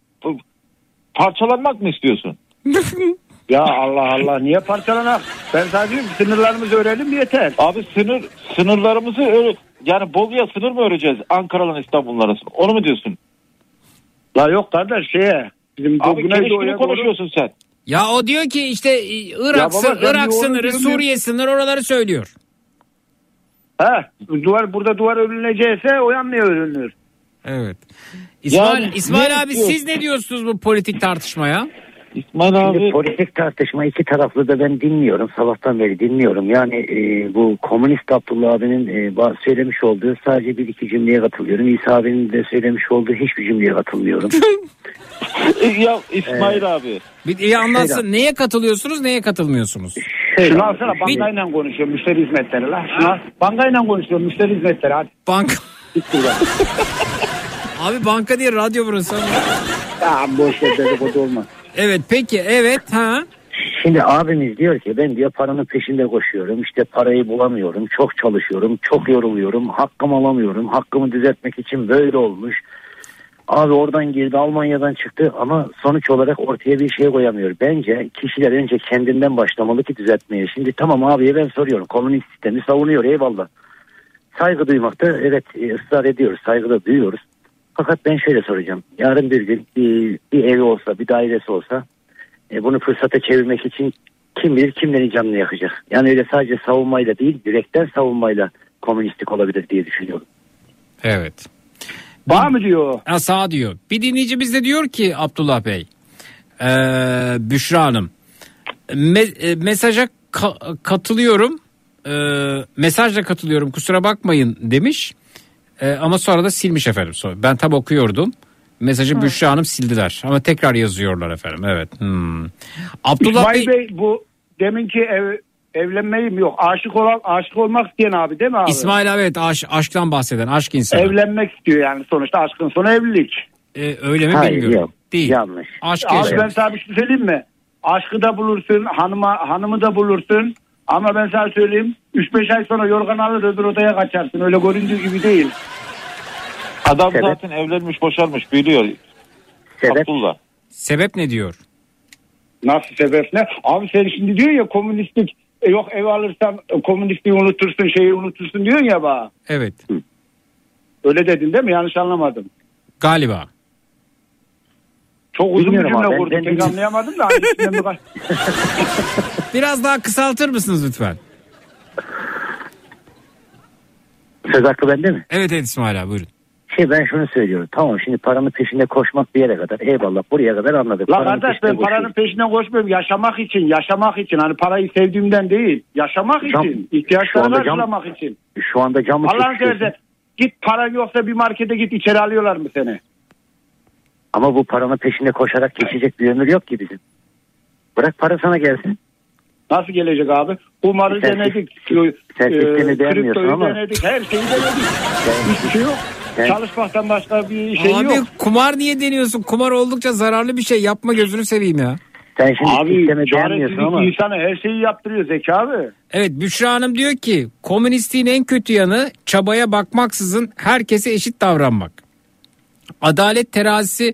Parçalanmak mı istiyorsun? Ya Allah Allah niye parçalanak? Ben sadece sınırlarımızı örelim yeter. Abi sınır sınırlarımızı öyle yani Bolu'ya sınır mı öreceğiz Ankara'la İstanbul'un arasında? Onu mu diyorsun? La yok kardeş şeye. Bizim Abi doğru- konuşuyorsun sen. Ya o diyor ki işte e, Ya Irak, baba, ben bir Irak sınırı, Suriye sınırı oraları söylüyor. Ha, duvar burada duvar örüleceğse o yanlıya örülür. Evet. İsmail, Yani İsmail abi siz ne diyorsunuz bu politik tartışmaya? İsmail Şimdi abi politik tartışma iki taraflı da ben dinliyorum. Sabahtan beri dinliyorum. Yani e, bu komünist Abdullah abinin e, söylemiş olduğu sadece bir iki cümleye katılıyorum. İsa abinin de söylemiş olduğu hiçbir cümleye katılmıyorum. ya İsmail abi. Bir iyi anlatsın. Neye katılıyorsunuz, neye katılmıyorsunuz? Şöyle Şunu alsana bir- bankayla konuşuyor müşteri hizmetleri la. Şunu al. Bankayla konuşuyor müşteri hizmetleri hadi. Banka. Abi banka değil radyo burası. ya boş ver dedikodu olmaz. Evet peki evet ha. Şimdi abimiz diyor ki ben diyor paranın peşinde koşuyorum. İşte parayı bulamıyorum. Çok çalışıyorum. Çok yoruluyorum. Hakkımı alamıyorum. Hakkımı düzeltmek için böyle olmuş. Abi oradan girdi Almanya'dan çıktı ama sonuç olarak ortaya bir şey koyamıyor. Bence kişiler önce kendinden başlamalı ki düzeltmeye. Şimdi tamam abiye ben soruyorum. Komünist sistemi savunuyor eyvallah. Saygı duymakta evet e, ısrar ediyoruz. Saygı da duyuyoruz. Fakat ben şöyle soracağım. Yarın bir gün bir, bir evi olsa bir dairesi olsa e, bunu fırsata çevirmek için kim bilir kimlerin canını yakacak. Yani öyle sadece savunmayla değil direkten savunmayla komünistlik olabilir diye düşünüyorum. Evet. Bağ mı diyor? Ha, sağ diyor. Bir dinleyicimiz de diyor ki Abdullah Bey. Ee, Büşra Hanım. Me- e, mesaja ka- katılıyorum. Ee, mesajla katılıyorum kusura bakmayın demiş. Ee, ama sonra da silmiş efendim. Ben tam okuyordum. Mesajı Büşra Hanım sildiler. Ama tekrar yazıyorlar efendim. Evet. Hmm. Abdullah İsmail Bey, Bey, bu deminki ev, evlenmeyi mi yok aşık olan aşık olmak isteyen abi değil mi abi? İsmail abi evet aş- aşktan bahseden aşk insanı. Evlenmek istiyor yani sonuçta aşkın sonu evlilik. Ee, öyle mi Hayır, bilmiyorum. yok. Değil. Yanlış. Aşk Abi yaşamış. ben sana bir şey söyleyeyim mi? Aşkı da bulursun, hanıma, hanımı da bulursun. Ama ben sana söyleyeyim 3-5 ay sonra yorgan alır öbür odaya kaçarsın. Öyle göründüğü gibi değil. Adam Sebep? zaten evlenmiş boşalmış biliyor. Sebep? Abdullah. Sebep ne diyor? Nasıl sebep ne? Abi sen şimdi diyor ya komünistlik e, yok ev alırsan e, komünistliği unutursun şeyi unutursun diyorsun ya bana. Evet. Öyle dedin değil mi? Yanlış anlamadım. Galiba. Çok uzun Bilmiyorum bir cümle abi, ben- kurdum. ben Pek bilmiyorum. anlayamadım da. hani içinden Biraz daha kısaltır mısınız lütfen? Söz hakkı bende mi? Evet evet İsmail abi buyurun. Şey ben şunu söylüyorum. Tamam şimdi paranın peşinde koşmak bir yere kadar. Eyvallah buraya kadar anladık. La Paranın kardeş peşinde ben paranın koşuyoruz. peşinden koşmuyorum. Yaşamak için, yaşamak için. Hani parayı sevdiğimden değil. Yaşamak Cam- için. şu ihtiyaçları anda cam- karşılamak için. Şu anda camı Allah'ın seversen git paran yoksa bir markete git içeri alıyorlar mı seni? Ama bu paranın peşinde koşarak geçecek bir ömür yok ki bizim. Bırak para sana gelsin. Nasıl gelecek abi? Kumarı Sen- denedik. sen e, kriptoyu ama- denedik. Her şeyi denedik. Hiçbir şey yok. Sen- Çalışmaktan başka bir şey abi yok. kumar niye deniyorsun? Kumar oldukça zararlı bir şey. Yapma gözünü seveyim ya. Sen şimdi Abi çaresizlik ama. insana her şeyi yaptırıyor Zeki abi. Evet Büşra Hanım diyor ki komünistliğin en kötü yanı çabaya bakmaksızın herkese eşit davranmak. Adalet terazisi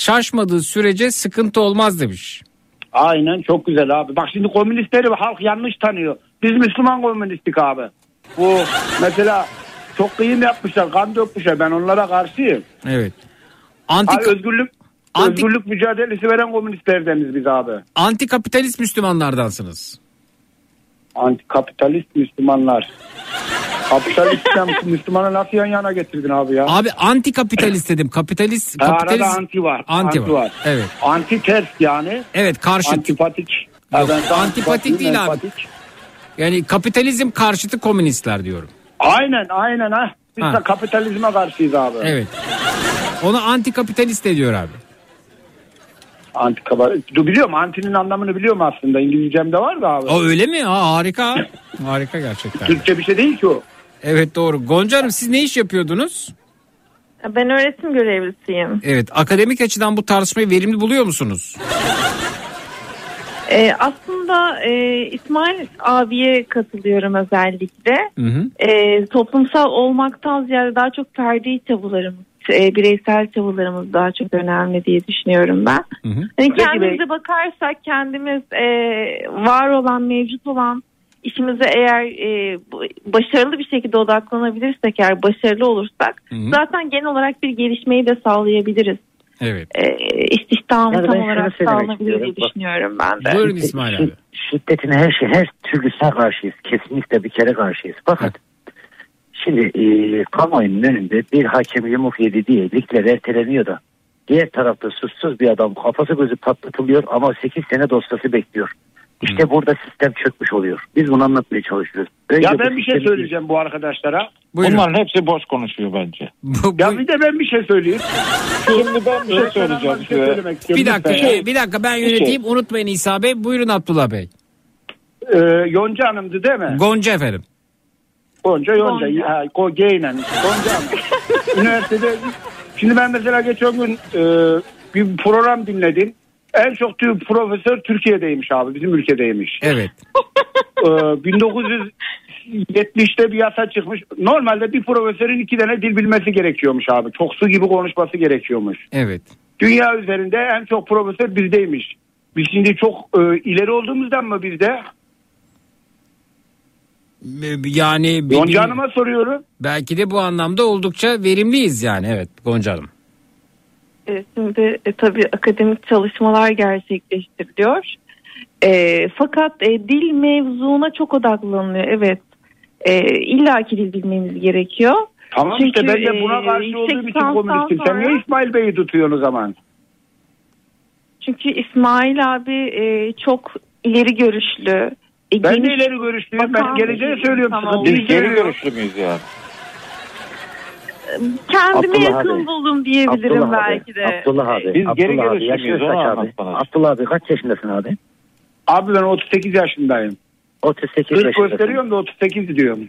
şaşmadığı sürece sıkıntı olmaz demiş. Aynen çok güzel abi. Bak şimdi komünistleri halk yanlış tanıyor. Biz Müslüman komünistlik abi. Bu mesela çok kıyım yapmışlar, kan dökmüşler. Ben onlara karşıyım. Evet. Anti, Abi özgürlük Anti- özgürlük mücadelesi veren komünistlerdeniz biz abi. anti kapitalist Müslümanlardansınız. Antikapitalist Müslümanlar. Kapitalistten Müslümanı nasıl yan yana getirdin abi ya? Abi anti kapitalist dedim. Kapitalist kapitalist Arada anti var. Anti var. Evet. Anti ters yani. Evet karşıt. Antipatik. Yok, ben antipatik değil abi. empatik. Yani kapitalizm karşıtı komünistler diyorum. Aynen aynen ha. Biz Ha. de kapitalizme karşıyız abi. Evet. Onu anti kapitalist ediyor abi. Antika Dur biliyorum antinin anlamını biliyorum aslında. İngilizcemde var da abi. O öyle mi? Ha, harika. harika gerçekten. Türkçe bir şey değil ki o. Evet doğru. Gonca Hanım siz ne iş yapıyordunuz? Ben öğretim görevlisiyim. Evet akademik açıdan bu tartışmayı verimli buluyor musunuz? Ee, aslında e, İsmail abiye katılıyorum özellikle. Hı hı. Ee, toplumsal olmaktan ziyade daha çok ferdi çabalarımız, e, bireysel çabalarımız daha çok önemli diye düşünüyorum ben. Hı hı. Peki kendimize bakarsak kendimiz e, var olan, mevcut olan işimize eğer e, başarılı bir şekilde odaklanabilirsek, eğer başarılı olursak Hı hı. zaten genel olarak bir gelişmeyi de sağlayabiliriz. Evet. E, istihdamı Yani tam olarak sağlanabilir diye düşünüyorum ben de. Buyurun İsmail abi. Şid- Şiddetine her şey her türlüsüne karşıyız. Kesinlikle bir kere karşıyız. Fakat şimdi e, kamuoyunun önünde bir hakem yumruk yedi diye ligler erteleniyor da diğer tarafta suçsuz bir adam kafası gözü patlatılıyor ama 8 sene dosyası bekliyor. İşte burada sistem çökmüş oluyor. Biz bunu anlatmaya çalışıyoruz. Önce Ya ben bir şey söyleyeceğim bu arkadaşlara. Buyurun. Bunların hepsi boş konuşuyor bence. Bu- bu- Ya bir de ben bir şey söyleyeyim. Şimdi ben bir şey söyleyeceğim bir şey istiyorum. bir dakika ya. bir, dakika ben yöneteyim unutmayın İsa Bey. Buyurun Abdullah Bey. Ee, Yonca Hanım'dı değil mi? Gonca efendim. Gonca Yonca. Gonca. Ha, Go. Gonca Hanım. Üniversitede şimdi ben mesela geçen gün e, bir program dinledim. En çok tü- profesör Türkiye'deymiş abi. Bizim ülkedeymiş. Evet. Ee, 1970'te bir yasa çıkmış. Normalde bir profesörün iki tane dil bilmesi gerekiyormuş abi. Çok su gibi konuşması gerekiyormuş. Evet. Dünya üzerinde en çok profesör bizdeymiş. Biz şimdi çok e, ileri olduğumuzdan mı bizde? Yani bildiğim- Hanım'a soruyorum. belki de bu anlamda oldukça verimliyiz yani evet Gonca Hanım. E, Şimdi e, tabii akademik çalışmalar gerçekleştiriliyor. E, fakat e, dil mevzuna çok odaklanılıyor. Evet. E, İlla ki dil bilmemiz gerekiyor. Tamam Çünkü, işte ben de buna e, karşı yüksek olduğum için komünistim. Sen sonra- niye İsmail Bey'i tutuyorsun o zaman? Çünkü İsmail abi e, çok ileri görüşlü. E, Ben de ileri görüşlüyüm. Ben geleceği söylüyorum. olduğu Biz geri görüşlü müyüz yani? Kendime Abdullah yakın abi. buldum diyebilirim Abdullah belki de. Abdullah abi. Biz geri Abdullah yaşın müyüz? kaç Onu abi? anlat bana. Abdullah abi kaç yaşındasın abi? Abi ben 38 yaşındayım. 38 40 yaşındasın. gösteriyorum da 38 diyorum.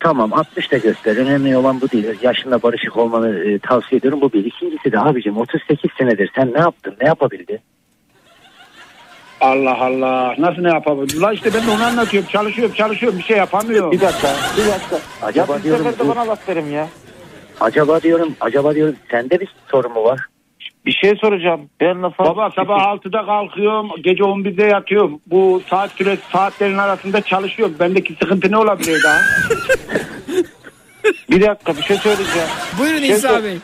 Tamam 60 da göster. Önemli olan bu değil. Yaşında barışık olmanı e, tavsiye ediyorum. Bu bir. İkincisi de abicim 38 senedir sen ne yaptın? Ne yapabildin? Allah Allah. Nasıl ne yapabilirim? La işte ben de onu anlatıyorum. Çalışıyorum çalışıyorum bir şey yapamıyorum. Bir dakika, bir dakika. Acaba ya bir sefer de bu- bana laf verim ya. Acaba diyorum, acaba diyorum sende bir sorun mu var? Bir şey soracağım. Ben lafa... Baba sabah 6'da kalkıyorum. Gece 11'de yatıyorum. Bu saat süresi saatlerin arasında çalışıyorum. Bendeki sıkıntı ne olabilir daha? Bir dakika bir şey söyleyeceğim. Buyurun Şey İsa sor- Bey.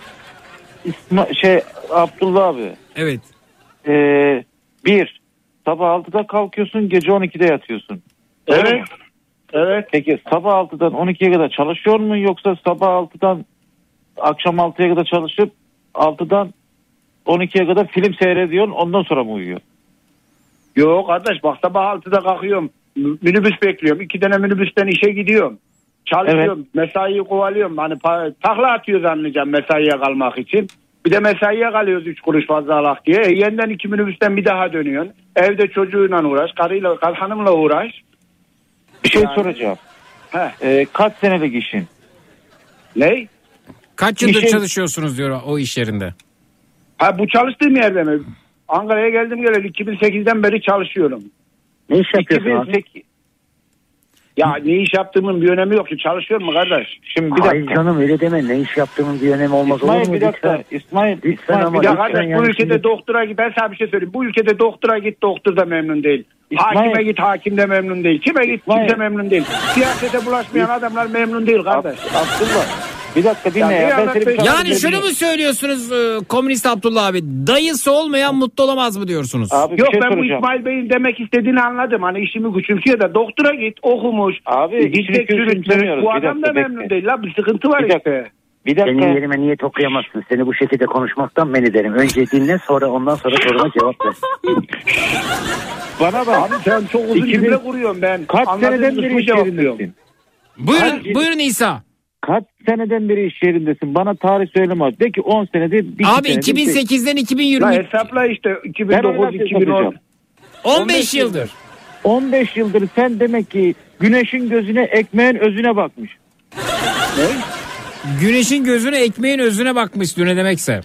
İsma, şey Abdullah abi. Evet. Ee, bir, sabah 6'da kalkıyorsun gece 12'de yatıyorsun. Evet. Evet. Peki sabah 6'dan 12'ye kadar çalışıyor mu yoksa sabah 6'dan akşam 6'ya kadar çalışıp 6'dan 12'ye kadar film seyrediyorsun ondan sonra mı uyuyor? Yok kardeş bak sabah 6'da kalkıyorum. Minibüs bekliyorum. İki tane minibüsten işe gidiyorum. Çalışıyorum. Mesaiyi kovalıyorum. Hani takla atıyoruz anlayacağım mesaiye kalmak için. Bir de mesaiye kalıyoruz 3 kuruş fazla alak diye. E, yeniden iki minibüsten bir daha dönüyorsun. Evde çocuğuyla uğraş. Karıyla, kar- hanımla uğraş. Bir şey Yani- soracağım. He. Ee, kaç senelik işin? Ne? Kaç yıldır İşin- çalışıyorsunuz diyor o iş yerinde. Ha bu çalıştığım yerde mi? Ankara'ya geldim geleli 2008'den beri çalışıyorum. Ne iş yapıyorsun abi? 2008 Ya ne iş yaptığımın bir önemi yok ki. Çalışıyorum mu kardeş? Şimdi bir Hayır dakika. canım öyle deme. Ne iş yaptığımın bir önemi olmaz olur İsmail mu? bir dakika. Lütfen. İsmail, Lütfen İsmail ama bir Ya dakika. kardeş bu ülkede şimdi- doktora git. Ben sana bir şey söyleyeyim. Bu ülkede doktora git doktor da memnun değil. Hakime git hakim de memnun değil. Kime git İsmail. kimse memnun değil. Siyasete bulaşmayan adamlar memnun değil kardeş. Abdullah. Bir dakika dinle Ya ya. Ben seni bir Yani şunu mu söylüyorsunuz e, komünist Abdullah abi? Dayısı olmayan mutlu olamaz mı diyorsunuz? Abi Yok şey ben bu soracağım. İsmail Bey'in demek istediğini anladım. Hani işimi küçümsüyor da doktora git okumuş. Abi, e, işini küçümsemiyoruz. Bu adam da memnun değil. La bir sıkıntı var Bir dakika. işte. Bir Senin dakika. yerime niyet okuyamazsın. Seni bu şekilde konuşmaktan men ederim. Önce dinle sonra ondan sonra soruma cevap ver. Bana bak. Abi sen çok uzun 2000 cümle kuruyorum ben. Kaç seneden beri iş yerindesin? Buyurun, buyurun İsa. Kaç seneden beri iş yerindesin? Bana tarih söyleme. De ki 10 senedir. Bir Abi senedir, 2008'den La 2020 hesapla işte Ben 2009 öyle 2010. hesaplayacağım. 15 yıldır. 15 yıldır sen demek ki güneşin gözüne ekmeğin özüne bakmış. Güneşin gözüne ekmeğin özüne bakmış diyor ne demekse.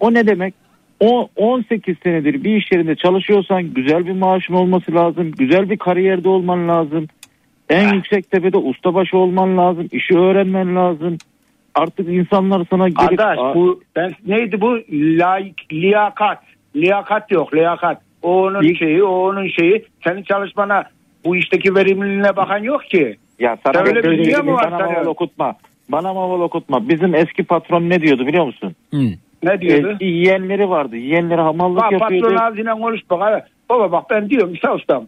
O ne demek? O 18 senedir bir iş yerinde çalışıyorsan güzel bir maaşın olması lazım. Güzel bir kariyerde olman lazım. En yüksek tepede ustabaşı olman lazım. işi öğrenmen lazım. Artık insanlar sana gelip... Arkadaş bu ben neydi bu Layık, liyakat liyakat yok liyakat o onun İlk- şeyi o onun şeyi senin çalışmana bu işteki verimliliğine bakan yok ki Ya sana Sen öyle bir dünya mı var sana? okutma. Bana maval okutma. Bizim eski patron ne diyordu biliyor musun? ne diyordu? Eski yeğenleri vardı. Yeğenleri hamallık Bak yapıyordu. patron ağzıyla konuş bak abi. baba bak ben diyorum İsa ustam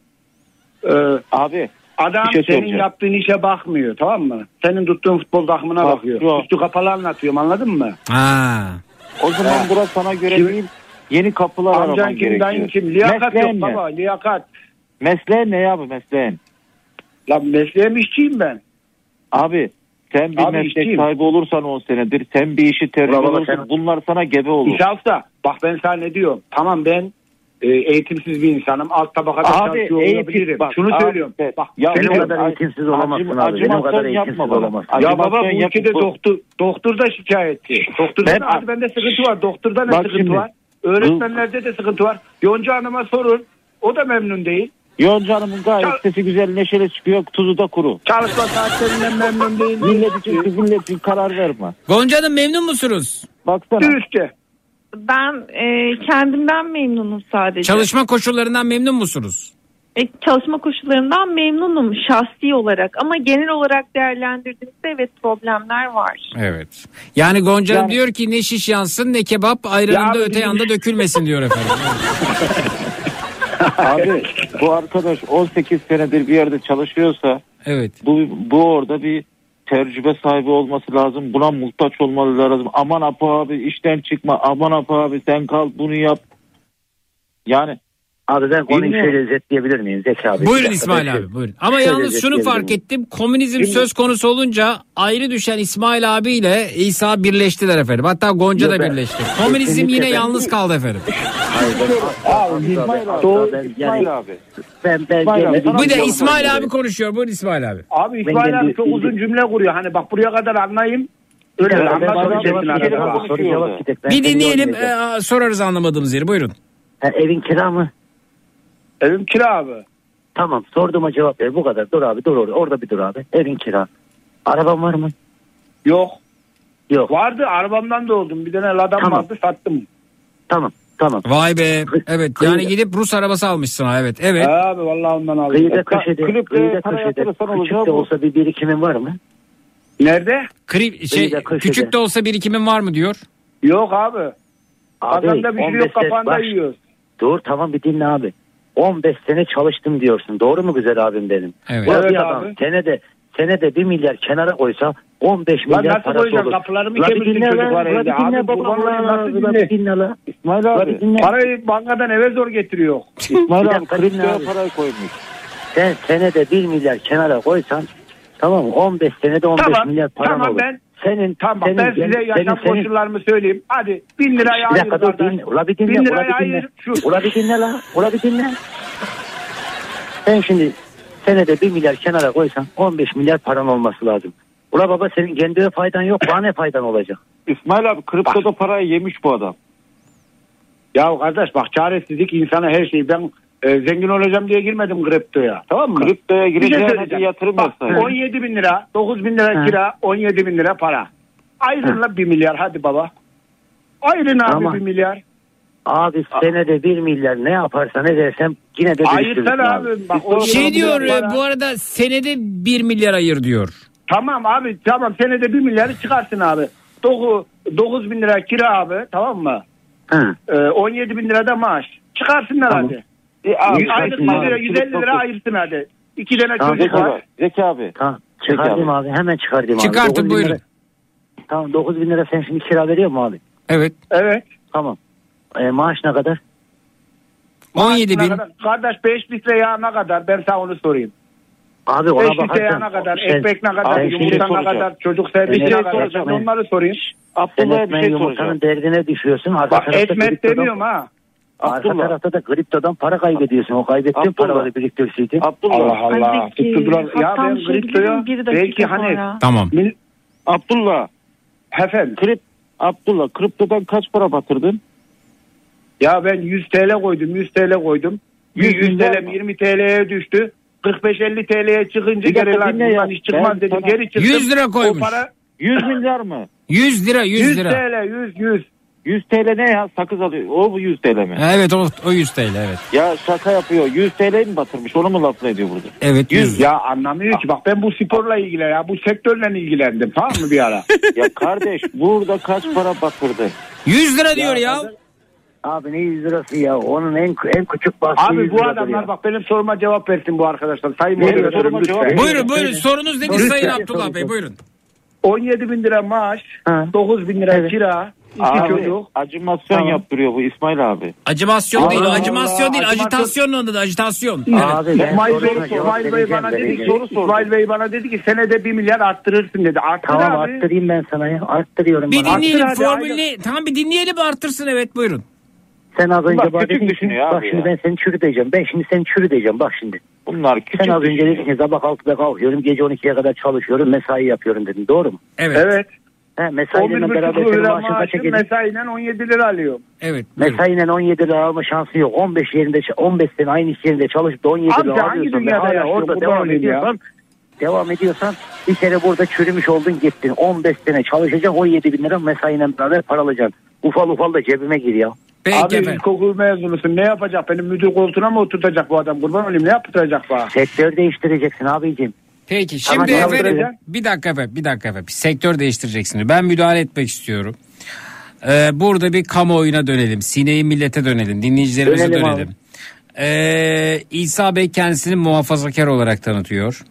Ee, Abi adam şey senin soracağım. yaptığın işe bakmıyor tamam mı senin tuttuğun futbol takımına Bak, bakıyor yok. üstü kapalı anlatıyorum anladın mı Ha. o zaman Ha. burası sana göre Kim- değil. Yeni kapılar amcan araman kim gerekiyor. dayın kim liyakat Mesleğin yok ne? baba liyakat Mesleğin ne ya bu mesleğin? lan mesleğim işçiyim ben Abi sen bir Abi meslek işçiyim. sahibi olursan 10 senedir sen bir işi tercih olursun sen- bunlar sana gebe olur. Usta bak ben sana ne diyorum tamam ben e, eğitimsiz bir insanım alt tabakada Abi çalışıyor eğitim olabilirim bak. şunu abi, söylüyorum sen- bak ya Senin bir- kadar eğitimsiz olamazsın acım- abi. Benim kadar eğitimsiz yapma olamazsın. Ya baba bu ülkede doktor, doktor da şikayetçi. Doktorda Ben- da hadi bende sıkıntı var. Doktorda ne sıkıntı şimdi. var? Öğretmenlerde de sıkıntı var. Yonca Hanım'a sorun. O da memnun değil. Yonca Hanım'ın gayet Çal- sesi güzel neşeli çıkıyor tuzu da kuru. Çalışma saatlerinden memnun değil. Millet için millet için karar verme. Gonca Hanım memnun musunuz? Baksana. Dürüstçe. Ben e, kendimden memnunum sadece. Çalışma koşullarından memnun musunuz? E, çalışma koşullarından memnunum şahsi olarak ama genel olarak değerlendirdiğimizde evet problemler var. Evet. Yani Gonca Hanım Yani- diyor ki ne şiş yansın ne kebap ayranında Ya öte bizim- yanda dökülmesin diyor efendim. Abi bu arkadaş 18 senedir bir yerde çalışıyorsa evet. bu, bu orada bir tecrübe sahibi olması lazım. Buna muhtaç olmalı lazım. Aman Apo abi işten çıkma. Aman Apo abi sen kal bunu yap. Yani Abi ben konuyu Bilmiyorum. şöyle özetleyebilir miyim Zeki abi? Buyurun İsmail abi buyurun. Ama şöyle yalnız şunu fark ettim. Komünizm Şimdi- söz konusu olunca ayrı düşen İsmail abiyle İsa birleştiler efendim. Hatta Gonca Yok da ben- birleşti. Komünizm Kesinlikle yine ben- yalnız kaldı efendim. Hayır, ben- Abi, İsmail abi. Doğru, ben, İsmail ben, ben, İsmail konuşuyor. Buyurun İsmail abi. Abi Ben İsmail kendi- abi çok uzun cümle kuruyor. Hani bak buraya kadar anlayayım. Öyle Ben- ben- anlatmak ben- için ben- arada. ben- soru cevap gidecek. Ben Bir seni dinleyelim yormayacağım. e, sorarız anlamadığımız yeri. Buyurun. Ha, evin kira mı? Evim kira abi. Tamam sorduğuma cevap ver bu kadar. Dur abi dur orada, orada bir dur abi. Evin kira. Araban var mı? Yok. Yok. Vardı arabamdan da oldum. Bir tane ladam Tamam. vardı sattım. Tamam tamam. Vay be. Evet yani gidip Rus arabası almışsın ha evet. Evet. Abi vallahi ondan aldım. Kıyıda E, köşede, kıyıda köşede küçük de olsa bir birikimin var mı? Nerede? Kri- şey, Kıyıda köşede. küçük de olsa birikimin var mı diyor. Yok abi. Abi, Kazanda bir şey 15 yok kafanda baş- yiyoruz. Dur tamam bir dinle abi. 15 sene çalıştım diyorsun. Doğru mu güzel abim benim? Evet. Ulan Evet bir adam abi. senede senede 1 milyar kenara koysa 15 Lan milyar nasıl parası olur. Kapılarımı Ulan bir kemirsin çocuklar evde. dinle Abi ulan nasıl dinle? dinle lan. İsmail abi. dinle. Parayı bankadan eve zor getiriyor. İsmail abi kriptoya abi. parayı koymuş. Sen senede 1 milyar kenara koysan tamam mı? 15 senede 15 Tamam, milyar paran tamam olur. ben- senin, Tamam senin, ben size yaşam senin- koşullarımı söyleyeyim. Hadi bin lirayı Bir ayır dakika dur dinle. Ula bir dinle. Bin Ula lirayı bir dinle. Şu. Ula bir dinle la. Ula bir dinle. Sen şimdi senede 1 milyar kenara koysan 15 milyar paran olması lazım. Ula baba senin kendine faydan yok. Bana ne faydan olacak? İsmail abi kriptoda parayı yemiş bu adam. Ya kardeş bak çaresizlik insana her şey. Ben e, zengin olacağım diye girmedim kriptoya. Tamam mı? Kriptoya Bir şey gireceğine bir yatırım Bak yapsaydın. 17 bin lira, 9 bin lira kira, 17 bin lira para. Ayrın la 1 milyar hadi baba. Ayrın abi Ama- 1 milyar. Abi senede 1 milyar ne yaparsan edersen yine de Ayırsana abi. abi. Bak, o Şey 17 diyor e, para. bu arada senede 1 milyar ayır diyor. Tamam abi tamam senede 1 milyarı çıkarsın abi. 9, 9 bin lira kira abi tamam mı? Hı. Ee, 17 bin lira da maaş. Çıkarsınlar Tamam. hadi. E, abi, Aylık 100 çıkarsın lira abi. 150 lira ayırsın hadi. İki tane Tamam, çocuk Zeki var. abi. Zeki abi. Tamam. Çıkardım abi. Hemen çıkardım abi. Çıkartın, 9 bin buyurun. Lira, tamam 9 bin lira sen şimdi kira veriyor mu abi? Evet. Evet. Tamam. E, maaş ne kadar? 17 Ne bin. kadar? Kardeş 5 litre yağ ne kadar? Ben sana onu sorayım. Abi ona 5 litre yağ bakarsan. ne kadar? sen- Ekmek ne kadar? Yumurta ne soracağım. kadar? Çocuk servisi ne et- kadar? Ben onları sorayım. Sen Abdullah'a bir şey yumurtanın soracağım. derdine düşüyorsun. Bak etmet demiyorum ha. Arka Abdullah. tarafta da kriptodan para kaybediyorsun. O kaybettiğin Abdullah. paraları biriktirseydin. Abdullah. Allah Allah. Tuttular. Ya ben kriptoya belki hani. Tamam. Mil- Abdullah. Efendim Krip, Abdullah kriptodan kaç para batırdın? ya ben 100 TL koydum 100 TL koydum. 100, 100 100 TL 20 TL'ye düştü. 45-50 TL'ye çıkınca geri lan buradan hiç çıkmaz Ben dedim. sana- Geri çıktım. 100 lira koymuş. O para 100 milyar mı? 100 lira 100, 100 lira. TL 100 100. 100 TL ne ya? Sakız alıyor. O bu 100 TL mi? Evet o, o 100 TL evet. Ya şaka yapıyor. 100 TL mi batırmış? Onu mu lafını ediyor burada? Evet 100. Ya anlamıyor ki bak ben bu sporla ilgili ya bu sektörle ilgilendim tamam mı bir ara? ya kardeş burada kaç para batırdı? 100 lira diyor ya. Abi ne 100 lirası ya? Onun en en küçük bahsi 100 Abi bu adamlar ya. bak benim soruma cevap versin bu arkadaşlar. Sayın Benim moderatörüm lütfen. cevap- Buyurun buyurun sorunuz nedir. Sayın Abdullah Bey buyurun. 17 bin lira maaş, Ha. 9 bin lira Evet. kira, iki Abi çocuk. acımasyon Tamam. yaptırıyor bu İsmail abi. Acımasyon Allah değil Allah, acımasyon değil acımasyon- ajitasyon onun adı ajitasyon. Abi ben İsmail Bey, İsmail Bey bana dedi ki, vereceğim. İsmail Bey bana dedi ki senede 1 milyar arttırırsın dedi. Arttır Tamam abi. arttırayım ben sana ya. Arttırıyorum Bir bana. dinleyelim hadi, formülünü tamam bir dinleyelim arttırsın evet buyurun. Sen az önce Bak, dedin ki düşünüyor bak abi şimdi ya. ben seni çürüteceğim. Ben şimdi seni çürüteceğim bak şimdi. Bunlar küçük Sen az önce dedin ki sabah 6'da kalkıyorum gece 12'ye kadar çalışıyorum mesai yapıyorum dedin doğru mu? Evet. Evet. He, mesaiyle 11,5 beraber senin lira maaşın kaça gelir? mesaiyle 17 lira alıyor. Evet. buyurun. Mesaiyle 17 lira alma şansı yok. 15 yerinde 15 sene aynı iş yerinde çalışıp da 17 Abi lira hangi alıyorsun. ve hala orada devam ya. ediyorsan devam ediyorsan bir kere burada çürümüş oldun gittin. 15 sene çalışacaksın 17 bin lira mesaiyle beraber para alacaksın. Ufal ufal da cebime gir ya. Peki abi efendim. ilkokul mezunusun ne yapacak? Benim müdür koltuğuna mı oturtacak bu adam? Kurban olayım ne yaptıracak bana? Sektör değiştireceksin abicim. Peki şimdi ne efendim bir dakika efendim bir dakika efendim sektör değiştireceksiniz. Ben müdahale etmek istiyorum. Ee, burada bir kamuoyuna dönelim. Sineği millete dönelim. Dinleyicilerimize Dönelim dönelim. Ee, İsa Bey kendisini muhafazakar olarak tanıtıyor.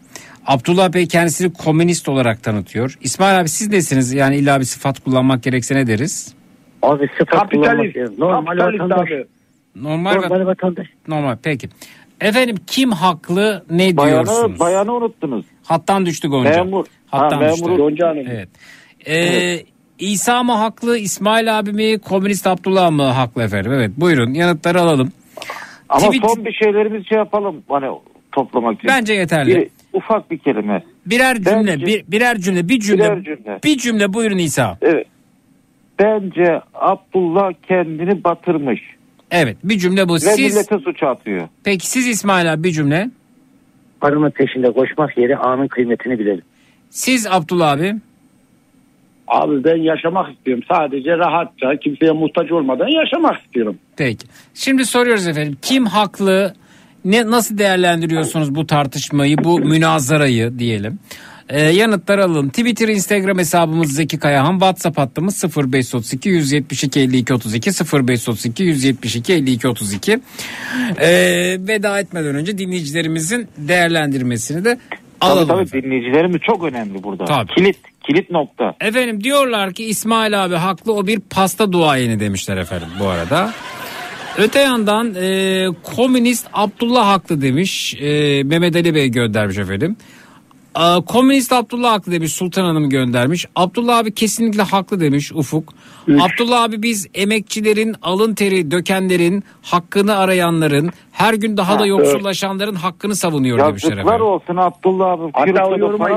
Abdullah Bey kendisini komünist olarak tanıtıyor. İsmail abi siz nesiniz? Yani illa bir sıfat kullanmak gerekse ne deriz? Abi sıfat kullanmak Kapitalist. normal Kapitalist vatandaş. abi. Normal, Normal vatandaş. Normal peki. Efendim kim haklı ne Bayanı, diyorsunuz? bayanı unuttunuz. Hattan düştü Gonca. Memur. Hattan Ha, düştü. memur Gonca Hanım. Evet. Ee, İsa mı haklı İsmail abi mi komünist Abdullah mı haklı efendim? Evet buyurun yanıtları alalım. Ama Tweet- son bir şeylerimizi şey yapalım hani toplamak için. Bence yeterli. Bir, ufak bir kelime. Birer cümle, Bence- bir, birer cümle, bir cümle, Birer cümle. bir cümle buyurun İsa. Evet. Bence Abdullah kendini batırmış. Evet, bir cümle bu. Ve Siz millete suç atıyor. peki siz İsmail abi bir cümle. Paranın peşinde koşmak yeri anın kıymetini bilelim. Siz Abdullah abi. Abi ben yaşamak istiyorum. Sadece rahatça kimseye muhtaç olmadan yaşamak istiyorum. Peki. Şimdi soruyoruz efendim. Kim haklı? Ne nasıl değerlendiriyorsunuz bu tartışmayı, bu münazarayı diyelim? Ee, yanıtlar alalım. Twitter, Instagram hesabımız Zeki Kayahan. WhatsApp hattımız 0532 172 52 32 0532 172 52 32. Ee, veda etmeden önce dinleyicilerimizin değerlendirmesini de alalım. Tabii tabii dinleyicilerimiz çok önemli burada. Tabii. Kilit, kilit nokta. Efendim diyorlar ki İsmail abi haklı o bir pasta duayeni demişler efendim bu arada. Öte yandan e, komünist Abdullah haklı demiş. E, Mehmet Ali Bey göndermiş efendim. Komünist Abdullah haklı demiş Sultan Hanım göndermiş. Abdullah abi kesinlikle haklı demiş Ufuk. Abdullah abi biz emekçilerin alın teri dökenlerin hakkını arayanların her gün daha da Ha, yoksullaşanların hakkını savunuyor demişler Yazıklar efendim. olsun Abdullah abi. Hatta o yoruma.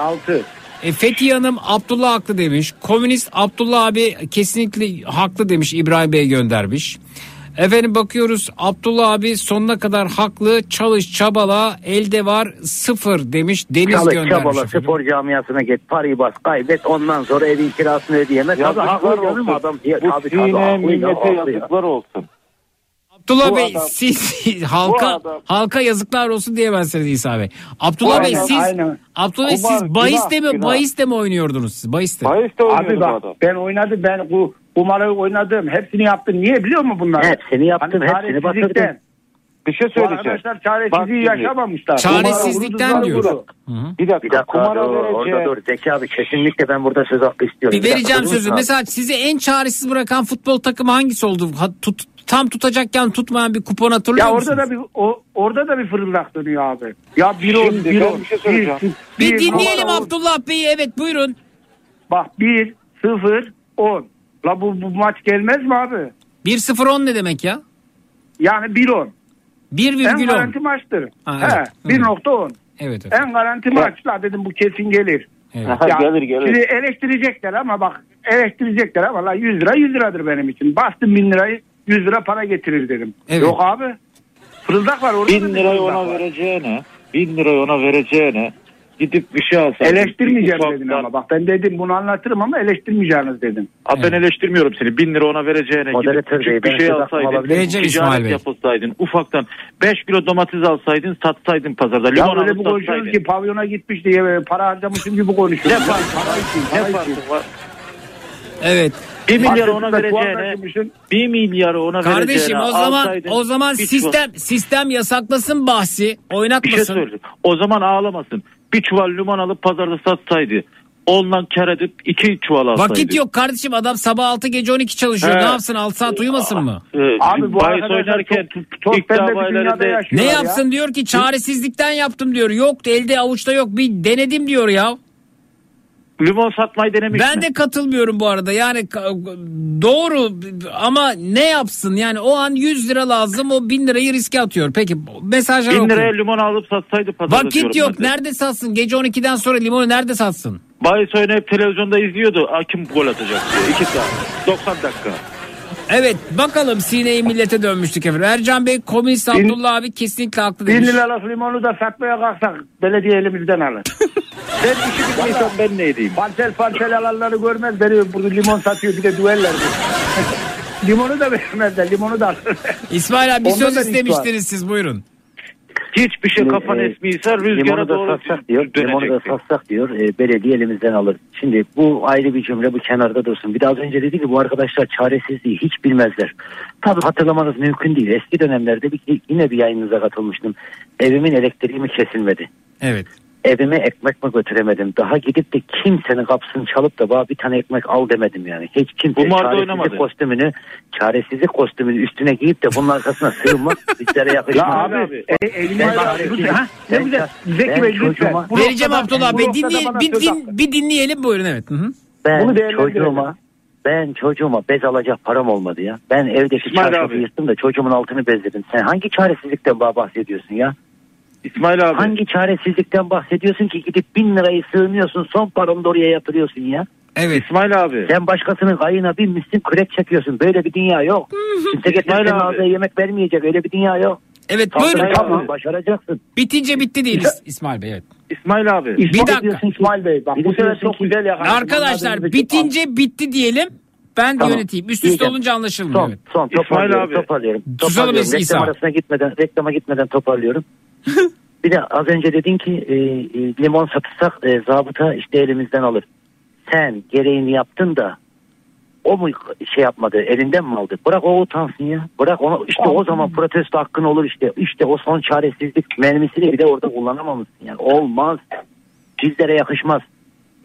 Altı. E, Fethiye Hanım Abdullah haklı demiş. Komünist Abdullah abi kesinlikle haklı demiş İbrahim Bey göndermiş. Efendim bakıyoruz Abdullah abi sonuna kadar haklı çalış çabala elde var sıfır demiş Deniz Çalış göndermiş. çabala efendim. spor camiasına git parayı bas kaybet ondan sonra evin kirasını ödeyemez. Yazıklar olsun. adam. Ya, Bu tabii, sine ya, millete ya. yazıklar olsun. Abdullah Bu Bey adam- siz halka adam- halka yazıklar olsun diyemezsiniz İsa Bey. Abdullah Bey Aynen, siz aynen. Abdullah Bey siz bahiste günah, mi günah. bahiste mi oynuyordunuz siz bahiste? Bayiste oynuyor Abi bu bak adam. ben oynadım ben bu kumarı oynadım. Hepsini yaptım. Niye biliyor musun bunları? Hepsini yaptım, hepsini çaresizlikten. batırdım. Bir şey Bu söyleyeceğim. arkadaşlar Bak çaresizliği şimdi. yaşamamışlar. Çaresizlikten diyor. vurdular, Hı hı. Bir dakika, Bir dakika kumara dur, orada vereceği. dur Zeki abi kesinlikle ben burada söz hakkı istiyorum. Bir Bir dakika, vereceğim durur sözü. abi? Mesela sizi en çaresiz bırakan futbol takımı hangisi oldu? Ha, tut, tam tutacakken tutmayan bir kupon hatırlıyor Ya musunuz? orada da bir o, orada da bir fırıldak dönüyor abi. Ya bir on, Şimdi bir on. bir şey söyleyeceğim. Bir dinleyelim numara on. Abdullah Bey'i. Evet buyurun. Bak bir, sıfır, on. La bu, bu maç gelmez mi abi? 1-0-10 ne demek ya? Yani bir on. En 1,10. garanti maçtır. Ha, He, evet. nokta on. Evet efendim. En garanti maç. La dedim bu kesin gelir. Evet. Ya, gelir gelir. Şimdi eleştirecekler ama bak eleştirecekler ama la 100 lira 100 liradır benim için. Bastım 1000 lirayı 100 lira para getirir dedim. Evet. Yok abi. Fırıldak var orada. da Bin bir lirayı fırıldak ona vereceğine, bin lirayı ona vereceğine gidip bir şey alsaydın. Eleştirmeyeceğim Ufaktan- dedin ama bak ben dedim bunu anlatırım ama eleştirmeyeceğiniz dedim. Ha, ben eleştirmiyorum seni. Bin lira ona vereceğine Moderatör gidip bir şey alsaydın. Vereceğim İsmail Bey. yapılsaydın. Ufaktan 5 kilo domates alsaydın satsaydın pazarda. Ya Limon böyle alıp bu konuşuyoruz ki pavyona gitmiş diye böyle para harcamışım gibi Ne konuşuyoruz. farkı Ne para için. farkı var? Evet. 1 milyar ona vereceğine. 1 milyarı ona Kardeşim vereceğine o zaman o zaman bir sistem sistem yasaklasın bahsi. Bir şey Oynatmasın. söyleyeyim. O zaman ağlamasın. Bir çuval limon alıp pazarda satsaydı. Ondan kar edip iki çuval alsaydı. Vakit yok kardeşim adam sabah 6 gece 12 çalışıyor. He. Ne yapsın 6 saat uyumasın mı? Abi bu bahis oynarken çok, çok Ne ya. yapsın diyor ki çaresizlikten yaptım diyor. Yok elde avuçta yok bir denedim diyor ya. Limon satmayı denemiş Ben mi? de katılmıyorum bu arada. Yani doğru ama ne yapsın? Yani o an 100 lira lazım o 1000 lirayı riske atıyor. Peki mesajlar 1000 okuyun. liraya limon alıp satsaydı pazarda Vakit yok. de. Nerede satsın? Gece 12'den sonra limonu nerede satsın? Bahis oynayıp televizyonda izliyordu. Aa, kim gol atacak diye. 2 saat. 90 dakika. Evet bakalım sineyi millete dönmüştük efendim. Ercan Bey komünist Abdullah abi kesinlikle haklı Bin demiş. liralık limonu da satmaya kalksak belediye elimizden alır. Ben işi bilmiyorsam ben ne edeyim? Parsel parsel alanları görmez beni burada limon satıyor bir de düeller. limonu da vermezler limonu da alır. İsmail abi bir Onda söz istemiştiniz siz buyurun. Hiçbir şey kafan e, esmiyse rüzgara doğru satsak diyor. Limonu da satsak diyor. E, belediye elimizden alır. Şimdi bu ayrı bir cümle bu kenarda dursun. Bir de az önce dedi ki bu arkadaşlar çaresizliği hiç bilmezler. Tabii hatırlamanız mümkün değil. Eski dönemlerde bir, yine bir yayınınıza katılmıştım. Evimin elektriği mi kesilmedi? Evet. Evime ekmek mi götüremedim? Daha gidip de kimsenin kapısını çalıp da bana bir tane ekmek al demedim yani. Hiç kimse Kumarda çaresizlik oynamadın. kostümünü, çaresizlik kostümünü üstüne giyip de bunun arkasına sığınmak bizlere yakışmaz. Ya abi, e, bak, çaresizlik- lütfen, ha? Ne ben güzel. Zeki Bey, lütfen. Vereceğim Abdullah Bey. Dinley, bir, din, bir dinleyelim buyurun evet. Hı hı. Ben Bunu çocuğuma ben çocuğuma bez alacak param olmadı ya. Ben evdeki çarşafı abi. yırttım da çocuğumun altını bezledim. Sen hangi çaresizlikten bahsediyorsun ya? İsmail abi. Hangi çaresizlikten bahsediyorsun ki gidip bin lirayı sığınıyorsun son paranı da oraya yatırıyorsun ya? Evet. İsmail abi. Sen başkasının kayına binmişsin kürek çekiyorsun. Böyle bir dünya yok. Kimse İsmail abi. ağzına yemek vermeyecek. Öyle bir dünya yok. Evet buyurun. yapma, başaracaksın. Bitince bitti değil İs- İsmail Bey evet. İsmail abi. Bir dakika. diyorsun ki- İsmail Bey bak Bir bu sefer çok güzel yakaladın. Arkadaşlar bitince bitti diyelim. Ben Tamam. yöneteyim. Üst üste olunca anlaşılmıyor. Son, Evet. son İsmail toparlıyorum, abi. toparlıyorum. Susalım toparlıyorum. biz İsa. Reklam arasına gitmeden, reklama gitmeden toparlıyorum. Bir de az önce dedin ki e, e, limon satırsak e, zabıta işte elimizden alır. Sen gereğini yaptın da o mu şey yapmadı elinden mi aldı? Bırak o utansın ya. Bırak onu işte o zaman protesto hakkın olur işte. İşte o son çaresizlik mermisini bile orada kullanamamışsın yani. Olmaz. Bizlere yakışmaz.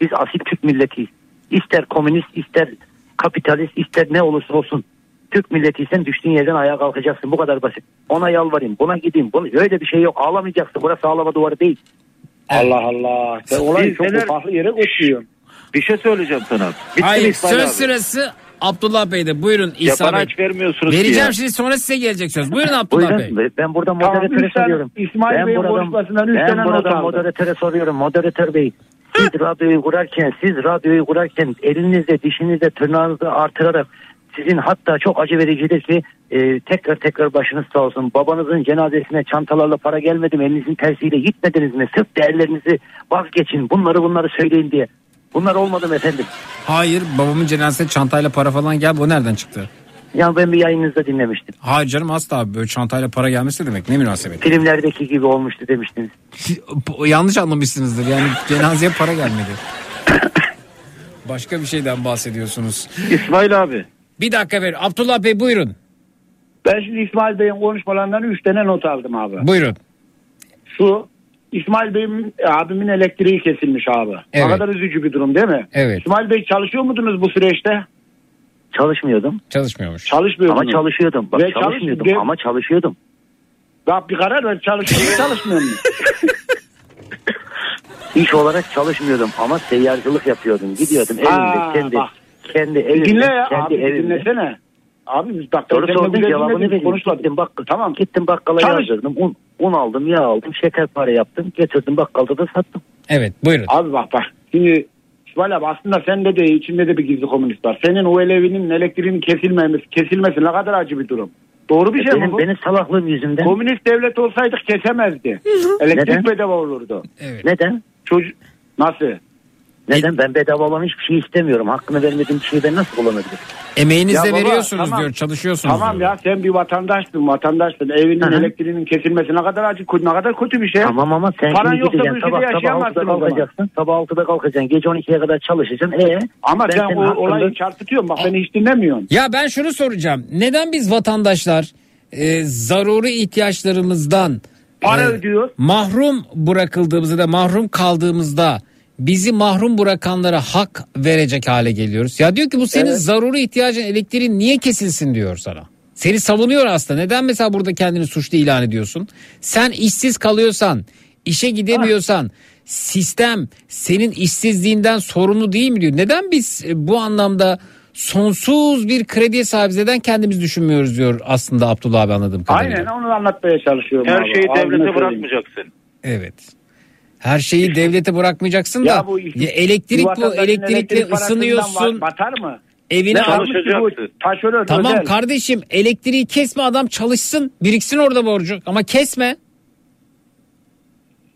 Biz asil Türk milletiyiz. İster komünist ister kapitalist ister ne olursa olsun. Türk milletiysen düştüğün yerden ayağa kalkacaksın. Bu kadar basit. Ona yalvarayım buna gideyim. Bunu, öyle bir şey yok. Ağlamayacaksın. Burası ağlama duvarı değil. Allah Allah. Sen olayı çok neler- farklı yere götürüyorsun. Bir şey söyleyeceğim sana. Bitti Hayır İsmail söz abi? sırası Abdullah Bey'de. Buyurun Ya İsa bana Bey. hiç vermiyorsunuz Vereceğim ya. şimdi sonra size gelecek söz. Buyurun Abdullah Bey. Buyurun. Ben burada Tamam, moderatöre tane soruyorum. İsmail ben Bey'in buradan, konuşmasından üç ben tane not aldım. moderatöre soruyorum. Moderatör Bey. Siz radyoyu kurarken, siz radyoyu kurarken elinizle, dişinizle, tırnağınızla artırarak sizin hatta çok acı vericidir ki e, tekrar tekrar başınız sağ olsun. Babanızın cenazesine çantalarla para gelmedi mi? Elinizin tersiyle gitmediniz mi? Sırf değerlerinizi vazgeçin. Bunları bunları söyleyin diye. Bunlar olmadı mı efendim? Hayır babamın cenazesine çantayla para falan gel. Bu nereden çıktı? Ya ben bir yayınınızda dinlemiştim. Hayır canım asla abi böyle çantayla para gelmesi demek ne münasebet. Filmlerdeki gibi olmuştu demiştiniz. Yanlış anlamışsınızdır yani cenazeye para gelmedi. Başka bir şeyden bahsediyorsunuz. İsmail abi. Bir dakika ver. Abdullah Bey buyurun. Ben şimdi İsmail Bey'in konuşmalarından üç tane not aldım abi. Buyurun. Şu İsmail Bey'in abimin elektriği kesilmiş abi. Evet. Ne kadar üzücü bir durum değil mi? Evet. İsmail Bey çalışıyor muydunuz bu süreçte? Çalışmıyordum. Çalışmıyormuş. Çalışmıyordunuz. Ama çalışıyordum. Bak Ve çalışmıyordum çalış- ama çalışıyordum. Bak bir karar ver çalışıyor çalışmıyor mu? İş olarak çalışmıyordum ama seyyarcılık yapıyordum. Gidiyordum Ha, evimde kendi bak. Kendi evimde. Dinle ya kendi abi evimde. dinlesene. Abi biz bak Soru sordum cevabını vereyim. Gittim, bak, Tamam. gittim bakkala Çalış. yazdırdım. Un, un aldım, yağ aldım, şeker para yaptım. Getirdim bakkalda da sattım. Evet buyurun. Abi bak bak şimdi İsmail abi aslında sende de içinde de bir gizli komünist var. Senin o evinin elektriğinin kesilmemesi, kesilmesi ne kadar acı bir durum. Doğru bir şey benim, mi bu? benim salaklığım yüzünden. Komünist devlet olsaydık kesemezdi. Elektrik Neden? bedava olurdu. Evet. Neden? Çocuk nasıl? Neden? Ben bedava olan hiçbir şey istemiyorum. Hakkını vermediğim bir şeyi ben nasıl kullanabilirim? Emeğinizle Ya baba, veriyorsunuz tamam. diyor çalışıyorsunuz Tamam diyor. ya sen bir vatandaşsın vatandaşsın. Evinin Hı hı. elektriğinin kesilmesi ne kadar acı ne kadar kötü bir şey. Tamam ama sen Paran şimdi yoksa bu gideceksin. ülkede Sabah, sabah 6'da yaşayamazsın o zaman. kalkacaksın. Sabah 6'da kalkacaksın. Gece 12'ye kadar çalışacaksın. E, Ama ben sen senin o hakkında- olayı çarpıtıyorsun. Bak beni hiç dinlemiyorsun. Ya ben şunu soracağım. Neden biz vatandaşlar e, zaruri ihtiyaçlarımızdan Para e, ödüyor. mahrum bırakıldığımızda da mahrum kaldığımızda bizi mahrum bırakanlara hak verecek hale geliyoruz. Ya diyor ki bu senin Evet. zaruri ihtiyacın elektriğin niye kesilsin diyor sana. Seni savunuyor aslında. Neden mesela burada kendini suçlu ilan ediyorsun? Sen işsiz kalıyorsan, işe gidemiyorsan, sistem senin işsizliğinden sorumlu değil mi diyor. Neden biz e, bu anlamda sonsuz bir krediye sahibiz neden kendimiz düşünmüyoruz diyor aslında Abdullah abi anladığım kadarıyla. Aynen onu anlatmaya çalışıyorum. Her abi. şeyi devlete bırakmayacaksın. Evet. Her şeyi devlete bırakmayacaksın da Ya bu ya elektrik bu elektrikle ısınıyorsun. Batar mı? Evine taşeron Tamam özel. kardeşim elektriği kesme adam çalışsın biriksin orada borcu ama kesme.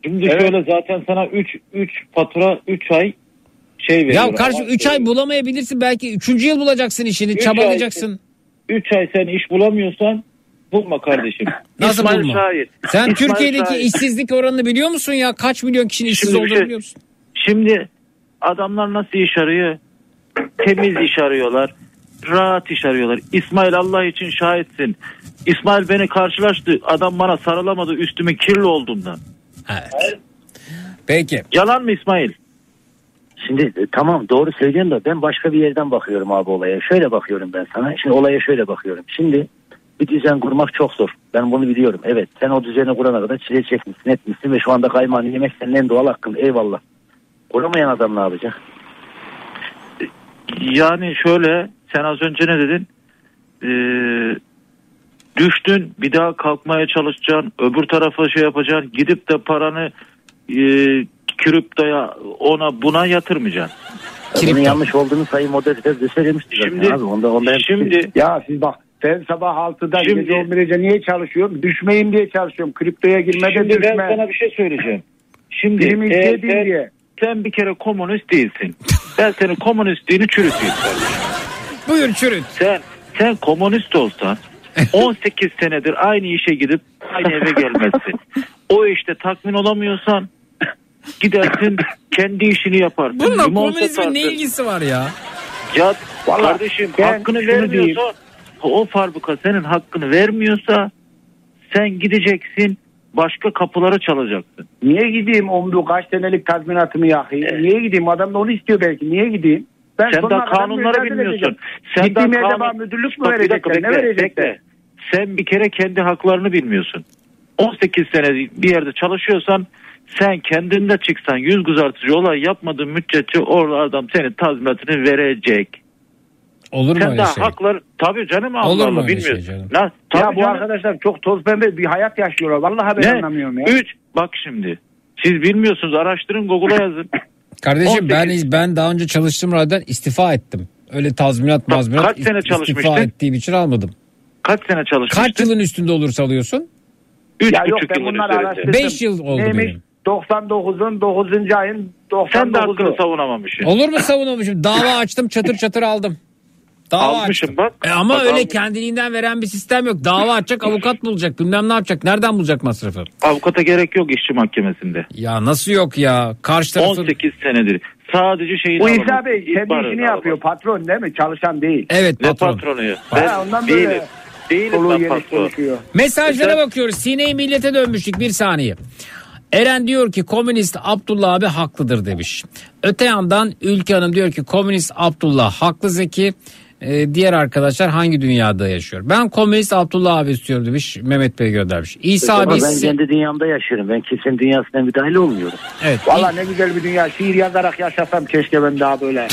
Şimdi şöyle zaten sana 3 3 fatura 3 ay şey veriyor. Ya kardeşim 3 ay bulamayabilirsin belki 3. yıl bulacaksın işini Üç çabalayacaksın. 3 ay sen iş bulamıyorsan bulma kardeşim. Nasıl İsmail bulma? Şahin. Sen İsmail Türkiye'deki Şahin. işsizlik oranını biliyor musun ya? Kaç milyon kişinin işsiz olduğunu şey- biliyor musun? Şimdi adamlar nasıl iş arıyor? Temiz iş arıyorlar. Rahat iş arıyorlar. İsmail Allah için şahitsin. İsmail beni karşılaştı. Adam bana sarılamadı üstümün kirli olduğundan. Evet. Peki. Yalan mı İsmail? Şimdi e, tamam doğru söylüyorsun da ben başka bir yerden bakıyorum abi olaya. Şöyle bakıyorum ben sana. Şimdi olaya şöyle bakıyorum. Şimdi bir düzen kurmak çok zor. Ben bunu biliyorum. Evet sen o düzeni kurana kadar çile çekmişsin etmişsin ve şu anda kaymağını yemek senin en doğal hakkın. Eyvallah. Kuramayan adam ne yapacak? Yani şöyle sen az önce ne dedin? Ee, düştün bir daha kalkmaya çalışacaksın. Öbür tarafa şey yapacaksın. Gidip de paranı e, kriptoya ona buna yatırmayacaksın. Bunun yanlış olduğunu Sayın Moderatör de söylemişti Şimdi- abi. Onda, onda şimdi Ya siz bak ben sabah 6'da Şimdi- gece 11'e niye çalışıyorum? Düşmeyeyim diye çalışıyorum. Kriptoya girmede Şimdi ben düşme. sana bir şey söyleyeceğim. Şimdi ülke değil sen, diye. sen bir kere komünist değilsin. Ben senin komünistliğini çürüteyim. Buyur çürüt. Sen, sen komünist olsan 18 senedir aynı işe gidip aynı eve gelmezsin. O işte tatmin olamıyorsan gidersin kendi işini yaparsın. Bununla Limon komünizmin satarsın. ne ilgisi var ya? Ya Vallahi kardeşim ben hakkını vermiyorsa diyeyim. O fabrika senin hakkını vermiyorsa sen gideceksin başka kapıları çalacaksın. Niye gideyim omdu kaç senelik tazminatımı yakayım? Niye gideyim? Adam da onu istiyor belki. Niye gideyim? Ben sen daha kanunları bilmiyorsun. edeceğim. Sen Gittiğim yerde kanun- bana müdürlük mü verecekler? Ne verecekler? bekle. Sen bir kere kendi haklarını bilmiyorsun. 18 sene bir yerde çalışıyorsan sen kendinde çıksan yüz kızartıcı olay yapmadığın müddetçe orada adam senin tazminatını verecek. Olur mu Sen öyle daha şey? haklar tabii canım Allah Olur mu Allah öyle şey canım? Lan, tabii Ya bu canım. arkadaşlar çok toz pembe bir hayat yaşıyorlar. Vallahi ben Ne? anlamıyorum ya. Üç bak şimdi siz bilmiyorsunuz araştırın Google'a yazın. Kardeşim 18 ben ben daha önce çalıştığım radyodan istifa ettim. Öyle tazminat Bak, mazminat kaç sene istifa çalışmıştın? ettiğim için almadım. Kaç sene çalışmıştın? Kaç yılın üstünde olursa alıyorsun? Üç Ya yok buçuk ben yılın bunları üzerinde. araştırdım. 5 yıl oldu Neymiş? benim. 99'un 9. ayın Sen de hakkını 99'u. savunamamışsın. Olur mu savunmamışım? Dava açtım çatır çatır aldım. Dava Almışım açtım. bak. E ama Bak, öyle almışım. kendiliğinden veren bir sistem yok. Dava açacak avukat bulacak bilmem ne yapacak. Nereden bulacak masrafı? Avukata gerek yok işçi mahkemesinde. Ya nasıl yok ya? Karşı tarafın... 18 senedir. Sadece şeyini Bu. İsa Bey kendi işini yapıyor. Patron değil mi? Çalışan değil. Evet Ne patron. patronu ya? Ha, Ben ondan değilim. böyle Değilim ben patron. Mesajlara Mesela- bakıyoruz. Sine'yi millete dönmüştük bir saniye. Eren diyor ki komünist Abdullah abi haklıdır demiş. Öte yandan Ülke Hanım diyor ki komünist Abdullah haklı Zeki. Ee, diğer arkadaşlar hangi dünyada yaşıyor? Ben komünist Abdullah abi istiyorum demiş. Mehmet Bey göndermiş. İsa Ama abi ben kendi dünyamda yaşıyorum. Ben kimsenin dünyasına müdahale olmuyorum. evet. Valla ne güzel bir dünya. Şiir yazarak yaşasam keşke ben daha böyle. Ya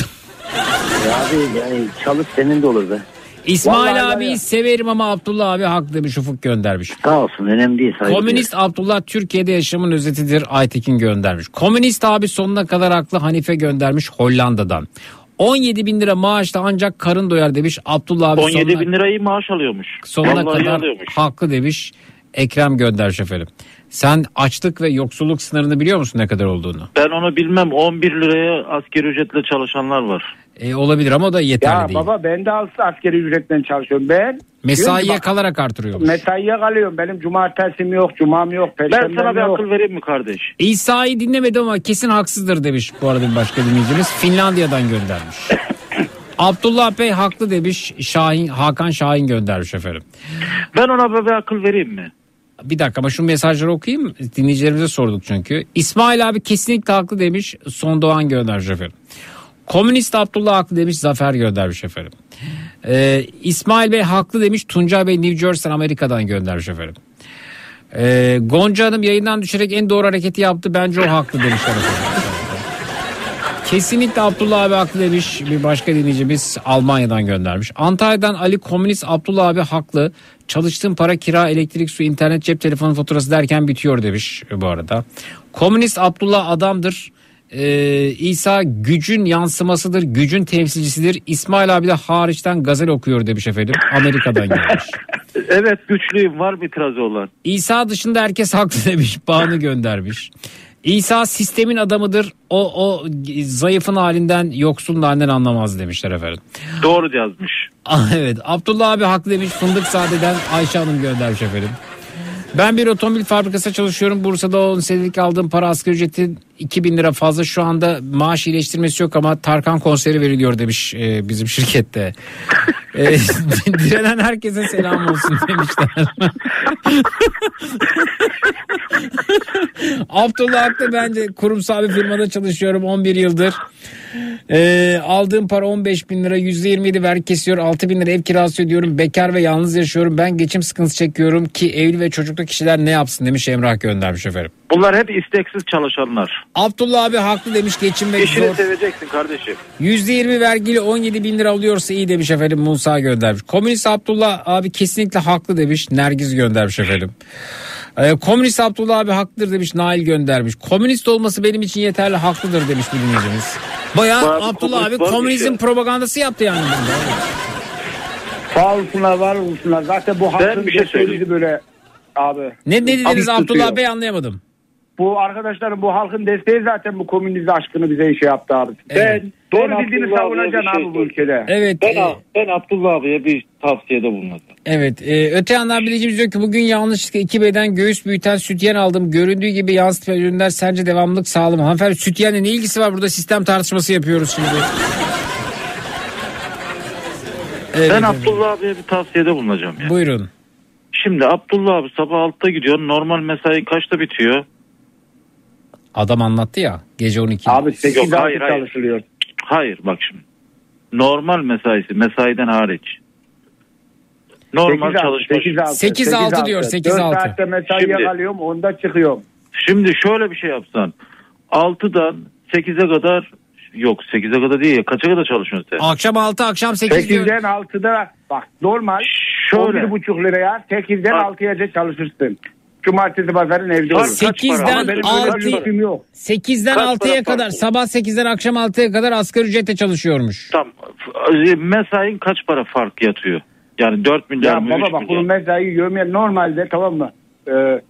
abi yani çalış senin de olur be. İsmail Vallahi abi ya. severim ama Abdullah abi haklı demiş Ufuk göndermiş. Sağ olsun önemli değil. saygı Komünist Abdullah Türkiye'de yaşamın özetidir Aytekin göndermiş. Komünist abi sonuna kadar haklı Hanife göndermiş Hollanda'dan. 17 bin lira maaşla ancak karın doyar demiş Abdullah abi 17 sonuna, bin lirayı maaş alıyormuş. sonuna Vallahi kadar alıyormuş. haklı demiş Ekrem göndermiş efendim. Sen açlık ve yoksulluk sınırını biliyor musun ne kadar olduğunu? Ben onu bilmem 11 liraya askeri ücretle çalışanlar var. E, olabilir ama o da yeterli Ya değil. baba ben de as- askeri ücretten çalışıyorum. Ben Mesaiye bak, kalarak artırıyormuş. mesaiye kalıyorum. Benim cumartesim yok, cumam yok, Ben perşembem sana bir yok. akıl vereyim mi kardeş? İsa'yı dinlemedim ama kesin haksızdır demiş bu arada bir başka dinleyicimiz. Finlandiya'dan göndermiş. Abdullah Bey haklı demiş. Şahin Hakan Şahin göndermiş efendim. Ben ona bir akıl vereyim mi? Bir dakika ama şu mesajları okuyayım. Dinleyicilerimize sorduk çünkü. İsmail abi kesinlikle haklı demiş. Son Doğan göndermiş efendim. Komünist Abdullah haklı demiş. Zafer göndermiş efendim. Ee, İsmail Bey haklı demiş. Tuncay Bey New Jersey'den Amerika'dan göndermiş efendim. Ee, Gonca Hanım yayından düşerek en doğru hareketi yaptı. Bence o haklı efendim. Kesinlikle Abdullah abi haklı demiş bir başka dinleyicimiz Almanya'dan göndermiş. Antalya'dan Ali Komünist Abdullah abi haklı. Çalıştığım para kira, elektrik, su, internet, cep telefonu faturası derken bitiyor demiş bu arada. Komünist Abdullah adamdır. Ee, İsa gücün yansımasıdır, gücün temsilcisidir. İsmail abi de hariçten gazel okuyor demiş efendim. Amerika'dan gelmiş. Evet güçlüyüm var bir itirazı olan. İsa dışında herkes haklı demiş. Bağını göndermiş. İsa sistemin adamıdır. O o zayıfın halinden yoksulun halinden anlamaz demişler efendim. Doğru yazmış. Ah, evet Abdullah abi haklı demiş fındık sadeden Ayşe Hanım göndermiş efendim. Ben bir otomobil fabrikasında çalışıyorum. Bursa'da 10 senelik aldığım para asgari ücretin 2000 lira fazla. Şu anda maaş iyileştirmesi yok ama Tarkan konseri veriliyor demiş e, bizim şirkette. e, direnen herkese selam olsun demişler. Abdullah haklı bence kurumsal bir firmada çalışıyorum 11 yıldır. Ee, aldığım para 15 bin lira %27 vergi kesiyor 6 bin lira ev kirası ödüyorum bekar ve yalnız yaşıyorum ben geçim sıkıntısı çekiyorum ki evli ve çocuklu kişiler ne yapsın demiş Emrah göndermiş efendim. Bunlar hep isteksiz çalışanlar. Abdullah abi haklı demiş geçim ve İşini zor. seveceksin kardeşim. %20 vergiyle 17 bin lira alıyorsa iyi demiş efendim Musa göndermiş. Komünist Abdullah abi kesinlikle haklı demiş Nergiz göndermiş efendim. Ee, komünist Abdullah abi haklıdır demiş Nail göndermiş. Komünist olması benim için yeterli haklıdır demiş bir dinleyicimiz. Bayağı Bazı Abdullah abi komünizm ya. propagandası yaptı yani. bunda. Sağ olsunlar var olsunlar. Zaten bu halkın bir şey desteğiydi böyle abi. Ne, ne dediniz Hafif Abdullah tutuyor. Bey anlayamadım. Bu arkadaşlarım bu halkın desteği zaten bu komünizm aşkını bize şey yaptı abi. Evet. Ben, doğru Ben bildiğini Abdullah savunacaksın şey abi bu ülkede. Evet. Ben, e, ben Abdullah abiye bir tavsiyede bulunacağım. Evet. E, öte yandan bilicimiz diyor ki bugün yanlışlıkla iki beden göğüs büyüten sütyen aldım. Göründüğü gibi yansıtma ürünler sence devamlılık sağlam. Hanımefendi sütyenle ne ilgisi var burada sistem tartışması yapıyoruz şimdi. Evet, ben. Abdullah abiye bir tavsiyede bulunacağım ya. Buyurun. Şimdi Abdullah abi sabah 6'da gidiyor. Normal mesai kaçta bitiyor? Adam anlattı ya gece 12. Abi 8 Yok, 6 hayır, hayır. çalışılıyor. Hayır bak şimdi. Normal mesaisi mesaiden hariç. Normal 8 çalışma. 8 6 diyor, 8 4 6. saatte mesaiye Şimdi- kalıyorum onda çıkıyorum. Şimdi şöyle bir şey yapsan. 6'dan 8'e kadar yok 8'e kadar değil ya kaça kadar çalışıyorsun sen? Akşam 6 akşam 8 diyor. 8'den 6'da bak normal Şöyle. 11,5 liraya 8'den Bak. 6'ya çalışırsın. Cumartesi pazarın evde olur. Fark kaç para? 8'den Ama benim Benim öyle 6 bir lüksüm yok. 8'den Kaç 6'ya para kadar sabah 8'den akşam 6'ya kadar asgari ücretle çalışıyormuş. Tam f- mesain kaç para fark yatıyor? Yani 4 milyar Ya mı baba 3 bak bunun mesai yövmeyen normalde tamam mı? Ee,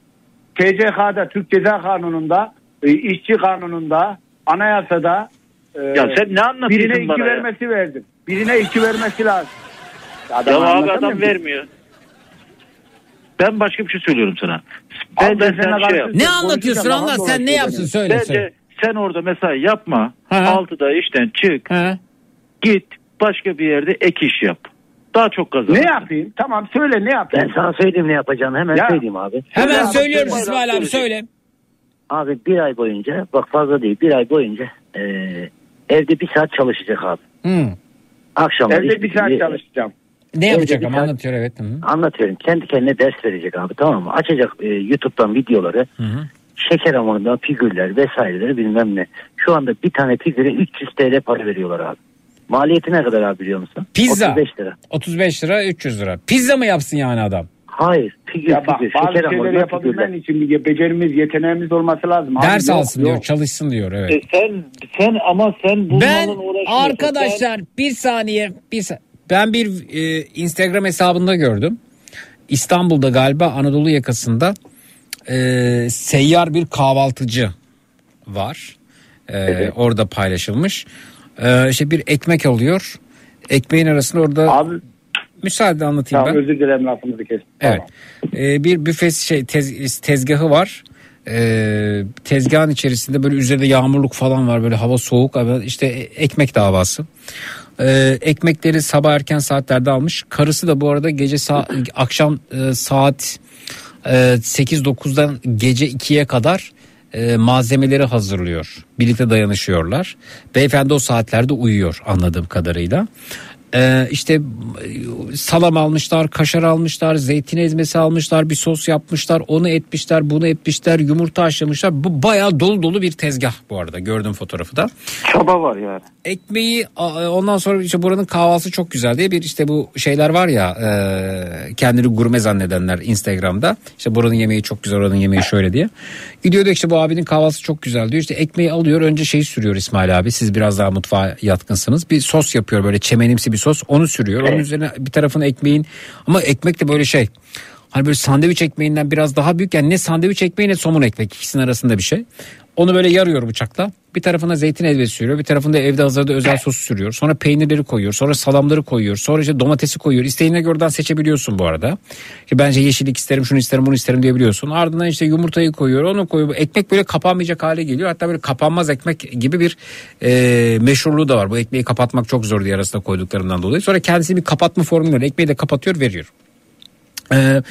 TCK'da Türk Ceza Kanunu'nda e, işçi kanununda anayasada e, Ya sen ne anlatıyorsun birine iki bana ya? vermesi verdim. Birine iki vermesi lazım. Adam Ya abi adam vermiyor. Ben başka bir şey söylüyorum sana. Bence ben sen şey yap. Ne anlatıyorsun anlat sen ne yapsın söyle Bence söyle. sen orada mesai yapma. Ha. 6'da işten çık. Ha. Git başka bir yerde ek iş yap. Daha çok kazan. Ne yapayım? Tamam söyle ne yapayım? Ben sana söyleyeyim ne yapacağını hemen Ya. söyleyeyim abi. Hemen Söyle abi, söyle, İsmail abi söyle. Abi bir ay boyunca bak fazla değil bir ay boyunca e, evde bir saat çalışacak abi. Hı. Akşam Evde bir saat çalışacağım. Ne yapacak ama anlatıyor evet. Hı. Anlatıyorum. Kendi kendine ders verecek abi tamam mı? Açacak e, YouTube'dan videoları. Hı hı. Şeker hamurundan figürler vesaireleri bilmem ne. Şu anda bir tane figüre 300 TL para veriyorlar abi. Maliyeti ne kadar abi biliyor musun? Pizza. 35 lira. 35 lira 300 lira. Pizza mı yapsın yani adam? Hayır figür Ya bak figür. bazı Şeker şeyleri yapabilmen için bir becerimiz, yeteneğimiz olması lazım. Abi Ders yok, alsın yok. diyor çalışsın diyor evet. E sen sen ama sen bu Ben arkadaşlar bir saniye bir sa- ben bir e, Instagram hesabında gördüm. İstanbul'da galiba Anadolu yakasında e, seyyar bir kahvaltıcı var. E, Orada paylaşılmış. E, işte bir ekmek alıyor. Ekmeğin arasında orada Abi müsaade anlatayım tamam ben. özür dilerim lafınızı kestim. Evet. Ee, bir büfe şey tez, tezgahı var. Ee, tezgahın içerisinde böyle üzerinde yağmurluk falan var böyle hava soğuk işte e- ekmek davası. Ee, ekmekleri sabah erken saatlerde almış. Karısı da bu arada gece sa- akşam e, saat e, 8-9'dan gece 2'ye kadar e, malzemeleri hazırlıyor. Birlikte dayanışıyorlar. Beyefendi o saatlerde uyuyor anladığım kadarıyla. Ee, işte e, salam almışlar, kaşar almışlar, zeytin ezmesi almışlar, bir sos yapmışlar, onu etmişler, bunu etmişler, yumurta haşlamışlar. Bu bayağı dolu dolu bir tezgah bu arada gördüm fotoğrafı da. Çaba var yani. Ekmeği a- ondan sonra işte buranın kahvaltısı çok güzel diye bir işte bu şeyler var ya e, kendini gurme zannedenler Instagram'da. İşte buranın yemeği çok güzel oranın yemeği şöyle diye. Gidiyor işte bu abinin kahvaltısı çok güzel diyor. İşte ekmeği alıyor önce şeyi sürüyor İsmail abi siz biraz daha mutfağa yatkınsınız. Bir sos yapıyor böyle çemenimsi bir sos onu sürüyor. Onun üzerine bir tarafını ekmeğin ama ekmek de böyle şey Hani böyle sandviç ekmeğinden biraz daha büyük yani ne sandviç ekmeği ne somun ekmek ikisinin arasında bir şey. Onu böyle yarıyor bıçakla. Bir tarafına zeytin helvesi sürüyor. Bir tarafında evde hazırda özel sos sürüyor. Sonra peynirleri koyuyor. Sonra salamları koyuyor. Sonra işte domatesi koyuyor. İsteğine göre seçebiliyorsun bu arada. Ki bence yeşillik isterim, şunu isterim, bunu isterim diyebiliyorsun. Ardından işte yumurtayı koyuyor, onu koyuyor. Ekmek böyle kapanmayacak hale geliyor. Hatta böyle kapanmaz ekmek gibi bir e, meşhurluğu da var. Bu ekmeği kapatmak çok zor diye arasında koyduklarından dolayı. Sonra kendisi bir kapatma formülü. Ekmeği de kapatıyor, veriyor. Ee,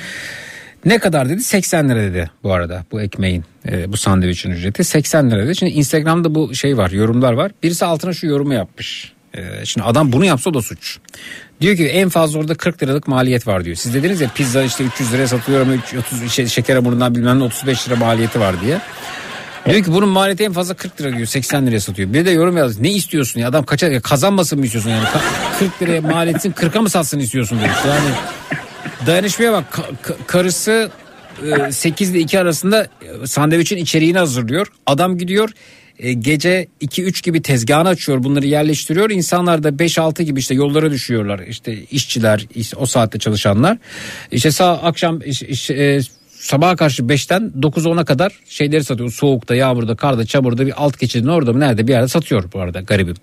ne kadar dedi? 80 lira dedi bu arada bu ekmeğin e, bu sandviçin ücreti 80 lira dedi. Şimdi Instagram'da bu şey var yorumlar var. Birisi altına şu yorumu yapmış. E, şimdi adam bunu yapsa da suç. Diyor ki en fazla orada 40 liralık maliyet var diyor. Siz dediniz ya pizza işte 300 liraya satılıyor ama 30 şey, şeker hamurundan bilmem ne 35 lira maliyeti var diye. Diyor ki bunun maliyeti en fazla 40 lira diyor 80 liraya satıyor. Bir de yorum yazmış ne istiyorsun ya adam kaça kazanmasın mı istiyorsun yani Ka- 40 liraya maliyetsin 40'a mı satsın istiyorsun demiş. Yani dayanışmaya bak Ka- ka- karısı e, 8 ile 2 arasında e, sandviçin içeriğini hazırlıyor. Adam gidiyor e, gece 2-3 gibi tezgahını açıyor bunları yerleştiriyor. İnsanlar da 5-6 gibi işte yollara düşüyorlar. İşte işçiler işte o saatte çalışanlar. İşte sağ akşam iş- iş- e, sabaha karşı 5'ten 9-10'a kadar şeyleri satıyor. Soğukta, yağmurda, karda, çamurda bir alt geçidin orada mı nerede bir yerde satıyor bu arada garibim.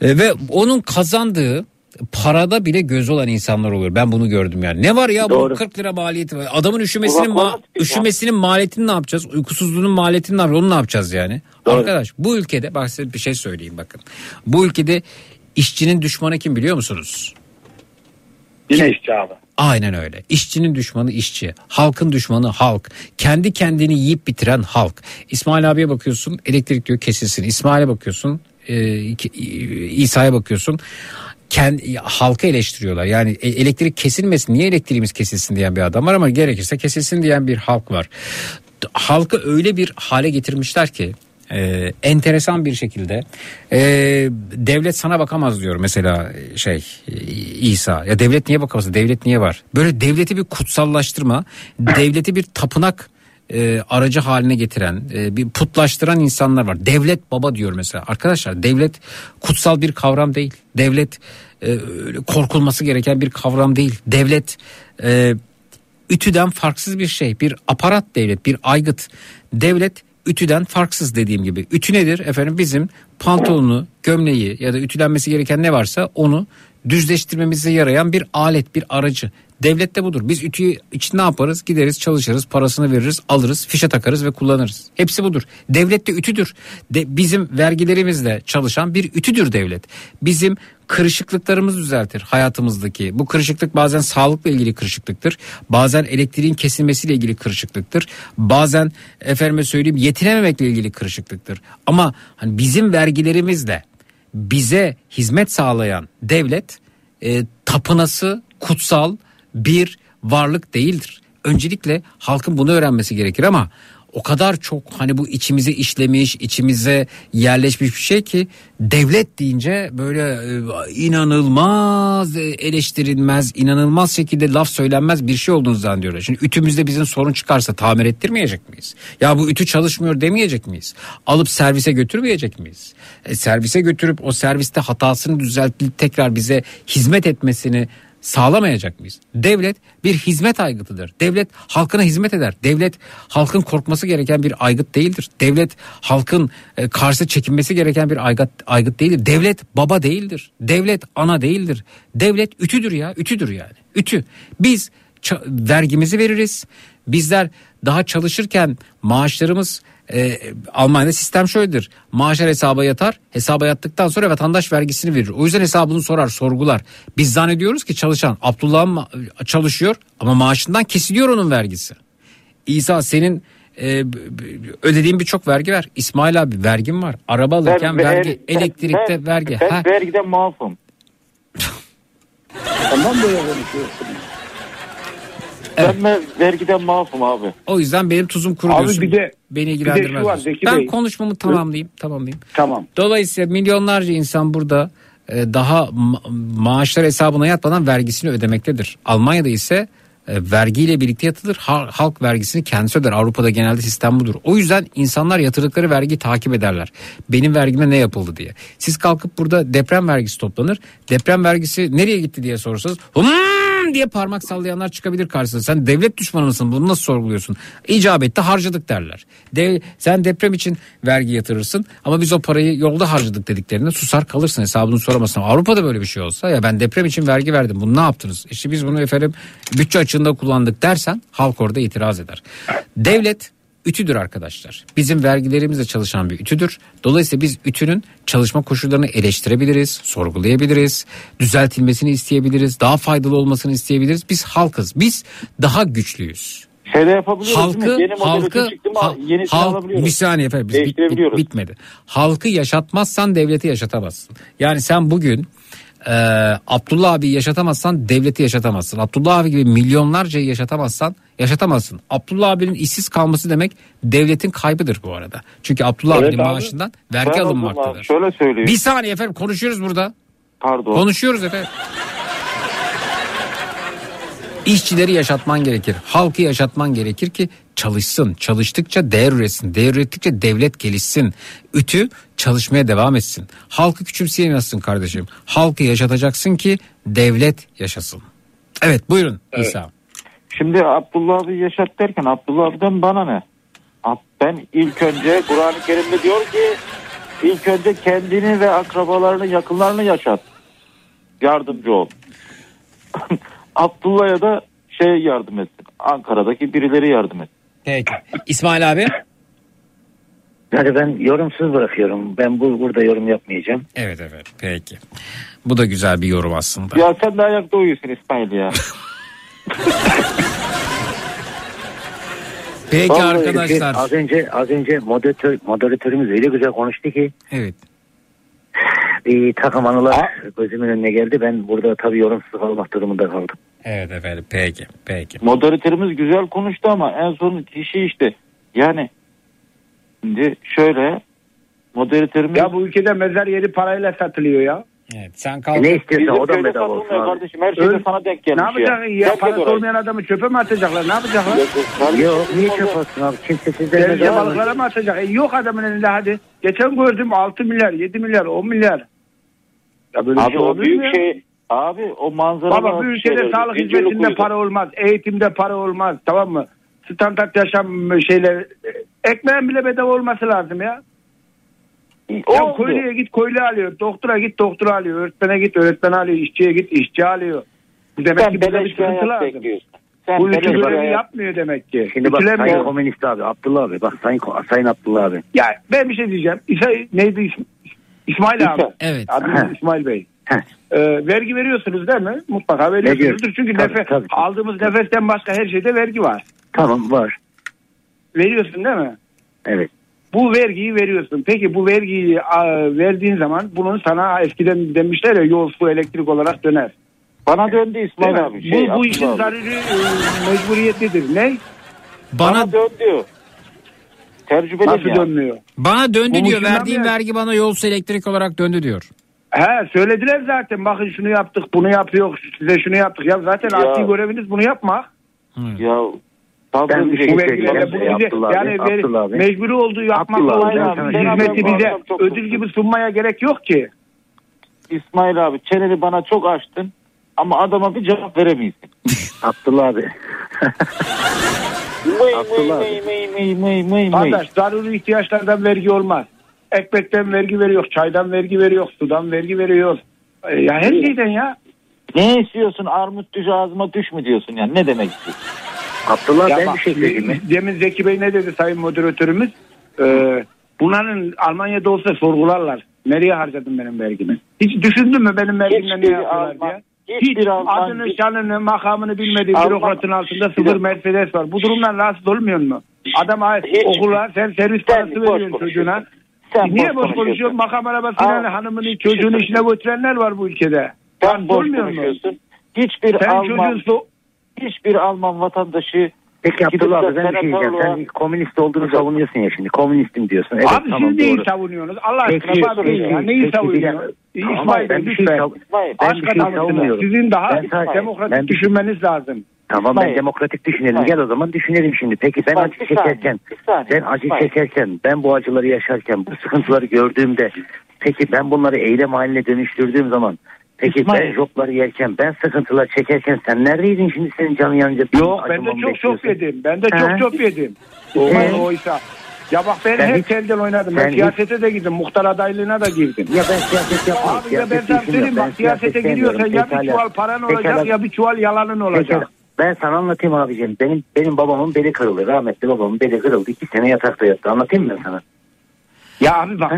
E, ve onun kazandığı parada bile göz olan insanlar oluyor. Ben bunu gördüm yani. Ne var ya bu Doğru. 40 lira maliyeti var. Adamın üşümesinin ma- üşümesinin maliyetini ne yapacağız? Uykusuzluğunun maliyetini ne yapacağız? Onu ne yapacağız yani? Arkadaş bu ülkede bak size bir şey söyleyeyim bakın. Bu ülkede işçinin düşmanı kim biliyor musunuz? Yine işçi abi. Aynen öyle. İşçinin düşmanı işçi. Halkın düşmanı halk. Kendi kendini yiyip bitiren halk. İsmail abiye bakıyorsun elektrik diyor kesilsin. İsmail'e bakıyorsun e, ki- İsa'ya bakıyorsun. Kendi, halkı eleştiriyorlar. Yani e- elektrik kesilmesin niye elektriğimiz kesilsin diyen bir adam var ama gerekirse kesilsin diyen bir halk var. Halkı öyle bir hale getirmişler ki e, enteresan bir şekilde e, devlet sana bakamaz diyor mesela e, şey e, İsa ya devlet niye bakamaz devlet niye var böyle devleti bir kutsallaştırma devleti bir tapınak e, aracı haline getiren e, bir putlaştıran insanlar var devlet baba diyor mesela arkadaşlar devlet kutsal bir kavram değil devlet e, korkulması gereken bir kavram değil devlet e, ütüden farksız bir şey. Bir aparat devlet, bir aygıt. Devlet ütüden farksız dediğim gibi. Ütü nedir? Efendim bizim pantolonu, gömleği ya da ütülenmesi gereken ne varsa onu düzleştirmemize yarayan bir alet, bir aracı. Devlet de budur. Biz ütüyü için ne yaparız? Gideriz, çalışırız, parasını veririz, alırız, fişe takarız ve kullanırız. Hepsi budur. Devlet de ütüdür. De, bizim vergilerimizle çalışan bir ütüdür devlet. Bizim kırışıklıklarımızı düzeltir hayatımızdaki. Bu kırışıklık bazen sağlıkla ilgili kırışıklıktır. Bazen elektriğin kesilmesiyle ilgili kırışıklıktır. Bazen efendime söyleyeyim yetinememekle ilgili kırışıklıktır. Ama hani bizim vergilerimizle bize hizmet sağlayan devlet e, tapınası kutsal bir varlık değildir. Öncelikle halkın bunu öğrenmesi gerekir ama o kadar çok hani bu içimize işlemiş, içimize yerleşmiş bir şey ki devlet deyince böyle e, inanılmaz eleştirilmez, inanılmaz şekilde laf söylenmez bir şey olduğunu zannediyorlar. Şimdi ütümüzde bizim sorun çıkarsa tamir ettirmeyecek miyiz? Ya bu ütü çalışmıyor demeyecek miyiz? Alıp servise götürmeyecek miyiz? E, servise götürüp o serviste hatasını düzeltip tekrar bize hizmet etmesini sağlamayacak mıyız? Devlet bir hizmet aygıtıdır. Devlet halkına hizmet eder. Devlet halkın korkması gereken bir aygıt değildir. Devlet halkın e, karşı çekinmesi gereken bir aygıt, aygıt değildir. Devlet baba değildir. Devlet ana değildir. Devlet ütüdür ya ütüdür yani. Ütü. Biz vergimizi veririz. Bizler daha çalışırken maaşlarımız e, Almanya'da sistem şöyledir. Maaşlar hesaba yatar. Hesaba yattıktan sonra vatandaş vergisini verir. O yüzden hesabını sorar, sorgular. Biz zannediyoruz ki çalışan Abdullah çalışıyor ama maaşından kesiliyor onun vergisi. İsa senin e, ödediğin birçok vergi var. İsmail abi vergin var. Araba alırken Ben- vergi, ben- elektrikte ben- vergi. Ben Ha, vergiden masum. Tamam böyle konuşuyorsun. Ben me- vergiden masum abi. O yüzden benim tuzum kuru Abi diyorsun. bir de- Beni bir de ilgilendirmez. şu var. Zeki ben Bey. konuşmamı tamamlayayım. Tamamlayayım. Tamam. Dolayısıyla milyonlarca insan burada e, daha ma- maaşlar hesabına yatmadan vergisini ödemektedir. Almanya'da ise e, vergiyle birlikte yatılır. Ha- Halk vergisini kendisi öder. Avrupa'da genelde sistem budur. O yüzden insanlar yatırdıkları vergiyi takip ederler. Benim vergime ne yapıldı diye. Siz kalkıp burada deprem vergisi toplanır. Deprem vergisi nereye gitti diye sorsanız "Hmm!" Diye parmak sallayanlar çıkabilir karşısına. Sen devlet düşmanı mısın? Bunu nasıl sorguluyorsun? İcabette harcadık derler. Dev, sen deprem için vergi yatırırsın ama biz o parayı yolda harcadık dediklerinde susar kalırsın hesabını soramazsın. Avrupa'da böyle bir şey olsa ya ben deprem için vergi verdim bunu ne yaptınız? İşte biz bunu efendim bütçe açığında kullandık dersen halk orada itiraz eder. Devlet ütüdür arkadaşlar. Bizim vergilerimizle çalışan bir ütüdür. Dolayısıyla biz ütünün çalışma koşullarını eleştirebiliriz, sorgulayabiliriz, düzeltilmesini isteyebiliriz, daha faydalı olmasını isteyebiliriz. Biz halkız. Biz daha güçlüyüz. Şeyde yapabiliyoruz Halkı? Yeni halkı, ütü çıktı mı ha- yenisini halk- alabiliyoruz. bir saniye efendim biz bit- bit- bitmedi. Halkı yaşatmazsan devleti yaşatamazsın. Yani sen bugün e, Abdullah abi yaşatamazsan devleti yaşatamazsın. Abdullah abi gibi milyonlarcayı yaşatamazsan yaşatamazsın. Abdullah abinin işsiz kalması demek devletin kaybıdır bu arada. Çünkü Abdullah Evet abinin abi. maaşından vergi Ben alınmaktadır. Abdullah, Şöyle söyleyeyim. Bir saniye efendim konuşuyoruz burada. Pardon. Konuşuyoruz efendim. İşçileri yaşatman gerekir. Halkı yaşatman gerekir ki çalışsın. Çalıştıkça değer üretsin. Değer ürettikçe devlet gelişsin. Ütü çalışmaya devam etsin. Halkı küçümseyemezsin kardeşim. Halkı yaşatacaksın ki devlet yaşasın. Evet buyurun İsa. Şimdi Abdullah abi yaşat derken Abdullah abiden bana ne? Ben ilk önce Kur'an-ı Kerim'de diyor ki ilk önce kendini ve akrabalarını yakınlarını yaşat. Yardımcı ol. Abdullah'a da şey yardım etsin. Ankara'daki birileri yardım etsin. Peki. İsmail abi. Yani ben yorumsuz bırakıyorum. Ben bu burada yorum yapmayacağım. Evet evet peki. Bu da güzel bir yorum aslında. Ya sen de ayakta uyuyorsun İsmail ya. Peki Vallahi arkadaşlar. Az önce az önce moderatör, moderatörümüz öyle güzel konuştu ki Evet. bir takım anılar gözümün önüne geldi. Ben burada tabii yorumsuz kalmak durumunda kaldım. Evet efendim peki peki. Moderatörümüz güzel konuştu ama en son kişi işte yani şimdi şöyle moderatörümüz Ya bu ülkede mezar yeri parayla satılıyor ya. Evet sen E ne istiyorsan Bizim o da bedava olsun abi. kardeşim her şey de sana denk Ne gelmiş yapacak ya? Herkes Parası olmayan adamı çöpe mi atacaklar? Ne yapacaklar? Yok niye çöp atsın abi? Kimse sizden bedava balıklara mı atacak? E, yok adamın elinde hadi. Geçen gördüm 6 milyar, 7 milyar, 10 milyar. Ya böyle bir Abi şey o büyük ya? şey abi o manzara Baba bu ülkede sağlık hizmetinde para olmaz. Eğitimde para olmaz. Tamam mı? Standart yaşam şeyler. Ekmeğin bile bedava olması lazım ya. Ya Oldu. köylüye git köylü alıyor. Doktora git doktor alıyor. Öğretmene git öğretmen alıyor. İşçiye git işçi alıyor. Demek Sen ki burada bir sıkıntı lazım. bekliyorsun. Sen Bu ülke görevi yapmıyor demek ki. Şimdi bak. Sayın Komünist abi Abdullah abi bak Sayın, Sayın Abdullah abi. Ya ben bir şey diyeceğim. İsa, neydi İsm- İsmail abi. Evet. Adınız İsmail Bey. Ee, vergi veriyorsunuz değil mi? Mutlaka veriyorsunuzdur. Çünkü Tabii, nefes, tabii. aldığımız nefesten başka her şeyde vergi var. Tamam var. Veriyorsun değil mi? Evet. Bu vergiyi veriyorsun. Peki bu vergiyi a, verdiğin zaman bunun sana eskiden demişler ya yol su elektrik olarak döner. Bana döndü İsmail Değil abi. Şey, bu, bu işin abi. zaruri e, mecburiyetidir. Ne? Bana döndü. Tecrübeli Nasıl ya. dönmüyor? bana döndü Bu diyor. Verdiğim vergi bana yolsu elektrik olarak döndü diyor. He söylediler zaten bakın şunu yaptık bunu yapıyor size şunu yaptık. Ya zaten Ya. asli göreviniz bunu yapmak. Ya Ben bir şey Bu söyleyeceğim. vergilerle bunu bize Abdullah abi, yani abi. mecburi olduğu yapmak şey hizmeti bize ödül gibi sunmaya gerek yok ki. İsmail abi çeneni bana çok açtın ama adama bir cevap veremiyorsun. Abdullah abi. Mıy Abdullah mıy mıy mıy mıy mıy mıy. Kardeş zaruri ihtiyaçlardan vergi olmaz. Ekmekten vergi veriyor, çaydan vergi veriyor, sudan vergi veriyor. E, Ya her şeyden ya. Ne istiyorsun armut düş ağzıma düş mü diyorsun yani ne demek istiyorsun? Abdullah Ya ben bak, bir şey söyleyeyim mi? Demin Zeki Bey ne dedi sayın moderatörümüz? Ee, bunların Almanya'da olsa sorgularlar. Nereye harcadın benim vergimi? Hiç düşündün mü benim vergimle ne yapıyorlar Alman- diye? Hiç Alman- adını, şanını, makamını bilmediği Alman- bürokratın altında sıfır. Mercedes var. Bu durumdan rahatsız olmuyor mu? Adam Hiç- okula sen servis parası boş veriyorsun konuşuyorsun. çocuğuna. Sen Niye boş konuşuyorsun? konuşuyorsun. Makam arabasıyla Al. hanımını çocuğunu işine götürenler var bu ülkede. Sen Rahatsız boş olmuyor mu? konuşuyorsun. Hiçbir Sen Alman çocuğun hiçbir Alman vatandaşı Peki Abdullah abi ben bir şey diyeceğim. Sen komünist olduğunu savunuyorsun ya şimdi. Komünistim diyorsun. Evet Abi tamam siz neyi doğru. savunuyorsunuz? Allah aşkına bana ya. Neyi peki, savunuyorsunuz? İsmail Bey ben bir şey lütfen. ben bir şey adamısınız. savunmuyorum. Sizin daha Ben sa- demokratik ben- düşünmeniz lazım. Tamam ben demokratik düşünelim. İsmail. Gel o zaman düşünelim şimdi. Peki ben İsmail, acı bir saniye, çekerken, bir saniye, ben acı çekerken, ben bu acıları yaşarken, bu sıkıntıları gördüğümde, peki ben bunları eylem haline dönüştürdüğüm zaman, Peki İsmail. ben jopları yerken ben sıkıntılar çekerken sen neredeydin şimdi senin canın yanınca? Yok ben de çok çok yedim. Ben de He? çok çok yedim. Ee? Olmaz oysa. Ya bak ben Sen hep hiç- telden oynadım. Ben sen hiç- siyasete de girdim. Muhtar adaylığına da girdim. Ya ben siyaset yapmıyorum. Abi ya ben sana söyleyeyim bak siyasete giriyorsan ya bir çuval paran olacak ya bir çuval yalanın olacak. Pekala. Ben sana anlatayım abicim. Benim benim babamın beli kırıldı. Rahmetli babamın beli kırıldı. İki sene yatakta yattı. Anlatayım mı ben sana? Ya abi bak.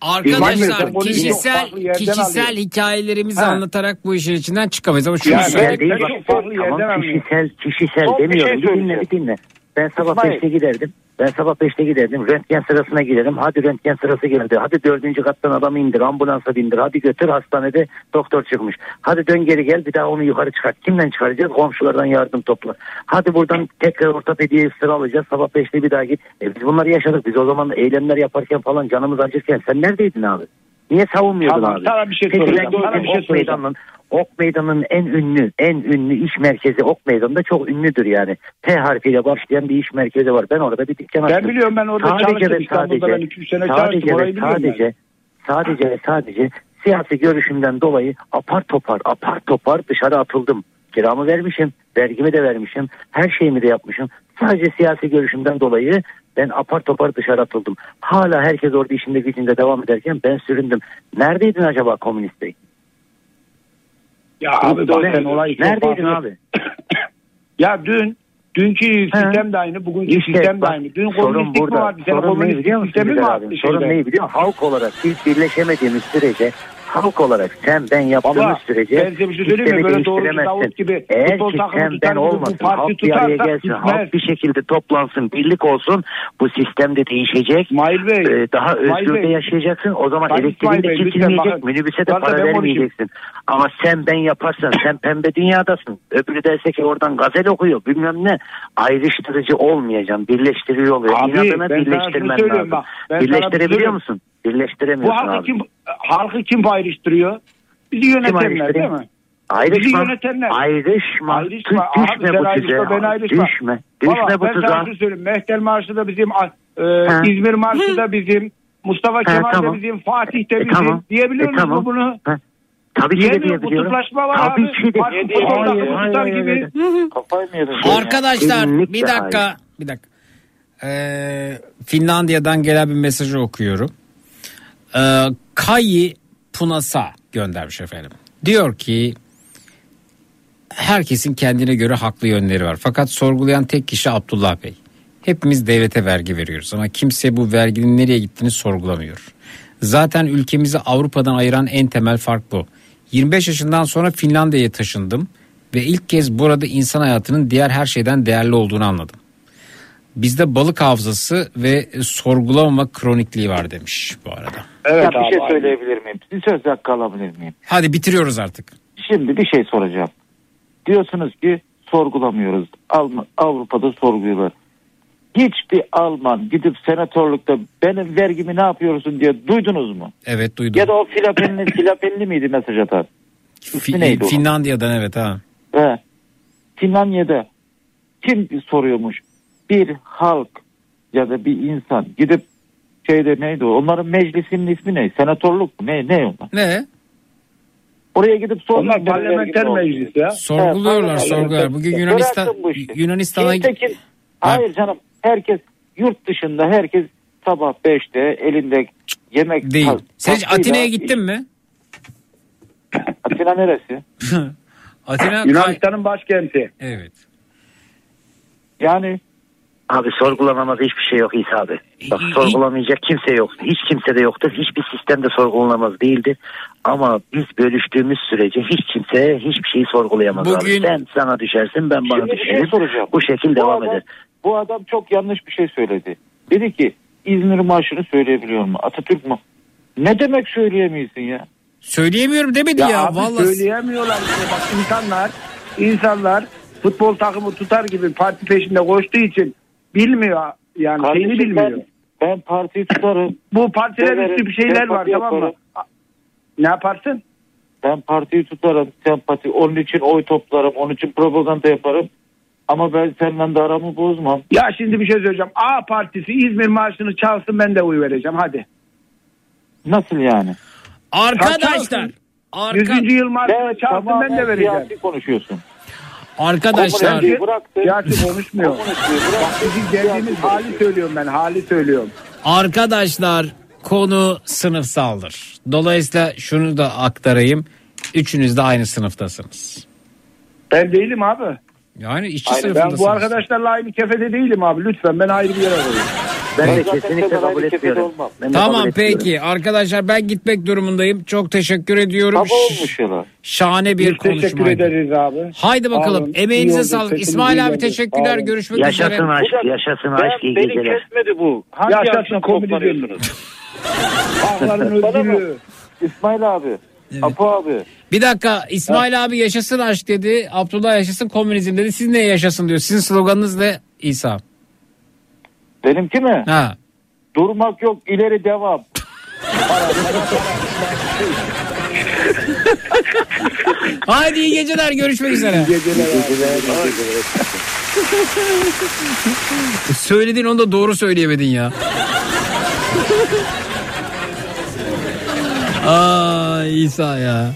Arkadaşlar kişisel kişisel alıyor. hikayelerimizi Ha. anlatarak bu işin içinden çıkamayız ama şunu Ya söyleyeyim. Kişisel değil. ben bak. çok farklı Tamam yerden kişisel kişisel Son bir demiyorum. şey Bir, dinle söyleyeceğim. bir dinle. Ben sabah İsmail. 5'te giderdim. Ben sabah 5'te giderdim. Röntgen sırasına girerim. Hadi röntgen sırası geldi. Hadi dördüncü kattan adamı indir. Ambulansa bindir. Hadi götür hastanede doktor çıkmış. Hadi dön geri gel bir daha onu yukarı çıkart. Kimden çıkaracağız? Komşulardan yardım topla. Hadi buradan tekrar ortopediye sıra alacağız. Sabah 5'te bir daha git. E biz bunları yaşadık. Biz o zaman eylemler yaparken falan canımız acırken sen neredeydin abi? Niye savunmuyordun Tamam, abi? sana bir şey Peki, soracağım. ben Sana bir şey Ok Meydanı'nın Ok Meydanı'nın en ünlü, en ünlü iş merkezi Ok Meydanı'nda çok ünlüdür yani. T harfiyle başlayan bir iş merkezi var. Ben orada bir dükkan açtım. Ben biliyorum ben orada Sadece çalıştım ve sadece- ben 2-3 sene sadece çalıştım orayı sadece, ben. sadece ve sadece siyasi görüşümden dolayı apar topar apar topar dışarı atıldım. Kiramı vermişim, vergimi de vermişim, her şeyimi de yapmışım. Sadece siyasi görüşümden dolayı ben apar topar dışarı atıldım. Hala herkes orada işinde gücünde devam ederken ben süründüm. Neredeydin acaba komünist bey? Ya abi olayı çok Neredeydin abi? Ya dün dünkü sistem de aynı, bugünkü İşte sistem de aynı. Dün sorun komünistlik mi burada. vardı? Senin Sorun ne biliyor musun mi abi? Sorun şeyde? ne biliyor musun? Halk olarak biz birleşemediğimiz sürece halk olarak sen ben yaptığımız Baba, sürece ben size bir şey söyleyeyim mi? sistemi Böyle doğrucu değiştiremezsin. Davut gibi Eğer ki sen ben bu olmasın, halk bir araya gelsin, gitmez. halk bir şekilde toplansın, birlik olsun, bu sistem de değişecek. İsmail Bey, Ee, daha İsmail özgür de Bey. yaşayacaksın. O zaman Bak elektriğin de kesilmeyecek, minibüse de para vermeyeceksin. Ama sen ben yaparsan, sen pembe dünyadasın. Öbürü derse ki oradan gazel okuyor, bilmem ne. Ayrıştırıcı olmayacaksın, birleştirici oluyor. Abi, İnadına birleştirmen lazım. bak, bir Birleştirebiliyor musun? Bu Birleştiremiyorsun halkı abi. kim halkı kim ayrıştırıyor? Bizi yönetenler değil mi? Bizi Ayrışma, yönetenler. ayrışma, Ayrışma. Abi düşme sen bu ayrışma, tuzağa. ben ayrışma. Düşme, düşme Baba, bu ben sana tuzağa. şunu söyleyeyim. Mehter Marşı da bizim, e, Ha. İzmir Marşı da bizim, Mustafa Kemal tamam. da bizim, Fatih de E, bizim. tamam. Diyebiliyor E, musun tamam. bunu? Ha. Tabii ki de diyebiliyorum. kutuplaşma var Tabii abi. ki de. Farklı futbol takımı tutar gibi. Kafayı mı yedin? Arkadaşlar Kesinlikle bir dakika bir dakika. Ee, Finlandiya'dan gelen bir mesajı okuyorum. Ee, Kayi Punasa göndermiş efendim. Diyor ki herkesin kendine göre haklı yönleri var. Fakat sorgulayan tek kişi Abdullah Bey. Hepimiz devlete vergi veriyoruz ama kimse bu verginin nereye gittiğini sorgulamıyor. Zaten ülkemizi Avrupa'dan ayıran en temel fark bu. 25 yaşından sonra Finlandiya'ya taşındım ve ilk kez burada insan hayatının diğer her şeyden değerli olduğunu anladım. Bizde balık hafızası ve sorgulamama kronikliği var demiş bu arada. Evet ya bir şey abi. söyleyebilir miyim? Bir söz hakkı alabilir miyim? Hadi bitiriyoruz artık. Şimdi bir şey soracağım. Diyorsunuz ki sorgulamıyoruz. Alman, Avrupa'da sorguluyorlar. Hiçbir Alman gidip senatörlükte benim vergimi ne yapıyorsun diye duydunuz mu? Evet duydum. Ya da o Filapenli, Filapenli miydi mesaj atan? Fi- neydi o? Finlandiya'dan evet ha. He. Finlandiya'da kim soruyormuş? Bir halk ya da bir insan gidip şeyde neydi o? Onların meclisinin ismi ne? Senatörlük mü? Ne, ne onlar? Ne? Oraya gidip sormuş. Onlar parlamenter meclis ya. Sorguluyorlar Evet, sorguluyorlar. Bugün Yunanistan bu. Yunanistan'a Kimse kim- Hayır canım. Herkes yurt dışında herkes sabah 5'te elinde yemek değil. Sen hiç Atina'ya gittin mi? Atina neresi? Atina Yunanistan'ın başkenti. Evet. Yani Abi sorgulanamaz hiçbir şey yok İsa abi. Bak sorgulamayacak kimse yok. Hiç kimse de yoktur. Hiçbir sistem de sorgulanamaz değildir. Ama biz bölüştüğümüz sürece hiç kimse hiçbir şeyi sorgulayamaz Bugün- abi. Sen sana düşersin ben bana Şimdi şey düşerim. soracağım. Bu şekilde Bu devam adam- eder. Bu adam çok yanlış bir şey söyledi. Dedi ki İzmir Marşı'nı söyleyebiliyor mu? Atatürk mü? Ne demek söyleyemiyorsun ya? Söyleyemiyorum demedi Ya, ya, abi vallahi. söyleyemiyorlar işte bak insanlar insanlar futbol takımı tutar gibi parti peşinde koştuğu için bilmiyor yani Kardeşim şeyini bilmiyor. Ben, ben partiyi tutarım. Bu partiler Severim, üstü bir şeyler var tamam mı? Ne yaparsın? Ben partiyi tutarım. Sempati. Onun için oy toplarım. Onun için propaganda yaparım. Ama ben seninle de aramı bozmam. Ya şimdi bir şey söyleyeceğim. A partisi İzmir marşını çalsın ben de oy vereceğim hadi. Nasıl yani? Arkadaşlar Arka- 100. yıl marşına çağırsın ben de vereceğim. Siyasi konuşuyorsun. Arkadaşlar Siyasi, siyasi konuşmuyor. Bak bizim geldiğimiz hali söylüyorum ben hali söylüyorum. Arkadaşlar konu sınıfsaldır. Dolayısıyla şunu da aktarayım. Üçünüz de aynı sınıftasınız. Ben değilim abi. Yani işçi sınıfındasınız. Ben bu arkadaşlarla aynı kefede değilim abi. Lütfen ben ayrı bir yere koyayım. Ben de kesinlikle kabul etmiyorum. Ben de kabul Tamam etmiyorum. peki arkadaşlar ben gitmek durumundayım. Çok teşekkür ediyorum. Baba olmuş. Şahane bir Biz teşekkür konuşmaydı. ederiz abi. Haydi bakalım. Sağ olun. Emeğinize oldu. sağlık. İsmail abi teşekkürler. Olun. Görüşmek Yaşasın üzere. aşk, Hocam, yaşasın Ben, aşk, iyi beni geceler. kesmedi bu. Hangi Yaşasın toplanıyorsunuz? Bana mı? özgürlüğü. İsmail abi. Apo abi. Bir dakika İsmail abi yaşasın aşk dedi. Abdullah yaşasın komünizm dedi. Siz ne yaşasın diyor. Sizin sloganınız ne İsa? Benimki mi? Ha. Durmak yok ileri devam. Haydi iyi geceler. Görüşmek üzere. Söylediğin onu da doğru söyleyemedin ya. Aa İsa ya.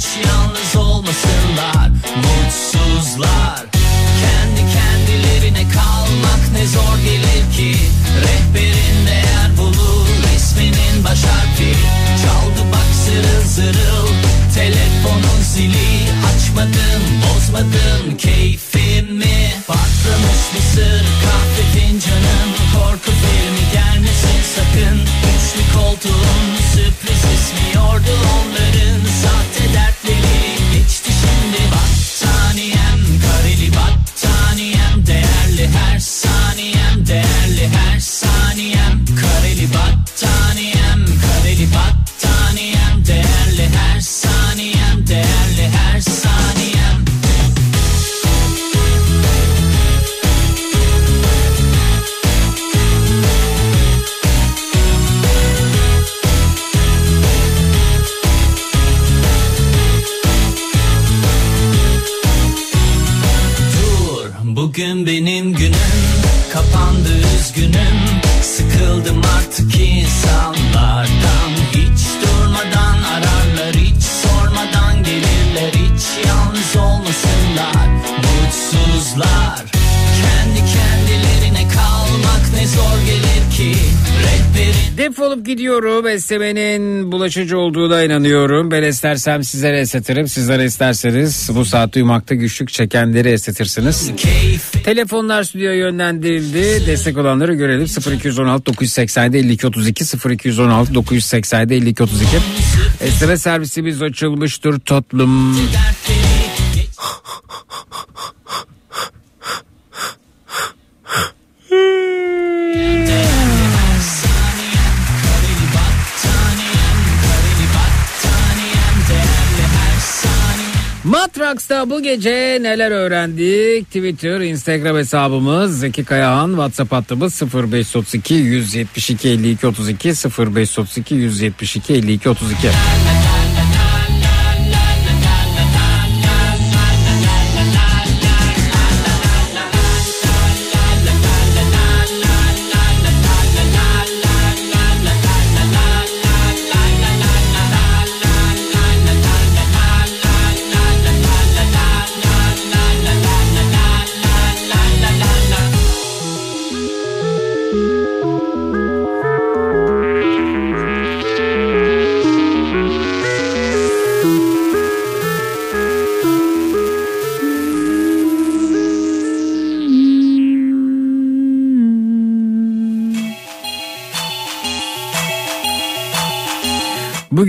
Hiç yalnız olmasınlar. Mutsuzlar. Kendi kendilerine kalmak ne zor gelir ki. Rehberin değer bulur isminin baş harfi çaldı bak zırıl zırıl telefonun zili. Açmadım bozmadım keyfimi patlamış mısır kahve fincanım korku filmi gelmesin sakın koltuğun sürpriz ismiyordu onların sahte dertleri. Geçti şimdi battaniyem kareli battaniyem değerli her saniyem değerli her saniyem. Kareli battaniyem insanlardan Defolup gidiyorum. Esnemenin bulaşıcı olduğuna inanıyorum. Ben istersem sizlere esnetirim. Sizler isterseniz bu saat duymakta güçlük çekenleri esnetirsiniz. Telefonlar stüdyoya yönlendirildi. Destek olanları görelim. 0216 987 52 32 0216 987 52 32. Esneme servisimiz açılmıştır tatlım. Matraks'ta bu gece neler öğrendik? Twitter, Instagram hesabımız Zeki Kayahan, WhatsApp hattımız 0532 172 52 32 0532 172 52 32.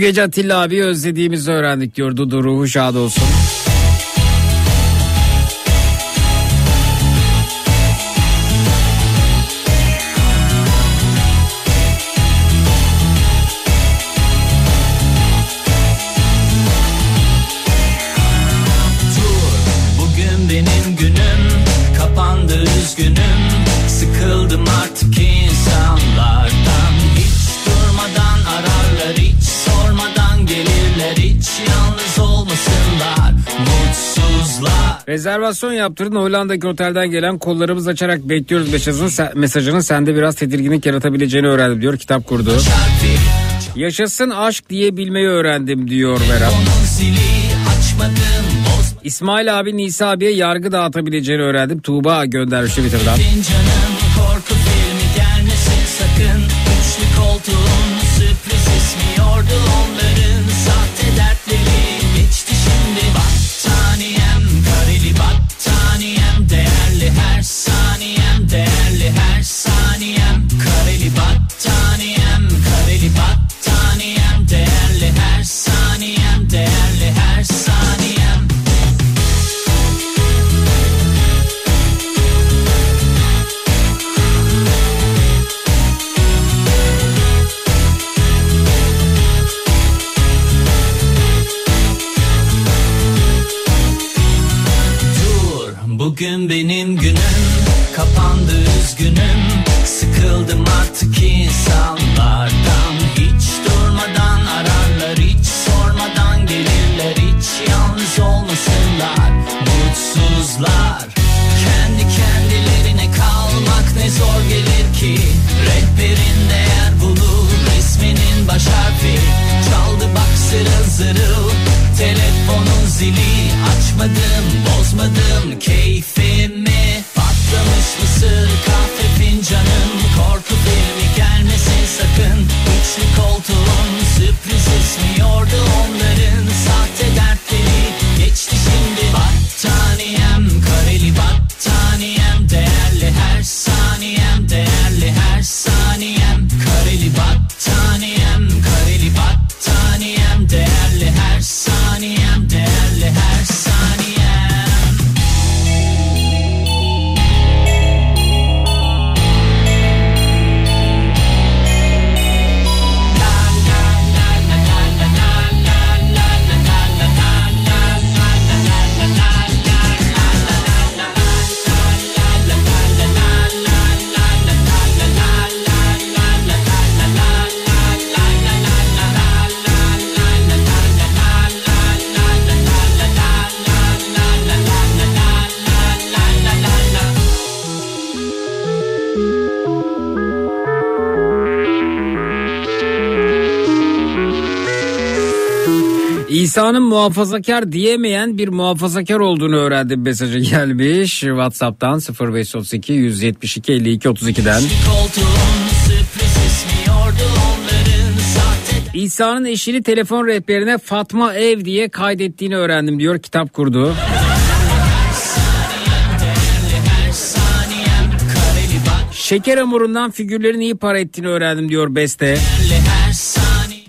gece Atilla abi özlediğimizi öğrendik diyor Dudu ruhu şad olsun. Rezervasyon yaptırdın Hollanda'daki otelden gelen kollarımız açarak bekliyoruz mesajının, mesajının sende biraz tedirginlik yaratabileceğini öğrendim diyor kitap kurdu. Yaşasın aşk diyebilmeyi öğrendim diyor Berat. İsmail abi Nisa abiye yargı dağıtabileceğini öğrendim. Tuğba göndermiş Twitter'dan. Fincanım benim günüm. Kapandı üzgünüm. Sıkıldım artık insanlardan. Hiç durmadan ararlar Hiç sormadan gelirler. Hiç yalnız olmasınlar. Mutsuzlar. Kendi kendilerine kalmak ne zor gelir ki. Rehberin değer bulur Resminin baş harfi. Çaldı bak zırıl zırıl Telefonun zili. Açmadım bozmadım keyfimi Mısır kahve fincanım Korku filmi gelmesin sakın. Üçlü koltuğun sürpriz ismiyordu onların. Sahte dertleri geçti şimdi Battaniyem. Kareli battaniyem Değerli her saniyem değerli her saniyem İsa'nın muhafazakar diyemeyen bir muhafazakar olduğunu öğrendim mesajı gelmiş. Whatsapp'tan 0532 172 52 32'den. Koltuğun sürpriz ismiyordu onların Sahte İsa'nın eşini telefon rehberine Fatma Ev diye kaydettiğini öğrendim diyor kitap kurdu. Şeker hamurundan figürlerin iyi para ettiğini öğrendim diyor Beste. her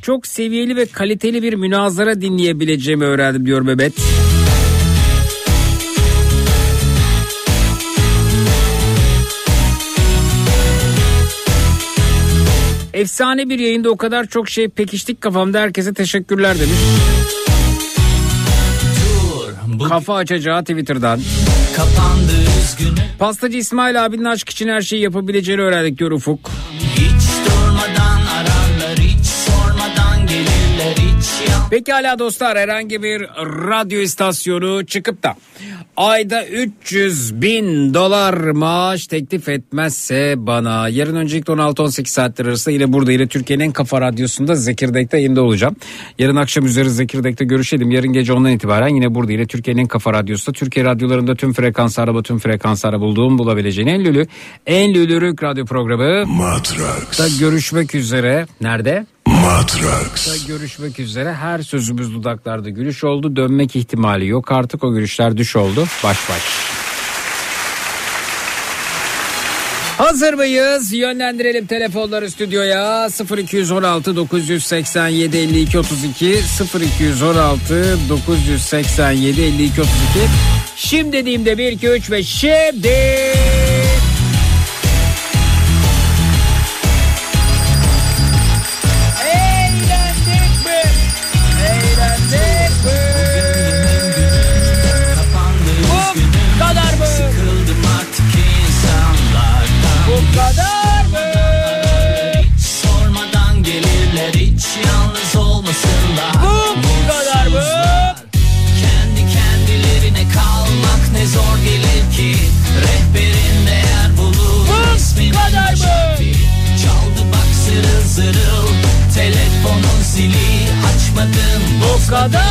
Çok seviyeli ve kaliteli bir münazara dinleyebileceğimi öğrendim diyor Mehmet. Efsane bir yayında o kadar çok şey pekiştik kafamda herkese teşekkürler demiş. Kafa açacağı Twitter'dan. kapandı üzgünüm Pastacı İsmail abinin aşk için her şeyi yapabileceğini öğrendik diyor Ufuk. Pekala dostlar herhangi bir radyo istasyonu çıkıp da ayda 300 bin dolar maaş teklif etmezse bana yarın öncelikle 16-18 saatler arasında yine burada yine Türkiye'nin en kafa radyosunda Zekirdek'te yayında olacağım. Yarın akşam üzeri Zekirdek'te görüşelim. Yarın gece ondan itibaren yine burada yine Türkiye'nin en kafa radyosunda Türkiye radyolarında tüm frekans araba tüm frekanslara bulduğum bulabileceğin en lülü en lülürük radyo programı Matrax. da görüşmek üzere. Nerede? Matrax. Görüşmek üzere. Her sözümüz dudaklarda gülüş oldu. Dönmek ihtimali yok artık. O gülüşler düş oldu. Baş baş. Hazır mıyız? Yönlendirelim telefonları stüdyoya. 0216 987 52 32 0216 987 52 32 Şimdi dediğimde 1 2 3 ve şimdi kadar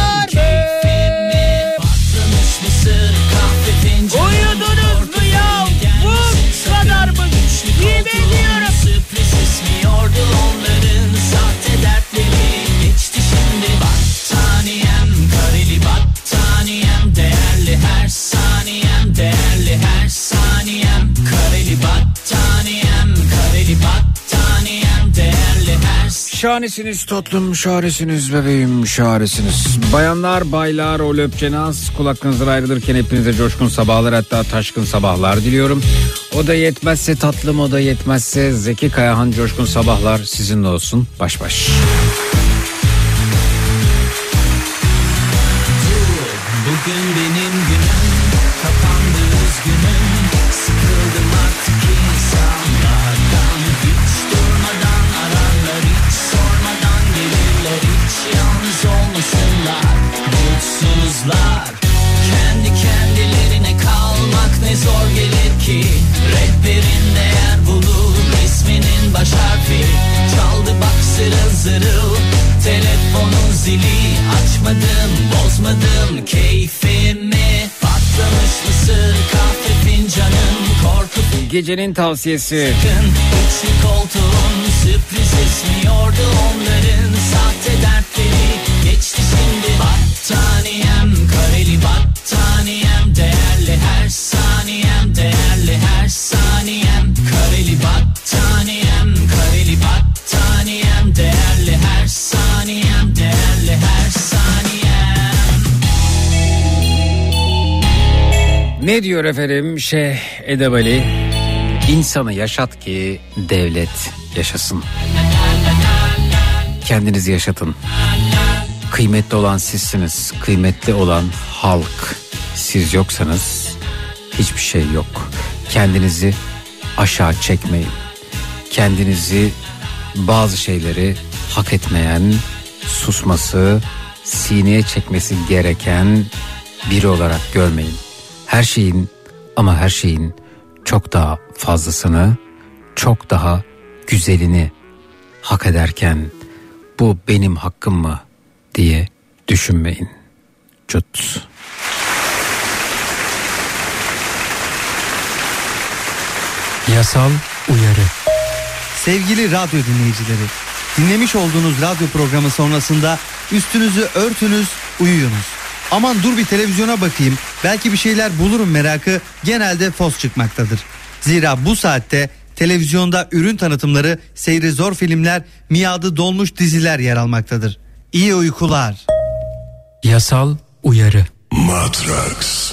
Şahanesiniz tatlım, şahanesiniz bebeğim, şahanesiniz. Bayanlar, baylar, o löpçenaz kulaklarınızdan ayrılırken hepinize coşkun sabahlar hatta taşkın sabahlar diliyorum. O da yetmezse tatlım, o da yetmezse Zeki Kayahan coşkun sabahlar sizinle olsun. Baş baş. Geçti şimdi battaniyem kareli battaniyem Değerli her saniyem değerli her saniyem Kareli battaniyem kareli battaniyem Değerli her saniyem değerli her saniyem Ne diyor efendim Şeyh Edebali? İnsanı yaşat ki devlet yaşasın. Kendinizi yaşatın. Kıymetli olan sizsiniz. Kıymetli olan halk. Siz yoksanız hiçbir şey yok. Kendinizi aşağı çekmeyin. Kendinizi bazı şeyleri hak etmeyen, susması, sineye çekmesi gereken biri olarak görmeyin. Her şeyin ama her şeyin çok daha fazlasını, çok daha güzelini hak ederken bu benim hakkım mı diye düşünmeyin. Cut. Yasal uyarı. Sevgili radyo dinleyicileri, dinlemiş olduğunuz radyo programı sonrasında üstünüzü örtünüz, uyuyunuz. Aman dur bir televizyona bakayım, belki bir şeyler bulurum merakı genelde fos çıkmaktadır. Zira bu saatte televizyonda ürün tanıtımları, seyri zor filmler, miadı dolmuş diziler yer almaktadır. İyi uykular. Yasal uyarı. Matrax.